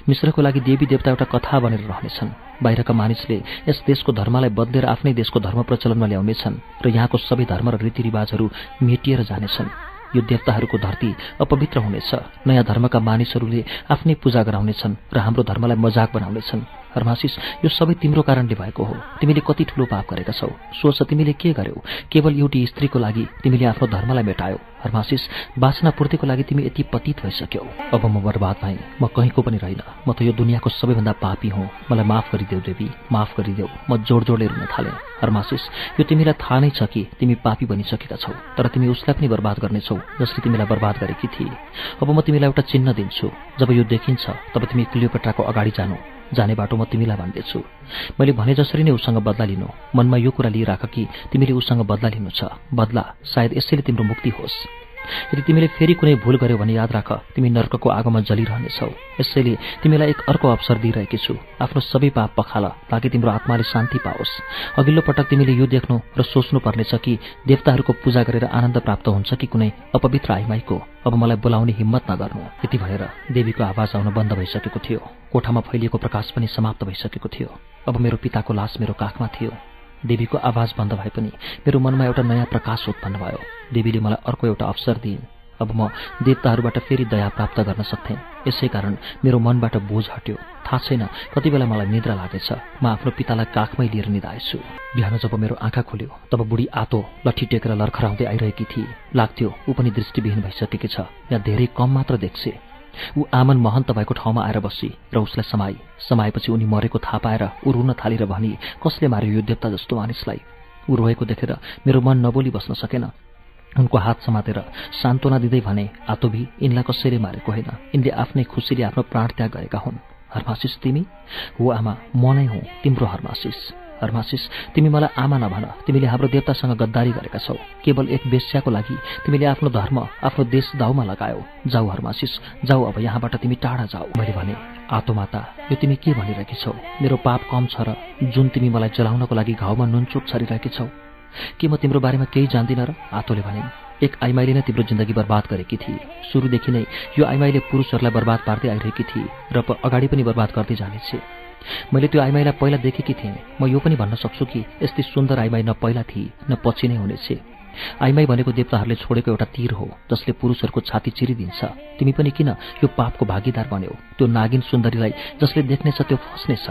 मिश्रको लागि देवी देवता एउटा कथा बनेर रहनेछन्। बाहिरका मानिसले यस देशको धर्मलाई बदलेर आफ्नै देशको धर्म प्रचलनमा ल्याउनेछन् र यहाँको सबै धर्म र रीतिरिवाजहरू मेटिएर जानेछन्। यो देवताहरूको धरती अपवित्र हुनेछ। नयाँ धर्मका मानिसहरूले आफ्नै पूजा गराउनेछन् र हाम्रो धर्मलाई मजाक बनाउनेछन्। हर्मासिस यो सबै तिम्रो कारणले भएको हो। तिमीले कति ठुलो पाप गरेका छौ। सोच तिमीले के गर्यौ? केवल एउटी स्त्रीको लागि तिमीले आफ्नो धर्मलाई मेटायौ। हर्मासिस बासना पूर्तिको लागि तिमी यति पतित भइसक्यौ। अब म बर्बाद भएँ। म कहीँको पनि रहेन। म त यो दुनियाँको सबैभन्दा पापी हुँ। मलाई माफ गरिदेऊ देवी। माफ गरिदेऊ। म जोड जोडले रुन थालेँ। हर्मासिस यो तिमीलाई थाहा नै छ कि तिमी पापी बनिसकेका छौ तर तिमी उसलाई पनि बर्बाद गर्नेछौ जसले तिमीलाई बर्बाद गरेकी थिए। अब म तिमीलाई एउटा चिन्ह दिन्छु। जब यो देखिन्छ तब तिमी क्लियोपेट्राको अगाडि जानु। जाने बाटो म तिमीलाई भन्दैछु। मैले भने जसरी नै उसँग बदला लिनु। मनमा यो कुरा लिइराख कि तिमीले उसँग बदला लिनु छ। बदला सायद यसैले तिम्रो मुक्ति होस्। यदि तिमीले फेरि कुनै भूल गर्यो भने याद राख तिमी नर्कको आगोमा जलिरहनेछौ। यसैले तिमीलाई एक अर्को अवसर दिइरहेकी छु। आफ्नो सबै पाप पखाल ताकि तिम्रो आत्माले शान्ति पाओस्। अघिल्लो पटक तिमीले यो देख्नु र सोच्नु पर्नेछ कि देवताहरूको पूजा गरेर आनन्द प्राप्त हुन्छ कि कुनै अपवित्र आइमाईको। अब मलाई बोलाउने हिम्मत नगर्नु। यति भनेर देवीको आवाज आउन बन्द भइसकेको थियो। कोठामा फैलिएको प्रकाश पनि समाप्त भइसकेको थियो। अब मेरो पिताको लास मेरो काखमा थियो। देवीको आवाज बन्द भए पनि मेरो मनमा एउटा नयाँ प्रकाश उत्पन्न भयो। देवीले मलाई अर्को एउटा अवसर दिइन्। अब म देवताहरूबाट फेरि दया प्राप्त गर्न सक्थेँ यसै कारण मेरो मनबाट बोझ हट्यो। थाहा छैन कति बेला मलाई निद्रा लागेछ। म आफ्नो पितालाई काखमै लिएर निधाएछु। बिहान जब मेरो आँखा खोल्यो तब बुढी आतो लट्ठी टेकेर लर्खराउँदै आइरहेकी थिए। लाग्थ्यो ऊ पनि दृष्टिविहीन भइसकेकी छ। यहाँ धेरै कम मात्र देख्छे। ऊ आमन महन्त भएको ठाउँमा आएर बसी र उसलाई समाई। समाएपछि उनी मरेको थाहा पाएर ऊ रुन थालेर भनी कसले मार्यो यो देवता जस्तो मानिसलाई? ऊ रोएको देखेर मेरो मन नबोली बस्न सकेन। उनको हात समातेर सान्त्वना दिँदै भने आतोभी यिनलाई कसैले मारेको होइन। यिनले आफ्नै खुसीले आफ्नो प्राण त्याग गरेका हुन्। हर्मासिस तिमी? हो आमा म नै हुँ। तिम्रो हर्मासिस। हर्मासिस तिमी मलाई आमा नभन। तिमीले हाम्रो देवतासँग गद्दारी गरेका छौ। केवल एक बेस्याको लागि तिमीले आफ्नो धर्म आफ्नो देश दाउमा लगायौ। जाऊ हर्मासिस जाऊ अब यहाँबाट तिमी टाढा जाऊ। मैले भने आतो माता यो तिमी के भनिरहेकी छौ? मेरो पाप कम छ र जुन तिमी मलाई जलाउनको लागि घाउमा नुनचुक छरिरहेकी छौ के म तिम्रो बारेमा केही जान्दिनँ र? आतोले भने एक आइमाईले नै तिम्रो जिन्दगी बर्बाद गरेकी थिए। सुरुदेखि नै यो आइमाईले पुरुषहरूलाई बर्बाद पार्दै आइरहेकी थिए र अगाडि पनि बर्बाद गर्दै जानेछे। मैले त्यो आइमाईलाई पहिला देखेकी थिएँ। म यो पनि भन्न सक्छु कि यस्तै सुन्दर आइमाई न पहिला थिए न पछि नै हुनेछ। आइमाई भनेको देवताहरूले छोडेको एउटा तीर हो जसले पुरुषहरूको छाती चिरिदिन्छ। तिमी पनि किन यो पापको भागीदार बन्यौ? त्यो नागिन सुन्दरीलाई जसले देख्नेछ त्यो फस्नेछ।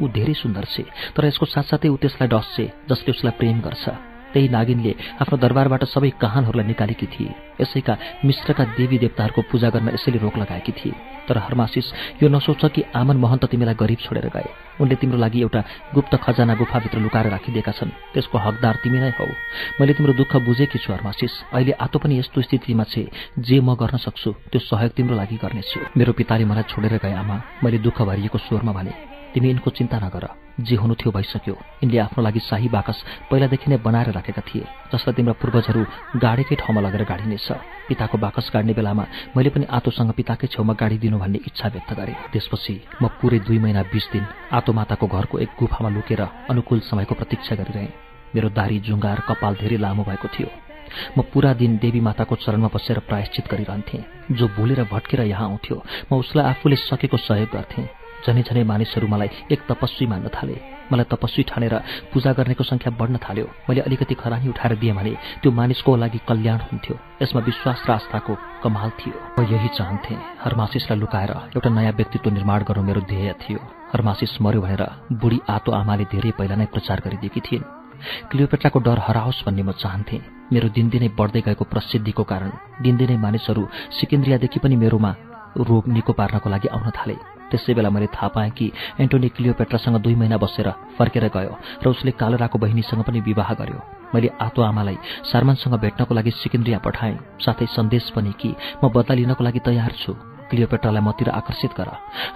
ऊ धेरै सुन्दर छे तर यसको साथसाथै ऊ त्यसलाई डस्छे जसले उसलाई प्रेम गर्छ। त्यही नागिनले आफ्नो दरबारबाट सबै कहानहरूलाई निकालेकी थिए। यसैका मिश्रका देवी देवताहरूको पूजा गर्न यसैले रोक लगाएकी थिए। तर हर्मासिस यो नसोच कि आमन महन्त तिमीलाई गरिब छोडेर गए। उनले तिम्रो लागि एउटा गुप्त खजाना गुफाभित्र लुकाएर राखिदिएका छन्। त्यसको हकदार तिमी नै हौ। मैले तिम्रो दुःख बुझेकी छु हर्मासिस। अहिले आतो पनि यस्तो स्थितिमा छे जे म गर्न सक्छु त्यो सहयोग तिम्रो लागि गर्नेछु। मेरो पिताले मलाई छोडेर गए आमा। मैले दुःख भरिएको स्वरमा भने तिमी यिनको चिन्ता नगर। जे हुनु थियो भइसक्यो। यिनले आफ्नो लागि शाही बाकस पहिलादेखि नै बनाएर राखेका थिए जसलाई तिम्रा पूर्वजहरू गाडेकै ठाउँमा लगेर गाडिनेछ। पिताको बाकस गाड्ने बेलामा मैले पनि आतोसँग पिताकै छेउमा गाडिदिनु भन्ने इच्छा व्यक्त गरेँ। त्यसपछि म पुरै दुई महिना बिस दिन आतो माताको घरको एक गुफामा लुकेर अनुकूल समयको प्रतीक्षा गरिरहेँ। मेरो दारी जुङ्गार कपाल धेरै लामो भएको थियो। म पुरा दिन देवी माताको चरणमा बसेर प्रायश्चित गरिरहन्थेँ। जो भुलेर भट्केर यहाँ आउँथ्यो म उसलाई आफूले सकेको सहयोग गर्थेँ। झनै झनै मानिसहरू मलाई एक तपस्वी मान्न थाले। मलाई तपस्वी ठानेर पूजा गर्नेको संख्या बढ्न थाल्यो। मैले अलिकति खरानी उठाएर दिएँ भने त्यो मानिसको लागि कल्याण हुन्थ्यो। यसमा विश्वास र आस्थाको कमाल थियो। म यही चाहन्थेँ हरमासिसलाई लुकाएर एउटा नयाँ व्यक्तित्व निर्माण गर्नु मेरो ध्येय थियो। हरमासिस मर्यो भनेर बुढी आतो आमाले धेरै पहिला नै प्रचार गरिदिएकी थिइन्। क्लियोपेट्राको डर हराओस् भन्ने म चाहन्थेँ। मेरो दिनदिनै बढ्दै गएको प्रसिद्धिको कारण दिनदिनै मानिसहरू सिकेन्द्रियादेखि पनि मेरोमा रोग निको पार्नको लागि आउन थाले। त्यसै बेला मैले थाहा पाएँ कि एन्टोनी क्लियोपेट्रासँग दुई महिना बसेर फर्केर गयो र उसले कालोराको बहिनीसँग पनि विवाह गर्यो। मैले आतो आमालाई सारमानसँग भेट्नको लागि सिकिन्द्रिया पठाएँ साथै सन्देश पनि कि म बदला लिनको लागि तयार छु। क्लियोपेट्रालाई मतिर आकर्षित गर।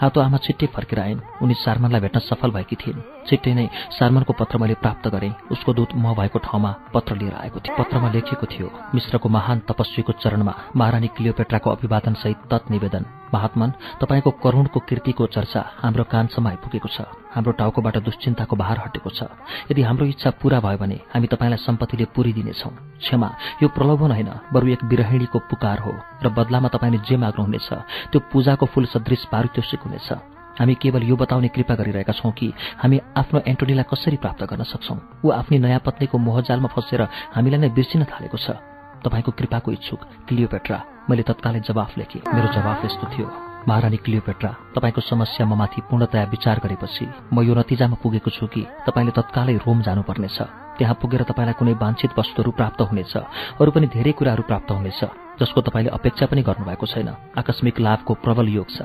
आतो आमा छिट्टै फर्केर आइन्। उनी सारमानलाई भेट्न सफल भएकी थिइन्। छिट्टै नै सारमानको पत्र मैले प्राप्त गरेँ। उसको दूत म भएको ठाउँमा पत्र लिएर आएको थियो पत्रमा लेखिएको थियो मिश्रको महान तपस्वीको चरणमा महारानी क्लियोपेट्राको अभिवादनसहित तत् निवेदन। महात्मन तपाईँको करुणको कृतिको चर्चा हाम्रो कानसम्म आइपुगेको छ। हाम्रो टाउकोबाट दुश्चिन्ताको भार हटेको छ। यदि हाम्रो इच्छा पूरा भयो भने हामी तपाईँलाई सम्पत्तिले पुरिदिनेछौँ। क्षमा यो प्रलोभन होइन बरु एक विरहिणीको पुकार हो र बदलामा तपाईँले जे माग्नुहुनेछ त्यो पूजाको फूल सदृश पारितोषिक हुनेछ। हामी केवल यो बताउने कृपा गरिरहेका छौँ कि हामी आफ्नो एन्टोनीलाई कसरी प्राप्त गर्न सक्छौँ? ऊ आफ्नै नयाँ पत्नीको मोहजालमा फसेर हामीलाई नै बिर्सिन थालेको छ। तपाईँको कृपाको इच्छुक क्लियोपेट्रा। मैले तत्कालै जवाफ लेखेँ। मेरो जवाफ यस्तो थियो महारानी क्लियोपेट्रा तपाईँको समस्या माथि पूर्णतया विचार गरेपछि म यो नतिजामा पुगेको छु कि तपाईँले तत्कालै रोम जानुपर्नेछ। त्यहाँ पुगेर तपाईँलाई कुनै वाञ्छित वस्तुहरू प्राप्त हुनेछ अरू पनि धेरै कुराहरू प्राप्त हुनेछ जसको तपाईँले अपेक्षा पनि गर्नुभएको छैन। आकस्मिक लाभको प्रबल योग छ।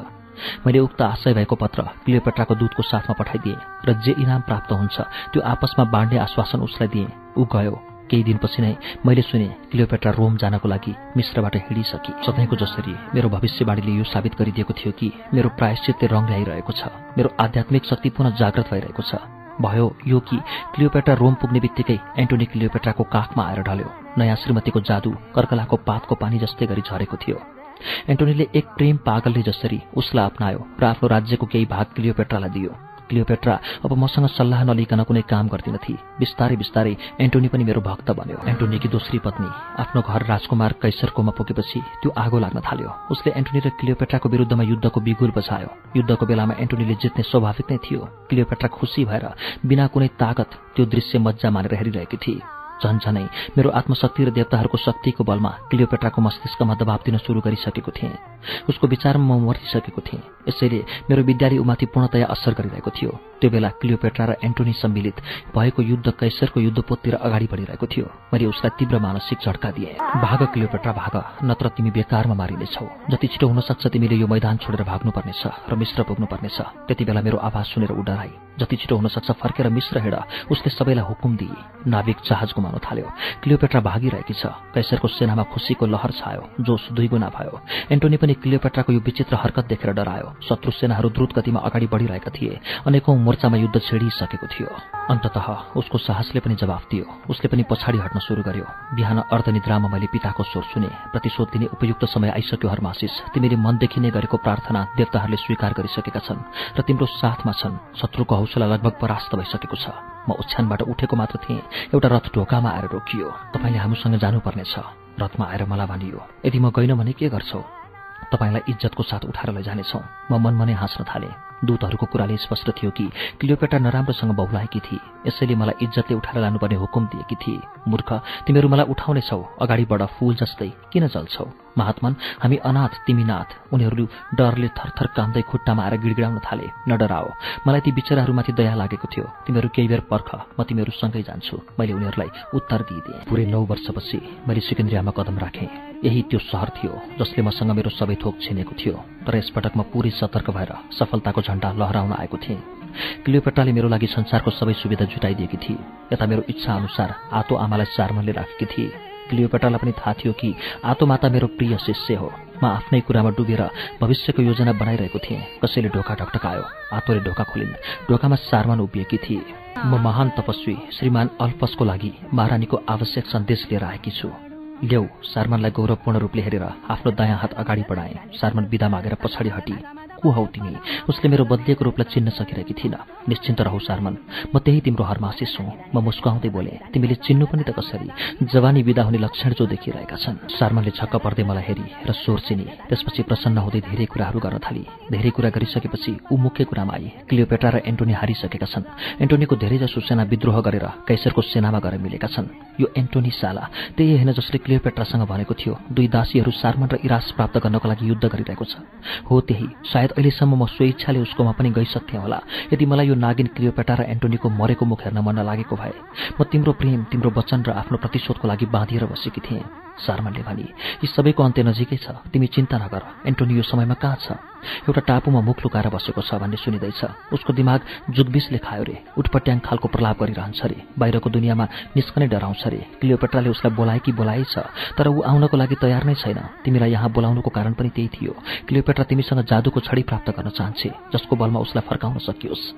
मैले उक्त आशय भएको पत्र क्लियोपेट्राको दूतको साथमा पठाइदिएँ र जे इनाम प्राप्त हुन्छ त्यो आपसमा बाँड्ने आश्वासन उसलाई दिएँ। ऊ गयो। केही दिनपछि नै मैले सुने क्लियोपेट्रा रोम जानको लागि मिश्रबाट हिँडिसके। सधैँको जसरी मेरो भविष्यवाणीले यो साबित गरिदिएको थियो कि मेरो प्रायश्चितले रङ ल्याइरहेको छ मेरो आध्यात्मिक शक्ति पुनः जागृत भइरहेको छ। भयो यो कि क्लियोपेट्रा रोम पुग्ने बित्तिकै एन्टोनी क्लियोपेट्राको काखमा आएर ढल्यो। नयाँ श्रीमतीको जादु कर्कलाको पातको पानी जस्तै गरी झरेको थियो। एन्टोनीले एक प्रेम पागलले जसरी उसलाई अप्नायो र आफ्नो राज्यको केही भाग क्लियोपेट्रालाई दियो। क्लियोपेट्रा अब मसँग सल्लाह नलिकन कुनै काम गर्दिनथे। बिस्तारै बिस्तारै एन्टोनी पनि मेरो भक्त बन्यो। एन्टोनीकी दोस्री पत्नी आफ्नो घर राजकुमार कैसरकोमा पुगेपछि त्यो आगो लाग्न थाल्यो। उसले एन्टोनी र क्लियोपेट्राको विरुद्धमा युद्धको बिगुल बचायो युद्धको बेलामा एन्टोनीले जित्ने स्वाभाविक नै थियो। क्लियोपेट्रा खुसी भएर बिना कुनै तागत त्यो दृश्य मजा मानेर हेरिरहेकी थिए झन्झनै मेरो आत्मशक्ति र देवताहरूको शक्तिको बलमा क्लियोपेट्राको मस्तिष्कमा दबाब दिन सुरु गरिसकेको थिएँ। उसको विचारमा म मरिसकेको थिएँ। यसैले मेरो विद्यालय उमाथि पूर्णतया असर गरिरहेको थियो। त्यो बेला क्लियोपेट्रा र एन्टोनी सम्मिलित भएको युद्ध कैसरको युद्धपोततिर अगाडि बढिरहेको थियो। मैले उसलाई तीव्र मानसिक झड्का दिएँ। भाग क्लियोपेट्रा भाग। नत्र तिमी बेकारमा मारिनेछौ। जति छिटो हुन सक्छ तिमीले यो मैदान छोडेर भाग्नुपर्नेछ र मिश्र पुग्नुपर्नेछ। त्यति बेला मेरो आवाज सुनेर उडराई जति छिटो हुन सक्छ फर्केर मिश्र हेर उसले सबैलाई हुकुम दिए। नाविक जहाज गुमाउन थाल्यो। क्लियोपेट्रा भागिरहेकी छ। कैसरको सेनामा खुसीको लहर छायो। जोस दुई गुणा भयो। एन्टोनी पनि क्लियोपेट्राको यो विचित्र हरकत देखेर डरायो। शत्रु सेनाहरू द्रुत गतिमा अगाडि बढिरहेका थिए। अनेकौं मोर्चामा युद्ध छेडिसकेको थियो। अन्तत उसको साहसले पनि जवाफ दियो। उसले पनि पछाडि हट्न सुरु गर्यो। बिहान अर्धनिद्रामा मैले पिताको स्वर सुने। प्रतिशोध दिने उपयुक्त समय आइसक्यो हरमासिस तिमीले मनदेखि नै गरेको प्रार्थना देवताहरूले स्वीकार गरिसकेका छन् र तिम्रो साथमा छन्। शत्रुको हौसला लगभग परास्त भइसकेको छ। म ओछ्यानबाट उठेको मात्र थिएँ। एउटा रथ ढोकामा आएर रोकियो। तपाईँले हामीसँग जानुपर्नेछ। रथमा आएर मलाई भनियो यदि म गइन भने के गर्छौ? तपाईँलाई इज्जतको साथ उठाएर लैजानेछौ। म मनमा नै हाँस्न थालेँ। दूतहरूको कुराले स्पष्ट थियो कि क्लियोपेटा नराम्रोसँग बहुलाएकी थिए। यसैले मलाई इज्जतले उठाएर लानुपर्ने हुकुम दिएकी थिए। मूर्ख तिमीहरू मलाई उठाउनेछौ। अगाडिबाट फूल जस्तै किन चल्छौ महात्मन हामी अनाथ तिमी नाथ। उनीहरू डरले थरथर कामदै खुट्टामा आएर गिडगिडाउन थाले। न डराओ मलाई ती बिचराहरूमाथि दया लागेको थियो। तिमीहरू केही बेर पर्ख। म तिमीहरूसँगै जान्छु। मैले उनीहरूलाई उत्तर दिइदिएँ। पुरै नौ वर्षपछि मैले सिकेन्द्रियामा कदम राखेँ। यही त्यो सहर थियो जसले मसँग मेरो सबै थोक छिनेको थियो। तर यसपटक म पुरै सतर्क भएर सफलताको झण्डा लहराउन आएको थिएँ। क्लियोपेट्राले मेरो लागि संसारको सबै सुविधा जुटाइदिएकी थिए। यता मेरो इच्छा अनुसार आतो आमालाई चारमनले राखेकी थिए। क्लियोपेट्रालाई पनि थाहा थियो कि आतो माता मेरो प्रिय शिष्य हो। म आफ्नै कुरामा डुबेर भविष्यको योजना बनाइरहेको थिएँ। कसैले ढोका ढकढकायो आतोले ढोका खोलिन्। ढोकामा सारमान उभिएकी थिए। म महान तपस्वी श्रीमान अल्पसको लागि महारानीको आवश्यक सन्देश लिएर आएकी छु। ल्याउ सारमानलाई गौरवपूर्ण रूपले हेरेर आफ्नो दायाँ हात अगाडि बढाएँ। सारमान विदा मागेर पछाडि हटी। को हौ तिमी? उसले मेरो बदलिएको रूपलाई चिन्न सकिरहेकी थिइन। निश्चिन्त रहौ सारमन। म त्यही तिम्रो हरमासिस हुँ। म मुस्कुवाउँदै बोले तिमीले चिन्नु पनि त कसरी? जवानी विदा हुने लक्षण जो देखिरहेका छन् सारमनले छक्क पर्दै मलाई हेरी र स्वर चिनी। त्यसपछि प्रसन्न हुँदै धेरै कुराहरू गर्न थाली। धेरै कुरा गरिसकेपछि ऊ मुख्य कुरामा आई। क्लियोपेट्रा र एन्टोनी हारिसकेका छन्। एन्टोनीको धेरैजसो सेना विद्रोह गरेर कैसरको सेनामा गएर मिलेका छन्। यो एन्टोनी साला त्यही होइन जसले क्लियोपेट्रासँग भनेको थियो दुई दासीहरू सारमन र इरास प्राप्त गर्नको लागि युद्ध गरिरहेको छ। हो त्यही सायद अहिलेसम्म म स्वेच्छाले उसकोमा पनि गइसक्थेँ होला। यदि मलाई यो नागिन क्लियोपेटा र एन्टोनीको मरेको मुख हेर्न मन नलागेको भए म तिम्रो प्रेम तिम्रो वचन र आफ्नो प्रतिशोधको लागि बाँधिएर बसेकी थिएँ सारमनले भने। यी सबैको अन्त्य नजिकै छ। तिमी चिन्ता नगर। एन्टोनी यो समयमा कहाँ छ? एउटा टापुमा मुख लुकाएर बसेको छ भन्ने सुनिँदैछ। उसको दिमाग जुगबिसले खायो रे। उटपट्याङ खालको प्रलाप गरिरहन्छ रे। बाहिरको दुनियाँमा निस्कनै डराउँछ रे। क्लियोपेट्राले उसलाई बोलाए कि बोलाइ छ तर ऊ आउनको लागि तयार नै छैन। तिमीलाई यहाँ बोलाउनुको कारण पनि त्यही थियो। क्लियोपेट्रा तिमीसँग जादुको छडी प्राप्त गर्न चाहन्छे जसको बलमा उसलाई फर्काउन सकियोस्।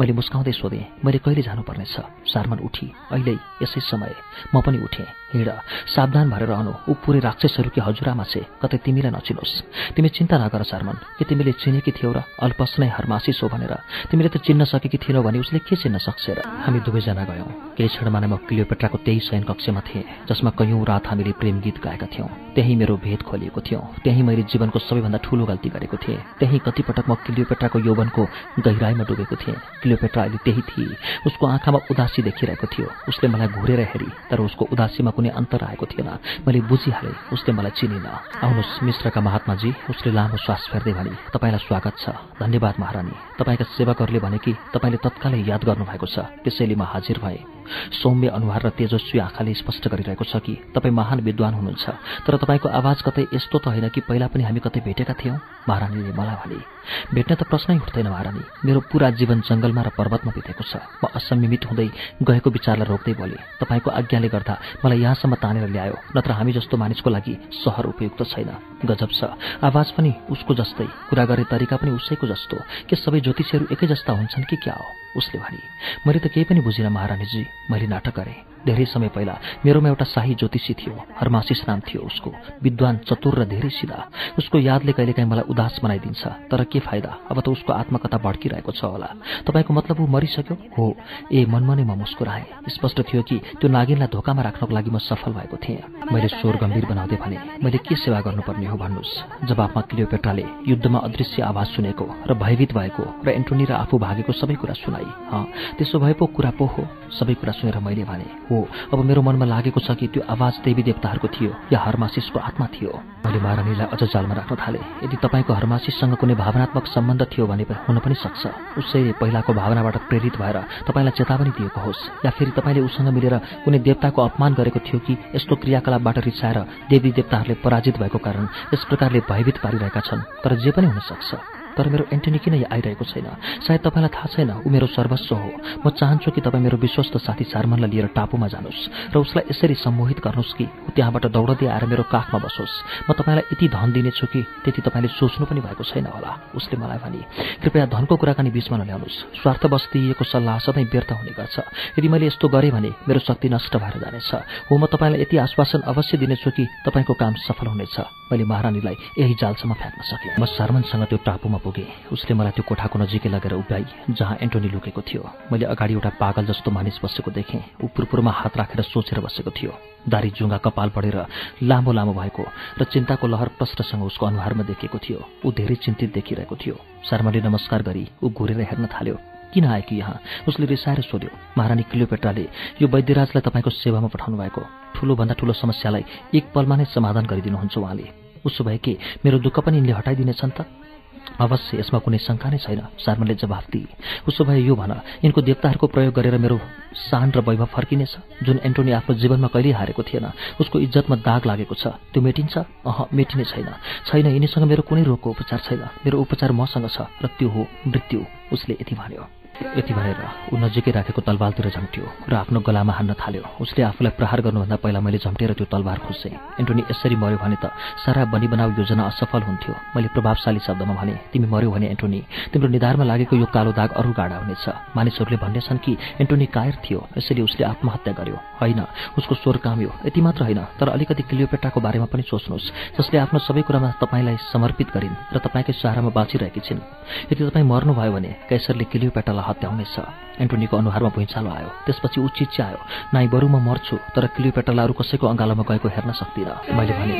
मैले मुस्काउँदै सोधेँ मैले कहिले जानुपर्नेछ? सारमान उठी अहिले यसै समय म पनि उठेँ। हिँड। सावधान भएर रहनु। ऊ पुरै राक्षसहरू कि हजुरआमा छे? कतै तिमीलाई नचिनोस्। तिमी चिन्ता नगर सारमान। के तिमीले चिनेकी थियौ र अल्पस नै हरमासिस हो भनेर। तिमीले त चिन्न सकेकी थिएनौ भने उसले के चिन्न सक्छ र? हामी दुवैजना गयौँ। केही क्षणमा नै म क्लियोपेट्राको त्यही शयन कक्षमा थिएँ जसमा कैयौँ रात हामीले प्रेम गीत गाएका थियौँ। त्यही मेरो भेद खोलिएको थियो। त्यही मैले जीवनको सबैभन्दा ठूलो गल्ती गरेको थिएँ। त्यही कतिपटक म क्लियोपेट्राको यौवनको गहिराईमा डुबेको थिएँ। क्लियोपेट्रा अहिले त्यही थिए। उसको आँखामा उदासी देखिरहेको थियो। उसले मलाई घुरेर हेरी तर उसको उदासीमा कुनै अन्तर आएको थिएन। मैले बुझिहालेँ उसले मलाई चिनिन। आउनुहोस् मिश्रका महात्माजी उसले लामो श्वास फेर्दै भने तपाईँलाई स्वागत छ। धन्यवाद महारानी। तपाईँका सेवकहरूले भने कि तपाईँले तत्कालै याद गर्नुभएको छ। त्यसैले म हाजिर भएँ। सौम्य अनुहार र तेजस्वी आँखाले स्पष्ट गरिरहेको छ कि तपाईँ महान विद्वान हुनुहुन्छ। तर तपाईँको आवाज कतै यस्तो त होइन कि पहिला पनि हामी कतै भेटेका थियौँ? महारानीले मलाई भने भेट्ने त प्रश्नै उठ्दैन महारानी। मेरो पुरा जीवन जङ्गलमा र पर्वतमा बितेको छ। म असंयमित हुँदै गएको विचारलाई रोक्दै बोले तपाईँको आज्ञाले गर्दा मलाई यहाँसम्म तानेर ल्यायो नत्र हामी जस्तो मानिसको लागि सहर उपयुक्त छैन। गजब छ। आवाज पनि उसको जस्तै कुरा गर्ने तरिका पनि उसैको जस्तो। के सबै ज्योतिषीहरू एकै जस्ता हुन्छन् कि क्या हो? उसले भने मैले त केही पनि बुझिनँ महारानीजी मैले नाटक गरेँ। धेरै समय पहिला मेरोमा एउटा शाही ज्योतिषी थियो हरमासिस नाम थियो उसको विद्वान चतुर र धेरै सिधा उसको यादले कहिलेकाहीँ मलाई उदास बनाइदिन्छ तर के फाइदा? अब त उसको आत्मकथा भड्किरहेको छ होला। तपाईँको मतलब ऊ मरिसक्यो? हो। ए मनमा नै म मुस्कुराएँ। स्पष्ट थियो कि त्यो नागिनलाई धोकामा राख्नको लागि म सफल भएको थिएँ। मैले स्वर गम्भीर बनाउँदै भने मैले के सेवा गर्नुपर्ने हो भन्नुहोस्? जवाफमा क्लियोपेट्राले युद्धमा अदृश्य आवाज सुनेको र भयभीत भएको र एन्टोनी र आफू भागेको सबै कुरा सुनाई। त्यसो भए पो कुरा पो हो। सबै कुरा सुनेर मैले भने हो। अब मेरो मनमा लागेको छ कि त्यो आवाज देवी देवताहरूको थियो या हरमासिसको आत्मा थियो। मैले महारानीलाई अझ जालमा राख्न थालेँ। यदि तपाईँको हरमासिससँग कुनै भावनात्मक सम्बन्ध थियो भने हुन पनि सक्छ। उसैले पहिलाको भावनाबाट प्रेरित भएर तपाईँलाई चेतावनी दिएको होस् या फेरि तपाईँले उसँग मिलेर कुनै देवताको अपमान गरेको थियो कि यस्तो क्रियाकलापबाट रिसाएर देवी देवताहरूले पराजित भएको कारण यस प्रकारले भयभीत पारिरहेका छन्। तर जे पनि हुन सक्छ। तर मेरो एन्टनी किन आइरहेको छैन? सायद तपाईँलाई थाहा छैन ऊ मेरो सर्वस्व हो। म चाहन्छु कि तपाईँ मेरो विश्वस्त साथी सारमनलाई लिएर टापुमा जानुहोस् र उसलाई यसरी सम्मोहित गर्नुहोस् कि ऊ त्यहाँबाट दौडदै आएर मेरो काखमा बसोस्। म तपाईँलाई यति धन दिनेछु कि त्यति तपाईँले सोच्नु पनि भएको छैन होला उसले मलाई भने। कृपया धनको कुराकानी बिचमा नल्याउनुहोस्। स्वार्थवश दिइएको सल्लाह सधैँ व्यर्थ हुने गर्छ। यदि मैले यस्तो गरेँ भने मेरो शक्ति नष्ट भएर जानेछ। हो म तपाईँलाई यति आश्वासन अवश्य दिनेछु कि तपाईँको काम सफल हुनेछ। मैले महारानीलाई यही जालसम्म फ्याँक्न सकेँ। म शर्मनसँग त्यो टापुमा पुगेँ उसले मलाई त्यो कोठाको नजिकै लगेर उभ्याई जहाँ एन्टोनी लुकेको थियो। मैले अगाडि एउटा पागल जस्तो मानिस बसेको देखेँ। ऊ पुरपुरमा हात राखेर सोचेर बसेको थियो। दारी जुङ्गा कपाल बढेर लामो लामो भएको र चिन्ताको लहर प्रष्टसँग उसको अनुहारमा देखिएको थियो। ऊ धेरै चिन्तित देखिरहेको थियो। शर्माले नमस्कार गरी ऊ घुरेर हेर्न थाल्यो। किन आयो कि यहाँ? उसले रिसाएर सोध्यो। महारानी क्लियोपेट्राले यो वैद्यराजलाई तपाईँको सेवामा पठाउनु भएको ठुलोभन्दा ठुलो समस्यालाई एक पलमा नै समाधान गरिदिनुहुन्छ उहाँले। उसो भए के मेरो दुःख पनि यिनले हटाइदिनेछन् त? अवश्य यसमा कुनै शङ्का नै छैन शर्माले जवाफ दिए। उसो भए यो भन यिनको देवताहरूको प्रयोग गरेर मेरो सान र वैभव फर्किनेछ जुन एन्टोनी आफ्नो जीवनमा कहिल्यै हारेको थिएन। उसको इज्जतमा दाग लागेको छ। त्यो मेटिन्छ? अह मेटिने छैन। छैन यिनीसँग मेरो कुनै रोगको उपचार छैन। मेरो उपचार मसँग छ र त्यो हो मृत्यु उसले यति भन्यो। यति भनेर ऊ नजिकै राखेको तलवारतिर झम्ट्यो र आफ्नो गलामा हान्न थाल्यो। उसले आफूलाई प्रहार गर्नुभन्दा पहिला मैले झम्टेर त्यो तलवार खोज्छेँ एन्टोनी यसरी मऱ्यो भने त सारा बनी बनाउ योजना असफल हुन्थ्यो। मैले प्रभावशाली शब्दमा भने तिमी मऱ्यौ भने एन्टोनी तिम्रो निधारमा लागेको यो कालो दाग अरू गाडा हुनेछ। मानिसहरूले भन्नेछन् कि एन्टोनी कायर थियो यसैले उसले आत्महत्या गर्यो। होइन उसको स्वर काम्यो। यति मात्र होइन तर अलिकति क्लियोपेट्राको बारेमा पनि सोच्नुहोस् जसले आफ्नो सबै कुरामा तपाईँलाई समर्पित गरिन् र तपाईँकै सहारामा बाँचिरहेकी छिन्। यदि तपाईँ मर्नुभयो भने कैसरले क्लियोपेट्रालाई हत्या हुनेछ एन्टोनीको अनुहारमा भुइँचालो आयो। त्यसपछि ऊ चिच्यायो नाइ बरु म मर्छु तर क्लियोपेट्रालाई अरू कसैको अँगालोमा गएको हेर्न सक्दिनँ। मैले भने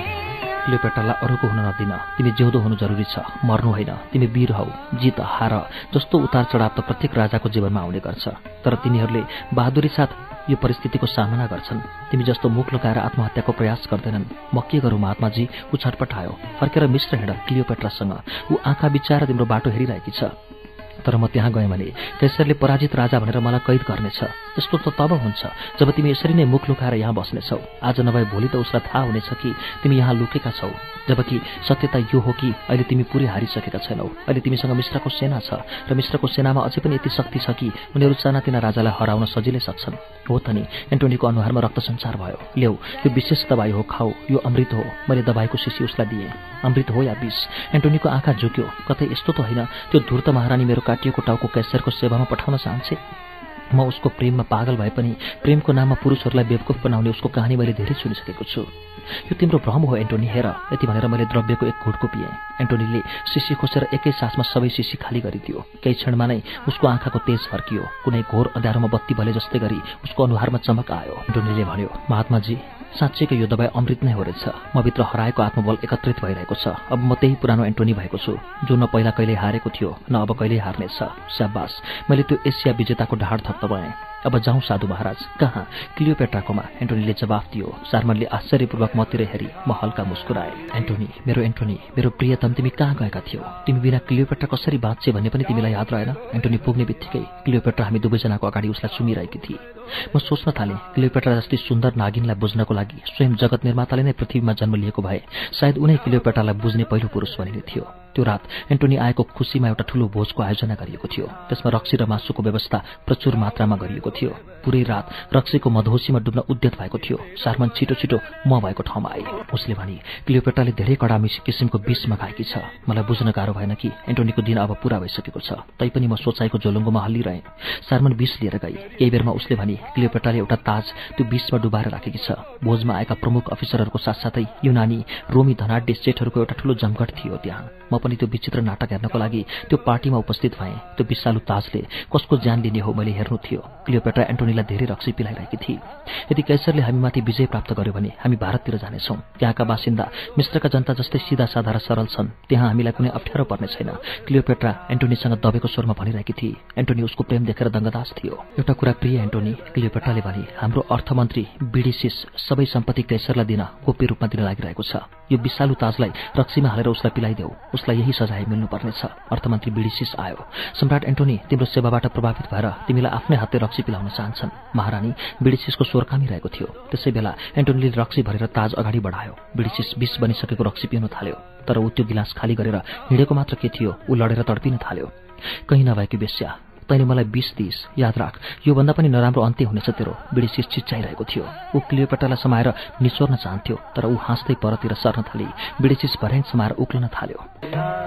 क्लियोपेट्रालाई अरूको हुन नदिन। तिमी जिउँदो हुनु जरुरी छ। मर्नु होइन। तिमी वीर हौ। जित हार जस्तो उतार चढाव त प्रत्येक राजाको जीवनमा आउने गर्छ। तर तिनीहरूले बहादुरी साथ यो परिस्थितिको सामना गर्छन्। तिमी जस्तो मुख लुकाएर आत्महत्याको प्रयास गर्दैनन्। म के गरौँ महात्माजी? ऊ छटपटायो फर्केर मिश्र हिँड क्लियोपेट्रासँग। ऊ आँखा बिचाएर तिम्रो बाटो हेरिरहेकी छ। तर म त्यहाँ गएँ भने कैसरले पराजित राजा भनेर मलाई कैद गर्नेछ। यस्तो त तब हुन्छ जब तिमी यसरी नै मुख लुकाएर यहाँ बस्नेछौ। आज नभए भोलि त उसलाई थाहा हुनेछ कि तिमी यहाँ लुकेका छौ जबकि सत्यता यो हो कि अहिले तिमी पुरै हारिसकेका छैनौ। अहिले तिमीसँग मिश्रको सेना छ र मिश्रको सेनामा अझै पनि यति शक्ति छ कि उनीहरू सानातिना राजालाई हराउन सजिलै सक्छन्। हो त नि एन्टोनीको अनुहारमा रक्त सञ्चार भयो। ल्याउ यो विशेष दबाई हो खाऊ यो अमृत हो। मैले दबाईको सिसी उसलाई दिएँ। अमृत हो या विष? एन्टोनीको आँखा झुक्यो। कतै यस्तो त होइन त्यो धुर्त महारानी मेरो काटिएको टाउको कैसरको सेवामा पठाउन चाहन्छे म उसको प्रेममा पागल भए पनि प्रेमको नाममा पुरुषहरूलाई बेवकुफ बनाउने उसको कहानी मैले धेरै सुनिसकेको छु। यो तिम्रो भ्रम हो एन्टोनी हेर यति भनेर मैले द्रव्यको एक घुटको पिएँ। एन्टोनीले सिसी खोसेर एकै सासमा सबै सिसी खाली गरिदियो। केही क्षणमा नै उसको आँखाको तेज फर्कियो। कुनै घोर अँध्यारोमा बत्ती भले जस्तै गरी उसको अनुहारमा चमक आयो। एन्टोनीले भन्यो महात्माजी साँच्चैको यो दबाई अमृत नै हो रहेछ। म भित्र हराएको आत्मबल एकत्रित भइरहेको छ। अब म त्यही पुरानो एन्टोनी भएको छु जो न पहिला कहिल्यै हारेको थियो न अब कहिल्यै हार्नेछ। स्याबास मैले त्यो एसिया विजेताको ढाड थप्त अब जाउँ साधु महाराज। कहाँ? क्लियोपेट्राकोमा। एन्टोनीले जवाफ दियो। सार्मनले आश्चर्यपूर्वक मतिर हेरी। म हल्का मुस्कुराए। एन्टोनी मेरो एन्टोनी मेरो प्रियतम तिमी कहाँ गएका थियौ? तिमी बिना क्लियोपेट्रा कसरी बाँच्छे भन्ने पनि तिमीलाई याद रहेन? एन्टोनी पुग्ने बित्तिकै क्लियोपेट्रा हामी दुवैजनाको अगाडि उसलाई सुमिरहेकी थिए। म सोच्न थालेँ क्लियोपेट्रा जस्तै सुन्दर नागिनलाई बुझ्नको लागि स्वयं जगत निर्माताले नै पृथ्वीमा जन्म लिएको भए सायद उनै क्लियोपेट्रालाई बुझ्ने पहिलो पुरुष बनिने थियो। त्यो रात एन्टोनी आएको खुसीमा एउटा ठूलो भोजको आयोजना गरिएको थियो। त्यसमा रक्सी र मासुको व्यवस्था प्रचुर मात्रामा गरिएको थियो। पुरै रात रक्सीको मधोसीमा डुब्न उद्यत भएको थियो। सारमन छिटो छिटो म भएको ठाउँमा आए। उसले भने क्लियोपेट्राले धेरै कडा किसिमको विष मगाएकी छ। मलाई बुझ्न गाह्रो भएन कि एन्टोनीको दिन अब पूरा भइसकेको छ। तैपनि म सोचाइको झोलुङ्गोमा हल्लिरहेँ। सारमन विष लिएर गई। केही बेरमा उसले भने क्लियोपेट्राले एउटा ताज त्यो विषमा डुबाएर राखेकी छ। भोजमा आएका प्रमुख अफिसरहरूको साथसाथै युनानी रोमी धनाड्य सेटहरूको एउटा ठूलो जमघट थियो त्यहाँ। म पनि त्यो विचित्र नाटक हेर्नको लागि त्यो पार्टीमा उपस्थित भएँ। त्यो विषालु ताजले कसको ज्यान लिने हो मैले हेर्नु थियो। क्लियोपेट्रा एन्टोनीलाई धेरै रक्सी पिलाइरहेकी थिए यदि कैसरले हामीमाथि विजय प्राप्त गर्यो भने हामी भारततिर जानेछौँ। त्यहाँका बासिन्दा मिश्रका जनता जस्तै सिधा साधा र सरल छन्। त्यहाँ हामीलाई कुनै अप्ठ्यारो पर्ने छैन। क्लियोपेट्रा एन्टोनीसँग दबेको स्वरमा भनिरहेकी थिए एन्टोनी उसको प्रेम देखेर दङ्गदास थियो। एउटा कुरा प्रिय एन्टोनी क्लियोपेट्राले भने हाम्रो अर्थमन्त्री बिडिसिस सबै सम्पत्ति कैसरलाई दिन गोप्य रूपमा दिन लागिरहेको छ। यो विषालु ताजलाई रक्सीमा हालेर उसलाई पिलाइदेऊ। उसलाई यही सजाय मिल्नुपर्नेछ अर्थमन्त्री बिडिसिस आयो। सम्राट एन्टोनी तिम्रो सेवाबाट प्रभावित भएर तिमीलाई आफ्नै हातले रक्सी पिलाउन चाहन्छन् महारानी बिडिसिसको स्वर कामिरहेको थियो। त्यसै बेला एन्टोनीले रक्सी भरेर ताज अगाडि बढायो। बिडिसिस बिस बनिसकेको रक्सी पिउन थाल्यो। तर ऊ त्यो गिलास खाली गरेर हिँडेको मात्र के थियो ऊ लडेर तडपिन थाल्यो। कहीँ नभएकी बेस्या। तैँले मलाई बिस दिइस। याद राख योभन्दा पनि नराम्रो अन्त्य हुनेछ तेरो। बिडिसिस चिच्चाइरहेको थियो। ऊ क्लियोपेटालाई समाएर निचोर्न चाहन्थ्यो तर ऊ हाँस्दै परतिर सर्न थाली। बिडिसिस भर्याङ समाएर उक्लन थाल्यो।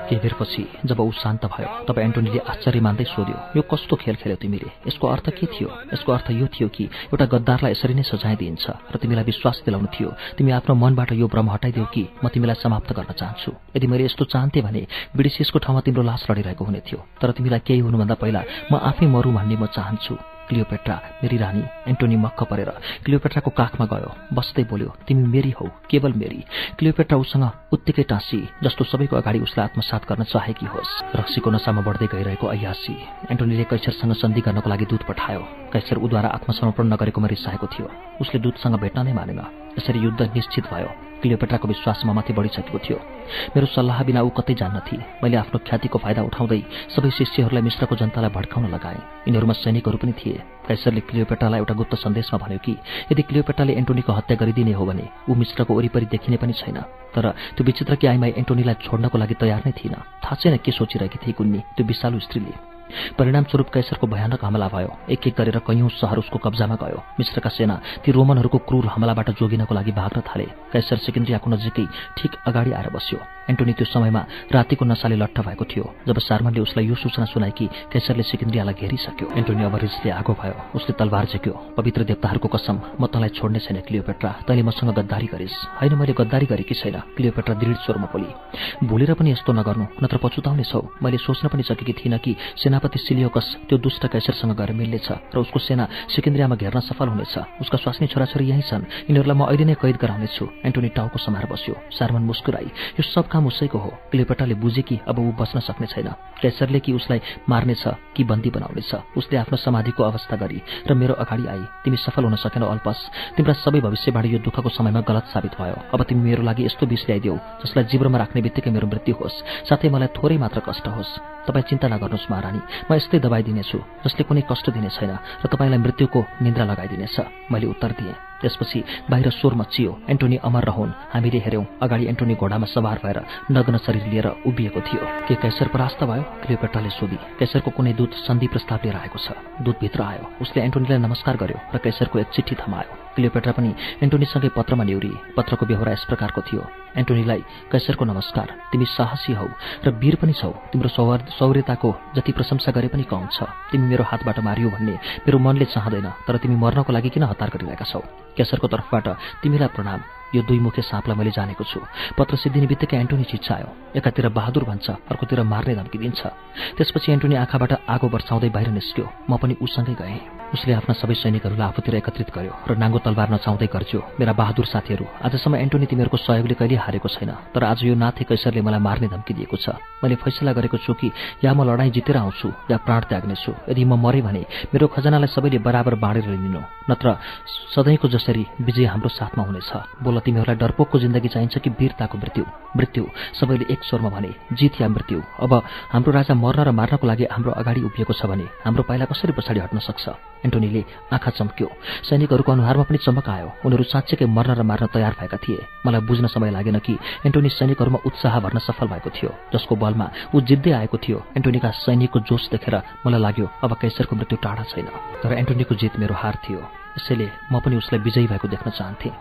केही बेरपछि जब ऊ शान्त भयो तब एन्टोनीले आश्चर्य मान्दै सोध्यो यो कस्तो खेल खेल्यो तिमीले? यसको अर्थ के थियो? यसको अर्थ यो थियो कि एउटा गद्दारलाई यसरी नै सजाय दिइन्छ र तिमीलाई विश्वास दिलाउनु थियो? तिमी आफ्नो मनबाट यो भ्रम हटाइदेऊ कि म तिमीलाई समाप्त गर्न चाहन्छु? यदि मैले यस्तो चाहन्थेँ भने बिडिसिसको ठाउँमा तिम्रो लास लडिरहेको हुने थियो। तर तिमीलाई केही हुनुभन्दा पहिला आफै मरु भन्ने म चाहन्छु। क्लियोपेट्रा मेरी रानी एन्टोनी मक्क परेर। क्लियोपेट्राको काखमा गयो। बस्दै बोल्यो तिमी मेरी हौ केवल मेरी क्लियोपेट्रा उसँग उत्तिकै टाँसी जस्तो सबैको अगाडि उसलाई आत्मसात गर्न चाहेकी होस्। रक्सीको नसामा बढ्दै गइरहेको अयासी एन्टोनीले कैसरसँग सन्धि गर्नको लागि दूत पठायो। कैसर उद्वारा आत्मसमर्पण नगरेकोमा रिसाएको थियो। उसले दूतसँग भेट्न नै मानेन। यसरी युद्ध निश्चित भयो। क्लियोपेट्राको विश्वासमा माथि बढिसकेको थियो। मेरो सल्लाह बिना ऊ कतै जान्न थिए। मैले आफ्नो ख्यातिको फाइदा उठाउँदै सबै शिष्यहरूलाई मिश्रको जनतालाई भड्काउन लगाएँ। यिनीहरूमा सैनिकहरू पनि थिए। कैसरले क्लियोपेट्रालाई एउटा गुप्त सन्देशमा भन्यो कि यदि क्लियोपेट्राले एन्टोनीको हत्या गरिदिने हो भने ऊ मिश्रको वरिपरि देखिने पनि छैन। तर त्यो विचित्र कि आइमाई एन्टोनीलाई छोड्नको लागि तयार नै थिइन थाहा छैन के सोचिरहेकी थिए कुन्नी त्यो विशालु स्त्रीले। परिणामस्वरूप कैसरको भयानक हमला भयो। एक एक गरेर कैयौं सहर उसको कब्जामा गयो। मिश्रका सेना ती रोमनहरूको क्रूर हमलाबाट जोगिनको लागि भाग्न थाले। कैसर सिकिन्द्रियाको नजिकै ठिक अगाडि आएर बस्यो। एन्टोनी त्यो समयमा रातिको नसाले लट्ठ भएको थियो जब सार्मनले उसलाई यो सूचना सुनाए कि कैसरले सिकिन्द्रियालाई घेरिसक्यो। एन्टोनी अब रिसले आगो भयो। उसले तलवार झेक्यो। पवित्र देवताहरूको कसम म तँलाई छोड्ने छैन क्लियोपेट्रा। तैँले मसँग गद्दारी गरिस्। होइन मैले गद्दारी गरेकी छैन? क्लियोपेट्रा दृढ स्वरमा बोली। भोलेर पनि यस्तो नगर्नु नत्र पछुताउने छौ। मैले सोच्न पनि सकेकी थिइनँ कि सेनापति सिलियोकस त्यो दुष्ट कैसरसँग गएर मिल्नेछ र उसको सेना सिकिन्द्रियामा घेर्न सफल हुनेछ। उसका स्वास्नी छोराछोरी यहीँ छन्। यिनीहरूलाई म अहिले नै कैद गराउनेछु। एन्टोनी टाउको समाएर बस्यो। सार्मन मुस्कुराई। यो सब काम उसैको हो। क्लियोपेटाले बुझे कि अब ऊ बस्न सक्ने छैन। कैसरले कि उसलाई मार्नेछ कि बन्दी बनाउनेछ। उसले आफ्नो समाधिको अवस्था गरी र मेरो अगाडि आई। तिमी सफल हुन सकेनौ अल्पस। तिम्रा सबै भविष्यबाट यो दुःखको समयमा गलत साबित भयो। अब तिमी मेरो लागि यस्तो विष ल्याइदेऊ जसलाई जिब्रोमा राख्ने बित्तिकै मेरो मृत्यु होस्। साथै मलाई थोरै मात्र कष्ट होस्। तपाईँ चिन्ता नगर्नुहोस् महारानी। म यस्तै दबाई दिनेछु जसले कुनै कष्ट दिने छैन र तपाईँलाई मृत्युको निन्द्रा लगाइदिनेछ। मैले उत्तर दिएँ। त्यसपछि बाहिर स्वर मचियो एन्टोनी अमर रहन्। हामीले हेऱ्यौँ अगाडि एन्टोनी घोडामा सवार भएर नग्न शरीर लिएर उभिएको थियो। के कैसर परास्त भयो? क्लियोपेट्राले सोधी। कैसरको कुनै दूत सन्धि प्रस्ताव लिएर आएको छ। दूतभित्र आयो। उसले एन्टोनीलाई नमस्कार गर्यो र कैसरको एक चिठी थमायो। क्लियोपेट्रा पनि एन्टोनीसँगै पत्रमा न्युरी पत्रको व्यवहार यस प्रकारको थियो। एन्टोनीलाई कैसरको नमस्कार तिमी साहसी हौ र वीर पनि छौ। तिम्रो सौर सौर्यताको जति प्रशंसा गरे पनि कम छ। तिमी मेरो हातबाट मारियो भन्ने मेरो मनले चाहँदैन तर तिमी मर्नको लागि किन हतार गरिरहेका छौ? केसरको तर्फबाट तिमीलाई प्रणाम। यो दुई मुखे साँपलाई मैले जानेको छु। पत्र सिद्धिने बित्तिकै एन्टोनी चिच्चायो एकातिर बहादुर भन्छ अर्कोतिर मार्ने धम्की दिन्छ। त्यसपछि एन्टोनी आँखाबाट आगो वर्षाउँदै बाहिर निस्क्यो। म पनि उसँगै गएँ। उसले आफ्ना सबै सैनिकहरूलाई आफूतिर एकत्रित गर्यो र नाङ्गो तलवार नचाउँदै गर्छ्यो मेरा बहादुर साथीहरू आजसम्म एन्टोनी तिमीहरूको सहयोगले कहिले हारेको छैन तर आज यो नाथे कैसरले मलाई मार्ने धम्की दिएको छ। मैले फैसला गरेको छु कि या म लडाईँ जितेर आउँछु या प्राण त्याग्नेछु। यदि म मरेँ भने मेरो खजनालाई सबैले बराबर बाँडेर लिनु नत्र सधैँको जसरी विजय हाम्रो साथमा हुनेछ। बोल तिमीहरूलाई डरपोकको जिन्दगी चाहिन्छ कि वीरताको मृत्यु? मृत्यु सबैले एक स्वरमा भने जित या मृत्यु? अब हाम्रो राजा मर्न र मार्नको लागि हाम्रो अगाडि उभिएको छ भने हाम्रो पाइला कसरी पछाडि हट्न सक्छ? एन्टोनीले आँखा चम्क्यो। सैनिकहरूको अनुहारमा पनि चमक आयो। उनीहरू साँच्चैकै मर्न र मार्न तयार भएका थिए। मलाई बुझ्न समय लागेन कि एन्टोनी सैनिकहरूमा उत्साह भर्न सफल भएको थियो। जसको बलमा ऊ जित्दै आएको थियो। एन्टोनीका सैनिकको जोस देखेर मलाई लाग्यो अब कैसरको मृत्यु टाढा छैन। तर एन्टोनीको जित मेरो हार थियो। यसैले म पनि उसलाई विजयी भएको देख्न चाहन्थेँ।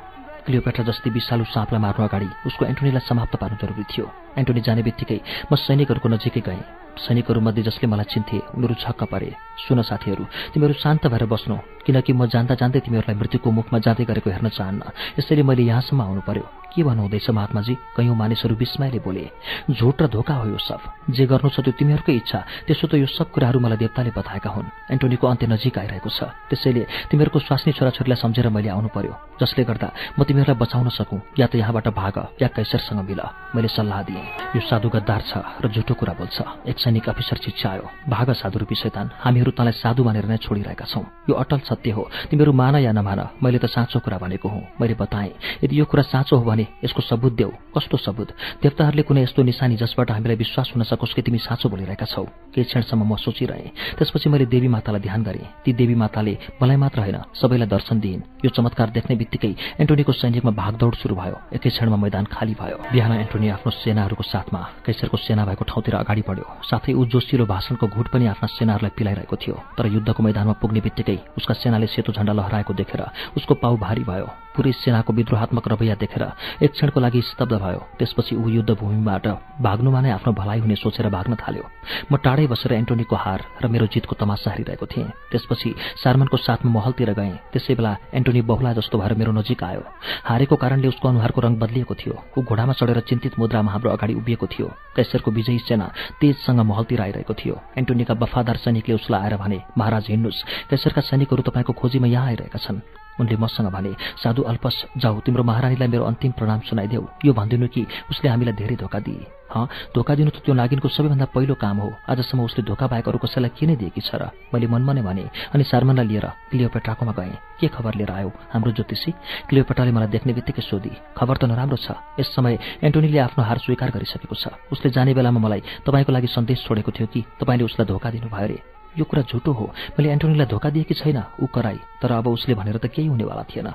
क्लियोपेट्रा जस्तै विषालु साँपलाई मार्नु अगाडि उसको एन्टोनीलाई समाप्त पार्नु जरुरी थियो। एन्टोनी जाने बित्तिकै म सैनिकहरूको नजिकै गएँ। सैनिकहरूमध्ये जसले मलाई चिन्थे उनीहरू छक्क परे। सुन साथीहरू तिमीहरू शान्त भएर बस्नु किनकि म जान्दा जान्दै तिमीहरूलाई मृत्युको मुखमा जाँदै गरेको हेर्न चाहन्न। यसैले मैले यहाँसम्म आउनु पर्यो के भन्नुहुँदैछ महात्माजी? कैयौँ मानिसहरू विस्मयले बोले झुट र धोका हो यो सब। जे गर्नु छ त्यो तिमीहरूकै इच्छा। त्यसो त यो सब कुराहरू मलाई देवताले बताएका हुन्। एन्टोनीको अन्त्य नजिक आइरहेको छ। त्यसैले तिमीहरूको स्वास्नी छोराछोरीलाई सम्झेर मैले आउनु पर्यो जसले गर्दा म तिमीहरूलाई बचाउन सकौँ। या त यहाँबाट भाग या कैसरसँग मिल। मैले सल्लाह दिएँ। यो साधु गद्दार छ र झुटो कुरा बोल्छ। एक सैनिक अफिसर चिच्चायो भाग साधु रूपी शैतान हामीहरू तँलाई साधु मानेर नै छोडिरहेका छौँ। यो अटल सत्य हो। तिमीहरू मान या नमान मैले त साँचो कुरा भनेको हुँ। मैले बताएँ यदि यो कुरा साँचो हो भने यसको सबुत देऊ। कस्तो सबुत? देवताहरूले कुनै यस्तो निशानी जसबाट हामीलाई विश्वास हुन सकोस् कि तिमी साँचो बोलिरहेका छौ? केही क्षणसम्म म सोचिरहेँ। त्यसपछि मैले देवी मातालाई ध्यान गरेँ। ती देवी माताले मलाई मात्र होइन सबैलाई दर्शन दिइन्। यो चमत्कार देख्ने बित्तिकै एन्टोनीको सैनिकमा भागदौड शुरू भयो। एकै क्षणमा मैदान खाली भयो। बिहान एन्टोनी आफ्नो सेनाहरूको साथमा कैसरको सेना भएको ठाउँतिर अगाडि बढ्यो। साथै ऊ जोसिलो भाषणको घुट पनि आफ्ना सेनाहरूलाई पिलाइरहेको थियो। तर युद्धको मैदानमा पुग्ने बित्तिकै उसका सेनाले सेतो झण्डा लहराएको देखेर उसको पाउ भारी भयो। पुरै सेनाको विद्रोहात्मक रवैया देखेर एक क्षणको लागि स्तब्ध भयो। त्यसपछि ऊ युद्धभूमिबाट भाग्नुमा नै आफ्नो भलाइ हुने सोचेर भाग्न थाल्यो। म टाढै बसेर एन्टोनीको हार र मेरो जितको तमासा हेरिरहेको थिएँ। त्यसपछि सार्मनको साथमा महलतिर गएँ। त्यसै बेला एन्टोनी बहुला जस्तो भएर मेरो नजिक आयो। हारेको कारणले उसको अनुहारको रङ बदलिएको थियो। ऊ घोडामा चढेर चिन्तित मुद्रामा हाम्रो अगाडि उभिएको थियो। कैसरको विजयी सेना तेजसँग महलतिर आइरहेको थियो। एन्टोनीका वफादार सैनिकले उसलाई आएर भने महाराज हिँड्नुहोस् कैसरका सैनिकहरू तपाईँको खोजीमा यहाँ आइरहेका छन्। उनले मसँग भने साधु अल्पस जाऊ तिम्रो महारानीलाई मेरो अन्तिम प्रणाम सुनाइदेऊ। यो भनिदिनु कि उसले हामीलाई धेरै धोका दिए। हँ धोका दिनु त त्यो नागिनको सबैभन्दा पहिलो काम हो। आजसम्म उसले धोका पाएको अरू कसैलाई के नै दिएकी छ र? मैले मनमा नै भने अनि सार्मनलाई लिएर क्लियोपेट्राकोमा गएँ। के खबर लिएर आयो? हाम्रो ज्योतिषी? क्लियोपेट्राले मलाई देख्ने बित्तिकै सोधी खबर त नराम्रो छ। यस समय एन्टोनीले आफ्नो हार स्वीकार गरिसकेको छ। उसले जाने बेलामा मलाई तपाईँको लागि सन्देश छोडेको थियो कि? तपाईँले उसलाई धोका दिनुभयो अरे? यो कुरा झुटो हो। मैले एन्टोनीलाई धोका दिएकी छैन ऊ कराई। तर अब उसले भनेर त केही हुनेवाला थिएन।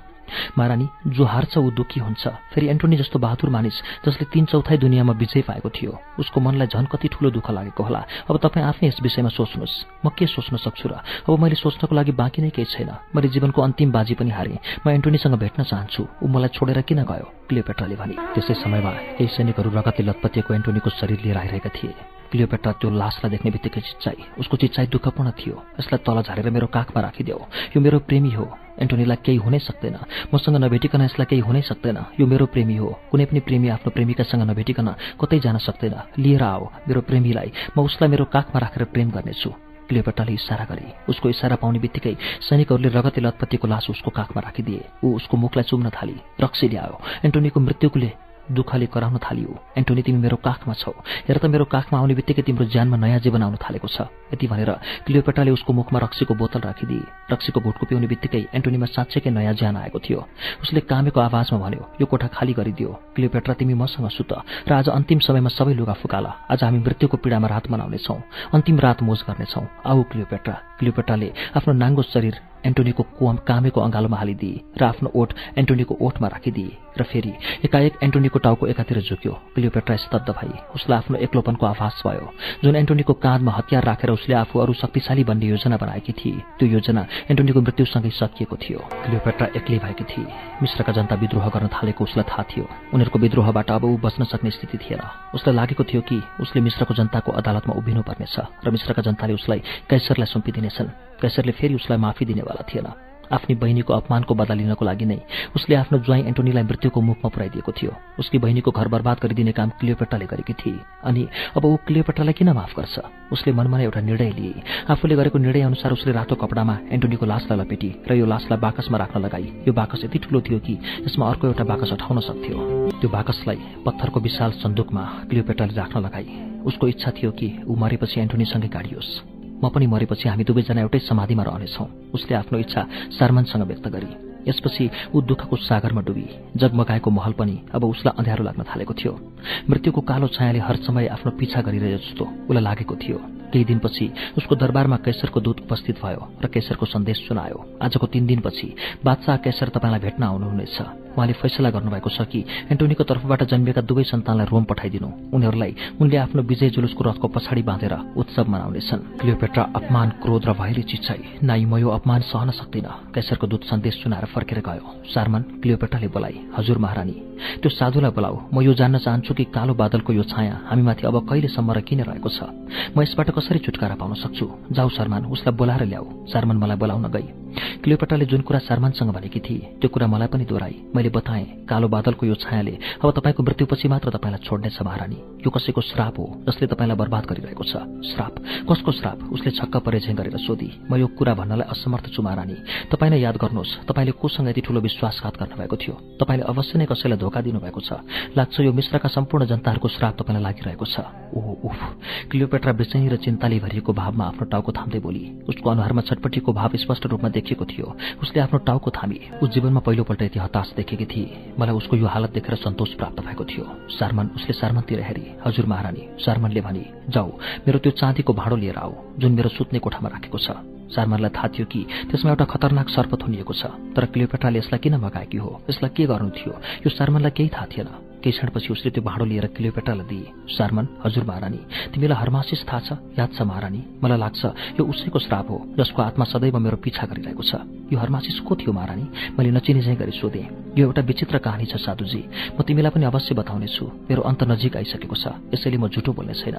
महारानी जो हार्छ ऊ दुःखी हुन्छ। फेरि एन्टोनी जस्तो बहादुर मानिस जसले तीन चौथाइ दुनियाँमा विजय पाएको थियो उसको मनलाई झन् कति ठूलो दुःख लागेको होला। अब तपाईँ आफै यस विषयमा सोच्नुहोस्। म के सोच्न सक्छु र? अब मैले सोच्नको लागि बाँकी नै केही छैन। मैले जीवनको अन्तिम बाजी पनि हारेँ। म एन्टोनीसँग भेट्न चाहन्छु। ऊ मलाई छोडेर किन गयो? क्लियोपेट्राले भने। त्यसै समयमा केही सैनिकहरू रगतले लतपतिएको एन्टोनीको शरीर लिएर आइरहेका थिए। क्लियोपेट्रा त्यो लासलाई देख्ने बित्तिकै चिच्चाई। उसको चिच्चाई दुःखपूर्ण थियो। यसलाई तल झारेर मेरो काखमा राखिदेऊ। यो मेरो प्रेमी हो। एन्टोनीलाई केही हुनै सक्दैन। मसँग नभेटिकन यसलाई केही हुनै सक्दैन। यो मेरो प्रेमी हो। कुनै पनि प्रेमी आफ्नो प्रेमिकासँग नभेटिकन कतै जान सक्दैन। लिएर आओ मेरो प्रेमीलाई। म उसलाई मेरो काखमा राखेर प्रेम गर्नेछु। क्लियोपेट्राले इसारा गरे। उसको इसारा पाउने बित्तिकै सैनिकहरूले रगते लतपतिको लास उसको काखमा राखिदिए। ऊ उसको मुखलाई चुम्न थाली। रक्सी ल्यायो। एन्टोनीको मृत्युले दुःखले कराउन थालियो। एन्टोनी तिमी मेरो काखमा छौ। हेर त मेरो काखमा आउने बित्तिकै तिम्रो ज्यानमा नयाँ जीवन आउन थालेको छ। यति भनेर क्लियोपेट्राले उसको मुखमा रक्सीको बोतल राखिदिए। रक्सीको घुटको पिउने बित्तिकै एन्टोनीमा साँच्चैकै नयाँ ज्यान आएको थियो। उसले कामेको आवाजमा भन्यो यो कोठा खाली गरिदियो। क्लियोपेट्रा तिमी मसँग सुत र आज अन्तिम समयमा सबै लुगा फुकाला। आज हामी मृत्युको पीडामा रात मनाउनेछौँ। अन्तिम रात मोज गर्नेछौँ। आऊ क्लियोपेट्रा। क्लियोपेट्राले आफ्नो नाङ्गो शरीर एन्टोनीको कुम कामेको अँगालोमा हालिदिए र आफ्नो ओठ एन्टोनीको ओठमा राखिदिए र फेरि एकाएक एन्टोनीको टाउको एकातिर झुक्यो। क्लियोपेट्रा स्तब्ध भई उसलाई आफ्नो एक्लोपनको आभास भयो। जुन एन्टोनीको काँधमा हतियार राखेर उसले आफू अरू शक्तिशाली बन्ने योजना बनाएकी थिए त्यो योजना एन्टोनीको मृत्युसँगै सकिएको थियो। क्लियोपेट्रा एक्लै भएकी थिए। मिश्रका जनता विद्रोह गर्न थालेको उसलाई थाहा थियो। उनीहरूको विद्रोहबाट अब ऊ बच्न सक्ने स्थिति थिएन। उसलाई लागेको थियो कि उसले मिश्रको जनताको अदालतमा उभिनुपर्नेछ र मिश्रका जनताले उसलाई कैसरलाई सुम्पिदिनेछन्। कैसरले फेरि उसलाई माफी दिनेवाला थिएन। आफ्नी बहिनीको अपमानको बदला लिनको लागि नै उसले आफ्नो ज्वाइँ एन्टोनीलाई मृत्युको मुखमा पुर्याइदिएको थियो। उसकी बहिनीको घर बर्बाद गरिदिने काम क्लियोपेट्राले गरेकी थिए। अनि अब ऊ क्लियोपेट्रालाई किन माफ गर्छ? उसले मनमा एउटा निर्णय लिए। आफूले गरेको निर्णय अनुसार उसले रातो कपडामा एन्टोनीको लासलाई लपेटी र यो लासलाई बाकसमा राख्न लगाई। यो बाकस यति ठुलो थियो कि यसमा अर्को एउटा बाकस हटाउन सक्थ्यो। त्यो बाकसलाई पत्थरको विशाल सन्दुकमा क्लियोपेट्राले राख्न लगाई। उसको इच्छा थियो कि ऊ मरेपछि एन्टोनीसँगै गाडियोस्। म पनि मरेपछि हामी दुवैजना एउटै समाधिमा रहनेछौँ। उसले आफ्नो इच्छा सारमनसँग व्यक्त गरी यसपछि ऊ दुःखको सागरमा डुबी जगमगाएको महल पनि अब उसलाई अँध्यारो लाग्न थालेको थियो। मृत्युको कालो छायाले हर समय आफ्नो पिछा गरिरहे जस्तो उसलाई लागेको थियो। केही दिनपछि उसको दरबारमा कैसरको दूत उपस्थित भयो र केसरको सन्देश सुनायो। आजको तीन दिनपछि बादशाह केसर तपाईँलाई भेट्न आउनुहुनेछ। उहाँले फैसला गर्नुभएको छ कि एन्टोनीको तर्फबाट जन्मिएका दुवै सन्तानलाई रोम पठाइदिनु। उनीहरूलाई उनले आफ्नो विजय जुलुसको रथको पछाडि बाँधेर उत्सव मनाउनेछन्। क्लियोपेट्रा अपमान क्रोध र भयले चिच्चाई नाइ म यो अपमान सहन सक्दिन। कैसरको दूत सन्देश सुनाएर फर्केर गयो। सारमन क्लियोपेट्राले बोलाई हजुर महारानी त्यो साधुलाई बोलाऊ। म यो जान्न चाहन्छु कि कालो बादलको यो छाया हामीमाथि अब कहिलेसम्म र किन रहेको छ? म यसबाट कसरी छुटकारा पाउन सक्छु? जाऊ शर्मान उसलाई बोलाएर ल्याऊ। शर्मन मलाई बोलाउन गई। क्लियोपेट्राले जुन कुरा शर्मानसँग भनेकी थिए त्यो कुरा मलाई पनि दोहोऱ्याई। मैले बताएँ कालो बादलको यो छायाले अब तपाईँको मृत्युपछि मात्र तपाईँलाई छोड्नेछ महारानी। यो कसैको श्राप हो जसले तपाईँलाई बर्बाद गरिरहेको छ? श्राप? कसको श्राप? उसले छक्क परे झैँ गरेर सोधी। म यो कुरा भन्नलाई असमर्थ छु महारानी। तपाईँ नै याद गर्नुहोस् तपाईँले कोसँग यति ठूलो विश्वासघात गर्नुभएको थियो? तपाईँले अवश्य नै कसैलाई धोका दिनुभएको छ? लाग्छ यो मिश्रका सम्पूर्ण जनताहरूको श्राप तपाईँलाई लागिरहेको छ। ओहो उफ। क्लियोपेट्रा बेचैनी र चिन्ताले भरिएको भावमा आफ्नो टाउको थाम्दै बोली। उसको अनुहारमा छटपट्टिको भाव स्पष्ट रूपमा देखिएको थियो। उसले आफ्नो टाउको थामी। उस जीवनमा पहिलोपल्ट यति हताश देखेकी थिए। मलाई उसको यो हालत देखेर सन्तोष प्राप्त भएको थियो। सारमन उसले सारमनतिर हेरी। हजुर महारानी सारमनले भने जाऊ मेरो त्यो चाँदीको भाँडो लिएर आऊ जुन मेरो सुत्ने कोठामा राखेको छ। सारमनलाई थाहा थियो कि त्यसमा एउटा खतरनाक सर्प थुनिएको छ। तर क्लियोपेट्राले यसलाई किन मगाएकी हो? यसलाई के गर्नु थियो? यो सारमनलाई केही थाहा थिएन। केही क्षणपछि उसले त्यो भाँडो लिएर क्लियोपेट्रालाई दिए। सारमन हजुर महारानी तिमीलाई हरमासिस थाहा छ? याद छ महारानी? मलाई लाग्छ यो उसैको श्राप हो जसको आत्मा सदैव मेरो पिछा गरिरहेको छ। यो हरमासिस को थियो महारानी? मैले नचिने चाहिँ गरी सोधेँ। यो एउटा विचित्र कहानी छ साधुजी। म तिमीलाई पनि अवश्य बताउनेछु। मेरो अन्त नजिक आइसकेको छ। यसैले म झुटो बोल्ने छैन।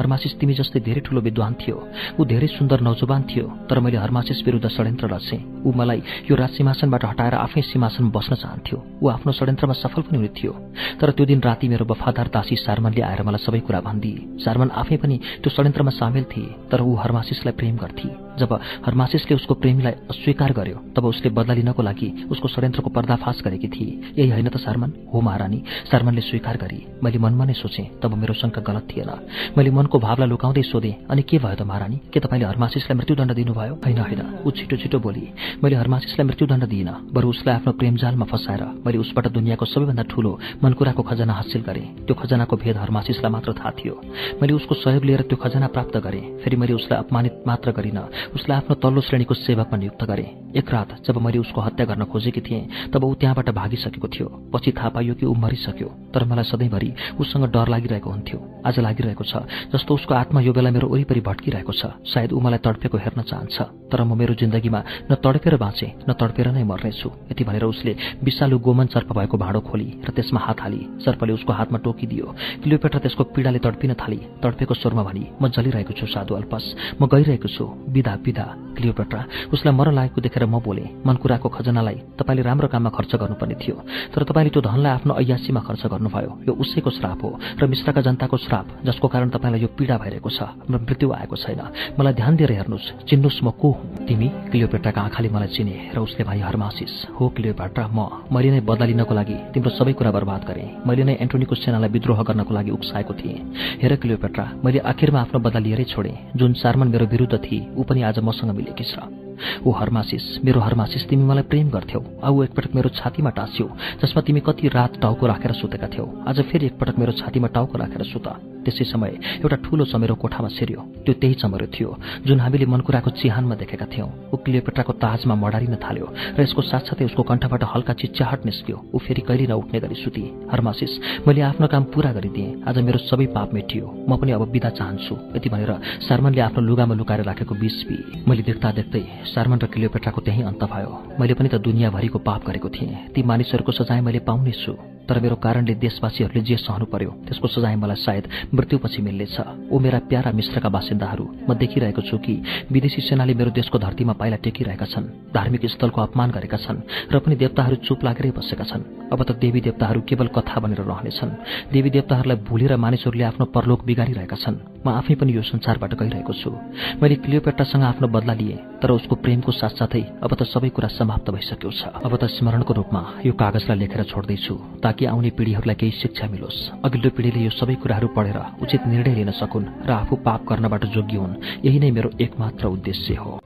हरमासिस तिमी जस्तै धेरै ठूलो विद्वान थियो। ऊ धेरै सुन्दर नौजवान थियो। तर मैले हरमासिस विरुद्ध षड्यन्त्र रचेँ। ऊ मलाई यो राज सिंहासनबाट हटाएर आफ्नै सिंहासनमा बस्न चाहन्थ्यो। ऊ आफ्नो षड्यन्त्रमा सफल पनि हुने थियो तर त्यो दिन राति मेरो वफादार दासी सारमनले आएर मलाई सबै कुरा भनिदिए सारमन आफै पनि त्यो षड्यन्त्रमा सामेल थिए तर ऊ हरमासिसलाई प्रेम गर्थे। जब हरमासिसले उसको प्रेमीलाई अस्वीकार गर्यो तब उसले बदला लिनको लागि उसको षड्यन्त्रको पर्दाफास गरेकी थिए। यही होइन त सारमन? हो महारानी सारमनले स्वीकार गरी मैले मनमा नै सोचेँ तब मेरो शङ्का गलत थिएन। मैले मनको भावलाई लुकाउँदै सोधेँ अनि के भयो त महारानी? के तपाईँले हरमासिसलाई मृत्युदण्ड दिनुभयो? होइन होइन ऊ छिटो छिटो बोली मैले हरमासिसलाई मृत्युदण्ड दिइनँ बरु उसलाई आफ्नो प्रेमजालमा फसाएर मैले उसबाट दुनियाँको सबैभन्दा ठूलो मनकुराको खजना हासिल गरेँ। त्यो खजनाको भेद हरमासिसलाई मात्र थाहा थियो। मैले उसको सहयोग लिएर त्यो खजना प्राप्त गरेँ फेरि मैले उसलाई अपमानित मात्र गरिनँ। उसलाई आफ्नो तल्लो श्रेणीको सेवकमा नियुक्त गरेँ। एक रात जब मैले उसको हत्या गर्न खोजेकी थिएँ तब ऊ त्यहाँबाट भागिसकेको थियो। पछि थाहा पाइयो कि ऊ मरिसक्यो तर मलाई सधैँभरि उसँग डर लागिरहेको हुन्थ्यो आज लागिरहेको छ जस्तो उसको आत्मा यो बेला मेरो वरिपरि भट्किरहेको छ। सायद ऊ मलाई तडपेको हेर्न चाहन्छ तर म मेरो जिन्दगीमा न तडपेर बाँचेँ न तडपेर नै मर्नेछु। यति भनेर उसले विषालु गोमन सर्प भएको भाँडो खोली र त्यसमा हात हाली सर्पले उसको हातमा टोकिदियो। क्लियोपेट्रा त्यसको पीडाले तडपिन थाली तडपेको स्वरमा भनी म जलिरहेको छु साधु अल्पस म गइरहेको छु विदा विदा क्लियोपेट्रा। उसलाई मर लागेको देखेर म बोले मनकुराको खजनालाई तपाईँले राम्रो काममा खर्च गर्नुपर्ने थियो तर तपाईँले त्यो धनलाई आफ्नो ऐयासीमा खर्च गर्नुभयो। यो उसैको श्राप हो र मिश्रका जनताको श्राप जसको कारण तपाईँलाई यो पीडा भइरहेको छ मृत्यु आएको छैन। मलाई ध्यान दिएर हेर्नुहोस् चिन्नुहोस् म को हुँ? तिमी क्लियोपेट्राका आँखाले मलाई चिने र उसले भाइ हरमासिस। हो क्लियोपेट्रा म। मैले नै बदला लागि तिम्रो सबै कुरा बर्बाद गरेँ। मैले नै एन्टोनीको सेनालाई विद्रोह गर्नको लागि उक्साएको थिएँ। हेर क्लियोपेट्रा मैले आखिरमा आफ्नो बदला लिएरै छोडेँ। जुन सारमन मेरो विरुद्ध थिए ऊ पनि आज मसँग मिलेकी छ। ओ हर्मासिस मेरो हर्मासिस तिमी मलाई प्रेम गर्थ्यौ। औ एकपटक मेरो छातीमा टाँस्यौ जसमा तिमी कति रात टाउको राखेर सुतेका थियौ। आज फेरि एकपटक मेरो छातीमा टाउको राखेर सुत। त्यसै समय एउटा ठूलो चमेरो कोठामा सेर्यो। त्यो त्यही चमेरो थियो जुन हामीले मनकुराको चिहानमा देखेका थियौँ। ऊ क्लियोपेट्राको ताजमा मडारिन थाल्यो र यसको साथसाथै उसको कण्ठबाट हल्का चिच्चाहट निस्क्यो। ऊ फेरि कहिले नउठ्ने गरी सुती हर्मासिस मैले आफ्नो काम पूरा गरिदिएँ। आज मेरो सबै पाप मेटियो। म पनि अब बिदा चाहन्छु। यति भनेर सार्मनले आफ्नो लुगामा लुकाएर राखेको बिस पी मैले देख्दा देख्दै सार्मन र क्लियोपेट्राको त्यही अन्त भयो। मैले पनि त दुनियाँभरिको पाप गरेको थिएँ। ती मानिसहरूको सजाय मैले पाउनेछु तर मेरो कारणले देशवासीहरूले जे सहनु पर्यो त्यसको सजाय मलाई सायद मृत्युपछि मिल्नेछ। ओ मेरा प्यारा मिश्रका बासिन्दाहरू। म देखिरहेको छु कि विदेशी सेनाले मेरो देशको धरतीमा पाइला टेकिरहेका छन् धार्मिक स्थलको अपमान गरेका छन् र पनि देवताहरू चुप लागेरै बसेका छन्। अब त देवी देवताहरू केवल कथा बनेर रहनेछन्। देवी देवताहरूलाई भुलेर मानिसहरूले आफ्नो परलोक बिगारिरहेका छन्। म आफै पनि यो संसारबाट गइरहेको छु। मैले क्लियोपेट्टासँग आफ्नो बदला लिएँ तर उसको प्रेमको साथसाथै अब त सबै कुरा समाप्त भइसक्यो छ। अब त स्मरणको रूपमा यो कागजलाई लेखेर छोड्दैछु ताकि ताकि आउने पिँढीहरूलाई केही शिक्षा मिलोस्। अघिल्लो पिँढीले यो सबै कुराहरू पढेर उचित निर्णय लिन सकुन् र आफू पाप गर्नबाट जोगी हुन्। यही नै मेरो एकमात्र उद्देश्य हो।